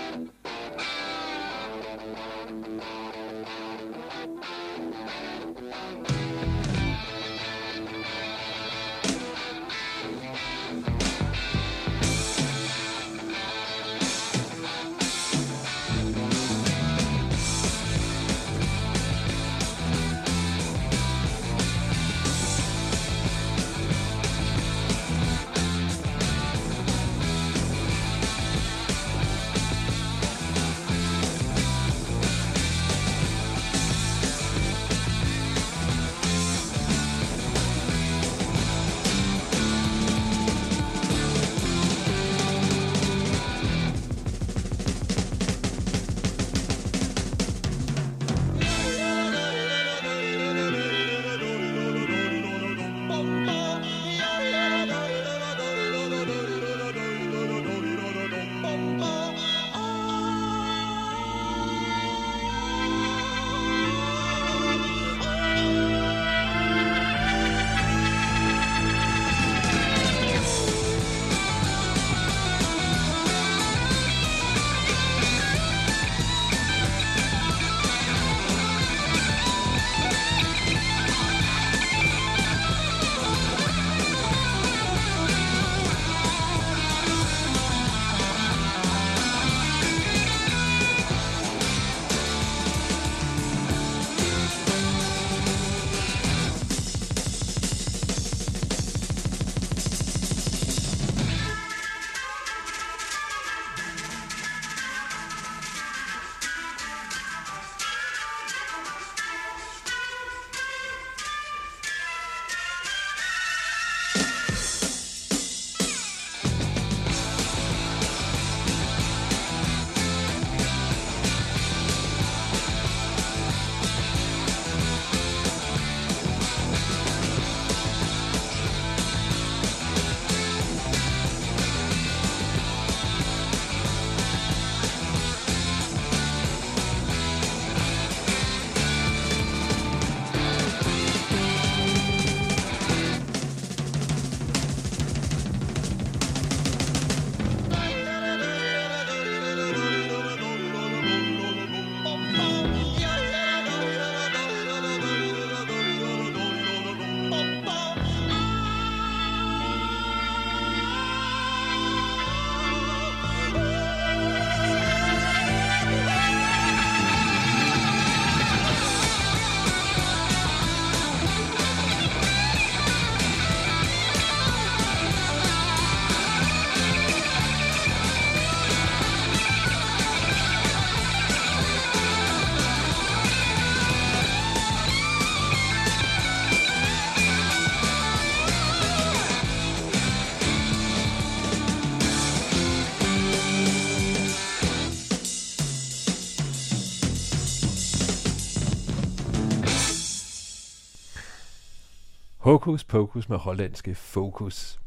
Speaker 17: Hokus Pokus med hollandske fokus.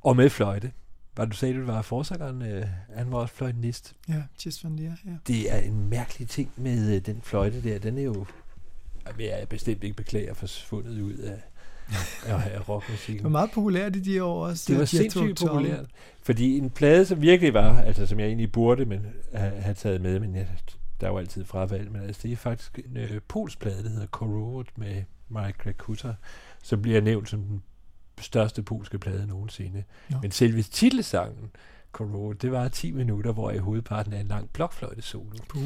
Speaker 17: Og med fløjte. Var du sagde, du var forsangeren, øh, han var også fløjtenist.
Speaker 18: Ja, Chess van der, ja.
Speaker 17: Det er en mærkelig ting med øh, den fløjte der. Den er jo, jeg er bestemt ikke beklager, forsvundet ud af, af, af rockmusikken.
Speaker 18: Det var meget populært i de år også.
Speaker 17: Det var sindssygt populært. Fordi en plade, som virkelig var, altså som jeg egentlig burde men, have, have taget med, men jeg, der er jo altid fravalg, men altså, det er faktisk en øh, polsk plade, der hedder Corrode med Mike Krakuta, som bliver nævnt som den største polske plade nogensinde.
Speaker 18: Nå.
Speaker 17: Men selve titelsangen, Corrode, det var 10 minutter, hvor i hovedparten er en lang blokfløjte solo.
Speaker 18: Puh,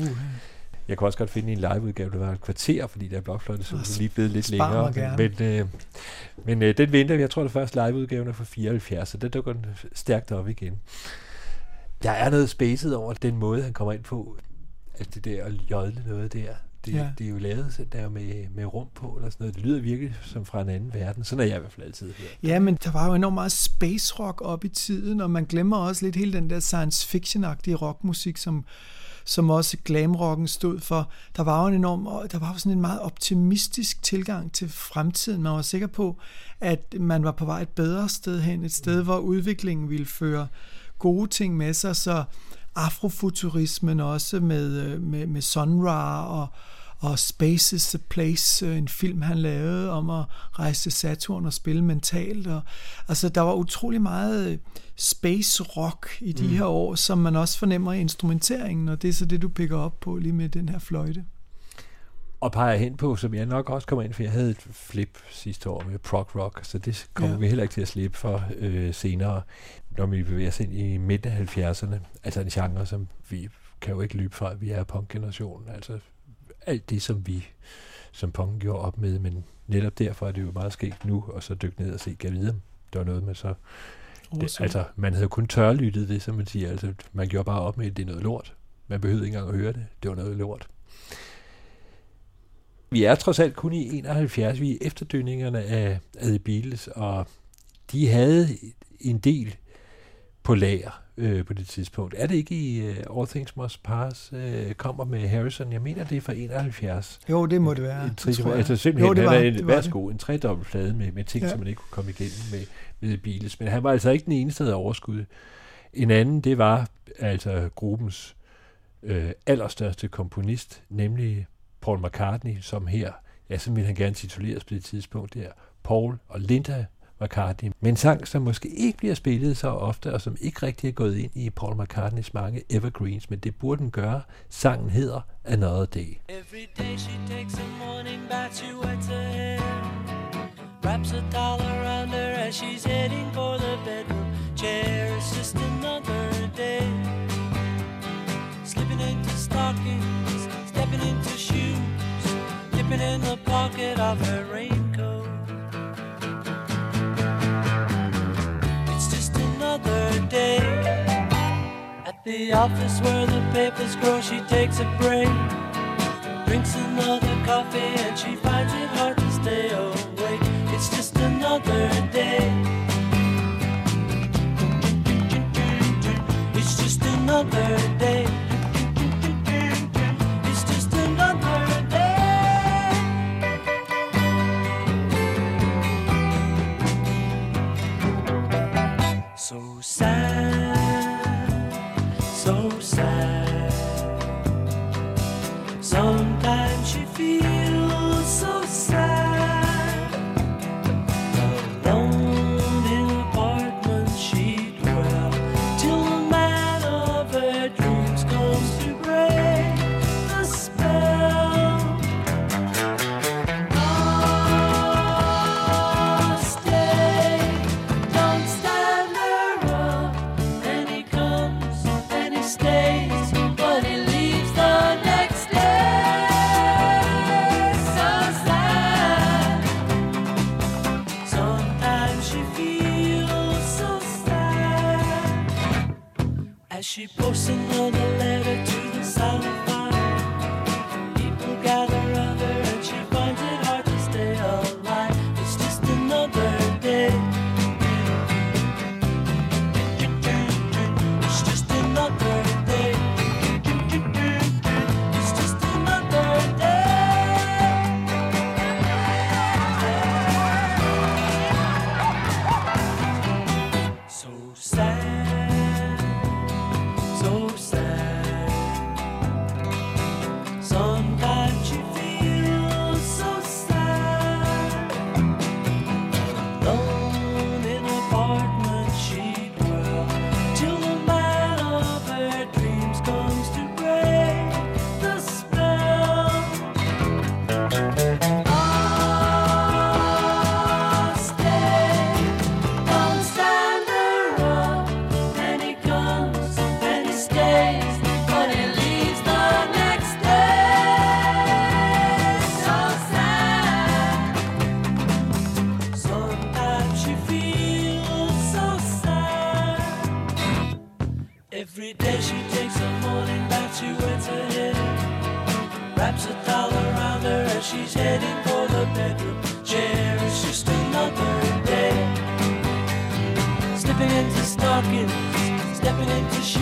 Speaker 17: Jeg kan også godt finde en liveudgave, der var et kvarter, fordi der er blokfløjte solo
Speaker 18: Åh,
Speaker 17: lige blevet lidt længere. Men, øh, men øh, den venter. Jeg tror, det første liveudgaven er fra 74, så der dukker den stærkt op igen. Der er noget spacet over den måde, han kommer ind på. Altså det der at jodle noget der. Det,
Speaker 18: Ja.
Speaker 17: det er jo lavet der med, med rum på, eller sådan noget. Det lyder virkelig som fra en anden verden. Sådan er jeg i hvert fald altid hørt.
Speaker 18: Ja, men der var jo enormt meget space rock op i tiden, og man glemmer også lidt hele den der science fiction-agtige rockmusik, som, som også glamrocken stod for. Der var jo en enorm, der var jo sådan en meget optimistisk tilgang til fremtiden. Man var sikker på, at man var på vej et bedre sted hen, et sted, hvor udviklingen ville føre gode ting med sig, så afrofuturismen også med, øh, med, med Sun Ra og, og Space is the Place, øh, en film han lavede om at rejse til Saturn og spille mentalt. Og, altså der var utrolig meget øh, space rock i de
Speaker 17: Mm.
Speaker 18: her år, som man også fornemmer i instrumenteringen, og det er så det, du picker op på lige med den her fløjte.
Speaker 17: Og peger hen på, som jeg nok også kommer ind, for jeg havde et flip sidste år med prog rock, så det kommer
Speaker 18: ja.
Speaker 17: vi heller ikke til at slippe for øh, senere, når vi bevæger os ind i midten af 70'erne. Altså en genre, som vi kan jo ikke løbe fra, vi er punkgenerationen. Altså alt det, som vi som punk gjorde op med, men netop derfor er det jo meget skægt nu, og så dykke ned og se, kan vide, det var noget med så... Det, altså, man havde kun tørlyttet det, som man siger. Altså, man gjorde bare op med, at det er noget lort. Man behøvede ikke engang at høre det. Det var noget lort. Vi er trods alt kun i 71. Vi er efterdønningerne af, The Beatles, og de havde en del på lager øh, på det tidspunkt. Er det ikke i uh, All Things Must Pass øh, kommer med Harrison? Jeg mener, det er fra 71.
Speaker 18: Jo, det må det være.
Speaker 17: En
Speaker 18: Det
Speaker 17: tri-
Speaker 18: jeg.
Speaker 17: altså simpelthen,
Speaker 18: Jo, det
Speaker 17: han
Speaker 18: var-
Speaker 17: er en,
Speaker 18: det var
Speaker 17: værsgo, en tredobbelt plade med, med ting,
Speaker 18: Ja.
Speaker 17: som man ikke kunne komme igennem med, med Beatles. Men han var altså ikke den eneste, der havde overskud. En anden, det var altså gruppens øh, allerstørste komponist, nemlig Paul McCartney, som her, ja, så ville han gerne tituleres på det tidspunkt der, Paul og Linda McCartney. Men en sang, som måske ikke bliver spillet så ofte, og som ikke rigtig er gået ind i Paul McCartneys mange evergreens, men det burde den gøre. Sangen hedder Another Day.
Speaker 23: Every day she takes a morning bath, she wets her hair. Wraps a dollar around her as she's heading for the bedroom chair. It's just another day. Slipping into stockings, stepping into shoes, dipping in the pocket of her raincoat. The office where the papers grow, she takes a break. Drinks another coffee and she finds it hard to stay awake. It's just another day. It's just another day. It's just another day. So sad, as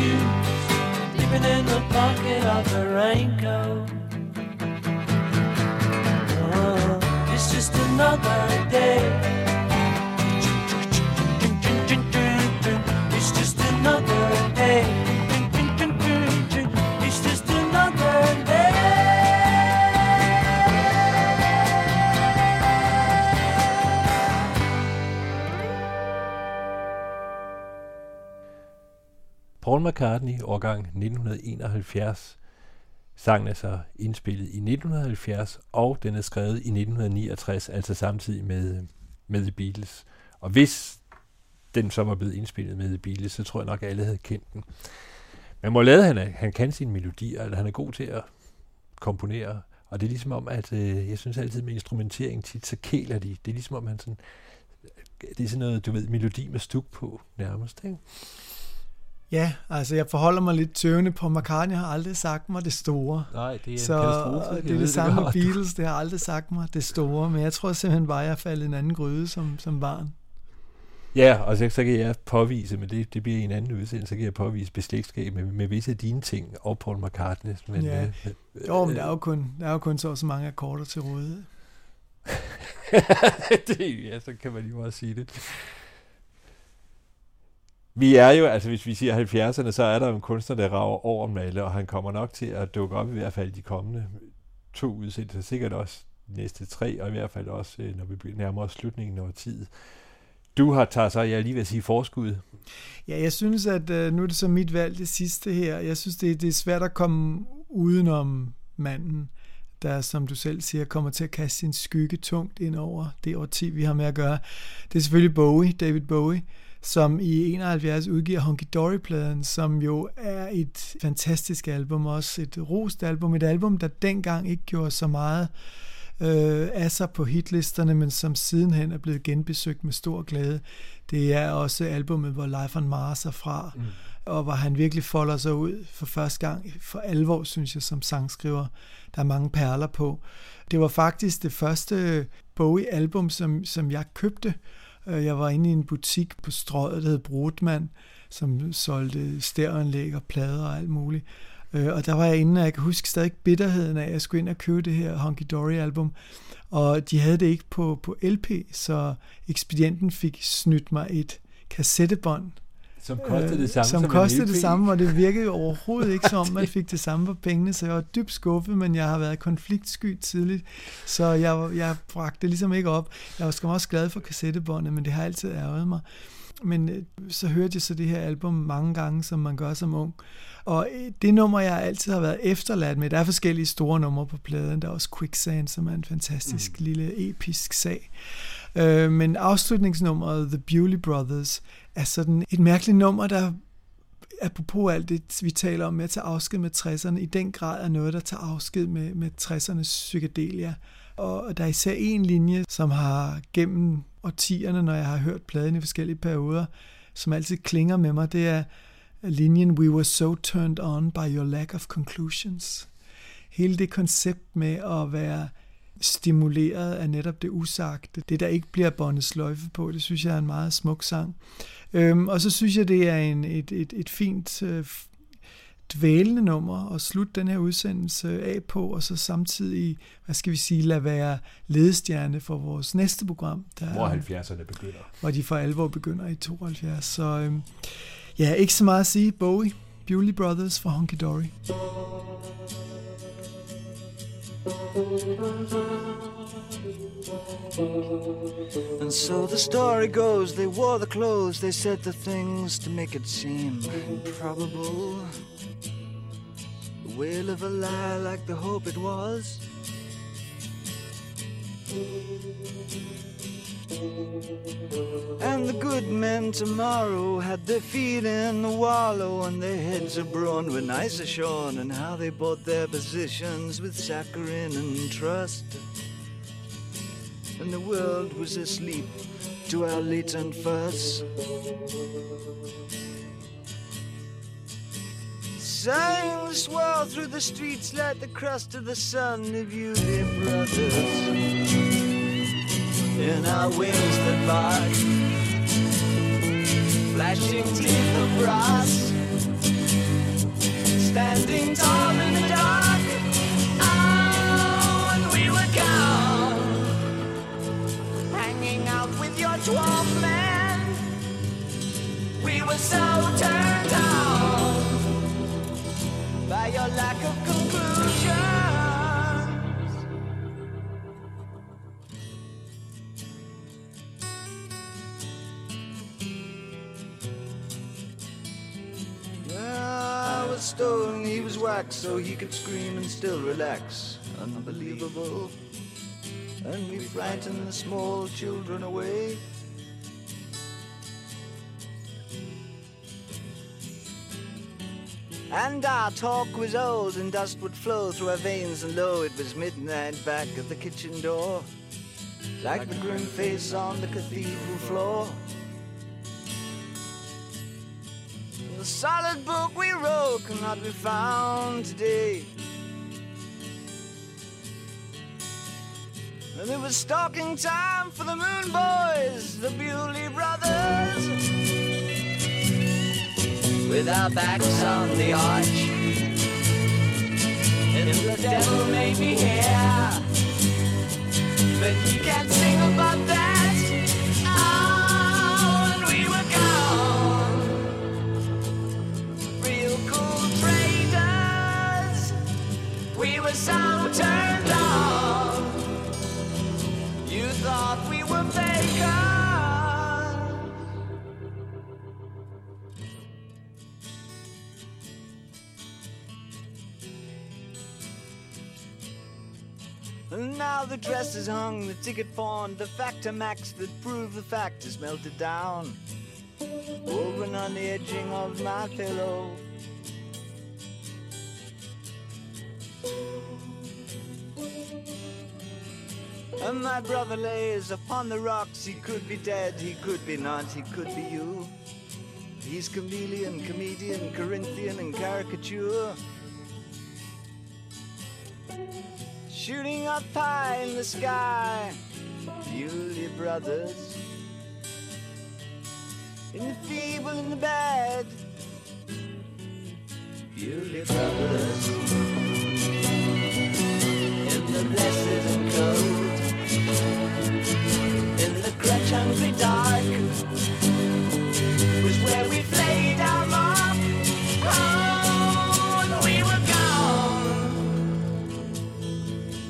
Speaker 23: shoes, dipping in the pocket of her raincoat. Oh, it's just another day.
Speaker 17: Paul McCartney, årgang 1971. Sangen er så indspillet i 1970, og den er skrevet i 1969, altså samtidig med, med The Beatles. Og hvis den så var blevet indspillet med The Beatles, så tror jeg nok, at alle havde kendt den. Men Morlade, han, er, han kan sine melodier, eller han er god til at komponere, og det er ligesom om, at øh, jeg synes altid med instrumentering tit, så kæler de. Det er ligesom om, han sådan, det er sådan noget, du ved, melodi med stuk på nærmest, ikke?
Speaker 18: Ja, altså jeg forholder mig lidt tøvende på, McCartney har aldrig sagt mig det store.
Speaker 17: Nej, det er en
Speaker 18: så
Speaker 17: katastrofe. Jeg
Speaker 18: det er det
Speaker 17: det
Speaker 18: samme med. Beatles, det har aldrig sagt mig det store, men jeg tror simpelthen bare, at jeg faldt i en anden gryde som, som barn.
Speaker 17: Ja, og så, så kan jeg påvise, men det, det bliver en anden udsendelse, så kan jeg påvise beslægtskab med, med visse af dine ting og Paul McCartney. Men,
Speaker 18: ja.
Speaker 17: øh,
Speaker 18: Jo, men der er jo kun, der er jo kun så, så mange akkorder til rådighed.
Speaker 17: det, ja, så kan man lige meget sige det. Vi er jo, altså hvis vi siger 70'erne, så er der jo en kunstner, der rager over male, og han kommer nok til at dukke op i hvert fald de kommende to udsendelser, sikkert også de næste tre, og i hvert fald også, øh, når vi nærmer os slutningen af tid. Du har taget så, jeg lige vil sige forskud.
Speaker 18: Ja, jeg synes, at øh, nu er det så mit valg det sidste her. Jeg synes, det, det er svært at komme udenom manden, der, som du selv siger, kommer til at kaste sin skygge tungt ind over det årti, vi har med at gøre. Det er selvfølgelig Bowie, David Bowie, som i 71 udgiver Hunky Dory-pladen, som jo er et fantastisk album, også et rost album, et album, der dengang ikke gjorde så meget øh, af sig på hitlisterne, men som sidenhen er blevet genbesøgt med stor glæde. Det er også albumet, hvor Life on Mars er fra, mm. og hvor han virkelig folder sig ud for første gang for alvor, synes jeg, som sangskriver. Der er mange perler på. Det var faktisk det første Bowie-album, som, som jeg købte. Øh, Jeg var inde i en butik på strøget, der hed Brotman, som solgte stereoanlæg og plader og alt muligt. Øh, Og der var jeg inde, og jeg kan huske stadig bitterheden af, at jeg skulle ind og købe det her Honky Dory album. Og de havde det ikke på, på LP, så ekspedienten fik snydt mig et kassettebånd.
Speaker 17: Som kostede det samme
Speaker 18: Som
Speaker 17: som en
Speaker 18: kostede
Speaker 17: LP.
Speaker 18: det samme, og det virkede jo overhovedet ikke som, man fik det samme for pengene, så jeg var dybt skuffet, men jeg har været konfliktsky tidligt, så jeg, jeg bragte det ligesom ikke op. Jeg var skam også glad for kassettebåndet, men det har altid ærget mig. Men øh, så hørte jeg så det her album mange gange, som man gør som ung. Og øh, det nummer, jeg altid har været efterladt med, der er forskellige store numre på pladen. Der er også Quicksand, som er en fantastisk mm. lille episk sag. Øh, men afslutningsnummeret, The Bewley Brothers, er sådan et mærkeligt nummer, der apropos alt det, vi taler om med at tage afsked med 60'erne, i den grad er noget, der tager afsked med, med 60'ernes psykedelia. Og der er især en linje, som har gennem årtierne, når jeg har hørt pladen i forskellige perioder, som altid klinger med mig, det er linjen We were so turned on by your lack of conclusions. Hele det koncept med at være stimuleret af netop det usagte, det der ikke bliver bondet sløjfe på, det synes jeg er en meget smuk sang. Øhm, og så synes jeg, det er en, et, et, et fint øh, dvælende nummer at slutte den her udsendelse af på, og så samtidig, hvad skal vi sige, lade være ledestjerne for vores næste program. Der,
Speaker 17: Hvor 70'erne begynder.
Speaker 18: Hvor de for alvor begynder i 72. Så øhm, ja, ikke så meget at sige. Bowie, Bewley Brothers fra Hunky Dory.
Speaker 24: And so the story goes, they wore the clothes, they said the things to make it seem improbable. The wail of a lie like the hope it was. And the good men tomorrow had their feet in the wallow and their heads abroad when ice ashorn and how they bought their positions with saccharine and trust. And the world was asleep to our latent fuss. Sang the swirl through the streets like the crust of the sun of you, brothers. In our wings that bark, flashing teeth of brass, standing tall in the dark. Oh, and we were gone, hanging out with your twelve men. We were so turned on by your lack of conclusions. Stone, he was wax, so he could scream and still relax. Unbelievable. And we frightened the small children away. And our talk was old, and dust would flow through our veins, and lo, it was midnight back at the kitchen door, like the grim face on the cathedral floor. The solid book we wrote cannot be found today. And it was stalking time for the Moon Boys, the Bewley Brothers with our backs on the arch. And the devil may be here, but he can't sing about that. Now the dress is hung, the ticket pawned, the factor max that proved the fact is melted down. And on the edging of my pillow. And my brother lays upon the rocks. He could be dead, he could be not, he could be you. He's chameleon, comedian, Corinthian, and caricature. shooting up high in the sky. Bewley brothers, in the feeble in the bad. Bewley brothers, in the blessed and cold, was where we played our mark. Oh, we were gone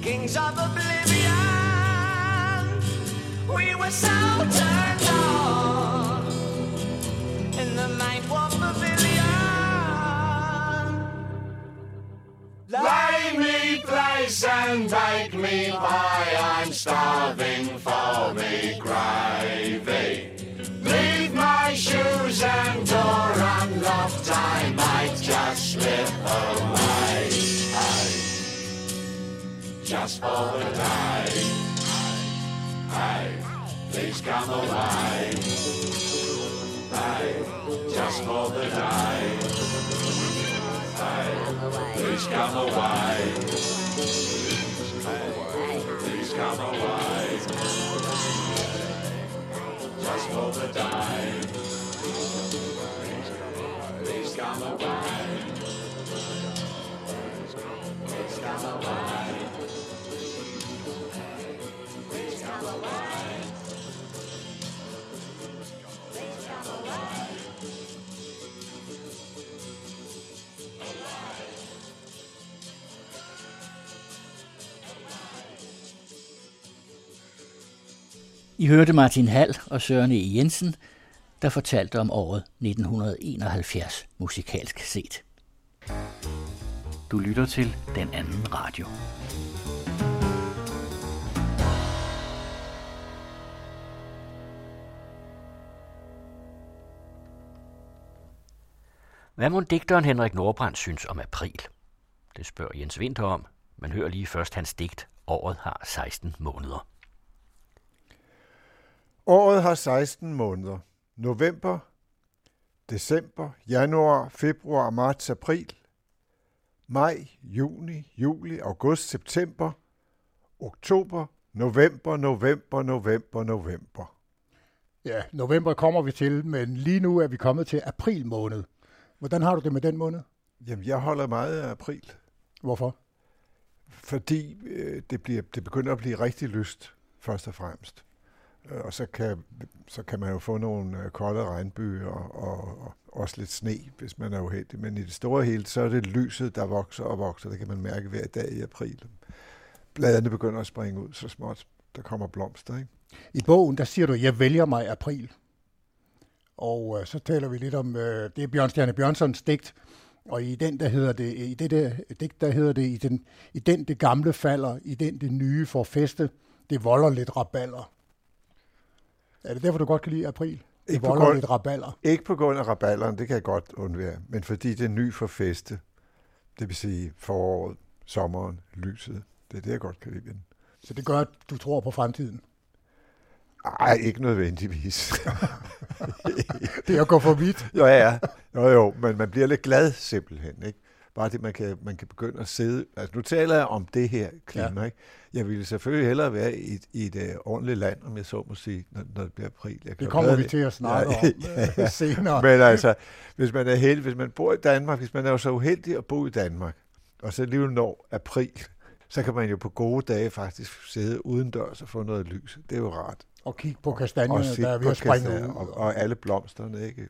Speaker 24: kings of oblivion. We were so turned on in the mind warp pavilion.
Speaker 25: Lay me and take me pie. I'm starving for me gravy. Just for the day. Hey, please come away. Hey, just for the day. Hey, please come away. Please come away. Just for the day. Please come away. Please come away.
Speaker 1: I hørte Martin Hall og Søren E. Jensen, der fortalte om året 1971 musikalsk set. Du lytter til den anden radio. Hvad må digteren Henrik Nordbrandt synes om april? Det spørger Jens Winter om. Man hører lige først hans digt. Året har 16 måneder.
Speaker 26: Året har 16 måneder. November, december, januar, februar, marts, april, maj, juni, juli, august, september, oktober, november, november, november, november.
Speaker 27: Ja, november kommer vi til, men lige nu er vi kommet til april måned. Hvordan har du det med den måned?
Speaker 26: Jamen, jeg holder meget af april.
Speaker 27: Hvorfor?
Speaker 26: Fordi øh, det, bliver, det begynder at blive rigtig lyst, først og fremmest. Øh, og så kan, så kan man jo få nogle øh, kolde regnbyer og, og, og også lidt sne, hvis man er uheldig. Men i det store hele, så er det lyset, der vokser og vokser. Det kan man mærke hver dag i april. Bladene begynder at springe ud så småt. Der kommer blomster, ikke?
Speaker 27: I bogen, der siger du, jeg vælger mig april. Og øh, så taler vi lidt om, øh, det er Bjørn Stjerne Bjørnsons digt, og i den, der hedder det, i det der digt, der hedder det, i den, i den det gamle falder, i den det nye får feste, det volder lidt raballer. Er det derfor, du godt kan lide april? Det
Speaker 26: Ikke på,
Speaker 27: volder
Speaker 26: grund,
Speaker 27: lidt raballer.
Speaker 26: ikke på grund af raballeren, det kan jeg godt undvære, men fordi det er ny for feste. Det vil sige foråret, sommeren, lyset. Det er det, jeg godt kan lide.
Speaker 27: Så det gør, at du tror på fremtiden.
Speaker 26: Ej, ikke nødvendigvis.
Speaker 27: det er at gå for vidt.
Speaker 26: Jo, ja. Jo, jo, men man bliver lidt glad simpelthen, ikke? Bare det, man kan, man kan begynde at sidde... Altså, nu taler jeg om det her klima, ja. ikke? Jeg ville selvfølgelig hellere være i et, i et uh, ordentligt land, om jeg så må sige, når, når det bliver april. Jeg
Speaker 27: Det kommer vi til at snakke om, øh, senere.
Speaker 26: Men altså, hvis man er heldig, hvis man bor i Danmark, hvis man er jo så uheldig at bo i Danmark, og så alligevel når april, så kan man jo på gode dage faktisk sidde udendørs og få noget lys. Det er jo rart.
Speaker 27: Og kigge på kastanjerne, der er ved at springe
Speaker 26: kastanjer,
Speaker 27: ud.
Speaker 26: Og, og alle blomsterne, ikke?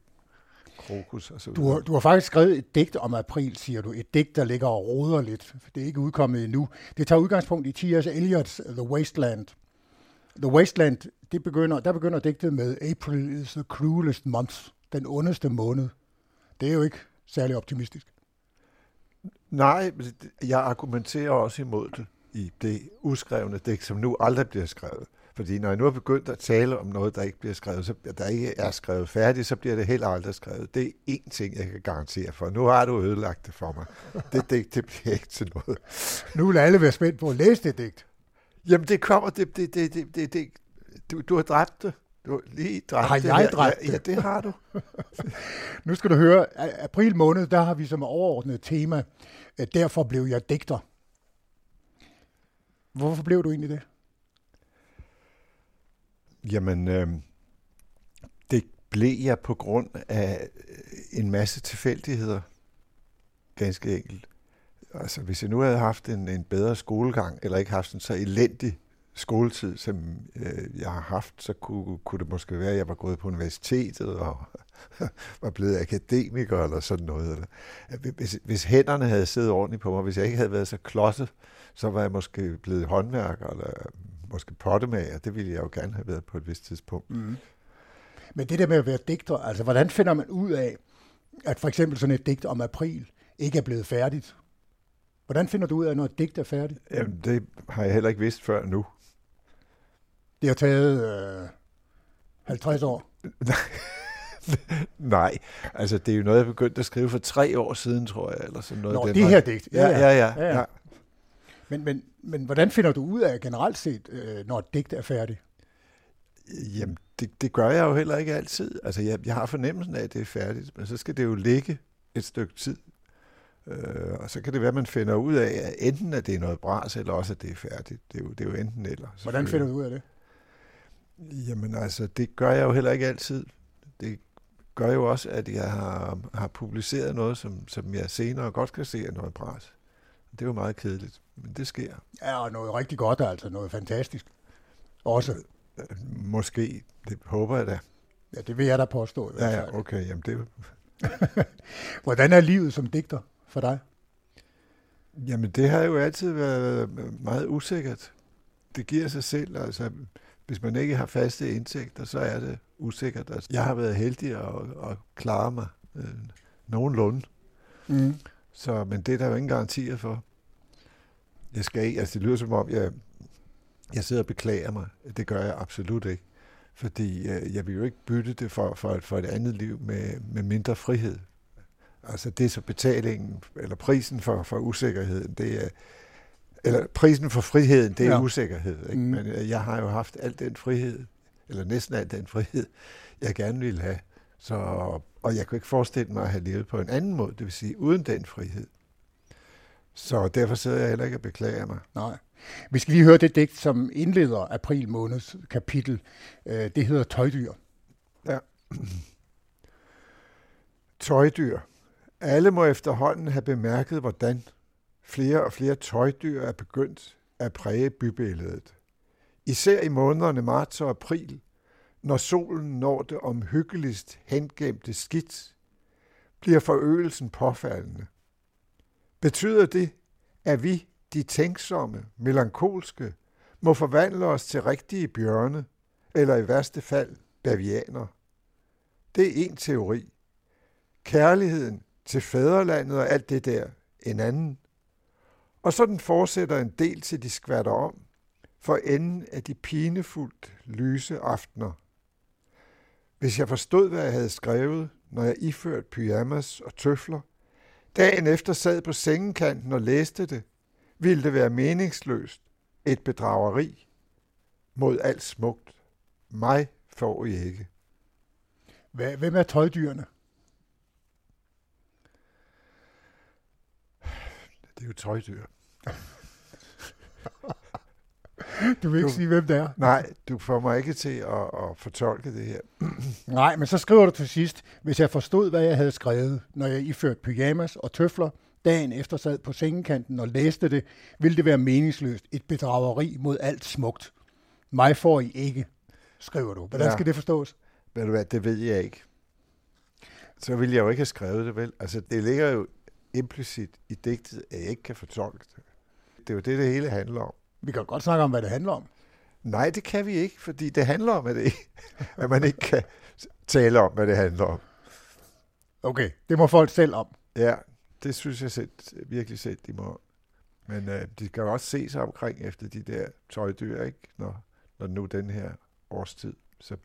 Speaker 26: Krokus og så
Speaker 27: Du har, du har faktisk skrevet et digt om april, siger du. Et digt, der ligger og roder lidt. For det er ikke udkommet endnu. Det tager udgangspunkt i T.S. Eliot's The Wasteland. The Wasteland, det begynder, der begynder digtet med April is the cruelest month. Den ondeste måned. Det er jo ikke særlig optimistisk.
Speaker 26: Nej, jeg argumenterer også imod det i det uskrevne digt, som nu aldrig bliver skrevet. Fordi når jeg nu er begyndt at tale om noget, der ikke bliver skrevet, så der ikke er skrevet færdigt, så bliver det heller aldrig skrevet. Det er én ting, jeg kan garantere for. Nu har du ødelagt det for mig. Det digt, det bliver ikke til noget.
Speaker 27: Nu vil alle være spændt på at læse det digt.
Speaker 26: Jamen, det kommer, det, det, det, det, det, det du, du har dræbt det. Du har lige dræbt
Speaker 27: Har
Speaker 26: det.
Speaker 27: jeg
Speaker 26: her.
Speaker 27: dræbt
Speaker 26: ja,
Speaker 27: det?
Speaker 26: Ja, det har du.
Speaker 27: Nu skal du høre, april måned, der har vi som overordnet tema, derfor blev jeg digter. Hvorfor blev du egentlig det?
Speaker 26: Jamen, øh, det blev jeg på grund af øh, en masse tilfældigheder. Ganske enkelt. Altså, hvis jeg nu havde haft en, en bedre skolegang, eller ikke haft en så elendig skoletid, som øh, jeg har haft, så kunne, kunne det måske være, at jeg var gået på universitetet og var blevet akademiker eller sådan noget. Eller, hvis, hvis hænderne havde siddet ordentligt på mig, hvis jeg ikke havde været så klodset, så var jeg måske blevet håndværker eller måske pottemager. Det ville jeg jo gerne have været på et vist tidspunkt.
Speaker 27: Mm. Men det der med at være digter, altså hvordan finder man ud af, at for eksempel sådan et digt om april ikke er blevet færdigt? Hvordan finder du ud af, når et digt er færdigt?
Speaker 26: Jamen, det har jeg heller ikke vidst før nu.
Speaker 27: Det har taget øh, 50 år.
Speaker 26: Nej, altså det er jo noget, jeg begyndte at skrive for tre år siden, tror jeg, eller sådan noget.
Speaker 27: Nå, det
Speaker 26: var-
Speaker 27: her digt.
Speaker 26: Ja, ja, ja. ja, ja.
Speaker 27: Men, men, men hvordan finder du ud af generelt set, øh, når et digt er færdigt?
Speaker 26: Jamen, det, det gør jeg jo heller ikke altid. Altså, jeg, jeg har fornemmelsen af, at det er færdigt, men så skal det jo ligge et stykke tid. Øh, og så kan det være, at man finder ud af, at enten at det er noget bras, eller også at det er færdigt. Det er jo, det er jo enten eller.
Speaker 27: Hvordan finder du ud af det?
Speaker 26: Jamen altså, det gør jeg jo heller ikke altid. Det gør jo også, at jeg har, har publiceret noget, som, som jeg senere godt kan se er noget bras. Det er jo meget kedeligt, men det sker.
Speaker 27: Ja, og noget rigtig godt, altså noget fantastisk. Også.
Speaker 26: Måske, det håber jeg da.
Speaker 27: Ja, det vil jeg da påstå.
Speaker 26: Ja, ja, okay, jamen det
Speaker 27: Hvordan er livet som digter for dig?
Speaker 26: Jamen, det har jo altid været meget usikkert. Det giver sig selv. Altså, hvis man ikke har faste indtægter, så er det usikkert. Altså, jeg har været heldig at, at klare mig øh, nogenlunde.
Speaker 27: Mm.
Speaker 26: Så, men det er der jo ingen garantier for. Jeg skal ikke, altså det lyder som om, jeg, jeg sidder og beklager mig. Det gør jeg absolut ikke. Fordi øh, jeg vil jo ikke bytte det for, for, for et andet liv med, med mindre frihed. Altså det er så betalingen, eller prisen for, for usikkerheden, det er, eller prisen for friheden, det er
Speaker 27: Ja.
Speaker 26: usikkerhed. Ikke?
Speaker 27: Mm.
Speaker 26: Mm. Men øh, jeg har jo haft al den frihed, eller næsten al den frihed, jeg gerne ville have. Så, og jeg kunne ikke forestille mig at have levet på en anden måde, det vil sige uden den frihed. Så derfor sidder jeg heller ikke og beklager mig.
Speaker 27: Nej. Vi skal lige høre det digt, som indleder april måneds kapitel. Øh, Det hedder Tøjdyr.
Speaker 26: Ja. Tøjdyr. Alle må efterhånden have bemærket, hvordan flere og flere tøjdyr er begyndt at præge bybilledet. Især i månederne marts og april, når solen når det omhyggeligst hengemte skidt, bliver forøgelsen påfaldende. Betyder det, at vi, de tænksomme, melankolske, må forvandle os til rigtige bjørne, eller i værste fald bavianer? Det er en teori. Kærligheden til fædrelandet og alt det der, en anden. Og sådan fortsætter en del til de skvatter om, for enden af de pinefuldt lyse aftener. Hvis jeg forstod, hvad jeg havde skrevet, når jeg iført pyjamas og tøfler, dagen efter sad på sengekanten og læste det, ville det være meningsløst, et bedrageri mod alt smukt. Mig får I ikke.
Speaker 27: Hvad- Hvem er tøjdyrene?
Speaker 26: Det er jo tøjdyr.
Speaker 27: Du vil ikke sige, hvem det er?
Speaker 26: Nej, du får mig ikke til at, at fortolke det her.
Speaker 27: Nej, men så skriver du til sidst, hvis jeg forstod, hvad jeg havde skrevet, når jeg iført pyjamas og tøfler, dagen efter sad på sengekanten og læste det, ville det være meningsløst. Et bedrageri mod alt smukt. Mig får I ikke, skriver du. Hvordan
Speaker 26: Ja.
Speaker 27: skal det forstås?
Speaker 26: Ved du hvad, det ved jeg ikke. Så ville jeg jo ikke have skrevet det, vel? Altså, det ligger jo implicit i digtet, at jeg ikke kan fortolke det. Det er jo det, det hele handler om.
Speaker 27: Vi kan godt snakke om, hvad det handler om.
Speaker 26: Nej, det kan vi ikke, fordi det handler om, at, det, at man ikke kan tale om, hvad det handler om.
Speaker 27: Okay, det må folk selv om.
Speaker 26: Ja, det synes jeg selv, virkelig selv, de må. Men øh, de kan jo også se sig omkring efter de der tøjdyr, ikke? Når, når nu den her årstid. Så,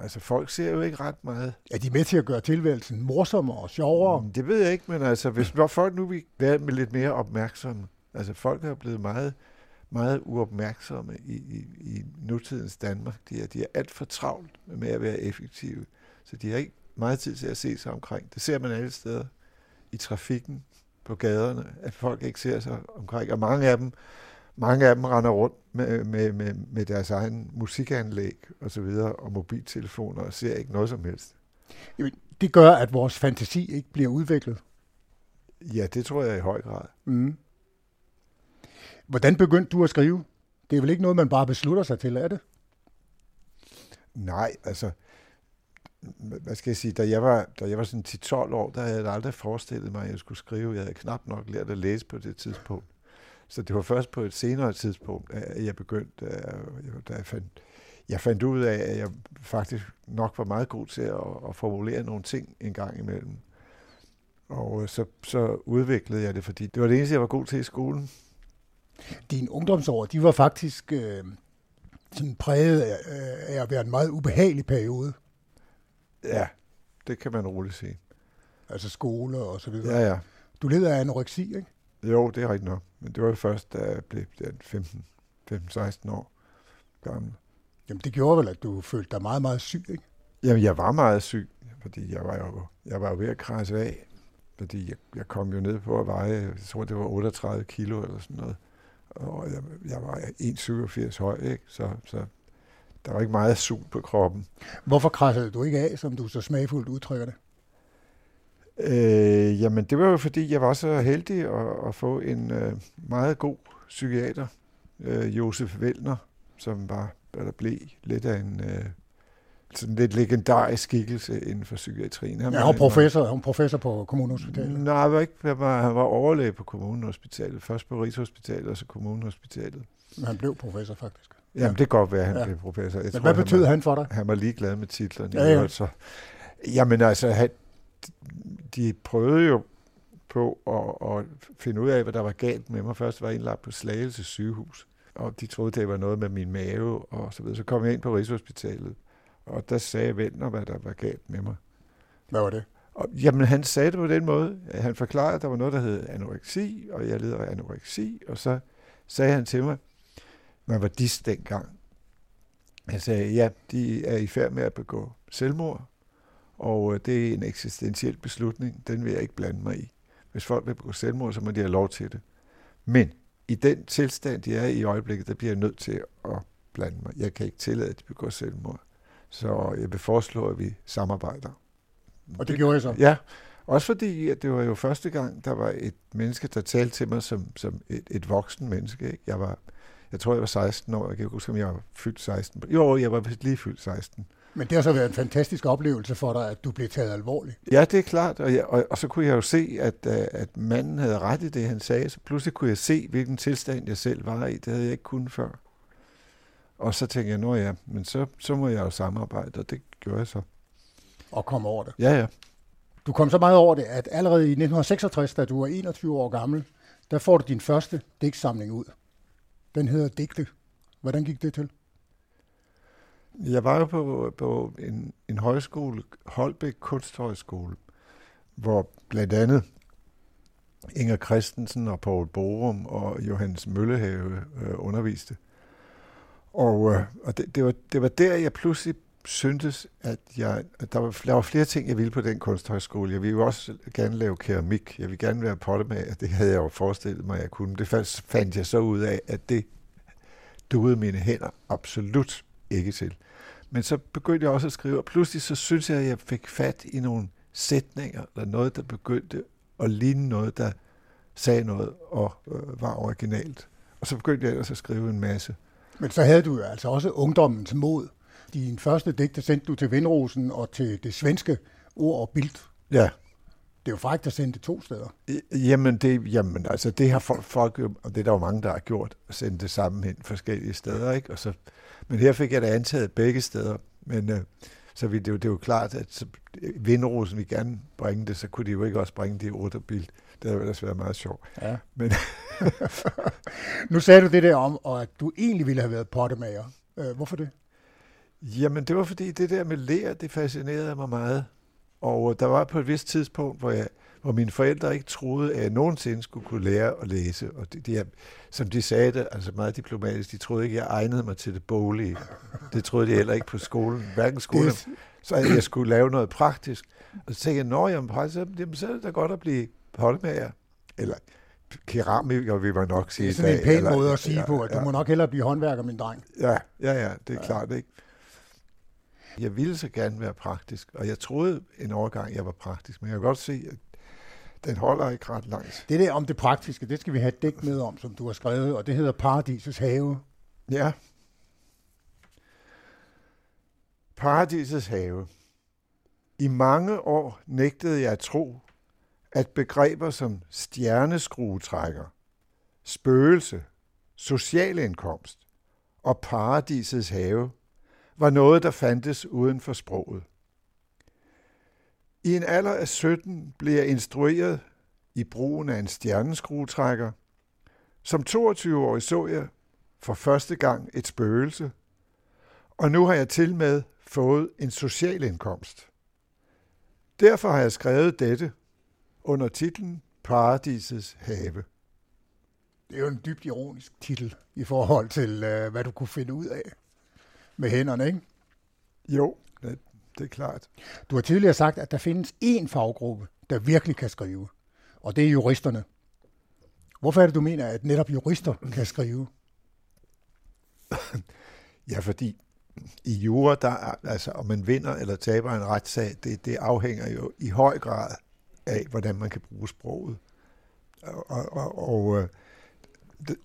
Speaker 26: altså, folk ser jo ikke ret meget.
Speaker 27: Er de med til at gøre tilværelsen morsommere og sjovere?
Speaker 26: Mm, Det ved jeg ikke, men altså, hvis når folk nu vil være lidt mere opmærksomme, altså folk er blevet meget, meget uopmærksomme i, i, i nutidens Danmark. De er, de er alt for travlt med at være effektive, så de har ikke meget tid til at se sig omkring. Det ser man alle steder i trafikken, på gaderne, at folk ikke ser sig omkring, og mange af dem, mange af dem render rundt med, med, med, med deres egen musikanlæg og så videre, og mobiltelefoner, og ser ikke noget som helst.
Speaker 27: Det gør, at vores fantasi ikke bliver udviklet.
Speaker 26: Ja, det tror jeg i høj grad.
Speaker 27: Mm. Hvordan begyndte du at skrive? Det er vel ikke noget, man bare beslutter sig til, er det?
Speaker 26: Nej, altså, hvad skal jeg sige, da jeg var, da jeg var sådan 10-12 år, der havde jeg aldrig forestillet mig, at jeg skulle skrive. Jeg havde knap nok lært at læse på det tidspunkt. Så det var først på et senere tidspunkt, at jeg begyndte, da jeg fandt, jeg fandt ud af, at jeg faktisk nok var meget god til at, at formulere nogle ting en gang imellem. Og så, så udviklede jeg det, fordi det var det eneste, jeg var god til i skolen.
Speaker 27: Dine ungdomsår, de var faktisk øh, sådan præget af, øh, af at være en meget ubehagelig periode.
Speaker 26: Ja, det kan man roligt sige.
Speaker 27: Altså skole og så videre.
Speaker 26: Ja, ja.
Speaker 27: Du led af anoreksi, ikke?
Speaker 26: Jo, det er rigtigt nok. Men det var jo først, da jeg blev der 15 15-16 år gammel.
Speaker 27: Jamen det gjorde vel, at du følte dig meget, meget syg, ikke?
Speaker 26: Jamen, jeg var meget syg, fordi jeg var jo, jeg var jo ved at krasse af. Fordi jeg, jeg kom jo ned på at veje, jeg tror det var 38 kilo eller sådan noget. Og jeg, jeg var 1,87 høj, ikke? Så, så der var ikke meget sug på kroppen.
Speaker 27: Hvorfor krassede du ikke af, som du så smagfuldt udtrykker det?
Speaker 26: Øh, jamen, det var jo fordi, jeg var så heldig at, at få en øh, meget god psykiater, øh, Josef Vellner, som var, eller blev lidt af en øh, sådan lidt legendarisk skikkelse inden for psykiatrien.
Speaker 27: Ja,
Speaker 26: var
Speaker 27: han var
Speaker 26: en-
Speaker 27: professor, han var professor på Kommunehospitalet.
Speaker 26: Nej, han var, ikke, han var, han var overlæge på kommunehospitalet. Først på Rigshospitalet, og så kommunehospitalet.
Speaker 27: Men han blev professor, faktisk.
Speaker 26: Jamen, det kan godt være, at han
Speaker 27: Ja.
Speaker 26: ja. blev professor. Jeg
Speaker 27: Men hvad betød
Speaker 26: var,
Speaker 27: han for dig?
Speaker 26: Han var ligeglad med titlerne.
Speaker 27: Ja, ja.
Speaker 26: Altså, jamen altså, han, de prøvede jo på at, at finde ud af, hvad der var galt med mig. Først var jeg indlagt på Slagelse sygehus, og de troede, det var noget med min mave og så videre. Så kom jeg ind på Rigshospitalet, og der sagde Ventner, hvad der var galt med mig.
Speaker 27: Hvad var det?
Speaker 26: Og, jamen, han sagde det på den måde. Han forklarede, at der var noget, der hed anoreksi, og jeg led af anoreksi, og så sagde han til mig, man var dis dengang. Han sagde, ja, de er i færd med at begå selvmord, og øh, det er en eksistentiel beslutning, den vil jeg ikke blande mig i. Hvis folk vil begå selvmord, så må de have lov til det. Men i den tilstand, de er i øjeblikket, der bliver jeg nødt til at blande mig. Jeg kan ikke tillade, at de begår selvmord. Så jeg vil foreslå, at vi samarbejder.
Speaker 27: Og det gjorde jeg så?
Speaker 26: Ja, også fordi at det var jo første gang, der var et menneske, der talte til mig som, som et, et voksen menneske. Ikke? Jeg var, jeg tror, jeg var 16 år. Jeg kan ikke huske, om jeg var fyldt 16. Jo, jeg var lige fyldt 16.
Speaker 27: Men det har så været en fantastisk oplevelse for dig, at du blev taget alvorligt.
Speaker 26: Ja, det er klart. Og, jeg, og, og så kunne jeg jo se, at, øh, at manden havde ret i det, han sagde. Så pludselig kunne jeg se, hvilken tilstand jeg selv var i. Det havde jeg ikke kunnet før. Og så tænkte jeg, nå ja, men så, så må jeg jo samarbejde, og det gjorde jeg så.
Speaker 27: Og kom over det.
Speaker 26: Ja, ja.
Speaker 27: Du kom så meget over det, at allerede i 1966, da du var 21 år gammel, der får du din første digtsamling ud. Den hedder Digte. Hvordan gik det til?
Speaker 26: Jeg var jo på, på en, en højskole, Holbæk Kunsthøjskole, hvor blandt andet Inger Christensen og Paul Borum og Johannes Møllehave øh, underviste. Og, øh, og det, det, var, det var der, jeg pludselig syntes, at, jeg, at der, var, der var flere ting, jeg ville på den kunsthøjskole. Jeg ville jo også gerne lave keramik. Jeg ville gerne være pottemager. Det havde jeg jo forestillet mig, at jeg kunne. Det fandt, fandt jeg så ud af, at det duede mine hænder absolut ikke til. Men så begyndte jeg også at skrive, og pludselig så synes jeg, at jeg fik fat i nogle sætninger, eller noget, der begyndte at ligne noget, der sagde noget og øh, var originalt. Og så begyndte jeg ellers at skrive en masse.
Speaker 27: Men så havde du jo altså også ungdommens mod. Din første digte sendte du til Vindrosen og til det svenske ord og bild.
Speaker 26: Ja.
Speaker 27: Det er jo faktisk at sende det to steder.
Speaker 26: Jamen, det, jamen altså, det har folk, folk og det er der jo mange, der har gjort, at sende det sammen hen forskellige steder, ikke? Og så, men her fik jeg da antaget begge steder. Men øh, så vi, det, jo, det er jo klart, at Vindrosen vil gerne bringe det, så kunne de jo ikke også bringe det i Otterbild. Det havde ellers været meget sjovt.
Speaker 27: Ja.
Speaker 26: Men,
Speaker 27: nu sagde du det der om, og at du egentlig ville have været pottemager. Øh, hvorfor det?
Speaker 26: Jamen, det var fordi det der med lær, det fascinerede mig meget. Og der var på et vist tidspunkt, hvor, jeg, hvor mine forældre ikke troede, at jeg nogensinde skulle kunne lære at læse. Og de, de, som de sagde det, altså meget diplomatisk, de troede ikke, at jeg egnede mig til det boglige. Det troede de heller ikke på skolen, hverken skolen. Så jeg skulle lave noget praktisk. Og så tænkte jeg, når jeg praktisk, jamen, så er det da godt at blive pottemager. Eller keramiker, vil man nok sige.
Speaker 27: Det er sådan en pæn
Speaker 26: eller,
Speaker 27: måde at sige
Speaker 26: ja,
Speaker 27: på, at du
Speaker 26: ja.
Speaker 27: må nok hellere blive håndværker, min dreng.
Speaker 26: Ja, ja, ja, det er ja. klart, ikke? Jeg ville så gerne være praktisk, og jeg troede en overgang, jeg var praktisk, men jeg kan godt se, at den holder ikke ret langt.
Speaker 27: Det der om det praktiske, det skal vi have et digt med om, som du har skrevet, og det hedder Paradisets have.
Speaker 26: Ja. Paradisets have. I mange år nægtede jeg at tro, at begreber som stjerneskruetrækker, spøgelse, social indkomst og paradisets have var noget, der fandtes uden for sproget. I en alder af 17 blev jeg instrueret i brugen af en stjerneskruetrækker. Som 22-årig så jeg for første gang et spøgelse, og nu har jeg til med fået en social indkomst. Derfor har jeg skrevet dette under titlen Paradisets have.
Speaker 27: Det er jo en dybt ironisk titel i forhold til, uh, hvad du kunne finde ud af med hænderne, ikke?
Speaker 26: Jo, det, det er klart.
Speaker 27: Du har tidligere sagt, at der findes én faggruppe, der virkelig kan skrive, og det er juristerne. Hvorfor er det, du mener, at netop jurister kan skrive?
Speaker 26: Ja, fordi i jura, der er, altså om man vinder eller taber en retssag, det, det afhænger jo i høj grad af, hvordan man kan bruge sproget. Og, og, og og øh,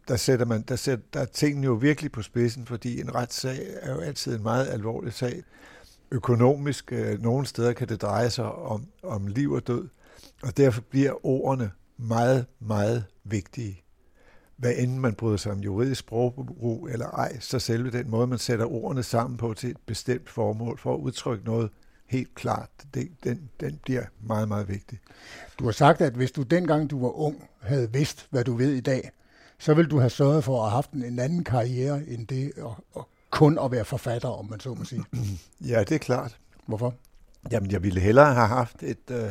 Speaker 26: der sætter man, der, sætter, der er tingene jo virkelig på spidsen, fordi en retssag er jo altid en meget alvorlig sag. Økonomisk, øh, nogle steder kan det dreje sig om, om liv og død, og derfor bliver ordene meget, meget vigtige. Hvad end man bryder sig om juridisk sprogbrug eller ej, så selve den måde, man sætter ordene sammen på til et bestemt formål for at udtrykke noget helt klart, det, den, den bliver meget, meget vigtig.
Speaker 27: Du har sagt, at hvis du dengang du var ung havde vidst, hvad du ved i dag, så ville du have sørget for at have haft en anden karriere end det og, og kun at være forfatter, om man så må sige.
Speaker 26: Ja, det er klart.
Speaker 27: Hvorfor?
Speaker 26: Jamen, jeg ville hellere have haft et, øh,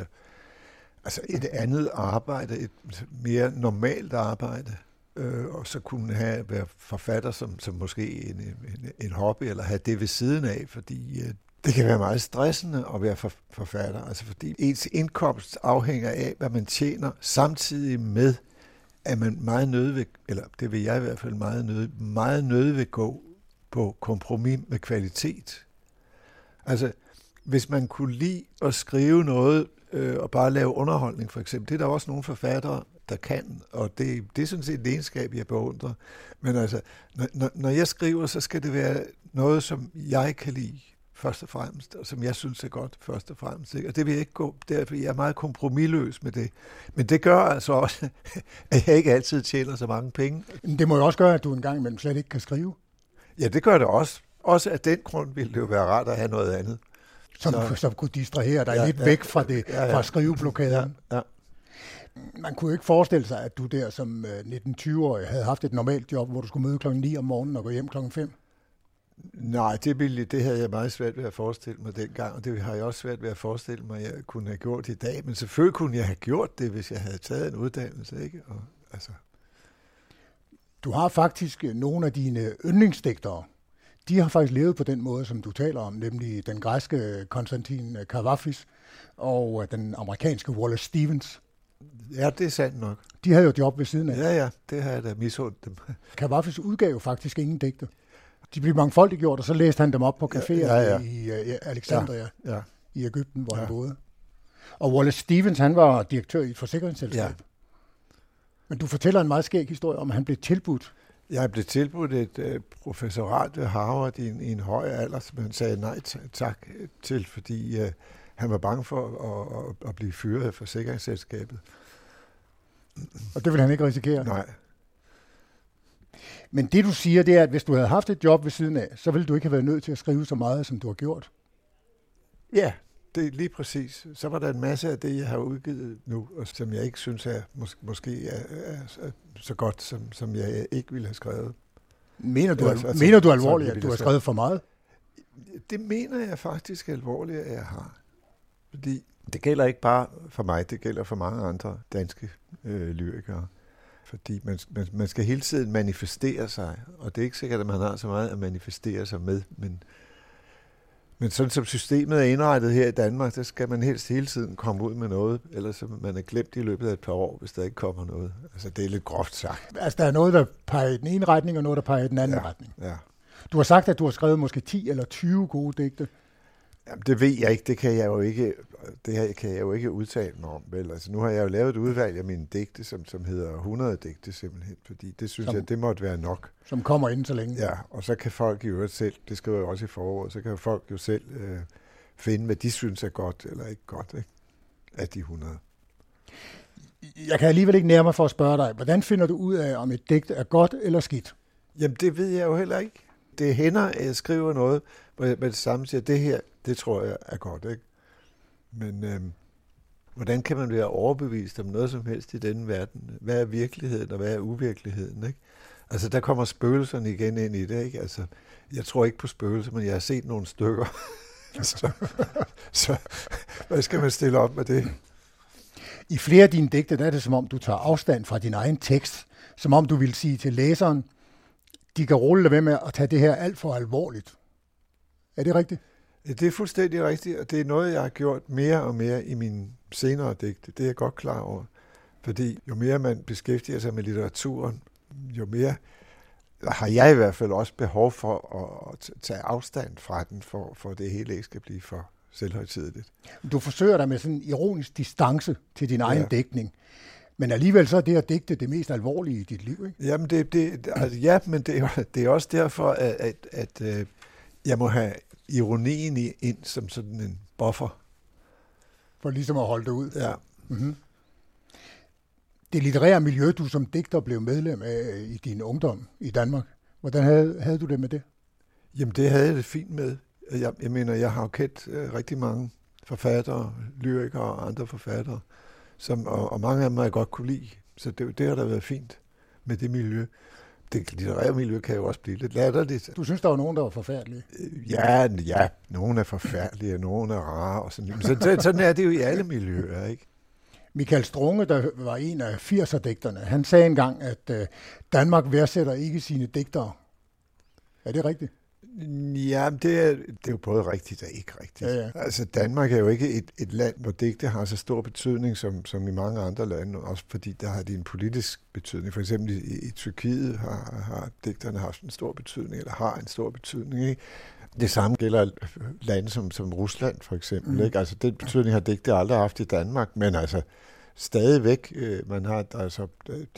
Speaker 26: altså et andet arbejde, et mere normalt arbejde, øh, og så kunne have være forfatter som, som måske en, en, en hobby, eller have det ved siden af, fordi øh, det kan være meget stressende at være for, forfatter, altså fordi ens indkomst afhænger af, hvad man tjener, samtidig med, at man meget nødt vil, eller det vil jeg i hvert fald meget nødt, meget nødt vil gå på kompromis med kvalitet. Altså, hvis man kunne lide at skrive noget, øh, og bare lave underholdning for eksempel, det er der også nogle forfattere, der kan, og det, det er sådan set et egenskab, jeg beundrer. Men altså, når, når jeg skriver, så skal det være noget, som jeg kan lide først og fremmest, og som jeg synes er godt først og fremmest. Ikke? Og det vil jeg ikke gå, derfor jeg er meget kompromilløs med det. Men det gør altså også, at jeg ikke altid tjener så mange penge.
Speaker 27: Men det må jo også gøre, at du en gang imellem slet ikke kan skrive.
Speaker 26: Ja, det gør det også. Også af den grund ville det jo være rart at have noget andet.
Speaker 27: Som, så, som kunne distrahere dig ja, lidt ja, væk fra, det, ja, ja. fra skriveblokaden.
Speaker 26: Ja, ja.
Speaker 27: Man kunne jo ikke forestille sig, at du der som 19-20-årig havde haft et normalt job, hvor du skulle møde klokken 9 om morgenen og gå hjem klokken 5.
Speaker 26: Nej, det, ville, det havde jeg meget svært ved at forestille mig dengang, og det har jeg også svært ved at forestille mig, at jeg kunne have gjort i dag. Men selvfølgelig kunne jeg have gjort det, hvis jeg havde taget en uddannelse. Ikke? Og, altså.
Speaker 27: Du har faktisk nogle af dine yndlingsdigtere. De har faktisk levet på den måde, som du taler om, nemlig den græske Konstantin Kavafis og den amerikanske Wallace Stevens.
Speaker 26: Ja, det er sandt nok.
Speaker 27: De havde jo job ved siden af.
Speaker 26: Ja, ja, det har jeg da misundt dem.
Speaker 27: Kavafis udgav jo faktisk ingen digte. De blev mangfoldigt gjort, og så læste han dem op på caféer ja, ja, ja. i, i Alexandria
Speaker 26: ja, ja.
Speaker 27: i Ægypten, hvor ja. han boede. Og Wallace Stevens, han var direktør i et forsikringsselskab. Ja. Men du fortæller en meget skæg historie om, at han blev tilbudt.
Speaker 26: Jeg blev tilbudt et uh, professorat ved Harvard i en, i en høj alder, som han sagde nej tak til, fordi uh, han var bange for at, at, at blive fyret af forsikringsselskabet.
Speaker 27: Og det ville han ikke risikere?
Speaker 26: Nej.
Speaker 27: Men det du siger, det er, at hvis du havde haft et job ved siden af, så ville du ikke have været nødt til at skrive så meget, som du har gjort.
Speaker 26: Ja, det er lige præcis. Så var der en masse af det, jeg har udgivet nu, og som jeg ikke synes er mås- måske er, er, er så godt, som, som jeg ikke ville have skrevet.
Speaker 27: Mener du, altså, altså, mener du alvorligt, at du har skrevet for meget?
Speaker 26: Det mener jeg faktisk alvorligt, at jeg har. Fordi det gælder ikke bare for mig, det gælder for mange andre danske øh, lyrikere. Fordi man, man, man skal hele tiden manifestere sig, og det er ikke sikkert, at man har så meget at manifestere sig med, men, men sådan som systemet er indrettet her i Danmark, så skal man helst hele tiden komme ud med noget, ellers så man er glemt i løbet af et par år, hvis der ikke kommer noget. Altså det er lidt groft sagt.
Speaker 27: Altså der er noget, der peger i den ene retning, og noget, der peger i den anden
Speaker 26: ja,
Speaker 27: retning.
Speaker 26: Ja.
Speaker 27: Du har sagt, at du har skrevet måske 10 eller 20 gode digte.
Speaker 26: Jamen, det ved jeg ikke. Det kan jeg jo ikke, det her kan jeg jo ikke udtale mig om. Vel? Altså, nu har jeg jo lavet et udvalg af mine digte, som, som hedder 100 digte simpelthen, fordi det synes
Speaker 27: Som-
Speaker 26: jeg, det måtte være nok.
Speaker 27: Som kommer inden så længe.
Speaker 26: Ja, og så kan folk i øvrigt selv, det skriver jeg også i foråret, så kan folk jo selv øh, finde, hvad de synes er godt eller ikke godt ikke? af de 100.
Speaker 27: Jeg kan alligevel ikke nære mig for at spørge dig, hvordan finder du ud af, om et digt er godt eller skidt?
Speaker 26: Jamen, det ved jeg jo heller ikke. Det hænder, at jeg skriver noget, hvor jeg med det samme siger, det her, det tror jeg er godt, ikke? Men øh, hvordan kan man være overbevist om noget som helst i denne verden? Hvad er virkeligheden, og hvad er uvirkeligheden, ikke? Altså, der kommer spøgelserne igen ind i det, ikke? Altså, jeg tror ikke på spøgelser, men jeg har set nogle stykker. så, så hvad skal man stille op med det?
Speaker 27: I flere af dine digte, der er det som om, du tager afstand fra din egen tekst. Som om du vil sige til læseren, de kan rulle ved med at tage det her alt for alvorligt. Er det rigtigt?
Speaker 26: Ja, Det er fuldstændig rigtigt, og det er noget, jeg har gjort mere og mere i mine senere digte. Det er jeg godt klar over. Fordi jo mere man beskæftiger sig med litteraturen, jo mere har jeg i hvert fald også behov for at tage afstand fra den, for, for det hele ikke skal blive for selvhøjtideligt.
Speaker 27: Du forsøger dig med sådan en ironisk distance til din egen
Speaker 26: Ja.
Speaker 27: dækning. Men alligevel så er det at digte det mest alvorlige i dit liv, ikke?
Speaker 26: Jamen, det, det, altså, ja, men det, er det er også derfor, at, at, at øh, jeg må have ironien i, ind som sådan en buffer.
Speaker 27: For ligesom at holde det ud.
Speaker 26: Ja.
Speaker 27: Mm-hmm. Det litterære miljø, du som digter blev medlem af i din ungdom i Danmark, hvordan havde, havde du det med det?
Speaker 26: Jamen, det havde jeg det fint med. Jeg, jeg mener, jeg har jo kendt øh, rigtig mange forfattere, lyrikere og andre forfattere, som, og, og mange af dem har jeg godt kunne lide. Så det, det har da været fint med det miljø. Det litterære miljø kan jo også blive lidt latterligt.
Speaker 27: Du synes, der var nogen, der var forfærdelige?
Speaker 26: Ja, ja, nogle er forfærdelige, og nogle er rare. Og sådan, så, så, sådan er det jo i alle miljøer, ikke?
Speaker 27: Michael Strunge, der var en af 80'er-digterne, han sagde engang, at øh, Danmark værdsætter ikke sine digtere. Er det rigtigt?
Speaker 26: Ja, det er, det er jo både rigtigt og ikke rigtigt.
Speaker 27: Ja, ja.
Speaker 26: Altså, Danmark er jo ikke et, et land, hvor digte har så stor betydning som, som i mange andre lande, også fordi der har de en politisk betydning. For eksempel i, i Tyrkiet har, har digterne haft en stor betydning, eller har en stor betydning. Ikke? Det samme gælder lande som, som Rusland, for eksempel.
Speaker 27: Mm.
Speaker 26: Ikke? Altså, den betydning har digte aldrig haft i Danmark, men altså, stadigvæk, øh, man har, altså,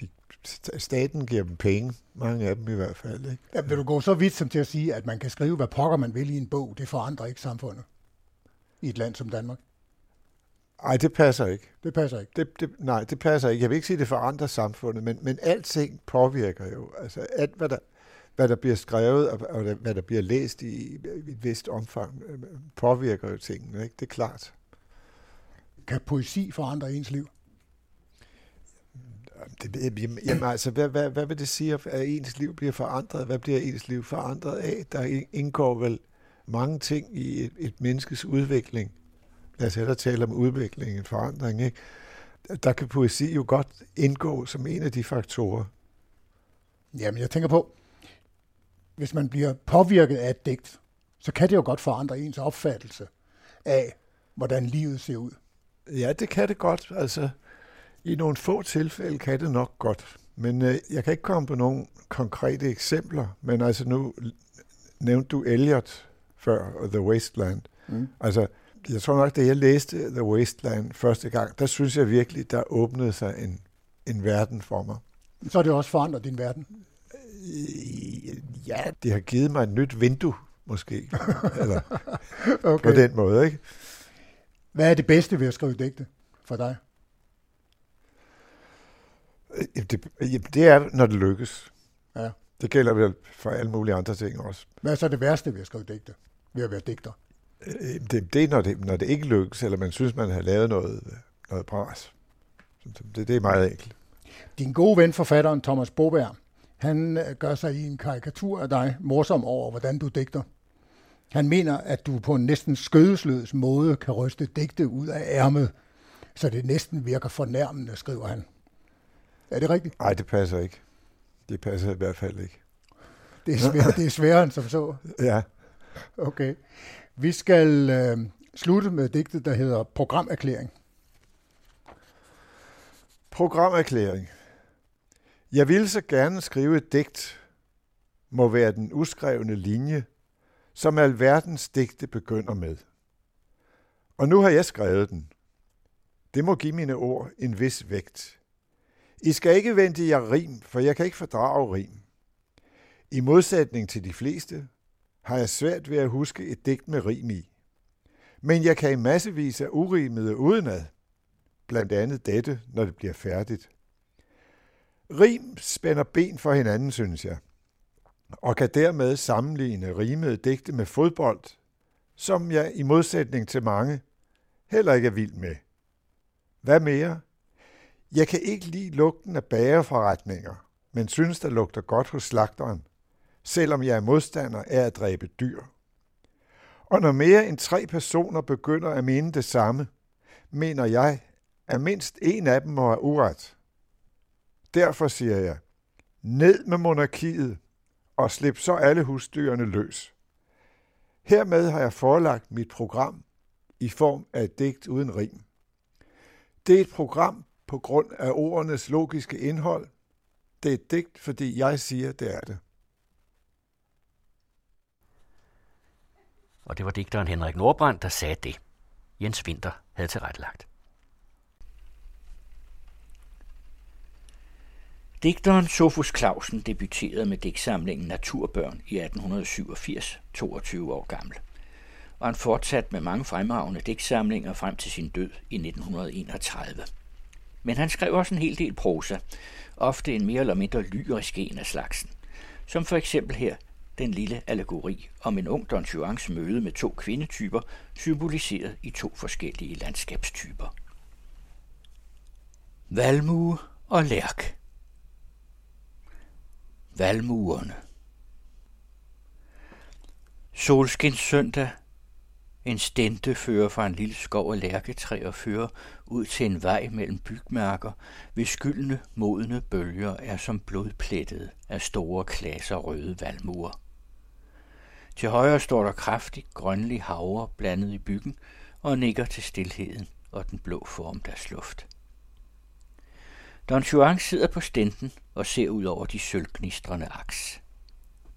Speaker 26: de, staten giver dem penge, mange af dem i hvert fald. Ikke?
Speaker 27: Ja, vil du gå så vidt som til at sige, at man kan skrive, hvad pokker man vil i en bog, det forandrer ikke samfundet i et land som Danmark?
Speaker 26: Nej, det passer ikke.
Speaker 27: Det passer ikke?
Speaker 26: Det, det, nej, det passer ikke. Jeg vil ikke sige, at det forandrer samfundet, men, men alting påvirker jo. Altså alt, hvad der, hvad der bliver skrevet, og, og hvad der bliver læst i, i et vist omfang, øh, påvirker jo tingene. Ikke? Det er klart.
Speaker 27: Kan poesi forandre ens liv?
Speaker 26: Det, jamen, altså, hvad, hvad, hvad vil det sige, at ens liv bliver forandret? Hvad bliver ens liv forandret af? Der indgår vel mange ting i et, et menneskes udvikling. Lad os hellere tale om udvikling, en forandring. Ikke? Der kan poesi jo godt indgå som en af de faktorer.
Speaker 27: Jamen, jeg tænker på, hvis man bliver påvirket af et digt, så kan det jo godt forandre ens opfattelse af, hvordan livet ser ud.
Speaker 26: Ja, det kan det godt. Altså, i nogle få tilfælde kan det nok godt. Men øh, jeg kan ikke komme på nogle konkrete eksempler. Men altså nu nævnte du Eliot før, og The Wasteland.
Speaker 27: Mm.
Speaker 26: Altså, jeg tror nok, da jeg læste The Wasteland første gang, der synes jeg virkelig, der åbnede sig en, en verden for mig.
Speaker 27: Så har det også forandret din verden?
Speaker 26: Ja, det har givet mig et nyt vindue, måske. Eller
Speaker 27: Okay.
Speaker 26: på den måde, ikke?
Speaker 27: Hvad er det bedste ved at skrive digte for dig?
Speaker 26: Øh, Det, jamen, det er, når det lykkes.
Speaker 27: Ja.
Speaker 26: Det gælder vel for alle mulige andre ting også.
Speaker 27: Hvad er så det værste ved at skrive digte? Ved at være digter?
Speaker 26: Øh, Det, det er, når det, når det ikke lykkes, eller man synes, man har lavet noget, noget bras. Det, det er meget enkelt.
Speaker 27: Din gode ven, forfatteren Thomas Boberg, han øh, gør sig i en karikatur af dig morsom over, hvordan du digter. Han mener, at du på en næsten skødesløs måde kan ryste digte ud af ærmet, så det næsten virker fornærmende, skriver han. Er det rigtigt?
Speaker 26: Nej, det passer ikke. Det passer i hvert fald ikke.
Speaker 27: Det er, svær, det er sværere end som så.
Speaker 26: Ja.
Speaker 27: Okay. Vi skal øh, slutte med digtet, der hedder Programerklæring.
Speaker 26: Programerklæring. Jeg ville så gerne skrive et digt, må være den uskrevne linje, som alverdens digte begynder med. Og nu har jeg skrevet den. Det må give mine ord en vis vægt. I skal ikke vente jer rim, for jeg kan ikke fordrage rim. I modsætning til de fleste, har jeg svært ved at huske et digt med rim i. Men jeg kan i massevis af urimede udenad, blandt andet dette, når det bliver færdigt. Rim spænder ben for hinanden, synes jeg, og kan dermed sammenligne rimede digte med fodbold, som jeg i modsætning til mange heller ikke er vild med. Hvad mere? Jeg kan ikke lide lugten af bagerforretninger, men synes, der lugter godt hos slagteren, selvom jeg er modstander af at dræbe dyr. Og når mere end tre personer begynder at mene det samme, mener jeg, at mindst en af dem må have uret. Derfor siger jeg, ned med monarkiet og slip så alle husdyrene løs. Hermed har jeg forelagt mit program i form af et digt uden rim. Det er et program på grund af ordenes logiske indhold. Det er et digt, fordi jeg siger, det er det.
Speaker 8: Og det var digteren Henrik Nordbrand, der sagde det. Jens Winter havde tilrettelagt.
Speaker 1: Digteren Sofus Clausen debuterede med digtsamlingen Naturbørn i 1887, 22 år gammel. Og han fortsatte med mange fremragende digtsamlinger frem til sin død i 1931. Men han skrev også en hel del prosa, ofte en mere eller mindre lyrisk en af slagsen, som for eksempel her den lille allegori om en ung Don Juans møde med to kvindetyper, symboliseret i to forskellige landskabstyper. Valmue og lærk. Valmuerne. Solskins søndag. En stente fører fra en lille skov af lærketræer fører ud til en vej mellem bygmærker, hvis skyldne, modne bølger er som blodplettede af store klasser røde valmuer. Til højre står der kraftig grønlig havre blandet i byggen og nikker til stilheden og den blå formdags luft. Don Juan sidder på stenten og ser ud over de sølvgnistrende aks.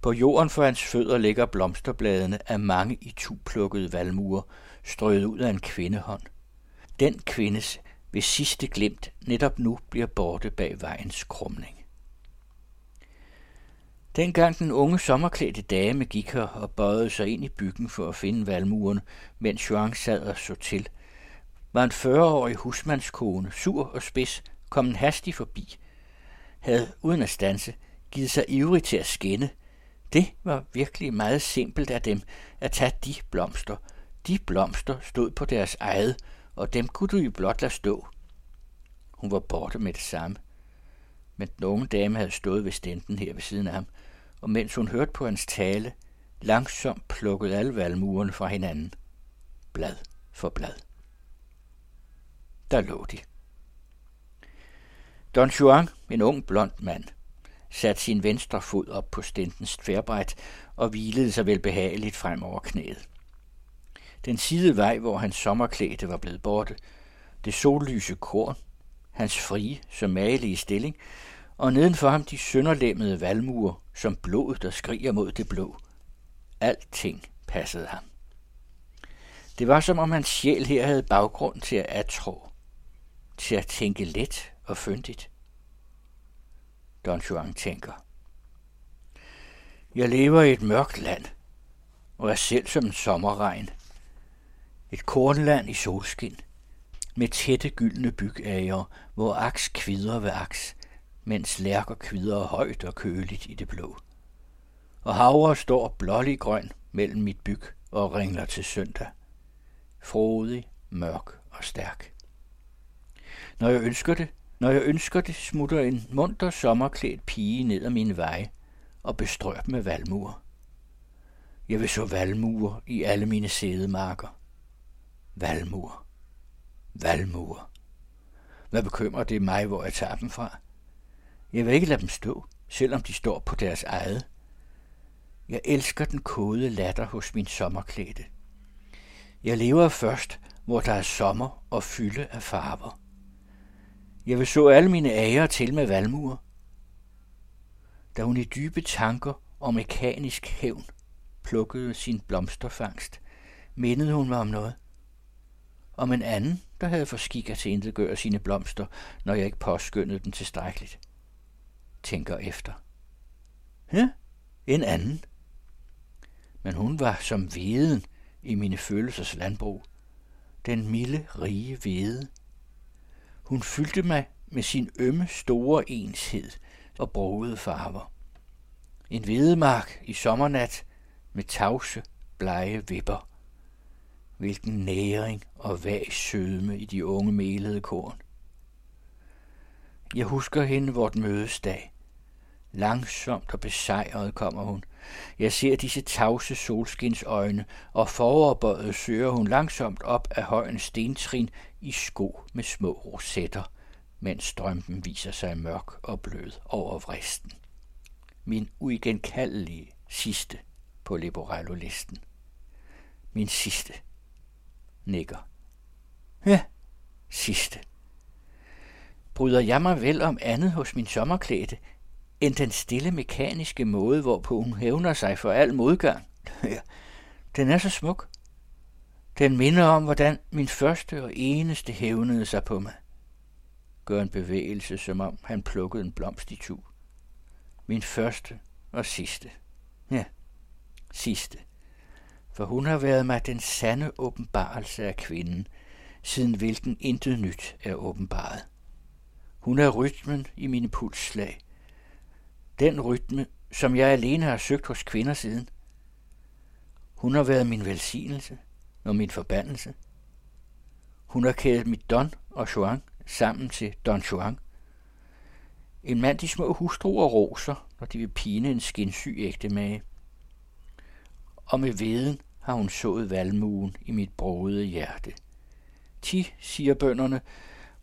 Speaker 1: På jorden for hans fødder ligger blomsterbladene af mange i tuplukkede valmuer, strøget ud af en kvindehånd. Den kvindes ved sidste glimt netop nu bliver borte bag vejens krumning. Dengang den unge sommerklædte dame gik her og bøjede sig ind i byggen for at finde valmuren, mens Joan sad og så til, var en 40-årig husmandskone, sur og spids, kom en hastig forbi, havde uden at stanse givet sig ivrig til at skænde. Det var virkelig meget simpelt af dem at tage de blomster. De blomster stod på deres eget, og dem kunne du jo blot lade stå. Hun var borte med det samme. Men den unge dame havde stået ved stenten her ved siden af ham, og mens hun hørte på hans tale, langsomt plukkede alle valmurene fra hinanden. Blad for blad. Der lå de. Don Juan, en ung blond mand, satte sin venstre fod op på stentens tværbræt og hvilede sig vel behageligt frem over knæet. Den side vej, hvor hans sommerklæde var blevet borte, det sollyse korn, hans frie, så magelige stilling, og nedenfor ham de sønderlemmede valmuer, som blod, der skriger mod det blå. Alting passede ham. Det var som om hans sjæl her havde baggrund til at atro, til at tænke let og fyndigt. Don Juan tænker. Jeg lever i et mørkt land, og er selv som en sommerregn. Et kornland i solskin, med tætte gyldne bygager, hvor aks kvider ved aks, mens lærker kvider højt og køligt i det blå. Og havre står blålig grøn mellem mit byg og ringler til søndag. Frodig, mørk og stærk. Når jeg ønsker det, når jeg ønsker det, smutter en munter sommerklædt pige ned ad min vej og bestrøb med valmuer. Jeg vil så valmuer i alle mine sædemarker. Valmuer. Valmuer. Hvad bekymrer det mig, hvor jeg tager dem fra? Jeg vil ikke lade dem stå, selvom de står på deres eget. Jeg elsker den kode latter hos min sommerklæde. Jeg lever først, hvor der er sommer og fylde af farver. Jeg vil så alle mine æger til med valmuer. Da hun i dybe tanker og mekanisk hævn plukkede sin blomsterfangst, mindede hun mig om noget. Om en anden, der havde for skik at tilindegøre sine blomster, når jeg ikke påskyndede den tilstrækkeligt. Tænker efter. Ja, en anden. Men hun var som veden i mine følelsers landbrug. Den milde, rige vede, hun fyldte mig med sin ømme store enshed og brogede farver. En hvedemark i sommernat med tavse, blege vipper. Hvilken næring og vag sødme i de unge melede korn. Jeg husker hende vort mødesdag. Langsomt og besejret kommer hun. Jeg ser disse tavse solskins øjne, og foroverbøjet søger hun langsomt op af højens stentrin i sko med små rosetter, mens strømpen viser sig mørk og blød over vristen. Min uigenkaldelige sidste på Leporello-listen. Min sidste. Nikker. Ja, sidste. Bryder jeg mig vel om andet hos min sommerklæde, end den stille mekaniske måde, hvorpå hun hævner sig for al modgang. Ja, den er så smuk. Den minder om, hvordan min første og eneste hævnede sig på mig. Gør en bevægelse, som om han plukkede en blomst i tu. Min første og sidste. Ja, sidste. For hun har været mig den sande åbenbarelse af kvinden, siden hvilken intet nyt er åbenbaret. Hun er rytmen i mine pulsslag. Den rytme, som jeg alene har søgt hos kvinder siden. Hun har været min velsignelse, og min forbandelse. Hun har kædet mit Don og Juan sammen til Don Juan. En mand de små hustruer roser, når de vil pine en skinsyg ægte mage. Og med veden har hun sået valmuen i mit brogede hjerte. Ti, siger bønderne,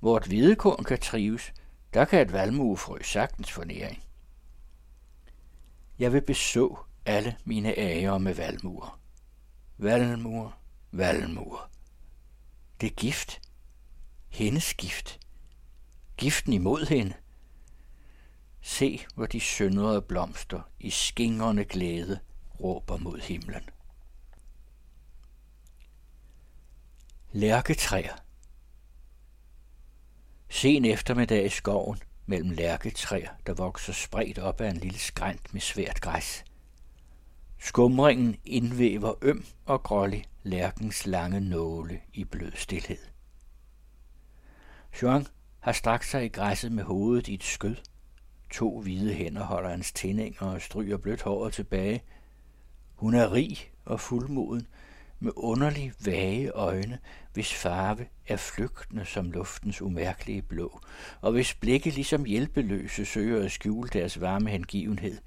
Speaker 1: hvor et hvedekorn kan trives, der kan et valmuefrø sagtens få næring. Jeg vil beså alle mine æger med valmuer. Valmuer, valmur. Det er gift. Hendes gift. Giften imod hende. Se, hvor de søndrede blomster i skingrende glæde råber mod himlen. Lærketræer Sen eftermiddag i skoven mellem lærketræer, der vokser spredt op af en lille skrænt med svært græs. Skumringen indvæver øm og grålig lærkens lange nåle i blød stilhed. Jean har strakt sig i græsset med hovedet i et skød. To hvide hænder holder hans tændinger og stryger blødt håret tilbage. Hun er rig og fuldmoden, med underlig vage øjne, hvis farve er flygtende som luftens umærkelige blå, og hvis blikke ligesom hjælpeløse søger at skjule deres varme hengivenhed,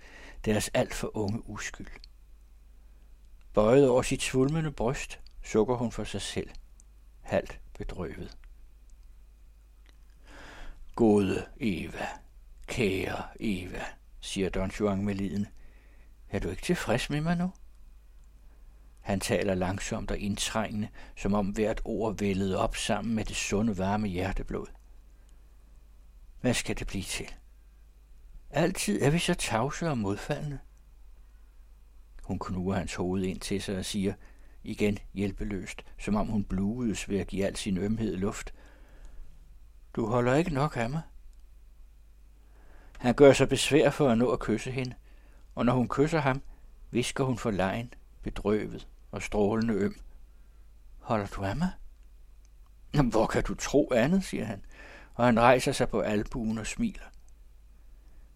Speaker 1: deres alt for unge uskyld. Bøjet over sit svulmende bryst, sukker hun for sig selv, halvt bedrøvet. Gode Eva, kære Eva, siger Don Juan med liden. Er du ikke tilfreds med mig nu? Han taler langsomt og indtrængende, som om hvert ord vældede op sammen med det sunde, varme hjerteblod. Hvad skal det blive til? Altid er vi så tavse og modfaldende. Hun knuger hans hoved ind til sig og siger, igen hjælpeløst, som om hun bluedes ved at give al sin ømhed luft. Du holder ikke nok af mig. Han gør sig besvær for at nå at kysse hende, og når hun kysser ham, visker hun for lejen, bedrøvet og strålende øm. Holder du af mig? Jamen, hvor kan du tro andet, siger han, og han rejser sig på albuen og smiler.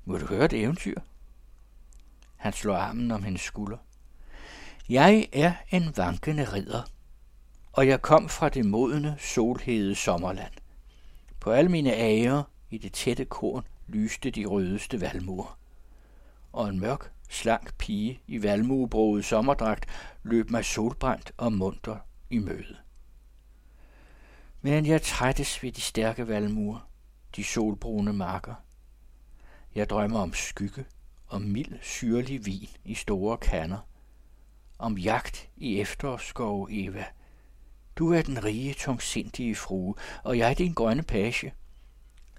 Speaker 1: Må du høre et eventyr? Han slår armen om hendes skulder. Jeg er en vankende ridder, og jeg kom fra det modne, solhede sommerland. På alle mine æger i det tætte korn lyste de rødeste valmuer. Og en mørk, slank pige i valmuebroget sommerdragt løb mig solbrændt og munter i møde. Men jeg trættes ved de stærke valmuer, de solbrune marker. Jeg drømmer om skygge, om mild, syrlig vin i store kander, om jagt i efterårsskov, Eva. Du er den rige, tungsindige frue, og jeg er din grønne page.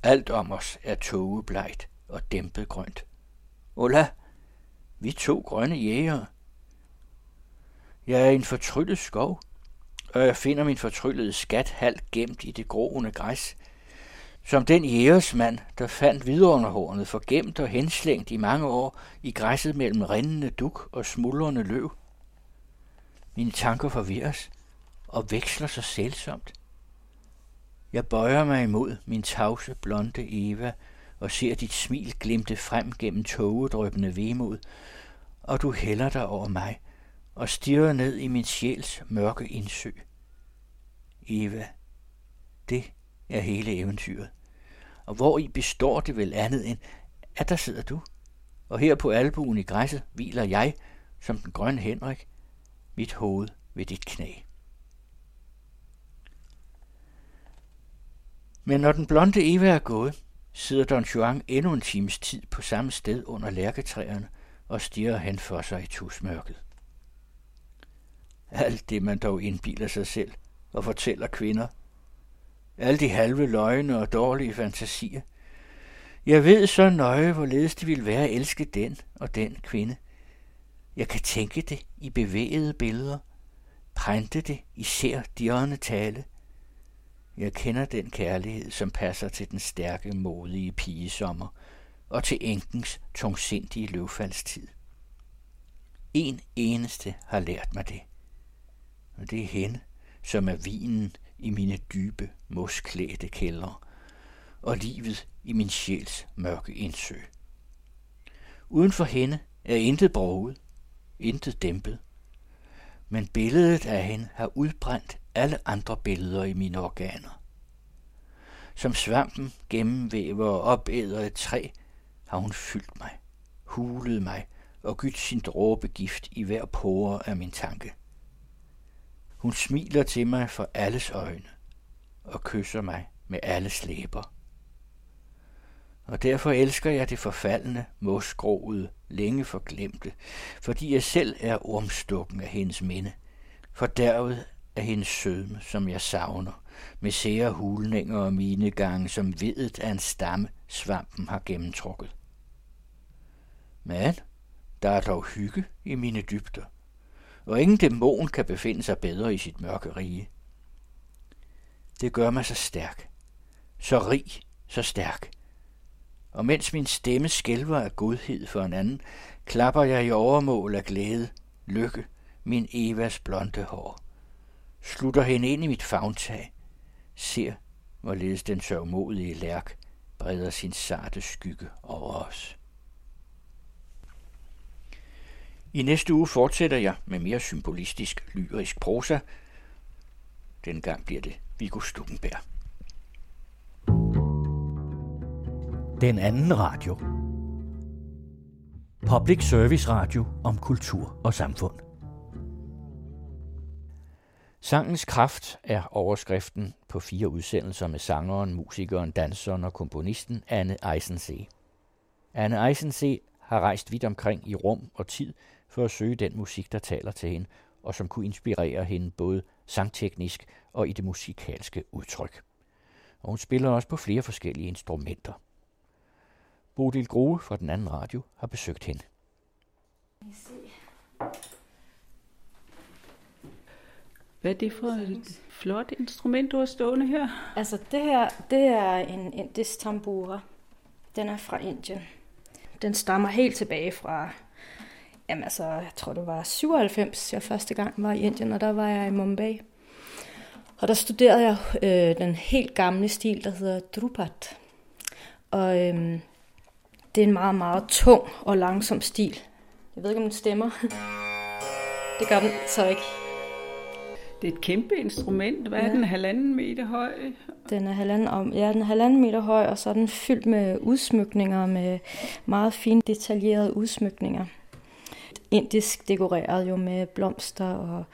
Speaker 1: Alt om os er tågeblejt og dæmpet grønt. Ola, vi to grønne jæger. Jeg er i en fortryllet skov, og jeg finder min fortryllede skat halvt gemt i det groende græs. Som den jægersmand, der fandt vidunderhornet forgemt og henslængt i mange år i græsset mellem rindende duk og smuldrende løv. Mine tanker forvirres og veksler så selvsomt. Jeg bøjer mig imod min tavse, blonde Eva og ser dit smil glimte frem gennem tågedrøbende vemod, og du hælder dig over mig og stirrer ned i min sjæls mørke indsø. Eva, det er hele eventyret. Og hvor i består det vel andet end, at der sidder du, og her på albuen i græsset hviler jeg, som den grønne Henrik, mit hoved ved dit knæ. Men når den blonde Eva er gået, sidder Don Juan endnu en times tid på samme sted under lærketræerne og stiger hen for sig i tusmørket. Alt det, man dog indbiler sig selv og fortæller kvinder. Alle de halve løgne og dårlige fantasier. Jeg ved så nøje, hvorledes det ville være at elske den og den kvinde. Jeg kan tænke det i bevægede billeder, printe det i ser dirrende tale. Jeg kender den kærlighed, som passer til den stærke, modige pigesommer og til enkens tungsindige løvfaldstid. En eneste har lært mig det, og det er hende, som er vinen i mine dybe, mosklædte kældre, og livet i min sjæls mørke indsø. Uden for hende er intet broget, intet dæmpet, men billedet af hende har udbrændt alle andre billeder i mine organer. Som svampen gennemvæver og opæder et træ, har hun fyldt mig, hulet mig og gydt sin dråbegift i hver pore af min tanke. Hun smiler til mig for alles øjne og kysser mig med alle slæber. Og derfor elsker jeg det forfaldende, mosgroede, længe forglemte, fordi jeg selv er ormstukken af hendes minde, fordærvet af hendes sødme, som jeg savner, med sære hulninger og minegange, som vedet af en stamme, svampen har gennemtrukket. Men der er dog hygge i mine dybder, og ingen dæmon kan befinde sig bedre i sit mørke rige. Det gør mig så stærk, så rig, så stærk. Og mens min stemme skælver af godhed for en anden, klapper jeg i overmål af glæde, lykke, min Evas blonde hår. Slutter hende ind i mit favntag, ser, hvorledes den sørgmodige lærk breder sin sarte skygge over os. I næste uge fortsætter jeg med mere symbolistisk, lyrisk prosa. Dengang bliver det Viggo Stuckenberg.
Speaker 8: Den anden radio. Public Service Radio om kultur og samfund. Sangens kraft er overskriften på fire udsendelser med sangeren, musikeren, danseren og komponisten Anne Eisensee. Anne Eisensee har rejst vidt omkring i rum og tid for at søge den musik, der taler til hende, og som kunne inspirere hende både sangteknisk og i det musikalske udtryk. Og hun spiller også på flere forskellige instrumenter. Bodil Grohe fra den anden radio har besøgt hende.
Speaker 9: Hvad er det for et flot instrument, du har stående her?
Speaker 28: Altså det her, det er en indisk tambura. Den er fra Indien. Den stammer helt tilbage fra, jamen altså, jeg tror det var 97, jeg første gang var i Indien, og der var jeg i Mumbai. Og der studerede jeg øh, den helt gamle stil, der hedder Drupat. Og øh, det er en meget, meget tung og langsom stil. Jeg ved ikke, om den stemmer. Det gør den så ikke.
Speaker 9: Det er et kæmpe instrument. Hvad er
Speaker 28: Ja.
Speaker 9: den? Halvanden meter høj?
Speaker 28: Den er halvanden, om, ja, den er halvanden meter høj, og så er den fyldt med udsmykninger, med meget fine detaljerede udsmykninger. Indisk dekoreret jo med blomster, og,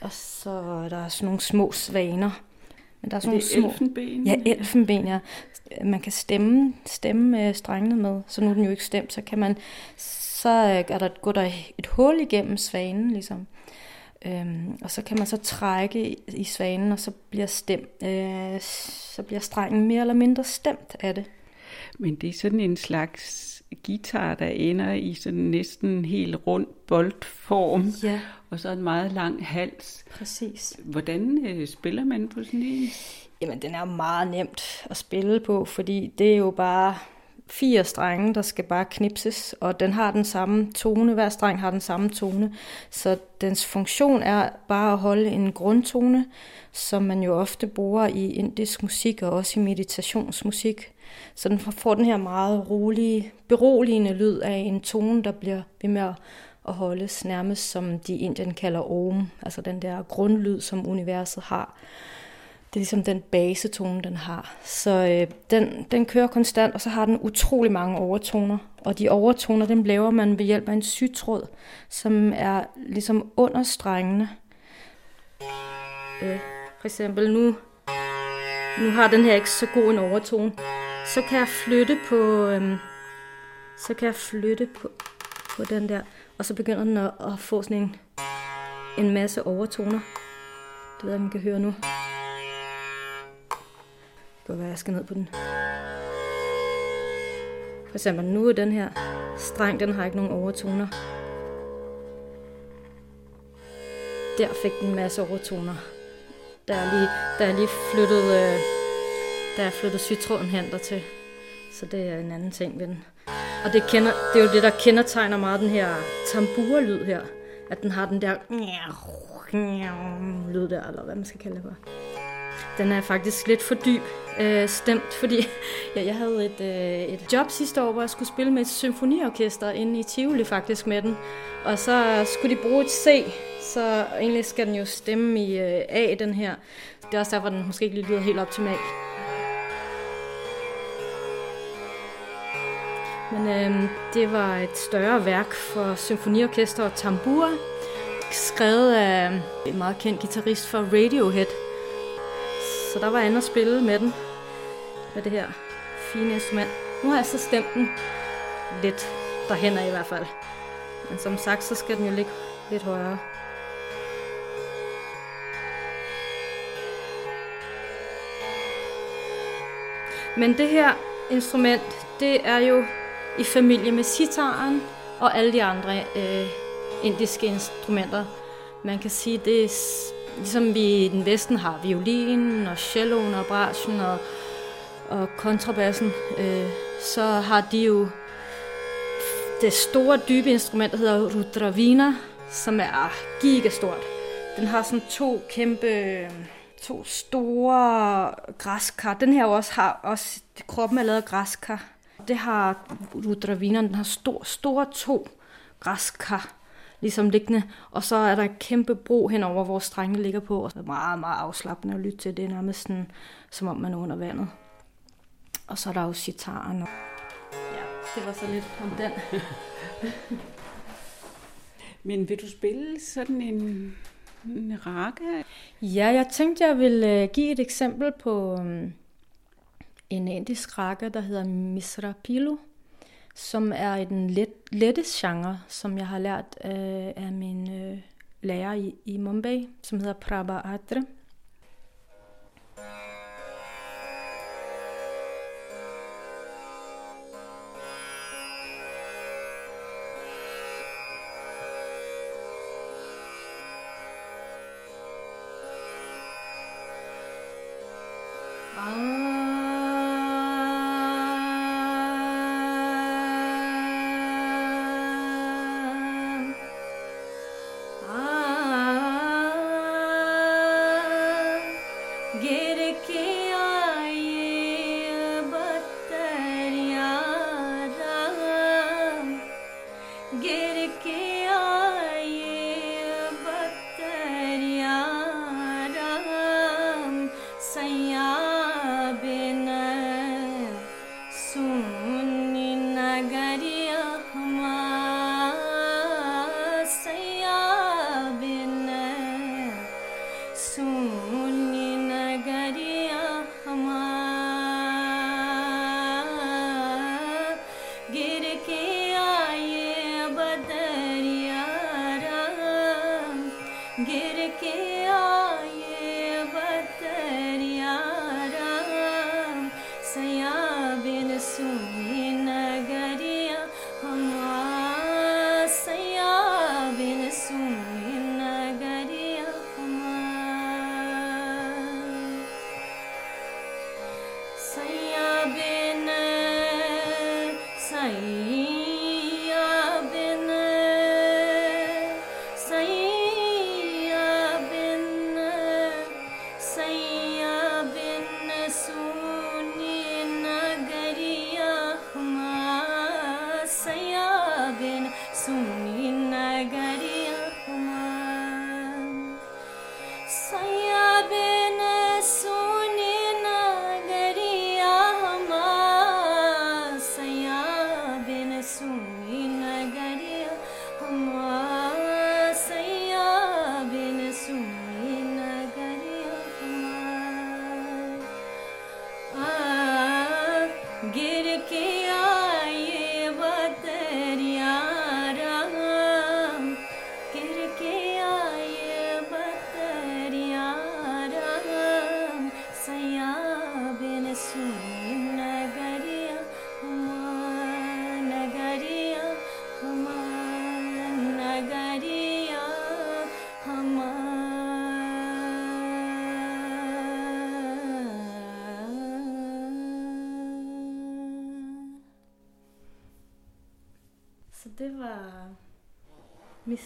Speaker 28: og så er der sådan nogle små svaner. Men der er sådan
Speaker 9: Er det
Speaker 28: nogle små,
Speaker 9: elfenben?
Speaker 28: Ja, elfenben, ja. Man kan stemme, stemme med strengene med, så nu er den jo ikke stemt, så kan man, så er der, går der et hul igennem svanen, ligesom. Øhm, og så kan man så trække i, i svanen, og så bliver, stem, øh, så bliver strengen mere eller mindre stemt af det.
Speaker 9: Men det er sådan en slags guitar, der ender i sådan næsten en helt rund boldform.
Speaker 28: Ja.
Speaker 9: Og så en meget lang hals.
Speaker 28: Præcis.
Speaker 9: Hvordan øh, spiller man på sådan en?
Speaker 28: Jamen, den er meget nemt at spille på, fordi det er jo bare fire strenge, der skal bare knipses, og den har den samme tone, hver streng har den samme tone, så dens funktion er bare at holde en grundtone, som man jo ofte bruger i indisk musik og også i meditationsmusik. Så den får den her meget rolige, beroligende lyd af en tone, der bliver ved med at holdes nærmest som de Indien kalder om, altså den der grundlyd, som universet har. Det er ligesom den basetone, den har. Så øh, den, den kører konstant, og så har den utrolig mange overtoner. Og de overtoner, dem laver man ved hjælp af en sygtråd, som er ligesom under strengene. Øh, for eksempel nu, nu har den her ikke så god en overtone. Så kan jeg flytte på, øhm, så kan jeg flytte på, på den der, og så begynder den at, at få sådan en, en masse overtoner. Det ved jeg, man kan høre nu. Det kan være, jeg skal ned på den. For eksempel nu er den her streng, den har ikke nogen overtoner. Der fik den en masse overtoner. Der er lige, der er lige flyttet, øh, der er flyttet sygtråden hen dertil. Så det er en anden ting ved den. Og det, kender, det er jo det, der kendetegner meget den her tambura-lyd her. At den har den der lyd der, eller hvad man skal kalde det for. Den er faktisk lidt for dyb øh, stemt, fordi ja, jeg havde et, øh, et job sidste år, hvor jeg skulle spille med et symfoniorkester inde i Tivoli faktisk med den. Og så skulle de bruge et C, så egentlig skal den jo stemme i øh, A, den her. Det er også derfor, den måske ikke lige lyder helt optimalt. Men øh, det var et større værk for symfoniorkester og tambura, skrevet af en meget kendt guitarist for Radiohead. Så der var andet at spille med den, med det her fine instrument. Nu har jeg så stemt den lidt derhen i hvert fald. Men som sagt, så skal den jo ligge lidt højere. Men det her instrument, det er jo i familie med sitaren og alle de andre øh, indiske instrumenter. Man kan sige, det er ligesom vi i den vesten har violinen og celloen og brasen og, og kontrabassen, øh, så har de jo det store, dybe instrument, der hedder Rudravina, som er gigastort. Den har sådan to kæmpe, øh, to store græskar. Den her også har også, kroppen er lavet af græskar. Det har Rudravina, den har stor, store to græskar ligesom liggende. Og så er der et kæmpe bro henover, hvor strengene ligger på. Og det er meget, meget afslappende at lytte til. Det er nærmest sådan, som om man er under vandet. Og så er der jo sitaren. Og... Ja, det var så lidt om den.
Speaker 9: Men vil du spille sådan en, en raga?
Speaker 28: Ja, jeg tænkte, jeg ville øh, give et eksempel på øhm, en indisk raga, der hedder Misra Pilu, som er i den let, lette genre, som jeg har lært øh, af min øh, lærer i, i Mumbai, som hedder Prabha Atre.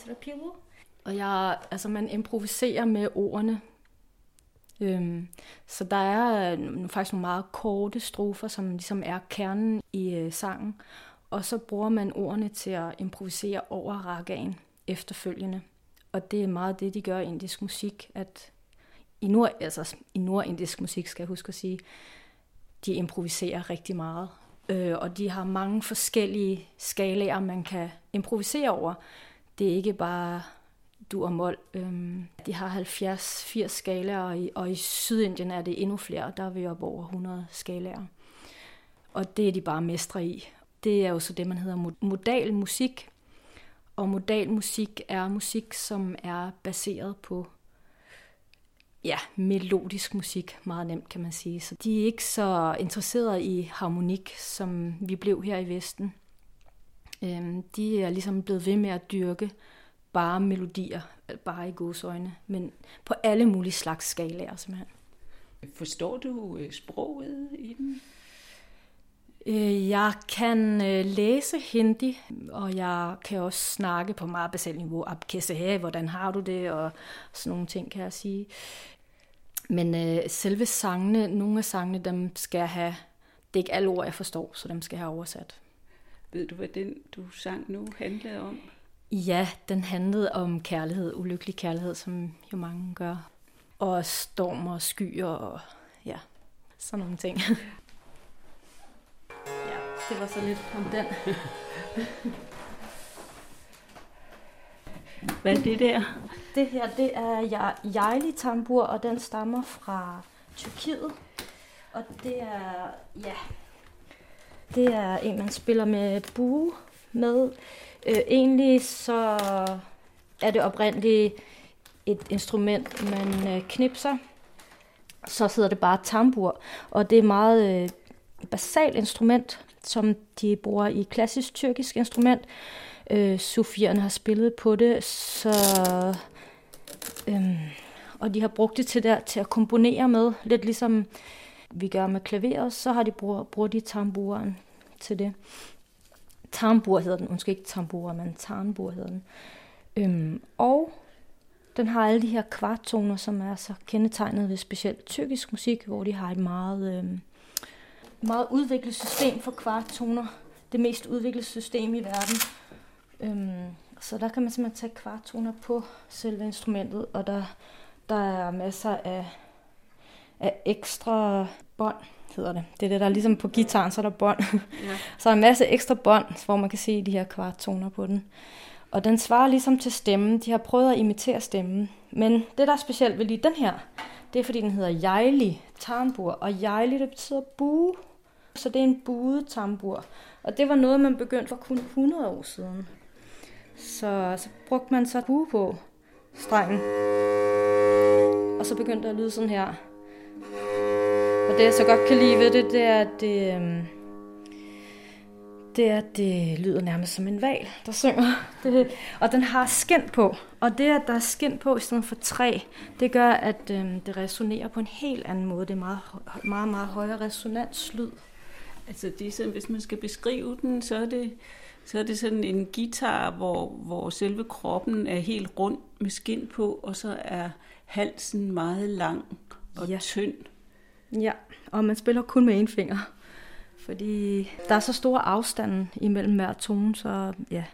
Speaker 28: Misra Og jeg, altså man improviserer med ordene. Øhm, så der er øh, faktisk nogle meget korte strofer, som ligesom er kernen i øh, sangen. Og så bruger man ordene til at improvisere over ragaen efterfølgende. Og det er meget det, de gør i indisk musik, at i, nord, altså, i nordindisk musik, skal jeg huske at sige, de improviserer rigtig meget. Øh, og de har mange forskellige skalaer, man kan improvisere over. Det er ikke bare du og mol. Øhm, de har 70-80 skalaer, og i, og i Sydindien er det endnu flere. Der er vi op over 100 skalaer. og det er de bare mestre i. Det er jo så det, man hedder modal musik, og modal musik er musik, som er baseret på ja, melodisk musik, meget nemt kan man sige. Så de er ikke så interesserede i harmonik, som vi blev her i Vesten. Øhm, de er ligesom blevet ved med at dyrke bare melodier, bare i godsøjne, men på alle mulige slags skalaer simpelthen.
Speaker 9: Forstår du øh, sproget i den?
Speaker 28: Øh, jeg kan øh, læse hindi, og jeg kan også snakke på meget basalt niveau. Abkese hvordan har du det, og sådan nogle ting kan jeg sige. Men øh, selve sangene, nogle af sangene, dem skal have, det er ikke alle ord, jeg forstår, så dem skal jeg have oversat.
Speaker 9: Ved du, hvad den, du sang nu, handlede om?
Speaker 28: Ja, den handlede om kærlighed, ulykkelig kærlighed, som jo mange gør. Og storm og skyer og ja, sådan nogle ting. ja, det var så lidt om den.
Speaker 9: Hvad er det der?
Speaker 28: Det her, det er Jejli tambur, og den stammer fra Tyrkiet. Og det er, ja, det er en, man spiller med bue med. Øh, egentlig så er det oprindeligt et instrument, man øh, knipser. Så sidder det bare tambur, og det er meget øh, basalt instrument, som de bruger i klassisk tyrkisk instrument. Øh, Sofierne har spillet på det, så øh, og de har brugt det til der til at komponere med, lidt ligesom vi gør med klaveret, så har de brugt, bruger de tamburen til det. Tambur hedder den, måske ikke tambur, men tambur hedder den. Øhm, og den har alle de her kvarttoner, som er så kendetegnet ved specielt tyrkisk musik, hvor de har et meget, øhm, meget udviklet system for kvarttoner. Det mest udviklede system i verden. Øhm, så der kan man simpelthen tage kvarttoner på selve instrumentet, og der, der er masser af, af ekstra bånd, hedder det. Det er det, der er ligesom på gitaren, så er der bånd. Ja. så er der en masse ekstra bånd, hvor man kan se de her kvarttoner på den. Og den svarer ligesom til stemmen. De har prøvet at imitere stemmen. Men det, der er specielt ved lige den her, det er, fordi den hedder Jejli Tarnbur. Og Jejli, det betyder bue. Så det er en buet tambur. Og det var noget, man begyndte for kun 100 år siden. Så, så brugte man så bue på strengen. Og så begyndte det at lyde sådan her. Det jeg så godt kan lide ved det, det er, at det, øhm, det, er, at det lyder nærmest som en val, der synger. Det, og den har skin på. Og det, at der er skin på i stedet for træ, det gør, at øhm, det resonerer på en helt anden måde. Det er meget, meget, meget højere resonanslyd.
Speaker 9: Altså det er sådan, hvis man skal beskrive den, så er det, så er det sådan en guitar, hvor, hvor selve kroppen er helt rund med skin på, og så er halsen meget lang og ja. tynd.
Speaker 28: Ja, og man spiller kun med en finger. Fordi der er så stor afstand imellem hver tone, så ja,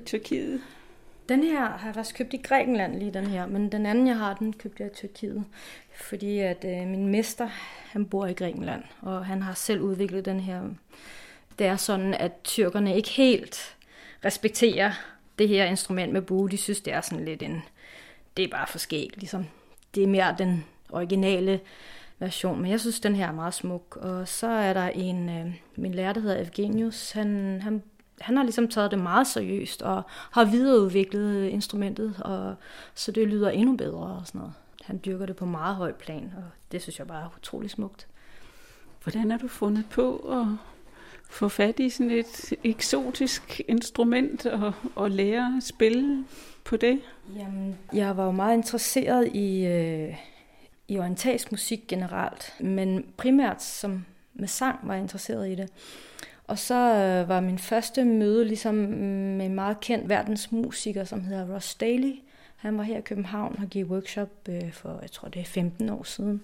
Speaker 9: i Tyrkiet?
Speaker 28: Den her har jeg faktisk købt i Grækenland, lige den her. Men den anden, jeg har, den købte jeg i Tyrkiet. Fordi at øh, min mester, han bor i Grækenland, og han har selv udviklet den her. Det er sådan, at tyrkerne ikke helt respekterer det her instrument med bue. De synes, det er sådan lidt en... Det er bare for skægt, ligesom. Det er mere den originale version, men jeg synes, den her er meget smuk. Og så er der en, øh, min lærer, der hedder Evgenius, han, han han har ligesom taget det meget seriøst og har videreudviklet instrumentet, og så det lyder endnu bedre og sådan noget. Han dyrker det på meget høj plan, og det synes jeg bare er utrolig smukt.
Speaker 9: Hvordan har du fundet på at få fat i sådan et eksotisk instrument og, og lære at spille på det?
Speaker 28: Jamen, jeg var jo meget interesseret i, øh, i orientalsk musik generelt, men primært som med sang var jeg interesseret i det. Og så øh, var min første møde ligesom mm, med en meget kendt verdensmusiker, som hedder Ross Daly. Han var her i København og gav workshop øh, for, jeg tror det er 15 år siden.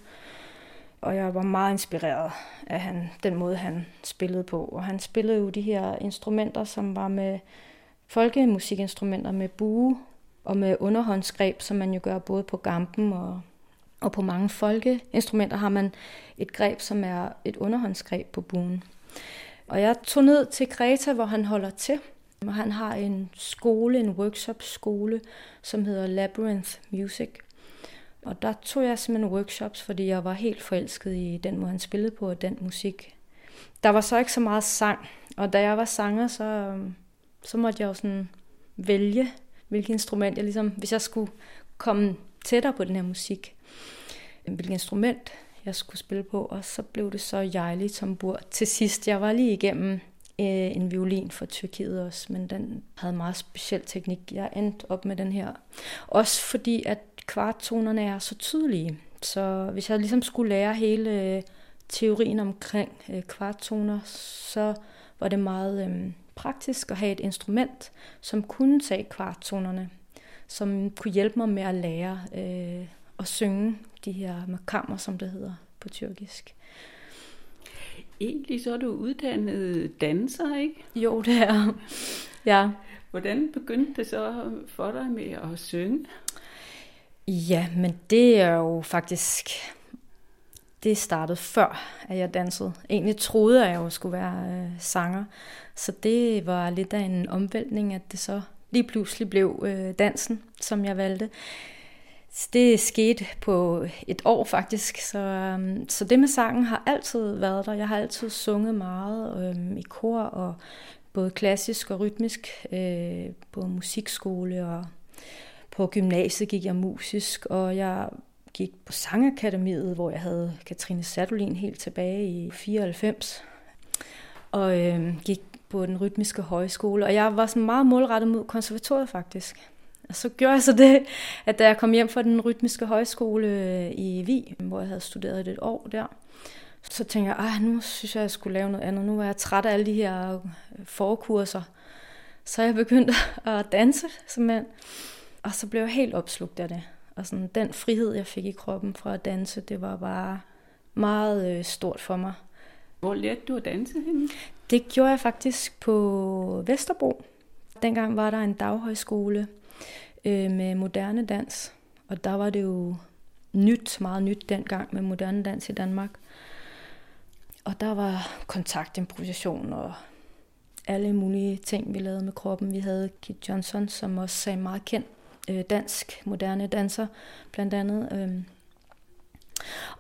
Speaker 28: Og jeg var meget inspireret af han, den måde, han spillede på. Og han spillede jo de her instrumenter, som var med folkemusikinstrumenter med bue og med underhåndsgreb, som man jo gør både på gampen og, og på mange folkeinstrumenter har man et greb, som er et underhåndsgreb på buen. Og jeg tog ned til Kreta, hvor han holder til. Og han har en skole, en workshop-skole, som hedder Labyrinth Music. Og der tog jeg simpelthen workshops, fordi jeg var helt forelsket i den måde, han spillede på, og den musik. Der var så ikke så meget sang, og da jeg var sanger, så, så måtte jeg jo sådan vælge, hvilket instrument jeg ligesom, hvis jeg skulle komme tættere på den her musik, hvilket instrument jeg skulle spille på, og så blev det så Jejli Tambur til sidst. Jeg var lige igennem øh, en violin fra Tyrkiet også, men den havde meget speciel teknik. Jeg endte op med den her. Også fordi, at kvarttonerne er så tydelige. Så hvis jeg ligesom skulle lære hele øh, teorien omkring øh, kvarttoner, så var det meget øh, praktisk at have et instrument, som kunne tage kvarttonerne, som kunne hjælpe mig med at lære øh, at synge de her makammer, som det hedder på tyrkisk.
Speaker 9: Egentlig så er du uddannet danser, ikke?
Speaker 28: Jo, det er Ja.
Speaker 9: Hvordan begyndte det så for dig med at synge?
Speaker 28: Ja, men det er jo faktisk... Det startede før, at jeg dansede. Egentlig troede jeg, at jeg skulle være øh, sanger. Så det var lidt af en omvæltning, at det så lige pludselig blev øh, dansen, som jeg valgte. Det skete på et år faktisk, så, øhm, så det med sangen har altid været der. Jeg har altid sunget meget øhm, i kor, og både klassisk og rytmisk, øh, på musikskole og på gymnasiet gik jeg musisk, og jeg gik på Sangakademiet, hvor jeg havde Katrine Sadolin helt tilbage i 94, og øh, gik på den rytmiske højskole, og jeg var sådan meget målrettet mod konservatoriet faktisk. Og så gjorde jeg så det, at da jeg kom hjem fra den rytmiske højskole øh, i Vi, hvor jeg havde studeret et år der, så tænkte jeg, at nu synes jeg, jeg skulle lave noget andet. Nu var jeg træt af alle de her øh, forkurser. Så jeg begyndte at danse, simpelthen. Og så blev jeg helt opslugt af det. Og sådan, den frihed, jeg fik i kroppen fra at danse, det var bare meget øh, stort for mig.
Speaker 9: Hvor lærte du at danse henne?
Speaker 28: Det gjorde jeg faktisk på Vesterbro. Dengang var der en daghøjskole, øh, med moderne dans. Og der var det jo nyt, meget nyt dengang med moderne dans i Danmark. Og der var kontaktimprovisation og alle mulige ting, vi lavede med kroppen. Vi havde Kit Johnson, som også er meget kendt øh, dansk moderne danser, blandt andet. Øh.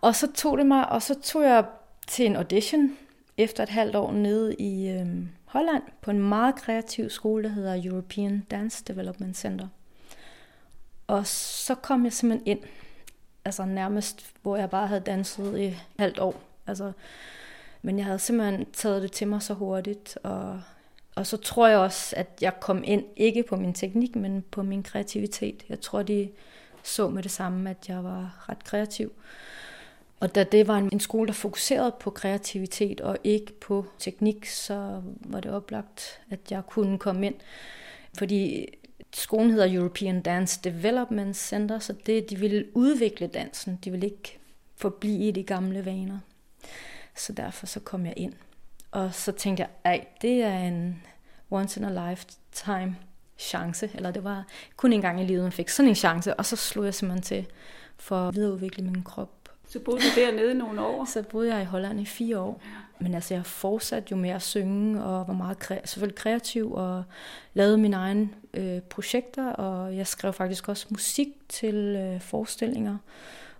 Speaker 28: Og så tog det mig, og så tog jeg til en audition efter et halvt år nede i øh, Holland på en meget kreativ skole, der hedder European Dance Development Center. Og så kom jeg simpelthen ind, altså nærmest, hvor jeg bare havde danset i et halvt år. Altså, men jeg havde simpelthen taget det til mig så hurtigt, og, og så tror jeg også, at jeg kom ind, ikke på min teknik, men på min kreativitet. Jeg tror, de så med det samme, at jeg var ret kreativ. Og da det var en skole, der fokuserede på kreativitet og ikke på teknik, så var det oplagt, at jeg kunne komme ind. Fordi skolen hedder European Dance Development Center, så det, de ville udvikle dansen. De ville ikke forblive i de gamle vaner. Så derfor så kom jeg ind. Og så tænkte jeg, ej, det er en once in a lifetime chance, eller det var kun en gang i livet, man fik sådan en chance, og så slog jeg simpelthen til for at videreudvikle min krop.
Speaker 9: Så boede du dernede nogle år?
Speaker 28: Så boede jeg i Holland i fire år. Men altså, jeg fortsatte jo med at synge, og var meget kre- selvfølgelig kreativ, og lavede mine egne øh, projekter, og jeg skrev faktisk også musik til øh, forestillinger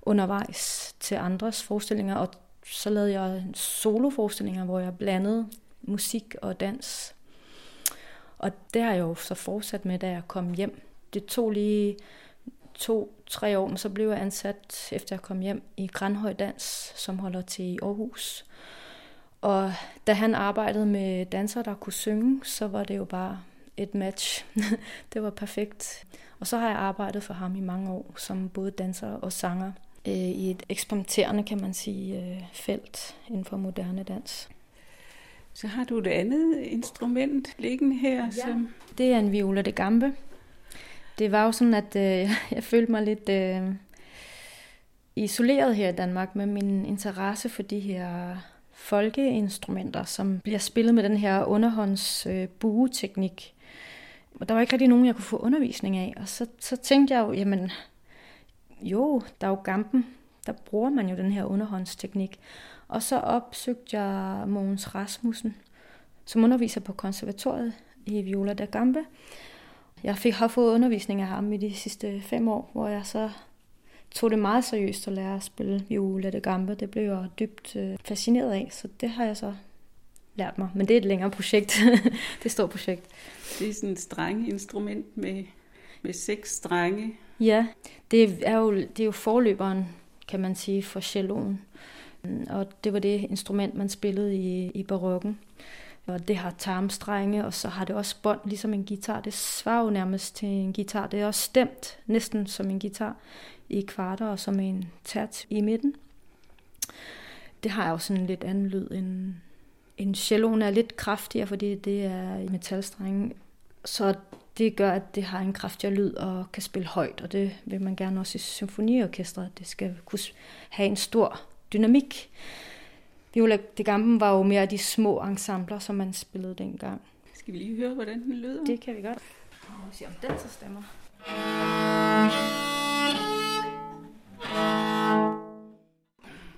Speaker 28: undervejs til andres forestillinger, og så lavede jeg soloforestillinger, hvor jeg blandede musik og dans. Og det har jeg jo så fortsat med, da jeg kom hjem. Det tog lige to-tre år, men så blev jeg ansat, efter jeg kom hjem, i Grandhøj Dans, som holder til i Aarhus. Og da han arbejdede med dansere, der kunne synge, så var det jo bare et match. det var perfekt. Og så har jeg arbejdet for ham i mange år som både danser og sanger øh, i et eksperimenterende, kan man sige, øh, felt inden for moderne dans.
Speaker 9: Så har du et andet instrument liggende her? Ja. Som...
Speaker 28: Det er en viola de gambe. Det var jo sådan, at øh, jeg følte mig lidt øh, isoleret her i Danmark med min interesse for de her folkeinstrumenter, som bliver spillet med den her underhånds øh, bueteknik. Og der var ikke rigtig nogen, jeg kunne få undervisning af. Og så, så tænkte jeg jo, jamen, jo, der er jo gampen. Der bruger man jo den her underhåndsteknik. Og så opsøgte jeg Mogens Rasmussen, som underviser på konservatoriet i Viola da Gambe. Jeg fik, har fået undervisning af ham i de sidste fem år, hvor jeg så tog det meget seriøst at lære at spille viola da gambe. Det blev jeg dybt øh, fascineret af, så det har jeg så lært mig. Men det er et længere projekt. det er et stort projekt.
Speaker 9: Det er sådan et strengeinstrument med, med seks strenge.
Speaker 28: Ja, det er jo, det er jo forløberen, kan man sige, for celloen. Og det var det instrument, man spillede i, i barokken. Og det har tarmstrenge, og så har det også bånd, ligesom en guitar. Det svarer jo nærmest til en guitar. Det er også stemt næsten som en guitar i kvarter og som en tært i midten. Det har jo sådan en lidt anden lyd end, en celloen er lidt kraftigere, fordi det er i metalstrenge. Så det gør, at det har en kraftigere lyd og kan spille højt, og det vil man gerne også i symfoniorkestret. Det skal kunne have en stor dynamik. Viola de Gamben var jo mere de små ensembler, som man spillede dengang.
Speaker 9: Skal vi lige høre, hvordan den lyder?
Speaker 28: Det kan vi godt. Nu se, om den så stemmer.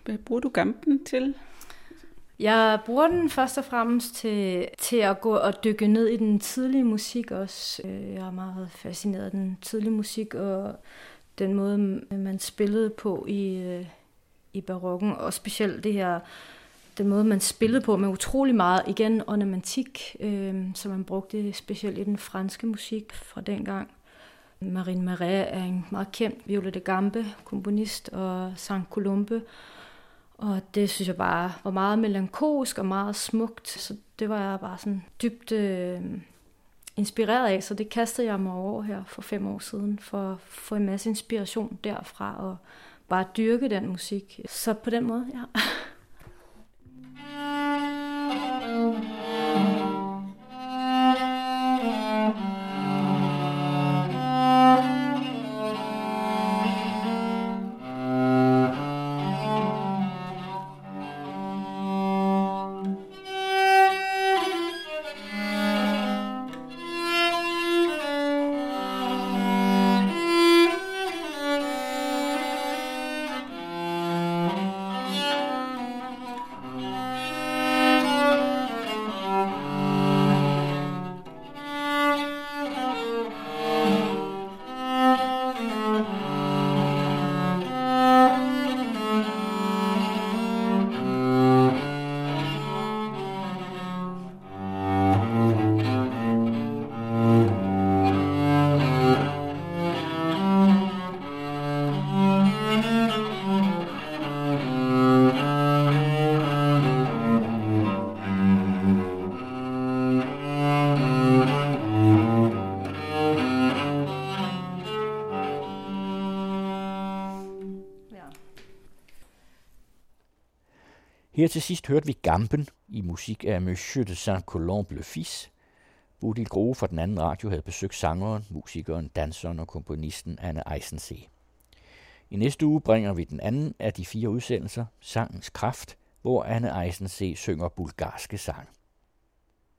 Speaker 9: Hvad bruger du gampen til?
Speaker 28: Jeg bruger den først og fremmest til, til at gå og dykke ned i den tidlige musik også. Øh, jeg er meget fascineret af den tidlige musik og den måde, man spillede på i, øh, i barokken, og specielt det her, den måde, man spillede på med utrolig meget, igen, ornamentik, øh, som man brugte specielt i den franske musik fra dengang. Marine Marais er en meget kendt Viola de Gambe, komponist, og Saint Colombe, og det synes jeg bare var meget melankolsk og meget smukt, så det var jeg bare sådan dybt øh, inspireret af, så det kastede jeg mig over her for fem år siden, for at få en masse inspiration derfra, og bare dyrke den musik. Så på den måde, ja.
Speaker 1: Her til sidst hørte vi Gampen i musik af Monsieur de Saint-Colombe le Fils. Bodil Grove fra den anden radio havde besøgt sangeren, musikeren, danseren og komponisten Anne Eisensee. I næste uge bringer vi den anden af de fire udsendelser, Sangens Kraft, hvor Anne Eisensee synger bulgarske sange.